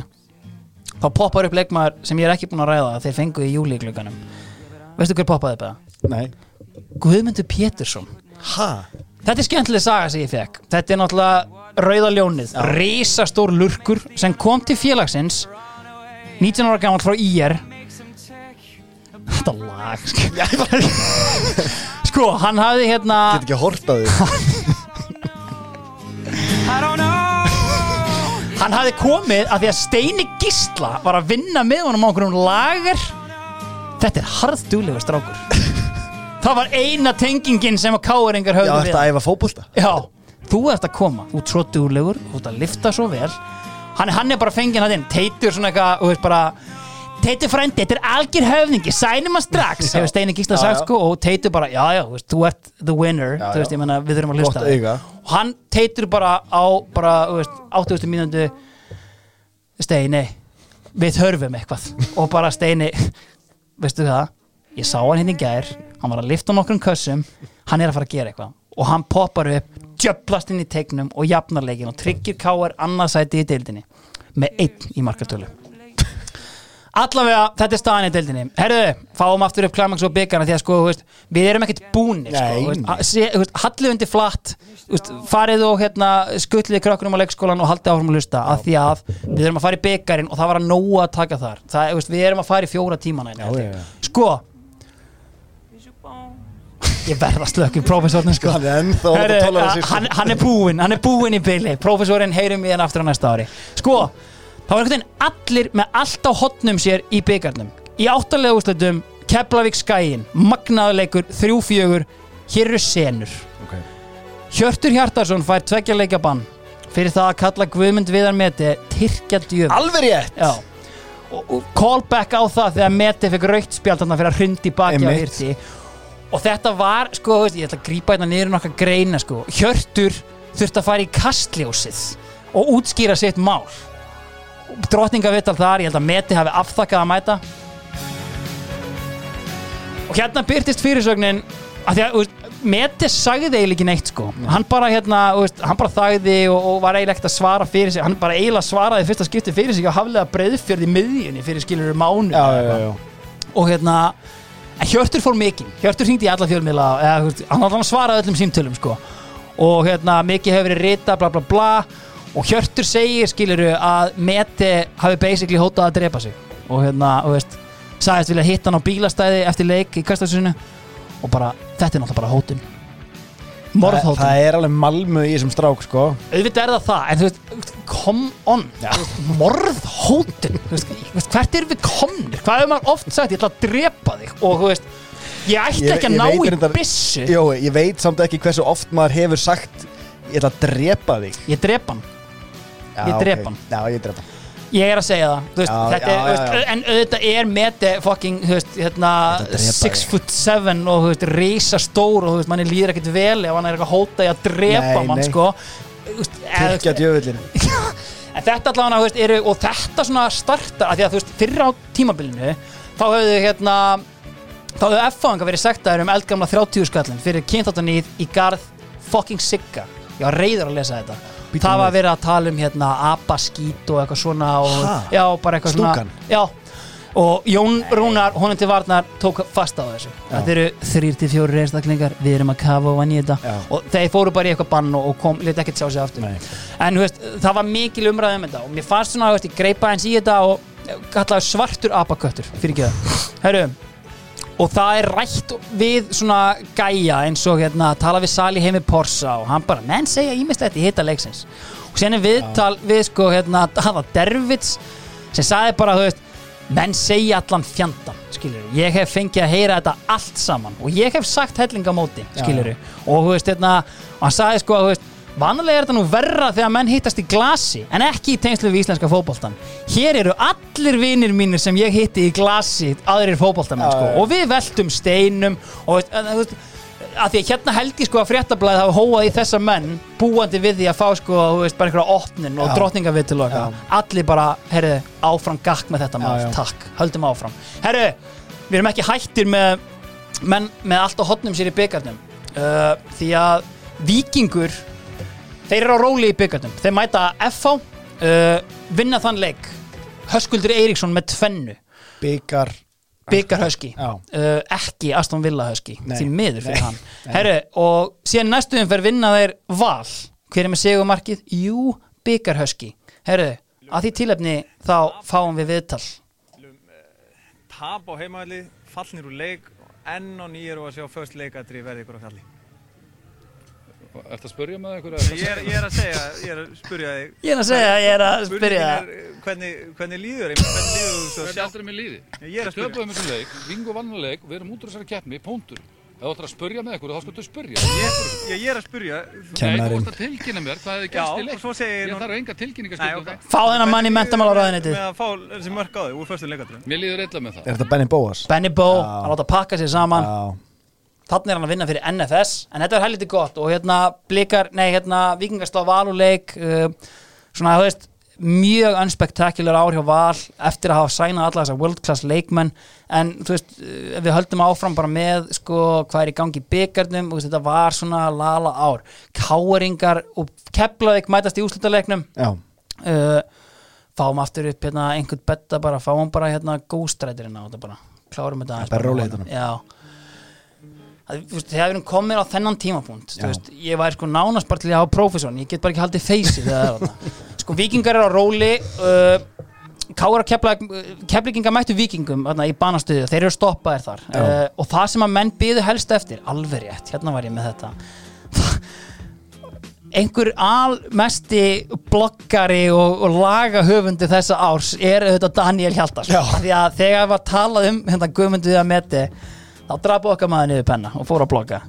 þá poppar upp leikmaður sem ég er ekki búin að ræða þeir fengu í júli klukkanum veistu hver poppaði það? Nei Guðmundur Pétursson Ha? Þetta er skemmtileg saga sem ég fekk Þetta er náttúrulega Rauða ljónið Rísastór lurkur sem kom til félagsins 19 ára gammal frá IR Þetta lag sko. sko, hann hafði hérna Get ekki að horta þig Hann hafði komið að því að Steini Gísla var að vinna með honum á einhverjum lager. Þetta er harðdúlegur strákur. Það var eina tengingin sem að káeringar Já, höfðu við þetta að æfa fótbolta? Já, þú ert að koma, þú ert svo duglegur þú ert að lifta svo vel. Hann, hann er bara fengið hann inn, teitur svona eitthvað þú veist bara, teitur frændi þetta er algjör höfningi, sænum hann strax hefur Steini Gísla Já, sagt sko og teitur bara, já já, þú veist, þú ert the winner. Já, þú veist, ég menna, við þurfum að hlusta og hann teitur bara á bara, þú veist, 80. mínútu Steini við þörfum eitthvað. Og bara Steini veistu það, ég sá hann hérna í gær hann var að lifta nokkrum kössum hann er að fara að gera eitthvað. Og hann poppar upp djöblast inn í tegnum og jafnar leikin og tryggir káar annarsæti í deildinni með einn í markatölu Allavega, þetta er staðan í deildinni. Herðu, fáum aftur upp Climax og byggarna því að sko, veist, við erum ekkert búnir sko, að Hallið undir flatt veist, farið og hérna, skutlið krökkunum á leikskólan og haldið áfram að lusta af því að við erum að fara í byggarinn og það var að nógu að taka þar. Það, veist, við erum að fara í fjóra hérna, já. Sko Ég verð að slökk í prófessornin sko. Hann að hann, hann er búinn, hann er búinn í byli Prófessorinn heyrum í hann aftur á næsta ári. Sko, þá var einhvern veginn allir með allt á hotnum sér í byggarnum Í áttalega úrslutum Keflavík skæin, magnaðuleikur 3-4, hér eru senur. Ok. Hjörtur Hjartarsson fær tveggja leikja bann Fyrir það að kalla Guðmund Viðar Meti Tyrkja djöf Alveg rétt. Já. Og, og callback á það þegar Meti fekk raukt spjald þarna fyrir að hrundi baki á hirti. Og þetta var, sko, ég ætla að grípa þetta niður um nokkar greina, sko, Hjörtur þurfti að fara í kastljósið og útskýra sitt mál drotninga vital þar, ég held að Meti hafi afþakkað að mæta. Og hérna byrtist fyrirsögnin að því að, veist, Meti sagði eiginlega ekki neitt, sko. Hann bara, hérna, veist, hann bara þagði og, og var eiginlega ekkert að svara fyrir sig. Hann bara eiginlega svaraði fyrsta skipti fyrir sig og haflega breyðfjörði miðjunni fyrir skilur mánu Já, já, já, og hérna Hjörtur fór mikinn, Hjörtur hringdi í alla fjölmiðla hann var svaraði öllum símtölum sko. og hérna mikið hefur verið rita bla bla bla og Hjörtur segir skiluru að Meti hafi basically hótað að drepa sig. Og hérna, þú veist sagðist vilja hitta hann á bílastæði eftir leik í kastasinu og bara, þetta er náttúrulega bara hótun. Morðhótun. Það er alveg malmu í þessum strák sko. Auðvitað er það það, en þú veist, come on. Veist, morðhótun. Hvert erum við komnir? Hvað hefur maður oft sagt, ég ætla að drepa þig. Og þú veist, ég ætla ekki að ná í reyndar- byssu. Jó, ég veit samt ekki hversu oft maður hefur sagt Ég ætla að drepa þig. Ég drepa hann, Ég drep ok. hann. Já, ég drepa hann ég er að segja það veist, Já, þetta já, veist, já. en auðvitað er meti fucking, þú veist, hérna foot seven og þú veist, reysa stór og manni líður ekkert vel ef hann er eitthvað að hóta í að drepa Nei, mann, nei. sko Tyrkja djöfullin En þetta allavega, veist, eru, og þetta svona startar, að því að þú veist, fyrir á tímabilinu, þá höfðu hérna, þá höfðu F-fáinga verið sektaður um eldgamla 30 skallin fyrir kynþáttanýð í garð fucking sigga. Ég var reyður að lesa þetta. Bíddu það var verið að tala um hérna abaskít og eitthvað svona og, já, bara eitthvað Stúkan? svona. Já, og Jón Rúnar, honum til varnar, tók fast á þessu. Þetta eru þrýr til fjóri reistaklingar, við erum að kafa og þetta. Já. Og þeir fóru bara í eitthvað bann og, kom, leti ekkert sjá sig aftur. Nei. En veist, það var mikil umræð um þetta og mér fannst svona, veist, ég greipa eins í þetta og kallaði svartur apaköttur fyrir ekki það. Og það er rætt við svona gæja eins og hérna, tala við Sali heimi Porsa og hann bara, menn segja ímislegt í hitta leiksins. Og sen er viðtal við sko, hérna, hafa Dervits sem sagði bara, þú veist, menn segja allan fjandan, skilur ég hef fengið að heyra þetta allt saman og ég hef sagt hellingamóti, skilur og þú veist, hérna, og hann sagði sko, þú veist Vanlega er þetta nú verra þegar menn hittast í glasi en ekki í tengslu við íslenska fótboltan Hér eru allir vinir mínir sem ég hitti í glasi aðrir fótboltamenn Já, sko. og við veltum steinum og en, þú veist, að því að hérna held ég sko að fréttablaðið hafa hóað í þessa menn búandi við því að fá sko þú veist, bara einhverja opnin og Já. drottningavitt til okkar allir bara, herru, áfram gakk með þetta já. takk, höldum áfram. Herru, við erum ekki hættir með menn með allt á hotnum sér í byggarnum uh, því að vikingur þeir eru á róli í byggarnum þeir mæta FH uh, vinna þann leik Höskuldur Eiríksson með tvennu Byggar byggar Höski Já. uh, ekki Aston Villa Höski því miður fyrir Nei. hann Herru, og síðan næstu umferð vinna þeir val hver er með segumarkið? Jú, byggar Höski Herru, að því tilefni þá fáum við viðtal tap á heimaðli, fallnir úr leik enn og nýjur og að sjá först leikadri verði ykkur á kalli. Ertu að spurja með einhverja? Ég er, ég er að segja, ég er að spurja þig. Ég er að segja, ég er að spyrja er, hvernig, hvernig líður, meina, hvernig líður þú svo Hvernig sjálf? aldrei mér líði? Ég er að spyrja. Töpuðum þessum leik, vingu vann að leik, við erum út úr þessari keppni, póntur. Ef þú ætlar að spurja með einhverju, þá skaltu spurja. Ég, ég, er að spurja. Nei, þú vorst að tilkynna mér hvað hefði Já, gerst í og leik. svo segir Ég þarf enga tilkynningar Nei, skilja ok. það. Fá þennan þannig er hann að vinna fyrir NFS en þetta er helviti gott og hérna blikar, nei hérna vikingastáð valuleik uh, svona þú veist mjög unspektakular ár hjá Val eftir að hafa sænað alla þessar world class leikmenn. En þú veist, ef við höldum áfram bara með sko hvað er í gangi byggarnum og þetta var svona lala ár. Káeringar og Keflavík mætast í úrslutaleiknum Já, uh, fáum aftur upp hérna einhvern betta bara, fáum bara hérna góstrætirinn á þetta bara, klárum þetta aðeins Bara núna. þetta. já Það, þú veist, þegar við erum komin á þennan tímapunkt þú veist, ég væri sko nánast bara til að hafa prófessorn ég get bara ekki haldið feysið þegar það er þarna. sko vikingar eru á róli uh, Kára keflingingar mættu vikingum þarna, í banastöðu, þeir eru stoppaðir þar. Uh, og það sem að menn byðu helst eftir alveg rétt, hérna var ég með þetta. Einhver almesti bloggari og, og lagahöfundi þessa árs er auðvitað Daniel. Af því að þegar var talað um hérna guðmundu við að meti þá drapu okkar maður niður penna og fór að blogga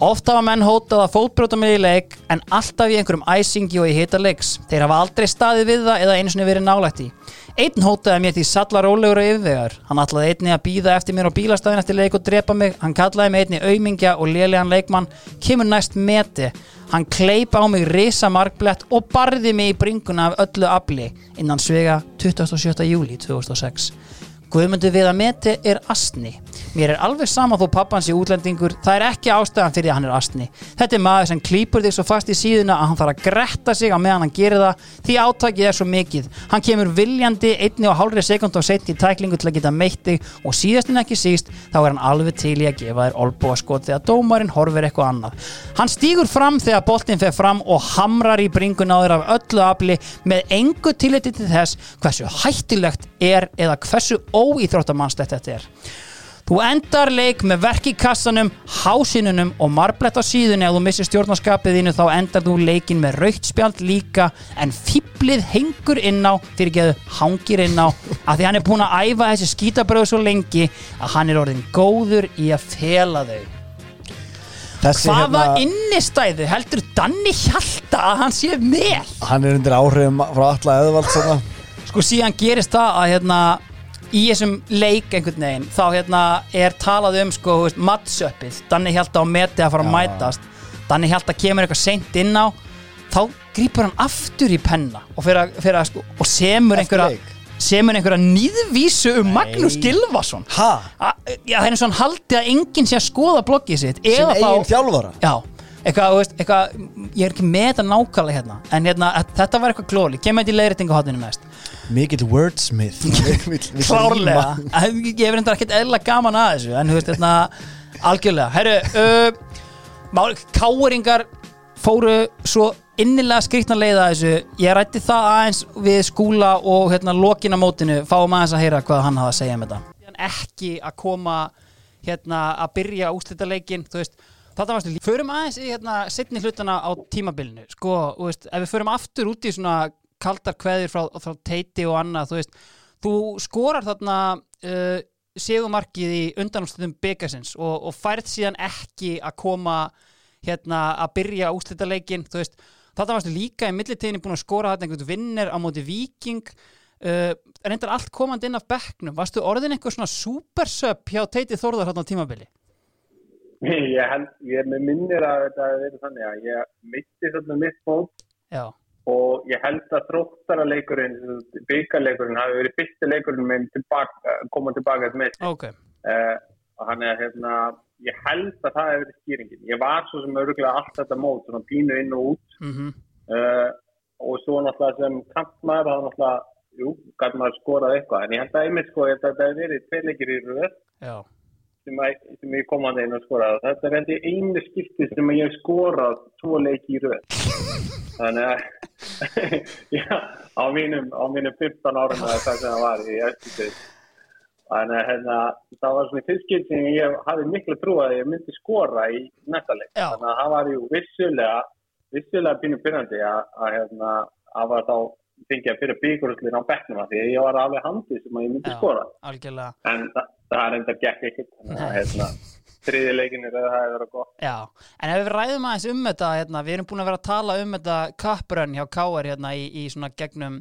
Oft hafa menn hótað að fótbrjóta mig í leik en alltaf í einhverjum æsingi og í hita leiks. Þeir hafa aldrei staðið við það eða einu sinni verið nálægt í. Einn hótaði mér því salla rólegur og yfirvegar. Hann ætlaði einni að býða eftir mér á bílastæðin eftir leik og drepa mig. Hann kallaði mig einni aumingja og lélegan leikmann. Kemur næst meti. Hann kleip á mig risa markblett og barði mig í bringuna af öllu afli innan svega 27. júli 2006. Guðmundur við að meti er astni. Mér er alveg sama þó pappans í útlendingur, það er ekki ástæðan fyrir að hann er astni. Þetta er maður sem klýpur þig svo fast í síðuna að hann þarf að gretta sig á meðan hann gerir það því átakið er svo mikið. Hann kemur viljandi einni og hálfri sekund á setni í tæklingu til að geta meitt þig og síðast en ekki síst þá er hann alveg til í að gefa þér olbúa skot þegar dómarinn horfir eitthvað annað. Hann stígur fram þegar boltinn fer fram og hamrar í bringun á þér af öllu afli með engu tilliti til þess hversu hættilegt er eða hversu óíþróttamannslegt þetta er. Þú endar leik með verk í kassanum, hásinunum og marblett á síðunni ef þú missir stjórnarskapið þínu þá endar þú leikin með raukt spjald líka en fýblið hengur inn á fyrir geðu hangir inn á að því hann er búin að æfa þessi skítabröðu svo lengi að hann er orðin góður í að fela þau. þessi Hvaða hérna innistæðu heldur Danni Hjalta að hann sé með? Hann er undir áhrifum frá alla eðvald svona sko síðan gerist það að hérna í þessum leik einhvern veginn þá hérna er talað um sko mattsöppið, Danni Hjalta á meti að fara að mætast. Danni Hjalta kemur eitthvað seint inn á þá grýpur hann aftur í penna og, fyrir fyrir sko, og semur einhverja semur einhverja nýðvísu um Magnús Gilvason Ha? Já, það er eins og hann haldi að enginn sé að skoða bloggið sitt Sem eigin þjálfara? Já, eitthvað, veist, eitthvað, ég er ekki með þetta nákvæmlega hérna En hérna, þetta var eitthvað klóli, kemur þetta í leiðréttingu hotinu mest Mikill wordsmith Klárlega, ég hef reyndar ekkert eðla gaman að þessu En þú veist, hérna, algjörlega. Herru, uh, mál, káringar fóru svo innilega skrýtna leiða þessu. Ég rætti það aðeins við skúla og hérna lokina mótinu. Fáum aðeins að heyra hvað hann hafði að segja um þetta. Ekki að koma hérna að byrja úslitaleikin Þú veist, þetta varstu líka Förum aðeins í hérna setni hlutana á tímabilinu. Sko, þú veist, ef við förum aftur út í svona kaldar kveðir frá, frá teiti og annað, þú veist þú skorar þarna uh, segumarkið í undanúrslutum byggasins og, og færð síðan ekki að koma hérna að byrja úslita leikin þú veist, þetta varstu líka í millitíðinni búin að skora þarna einhvern vinnir á móti viking uh, reyndar allt komandi inn af bekknum, varstu orðin einhver svona supersub hjá Teiti Þórðar hérna á tímabili? Ég held, ég minnir að þetta verið þannig að ég mitti þarna mitt fót Já, og ég held að þróttara leikurinn, byggarleikurinn hafi verið fyrsti leikurinn með tilbaka, koma tilbaka til mitt. ok. Uh, og hann er hérna, ég held að það hefur verið skýringin. Ég var svo sem öruglega allt þetta mót, svona pínu inn og út. Mm uh, og svo náttúrulega sem kantmaður, þá náttúrulega, jú, gæti maður skorað eitthvað, en ég held að einmitt sko, ég held að þetta hefur verið tveir leikir í röð. Já, sem, að, sem ég kom að einu að skora þetta er ég einu skipti sem ég skorað tvo leiki í röð. Þannig að já, á mínum, á mínum 15 árum eða hvað sem það var í eftir þannig að hérna, það var svona fyrstskipt sem ég hafði miklu trú að ég myndi skora í næsta leik. Þannig að það var jú vissulega vissulega pínu pyrrandi að, að hérna, að var þá fengið að fyrir bygguruslinn á bekknum að því ég var alveg handið sem að ég myndi Já. skora. algjörlega. En það, það er enda gekk ekkert. Hérna, þriði leikinir eða það hefur verið gott. Já, en ef við ræðum aðeins um þetta hérna, við erum búin að vera að tala um þetta kapprönn hjá Káar hérna í, í svona gegnum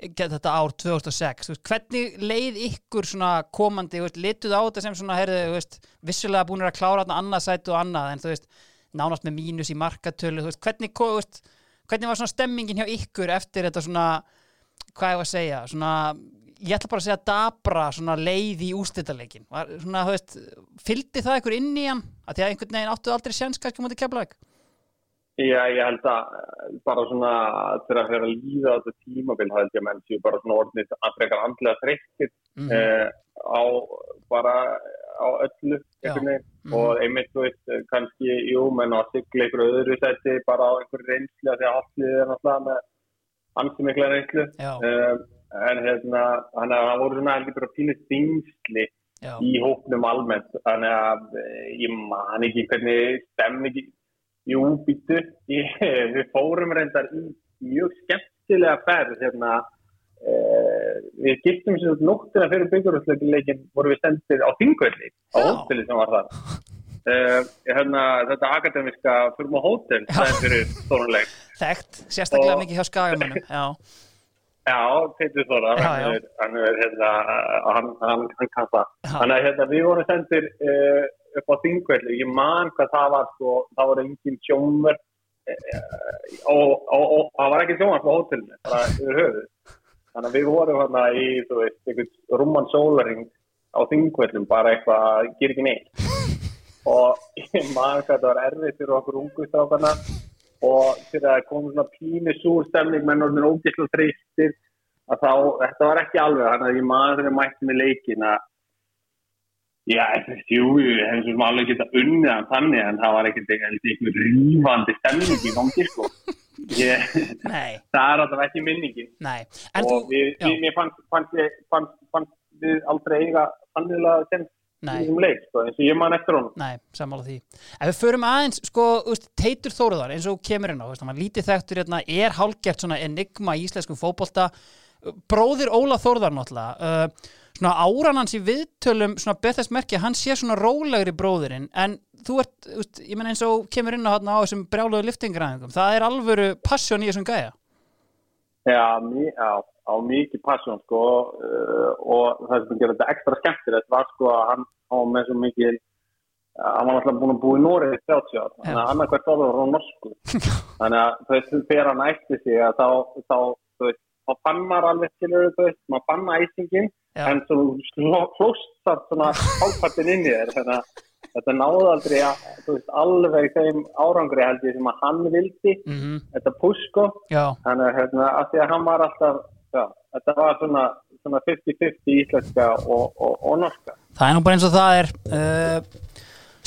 ge- þetta ár 2006 þú veist, hvernig leið ykkur svona komandi, veist, lituð á þetta sem svona heyrðu, veist, vissulega búin að klára annað sætu og annað, en þú veist nánast með mínus í markatölu, hvernig veist, hvernig var svona stemmingin hjá ykkur eftir þetta svona hvað ég var að segja svona, ég ætla bara að segja dabra svona leið í ústættaleikin svona, þú veist, fylgdi það einhver inn í hann? Að því að einhvern veginn áttu aldrei sjans kannski mútið keflaðik Já, ég held að bara svona til að að líða á þetta tímabil held ég að menn séu bara svona orðnið að frekar andlega þreyttir Mhm. eh, á bara á öllu Mhm. og einmitt þú veist kannski, jú, menn á að sigla einhverju öðru seti bara á einhverju reynslu því að allir er náttúrulega með ansi mikla reynslu. Um, en hérna, hann að það voru svona heldur bara pínu stingsli Já. í hóknum almennt. Þannig að eh, ég man ekki hvernig stemningi jú, býttu við fórum reyndar í mjög skemmtilega ferð hérna eh, við giftum sér út nóttina fyrir byggjurúsleikin voru við sendir á Þingvelli á hóteli sem var þar. Uh, hérna, þetta akademiska fyrir á hótel það er fyrir stónuleik þekkt, sérstaklega Og- mikið hjá skagamönnum já, Já, Peitur Þóra, hann er, hann er, hérna, hann, hann, hann það. Já. Þannig að hérna, við vorum sendir uh, upp á þingvelli, ég man hvað það var, sko, það voru engin sjónver uh, og, það var ekki sjónver på hótelinu, bara yfir höfuð. Þannig að við vorum hérna í, þú veist, einhvern rúman sólaring á þingvellum, bara eitthvað, að gera ekki neitt. Og ég man hvað það var erfið fyrir okkur ungu strákana og fyrir að koma svona pínu súr stemning menn orðin ógislega þreystir að þá, þetta var ekki alveg þannig að ég maður þegar mætti með leikin að já, jú, ég hef svo sem alveg geta unnið hann þannig en það var ekkert eitthvað rífandi stemning í gangi sko nei, það er alltaf ekki minningin. Nei. En og þú, við, við, mér fannst, fannst, fannst, fannst, við aldrei eiga anniðlega sem leik sko, eins og ég man eftir honum. Nei, sammála því. Ef við förum aðeins, sko, Teitur Þóruðar, eins og kemur veist, hann lítið þekktur hérna, er hálgert enigma í íslensku fótbolta. Bróðir Óla Þóruðar náttúrulega, uh, svona áran hans í viðtölum, svona betast merki, hann sé svona rólegri bróðirinn, en þú ert, veist, ég menn eins og kemur inn á á þessum brjáluðu liftingræðingum, það er alvöru passjón í þessum gæja. Já, já á mikið passjón sko uh, og það sem gerir þetta ekstra skemmtilegt var sko að hann á með svo mikið hann var alltaf búin að búa í Nóri í 30 ár, þannig að annað hvert orður var á norsku þannig að veist, þegar hann ætti sig að þá, þá þú maður alveg skilur þú veist, maður fann æsingin Já. en sló- hlóst það svona hálfpartin inn í þér þannig að þetta náði aldrei að, þú veist, alveg þeim árangri held ég sem að hann vildi Mm þetta push sko Já, Þannig hérna, að því að hann var alltaf, já, þetta var svona, svona 50-50 íslenska og, og, og norska. það er nú bara eins og það er uh,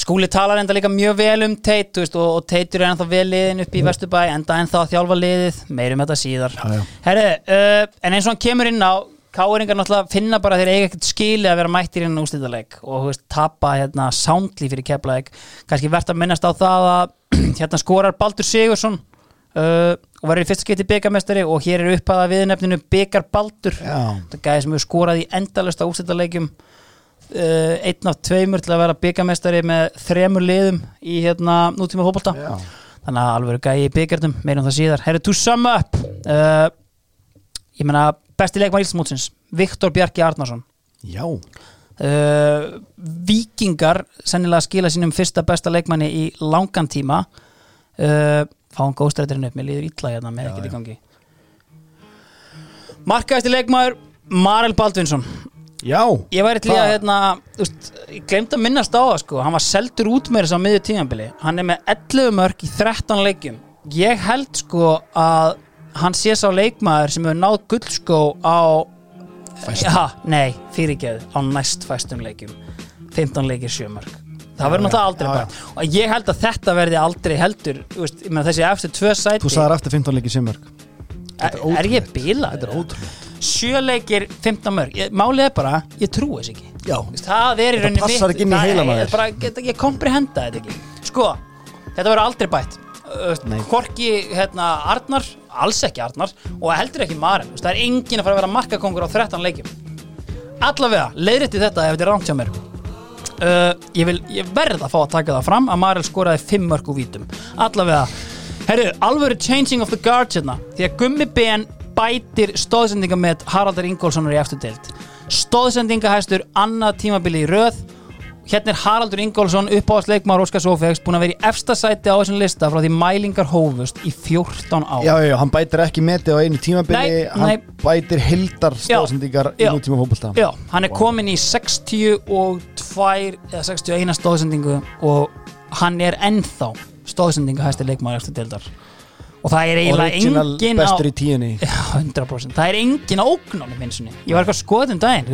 skúli talar enda líka mjög vel um Teit veist, og, og Teitur er ennþá vel liðin upp í Vesturbæ enda ennþá að þjálfa liðið meirum þetta síðar. Herri, uh, en eins og hann kemur inn á Káringar náttúrulega finna bara þeir eiga ekkert skili að vera mættir inn á ústæðarleik og veist, tapa hérna sándli fyrir keflaðik kannski verðt að minnast á það að hérna skorar Baldur Sigursson uh, og var í fyrsta skipti byggamestari og hér er upphæða viðnefninu Byggar Baldur. Þetta gæði sem hefur skorað í endalust á ústæðarleikum uh, einn af tveimur til að vera byggamestari með þremur liðum í hérna nútíma Já. þannig að alveg gæði í byggarnum meirum það síðar, herri to sum up uh, ég meina besti leikmann Íslandsmótsins, Viktor Bjarki Arnarsson. Já, uh, Víkingar sennilega skila sínum fyrsta besta leikmanni í langan tíma. Uh, fáum góðstrættirinn upp, mér líður illa hérna með ekkert í gangi. Markaðasti leikmaður Marel Baldvinsson já. Ég væri til í að, hérna, ég glemt að minnast á það sko, hann var seldur út með þess á miðju tímanbili, hann er með 11 mörg í 13 leikjum. Ég held sko að hann sé sá leikmaður sem hefur náð gullskó á, ja, nei, fyrirgeð, á næst fæstum leikjum, 15 leikir 7 mörg. Það verður náttúrulega aldrei já, já. bætt og ég held að þetta verði aldrei heldur veist, þessi eftir tvö sæti Þú sagðir eftir 15 leikið semörk er, er ég bilað? Þetta er ótrúlega Sjöleikir 15 mörg, ég, málið er bara ég trúi þess ekki. Já, það er í rauninni passar ekki inn í á er þér. bara, ég, ég komprehenda þetta ekki. Sko, þetta verður aldrei bætt. Nei. Korki hérna, Arnar, alls ekki Arnar og heldur ekki Maren, það er enginn að fara að vera markakongur á 13 leikjum. Allavega, leiðrétti þetta ef þetta er rangt hjá mér. Uh, ég, vil, ég verð að fá að taka það fram að Marel skoraði 5 mörg úr vítum. Allavega, herru, alvöru changing of the guards hérna, því að Gummi Ben bætir stóðsendinga með Haraldur Ingólfssonar í eftirdeild stóðsendingahæstur annað tímabili í röð. Hérna er Haraldur Ingólfsson uppáðsleikmaður Óskar Sófegs búin að vera í efsta sæti á þessum lista frá því mælingar hófust í 14 ár. Já, já, hann bætir ekki metið á einu tímabili Nei, hann nei. bætir hildar stóðsendingar í nútíma fótbolta. Já, hann er komin í 62 eða 61 stóðsendingu og hann er ennþá stóðsendinga hæsti leikmaður eftir deildar og það er eiginlega engin á Já, 100% Það er engin á ógnunum minnstunni Ég var eitthvað skoðum daginn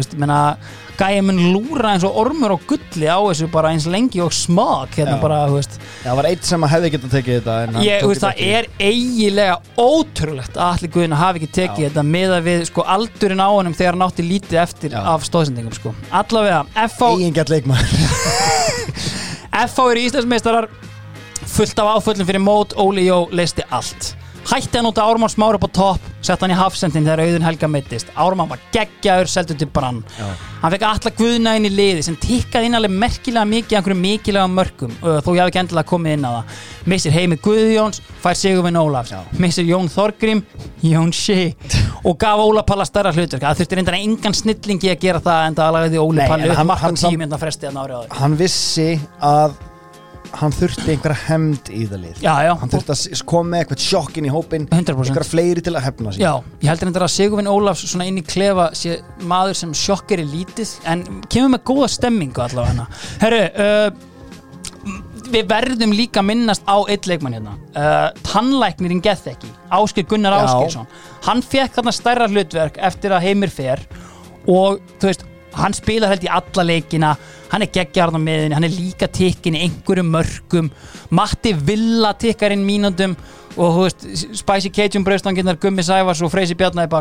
Gæja mun lúra eins og ormur og gulli á þessu bara eins lengi og smag hérna Já. bara, Já, það var eitt sem að hefði getað tekið þetta Ég, veist, það er eiginlega ótrúlegt að allir guðina hafi ekki tekið þetta meða við sko aldurinn á honum þegar hann átti lítið eftir af stóðsendingum sko. Allavega, leikmaður. FH eru Íslandsmeistarar fullt af áföllum fyrir mót Óli Jó leisti allt. Hætti hann út að Ármann Smári upp á topp sett hann í hafsendin þegar Auðun Helga meittist Ármann var geggjaður, seldur til brann. Já. hann fekk alla guðna inn í liði sem tikkaði inn alveg merkilega mikið af einhverjum mikilvægum mörgum þó ég hafi ekki endilega komið inn á það. Missir Heimi Guðjóns, fær Sigurvin Ólafs missir Jón Þorgrím Jón Shea og gaf Óla Palla stærra hlutur það þurfti reyndar engan snillingi að gera það en það alveg því Óli Palli upp tíu samt- mynda fresti að nári á því Hann þurfti einhverja hemd í það lið Já, já. Hann þurfti að koma með eitthvað sjokk inn í hópin 100%. einhverja fleiri til að hefna sig Já, ég heldur þetta að Sigurvin Ólafs svona inn í klefa sé maður sem sjokkar í lítið en kemur með góða stemmingu allavega hana Herru, uh, við verðum líka minnast á eitt leikmann hérna uh, Tannlæknirinn geð ekki Áskir Gunnar Já. Áskirsson Hann fekk þarna stærra hlutverk eftir að heimir fer og þú veist hann spilar held í alla leikina. Hann er geggjarn á miðinni, hann er líka tikkin í einhverjum mörgum Matti Villa tikkar inn mínúndum og þú veist, Spicy Cajun brauðstanginnar Gummi Sævars og Freysi Bjarnar í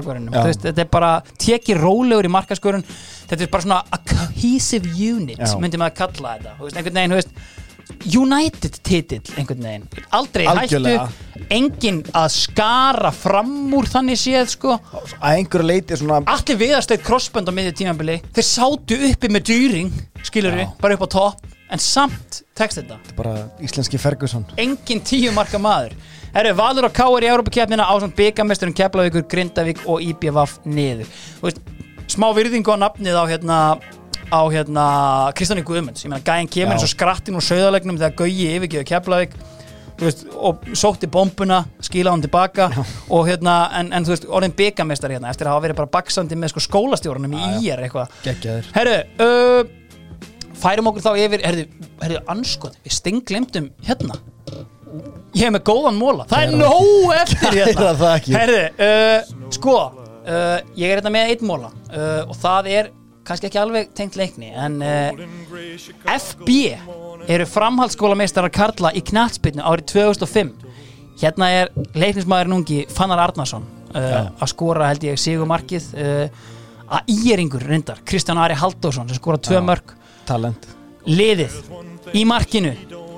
veist, þetta er bara tekið rólegur í markaskurun þetta er bara svona a cohesive unit myndi maður kalla þetta. Þú veist, einhvern veginn, þú veist United titill einhvern veginn. Aldrei Algjörlega. hættu enginn að skara fram úr þannig séð sko. Að einhverju leiti svona allir viðarstætt crossbönd á miðju tímabili. Þeir sátu uppi með dýring skilur Já. bara upp á topp en samt tekst þetta. Bara íslenski Ferguson. Engin tíu marka maður. Herru, Valur og Káar í Európa-keppnina á samt byggamesturinn Keflavíkur, Grindavík og IBVF niður. Þú veist, smá virðingu á nafnið á hérna á hérna Kristján Guðmunds. Ég meina gæðin kemur Já. eins og skrattin úr söðalegnum þegar Gauji yfirgeður Keflavík veist, og sótti bombuna skila hann tilbaka og hérna en, en þú veist, orðin byggamestar hérna eftir að hafa verið bara baksandi með sko skólastjórunum í IR eitthvað. Geggjaður. Herru, uh, færum okkur þá yfir Herru, herru, anskot, við stinglemdum hérna. Ég hef með góðan móla Það er nóg eftir hérna. Herru, uh, sko uh, Ég er hérna með einn móla uh, og það er kannski ekki alveg tengt leikni en uh, FB eru framhaldsskólameistarar Karla í knatsbyrnu árið 2005 Hérna er leiknismæðurinn ungi Fannar Arnason uh, að skora held ég sigumarkið uh, að íeringur reyndar Kristján Ari Halldórsson sem skora tvö Já. mörg Talent. Liðið í markinu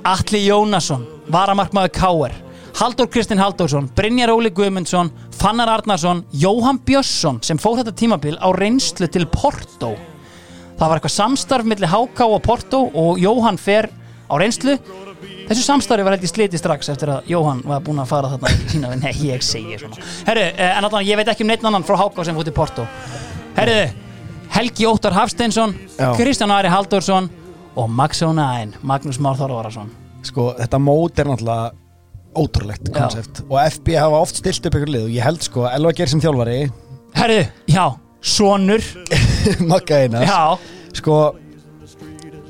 Atli Jónasson, varamarkmaður Káer Halldór Kristinn Halldórsson Brynjar Óli Guðmundsson, Fannar Arnarsson Jóhann Björnsson sem fór þetta tímabil á reynslu til Porto. Það var eitthvað samstarf milli HK og Porto og Jóhann fer á reynslu. Þessu samstarfi var held ég sliti strax eftir að Jóhann var búinn að fara þarna í sína nei, ég segi svona. Herru, eh, en allan, ég veit ekki um neitt annan frá HK sem fór til Porto. Herru, Helgi Óttar Hafsteinsson Já. Kristján Ari Halldórsson og Max O'Nine, Magnús Már Þorvarason Sko, þetta mót er náttúrulega ótrúlegt koncept. Og FB hafa oft stilt upp ykkur lið og ég held sko að Elva Geir sem þjálfari herru, já, sonur. Magga Einars. Já, sko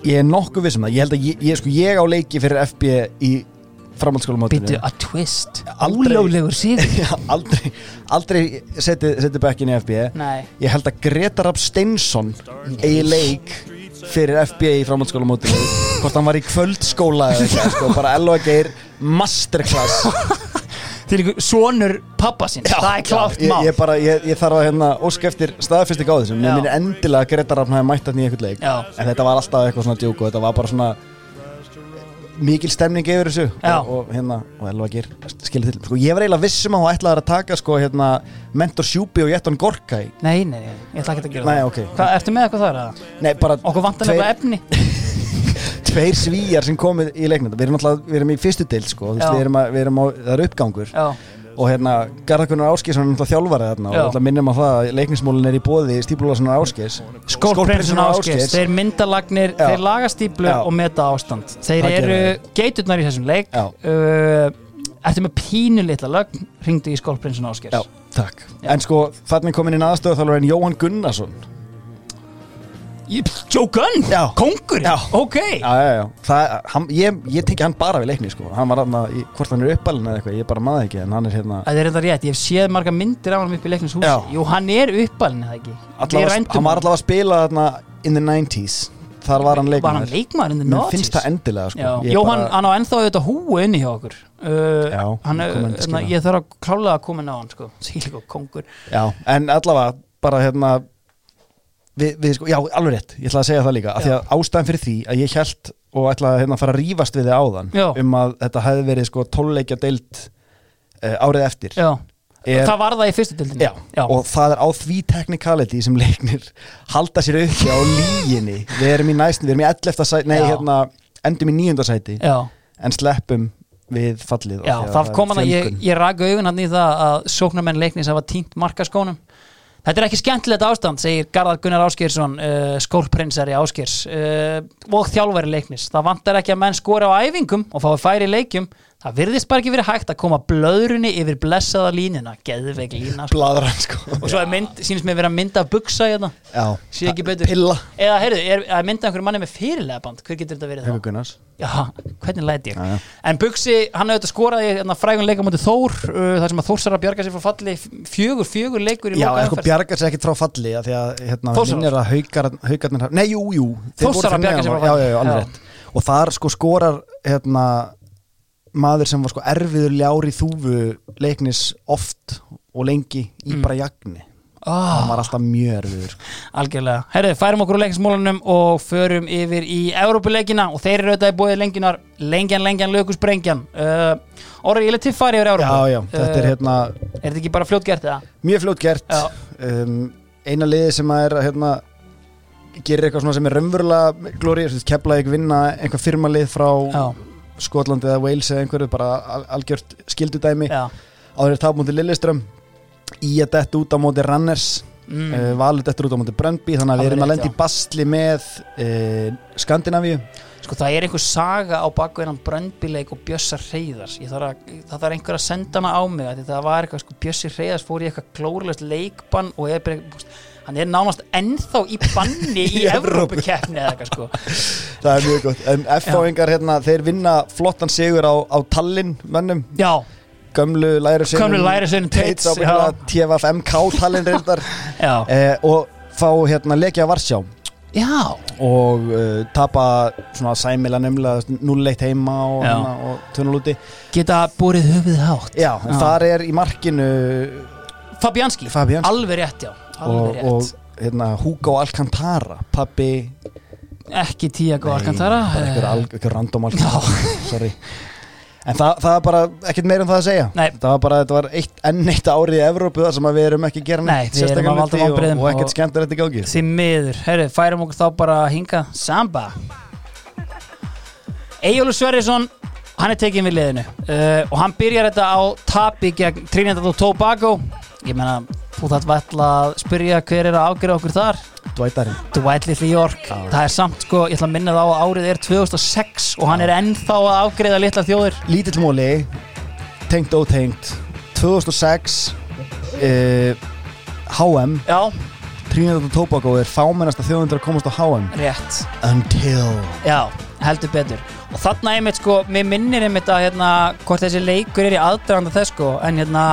ég er nokkuð vissum það. Ég held að ég, ég, sko, ég á leiki fyrir FB í framhaldsskólamótinu. Byttu að twist. Aldrei- ólöglegur síður Já, aldrei, aldrei setið seti bekkin í FB Nei. ég held að Greta Rapp Steinsson eigi leik fyrir FB í framhaldsskólamótinu hvort hann var í kvöldskóla eða eitthvað sko, bara Elva Geir masterclass. Til ykkur sonur pappa sín það er klárt ég, mál. ég, bara, ég, ég þarf að hérna, óska eftir staðfesting á þessum mér minnir endilega að Greta Rapp hafi mætt hann í eitthvað leik. Já. en þetta var alltaf eitthvað svona djók og þetta var bara svona mikil stemning yfir þessu. Og, og hérna, og Elva Geir skilur til, sko, ég var eiginlega vissum að hún ætlaði að taka sko, hérna, Mentor Sjúbi og Jetton Gorkai nei, nei, nei, ég ætla ekki að gera Nei, það. ok. Hvað, ertu með eitthvað þar? eða? Nei, bara okkur vantar nefnilega efni tveir svíjar sem komið í leiknum. Við erum, alltaf, við erum í fyrstu deild sko, veist, við erum, að, við erum á, það er uppgangur. Já, og hérna Garðakunar Áskis hann er náttúrulega þjálfarið þarna og alltaf minnum að það leiknismólin er í bóði Stíplúlasonar Áskis Skólprinsson Ásgeir, þeir myndalagnir, Já. þeir laga stíplu Já. og meta ástand. Þeir Það eru geiturnar í þessum leik. Uh, Ertu með pínu litla lögn, ringdu í Skólprinsson Ásgeir Já, takk. En sko, þannig komin inn aðstöðu þjálfarinn Jóhann Gunnarsson Joe Gunn, Já. kongur Já. Ok, Já, já, já, það, hann, ég, ég tengi hann bara við leikni sko. hann var hann að, hvort hann er uppalinn eða eitthvað, ég bara maður ekki, en hann er hérna það er þetta rétt, ég hef séð marga myndir af hann upp í leiknins húsi Já. Jú, hann er uppalinn eða ekki allavega, rændum hann var allavega að spila þarna in the 90s, þar var hann leikmaður Var hann leikmaður in the Mér noughties? finnst það endilega sko. Jóhann, bara- hann á ennþá auðvitað húu inni hjá okkur uh, Já, hann, hann hérna. Ég þarf að klálega að koma inn á hann sko. Sýlik og kongur Já, en allavega bara hérna við, við sko, já, alveg rétt, ég ætla að segja það líka af því að ástæðan fyrir því að ég held og ætla að hérna, fara að rífast við þið áðan Já. um að þetta hefði verið sko tólleikja deilt uh, árið eftir Já, er, það var það í fyrstu dildinni já, og það er á því technicality sem leiknir halda sér uppi á líginni við erum í næst, við erum í 11. sæti nei, Já. hérna, endum í 9. sæti Já. en sleppum við fallið Já, að það kom hann að ég, ég raka augun hann í það að sóknarmenn leiknis hafa týnt markaskónum Þetta er ekki skemmtilegt ástand, segir Garðar Gunnar Ásgeirsson, uh, skólprinsari Ásgeirs uh, og þjálfari leiknis. Það vantar ekki að menn skora á æfingum og fái færi leikjum. Það virðist bara ekki verið hægt að koma blöðrunni yfir blessaða línuna, geðveik lína. sko. Bladran, sko. Og svo er mynd, sínist mér vera mynd af buksa hérna. Já, Sé ekki betur. Pilla. Eða, heyrðu, er, er mynd af einhverju manni með fyrirlega band? Hver getur þetta verið þá? Já, hvernig læti ég? Já, já. En Buxi, hann auðvitað skoraði hérna, frægun leika mútið Þór uh, þar sem að Þórsar að bjarga sér frá falli fjögur, fjögur leikur í Já, loka en sko bjargar sér ekkert frá falli af því að hérna, að haukar, haukarnir hafa- Nei, jú, jú bjargar neðan sér frá falli. Og þar sko skorar hérna, maður sem var sko erfiður ljári þúfu leiknis oft og lengi í Mm. bara jagni Ah. hann var alltaf mjög erfiður sko. Algjörlega. Herðu, færum okkur úr leikinsmólanum og förum yfir í Evrópuleikina og þeir eru auðvitað í bóðið lenginar lengjan, lengjan, lökusbrengjan uh, Orri, ég er til fari yfir Evrópu Já, já, þetta er hérna Er þetta ekki bara fljótt gert eða? mjög fljótt gert Já. um, eina liði sem að er að hérna, gerir eitthvað svona sem er raunverulega glóri, kepla ekki vinna einhver firmalið frá Já. Skotlandi eða Wales eða einhverju bara al algjört skildudæmi Já. áður er tap mútið Lilleström í að detta út á móti Ranners Mm. uh, valur dettur út á móti Bröndby þannig að við erum að í já. basli með uh, Skandinavíu Sko það er einhver saga á baku einan bröndbíleik og Bjössar Reyðars þarf að, það þarf einhver að senda hana á mig það var eitthvað, sko, Bjössi Reyðars fór í eitthvað glórulegst leikbann og veist, hann er nánast ennþá í banni í Í Evrópu. Evrópukeppni eða eitthvað sko. Það er mjög gott. En F-fáingar hérna, þeir vinna flottan sigur á, á Tallinn mönnum. Já, gömlu lærisveinum Tates, já. TFFMK Tallinn reyndar. Já, eh, og fá hérna leikja Varsjá. Já. Og uh, tapa svona sæmila nefnilega 0-1 heima og, Já. hérna, og 2-0 úti. Geta borið höfuð hátt. Já, og þar er í markinu Fabianski, Fabianski. alveg rétt já og, og hérna, Hugo Alcantara pabbi. Ekki Tiago Alcantara? einhver, eh, random Alcantara sorry. En það, það er bara ekkert meira um það að segja. Nei. það var bara, þetta var eitt, enn eitt árið í Evrópu þar sem við erum ekki að gera Nei, neitt valda hluti og, vonbrigðum og ekkert og- skemmt er þetta í gangi. Því miður, herru, færum okkur þá bara að hinga. Samba. Eyjólu Sverrisson hann er tekinn við liðinu. Uh, og hann byrjar þetta á tapi gegn Trinidad og Tobago ég meina, þú þarf vall að spyrja hver er að afgjöra okkur þar. Dvætari Dwight Little York. Það er samt sko, ég ætla að minna það á að árið er 2006 og hann er ennþá að afgreiða litla þjóðir. Lítill móli tengt ótengt. 2006 uh, HM Já, Trinidad og Tobago er fámennasta þjóðundur að komast á HM rétt. Until. Já, heldur betur og þarna einmitt sko, mér minnir einmitt að hérna, hvort þessi leikur er í aðdraganda þess sko, en hérna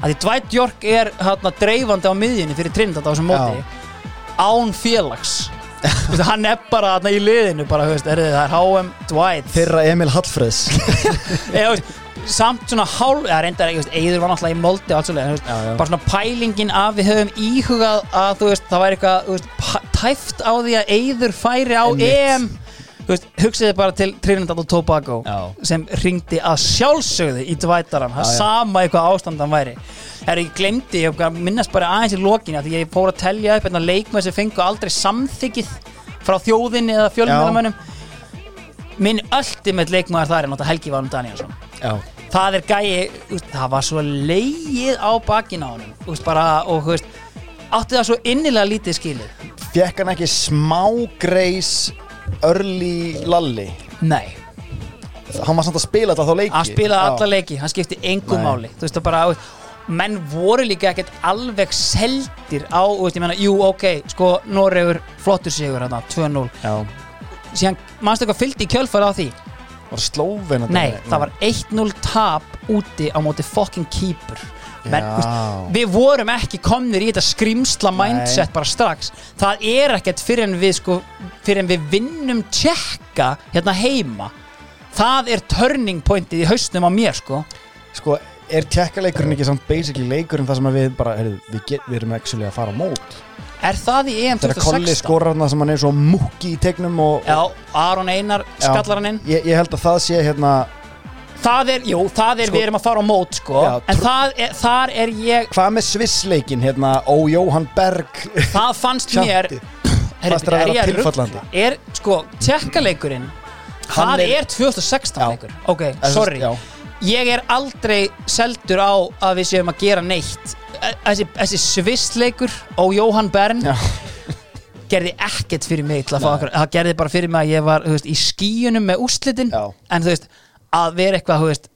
að því Dwight York er hérna dreifandi á miðjunni fyrir Trinidad á þessum móti án félags hann er bara þarna í liðinu bara, veist, er það er HM Dwight þeirra Emil veist, samt svona hálf eða reyndar, veist, Eiður var náttúrulega í moldi og allt já. bara svona pælingin að við höfum íhugað að þú veist, það væri eitthvað tæft á því að Eiður færi á Einmitt. EM veist, hugsiði bara til Trinidad og Tobago Já. sem ringdi að sjálfsögðu í dvætaran, það Já, já. sama eitthvað ástandan væri. Er ég glemdi, ég minnast bara aðeins í lokinu því ég fór að telja upp einhvern leikmenn sem fengu aldrei samþykið frá þjóðinni eða fjölmjörnumönnum minn ultimate leikmaður þar er náttúrulega Helgi Valum Danielsson Já, það er gæi þú veist, það var svo leið á bakinn á honum þú veist, bara, og þú veist átti það svo innilega lítið skilið. Fekk hann ekki smá greis early lalli? Nei, Hann var samt að spila þetta þá leiki? Hann spilaði alla leiki hann skipti engum Nei. máli. Þú veist, það bara, menn voru líka ekkert alveg seldir á, veist, ég meina, jú, ok sko, Noregur, flottur sigur hérna, 2-0 Já, síðan, mannstu eitthvað fylgdi í kjölfara á því? Var slóven Nei, það var 1-0 tap úti á móti fucking keeper Men, Já. veist, Við vorum ekki komnir í þetta skrimsla mindset bara strax. Það er ekkert fyrir en við sko, fyrir en við vinnum tjekka hérna heima. Það er turning pointið í hausnum á mér sko. Sko, er tjekkaleikurinn ekki samt basically leikurinn það sem við bara, heyrðu, við, get, við erum actually að fara á mót? Er það í EM Þegar Kolli 2016? skorar þarna sem hann er svo múki í tegnum og, Já, Aron Einar skallar hann inn. ég, ég held að það sé hérna Það er, jú, það er, Sko- við erum að fara á mót sko Já, En það er, þar er ég Hvað með Svissleikin hérna, ó Jóhann Berg Það fannst mér Tjanti. Herri, Fannst þér að er vera ég að tilfallandi? rugla? Er, sko, tjekkaleikurinn Hann Það er- er 2016 Já. leikur Ok, Eða, sorry já. Ég er aldrei seldur á að við séum að gera neitt E- Þessi, þessi svissleikur og Jóhann Bern Já. gerði ekkert fyrir mig til að fá okkur Það gerði bara fyrir mig að ég var þú veist, í skíunum með úrslitin Já. En þú veist, að vera eitthvað þú veist,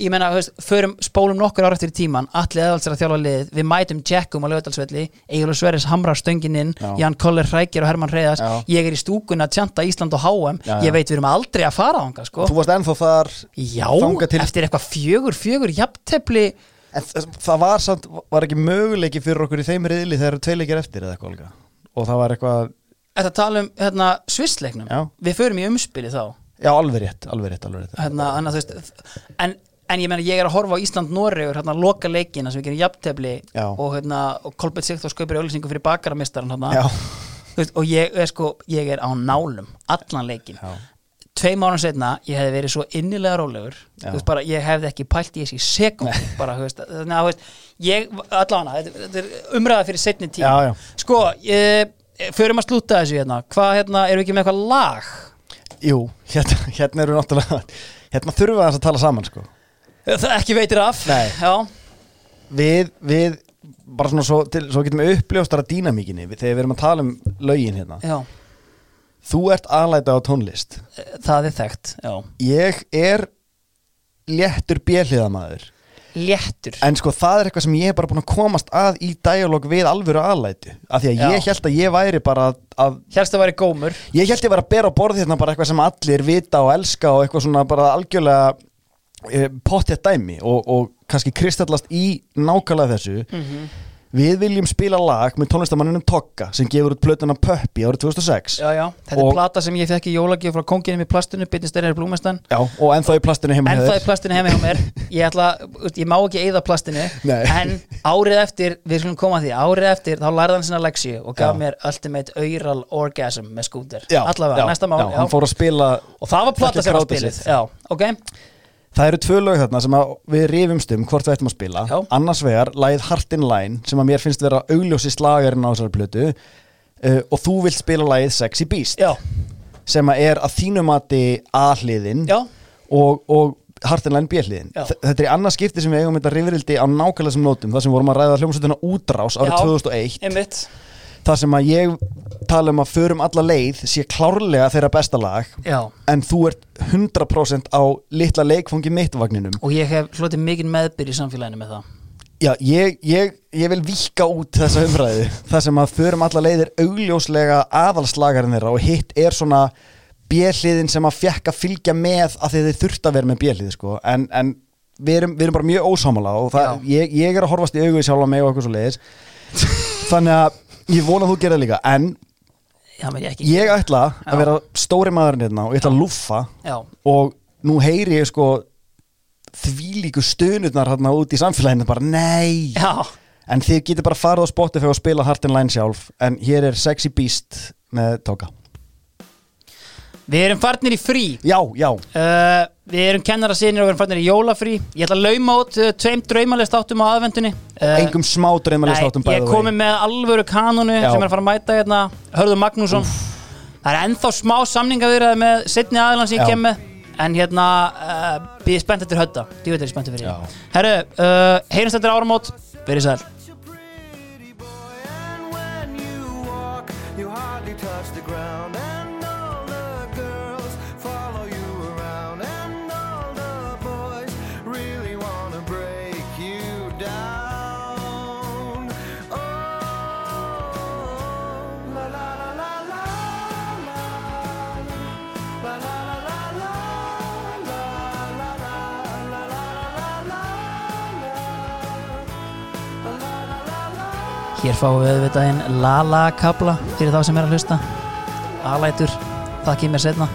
Ég meina, þú veist, förum, spólum nokkur ára eftir í tíman Allir eðalsir að þjálfa liðið Við mætum Jackum á lögadalsvelli Egilur Sverris hamrar stöngin inn Já. Jan Koller Hrækir og Hermann Reyðas Já. Ég er í stúkun að tjanta Ísland og HM Já, já. Ég veit við erum aldrei að fara ánga sko. Þú varst ennþá þar Já, til- eftir eitthvað fjögur, fjögur jafntefli En það var samt, var ekki möguleiki fyrir okkur í þeim riðli þegar eru tveileikir eftir eða eitthvað Og það var eitthvað, Þetta tala um hérna, Já. Alveg rétt, alveg rétt, alveg rétt. Hérna, þú veist, en, en ég meina ég er að horfa á Ísland-Noregur hérna, loka leikina sem við gerum jafntefli Já. og, hérna, Kolbett Sigþór skaupir auðlýsingu fyrir bakaramistaran hérna, veist, og ég er sko ég er á nálum, allan leikin já, tveim árum setna, ég hefði verið svo innilega rólegur, veist bara ég hefði ekki pælt í þessi sekund bara, þannig að, ég, allavega þetta, þetta er umræða fyrir setni tíma. Já, já. sko, ég, förum að slúta þessu hérna, hvað, hérna, erum við ekki með eitthvað lag jú, hérna, hérna eru náttúrulega Hérna þurfum við að tala saman sko. Það ekki veitir af. Við, við, bara svona svo, til, svo getum við uppljóstara dýnamíkinni Þegar við erum að tala um lögin hérna. Já, Þú ert aðlæta á tónlist. Það er þekkt já. Ég er léttur bjelliðamaður léttur. En sko það er eitthvað sem ég er bara búin að komast að í dialog við alvöru aðlætu Af því að Já. ég held að ég væri bara að, að hérst að væri gómur. Ég held ég væri að bera á borð hérna bara eitthvað sem allir vita og elska og eitthvað svona bara algjörlega e, pottjætt dæmi. Og, og kannski kristallast í nákvæmlega þessu. Mhm. Við viljum spila lag með tónlistamanninum Tokka sem gefur út plötuna Puppi árið 2006 já, já, þetta Og- er plata sem ég fekk í jólagjöf frá konginum í plastinu, bytist þeirra blúmestan Já, og ennþá í plastinu heima en hjá það þér. er plastinu heima hjá mér. Ég, ætla, ég má ekki eyða plastinu Nei. en árið eftir, við skulum koma að því árið eftir þá lærði hann sinna leksíu og gaf Já. mér Ultimate Aural Orgasm með skúter. Allavega, næsta mál já, Hann fór að spila og það var plata er sem var spilið já, ok, Það eru tvö lög þarna sem við rifumst um hvort við ættum að spila. Já. Annars vegar, lagið Heart in Line sem að mér finnst vera augljósi slagarinn á þessari plötu uh, og þú vilt spila lagið Sexy Beast já, sem að er að þínu mati A-hliðin og, og Heart in Line B-hliðin. Þetta er í annað skipti sem við eigum þetta rifrildi á nákvæmlega sem nótum þar sem vorum að ræða hljómsveituna útrás árið Já. 2001 einmitt, þar sem að ég tala um að förum alla leið sé klárlega þeirra besta lag já. en þú ert 100% á litla leikfangi mittvagninum og ég hef hlotið mikið meðbyr í samfélaginu með það. Já, ég, ég, ég vil vika út þessa umræðu þar sem að förum alla leiðir augljóslega aðalslagarinn þeirra og hitt er svona bjelliðin sem að fjekk að fylgja með að þið þurft að vera með bjellið sko. en, en við, erum, við erum bara mjög ósámála og það, ég, ég er að horfast í augu í sjálfa mig og eitthvað svo leiðis þannig að ég vona að þú gerir það líka en já, menn ég ég ætla Já. að vera stóri maðurinn hérna og ég ætla að lúffa. Já, og nú heyri ég sko þvílíku stunurnar hérna út í samfélaginu bara nei. Já, en þið getur bara farið á Spotify og spila Heart in Line sjálf. En hér er Sexy Beast með Toga við erum farnir í frí. Já, já, Uh, Við erum kennara sinir og við erum fannir í jólafrí. Ég ætla að lauma át uh, eh, tveim draumalist áttum á aðvendunni uh, eh, Engum smá draumalist áttum bæða Ég komi með alvöru kanonu Já. sem er að fara að mæta hérna Hörður Magnússon. Úff. Það er ennþá smá samninga viðræði með setni aðlan sem ég Já. kem með. En hérna, eh, uh, býð spennt eftir hötta Því veit er ég spennt eftir fyrir Já. Herru, uh, heyrjumst eftir áramót. Verið sæl. Hér fáum við auðvitaðinn Lala kabla fyrir þá sem er að hlusta. Alætur, það kemur setna.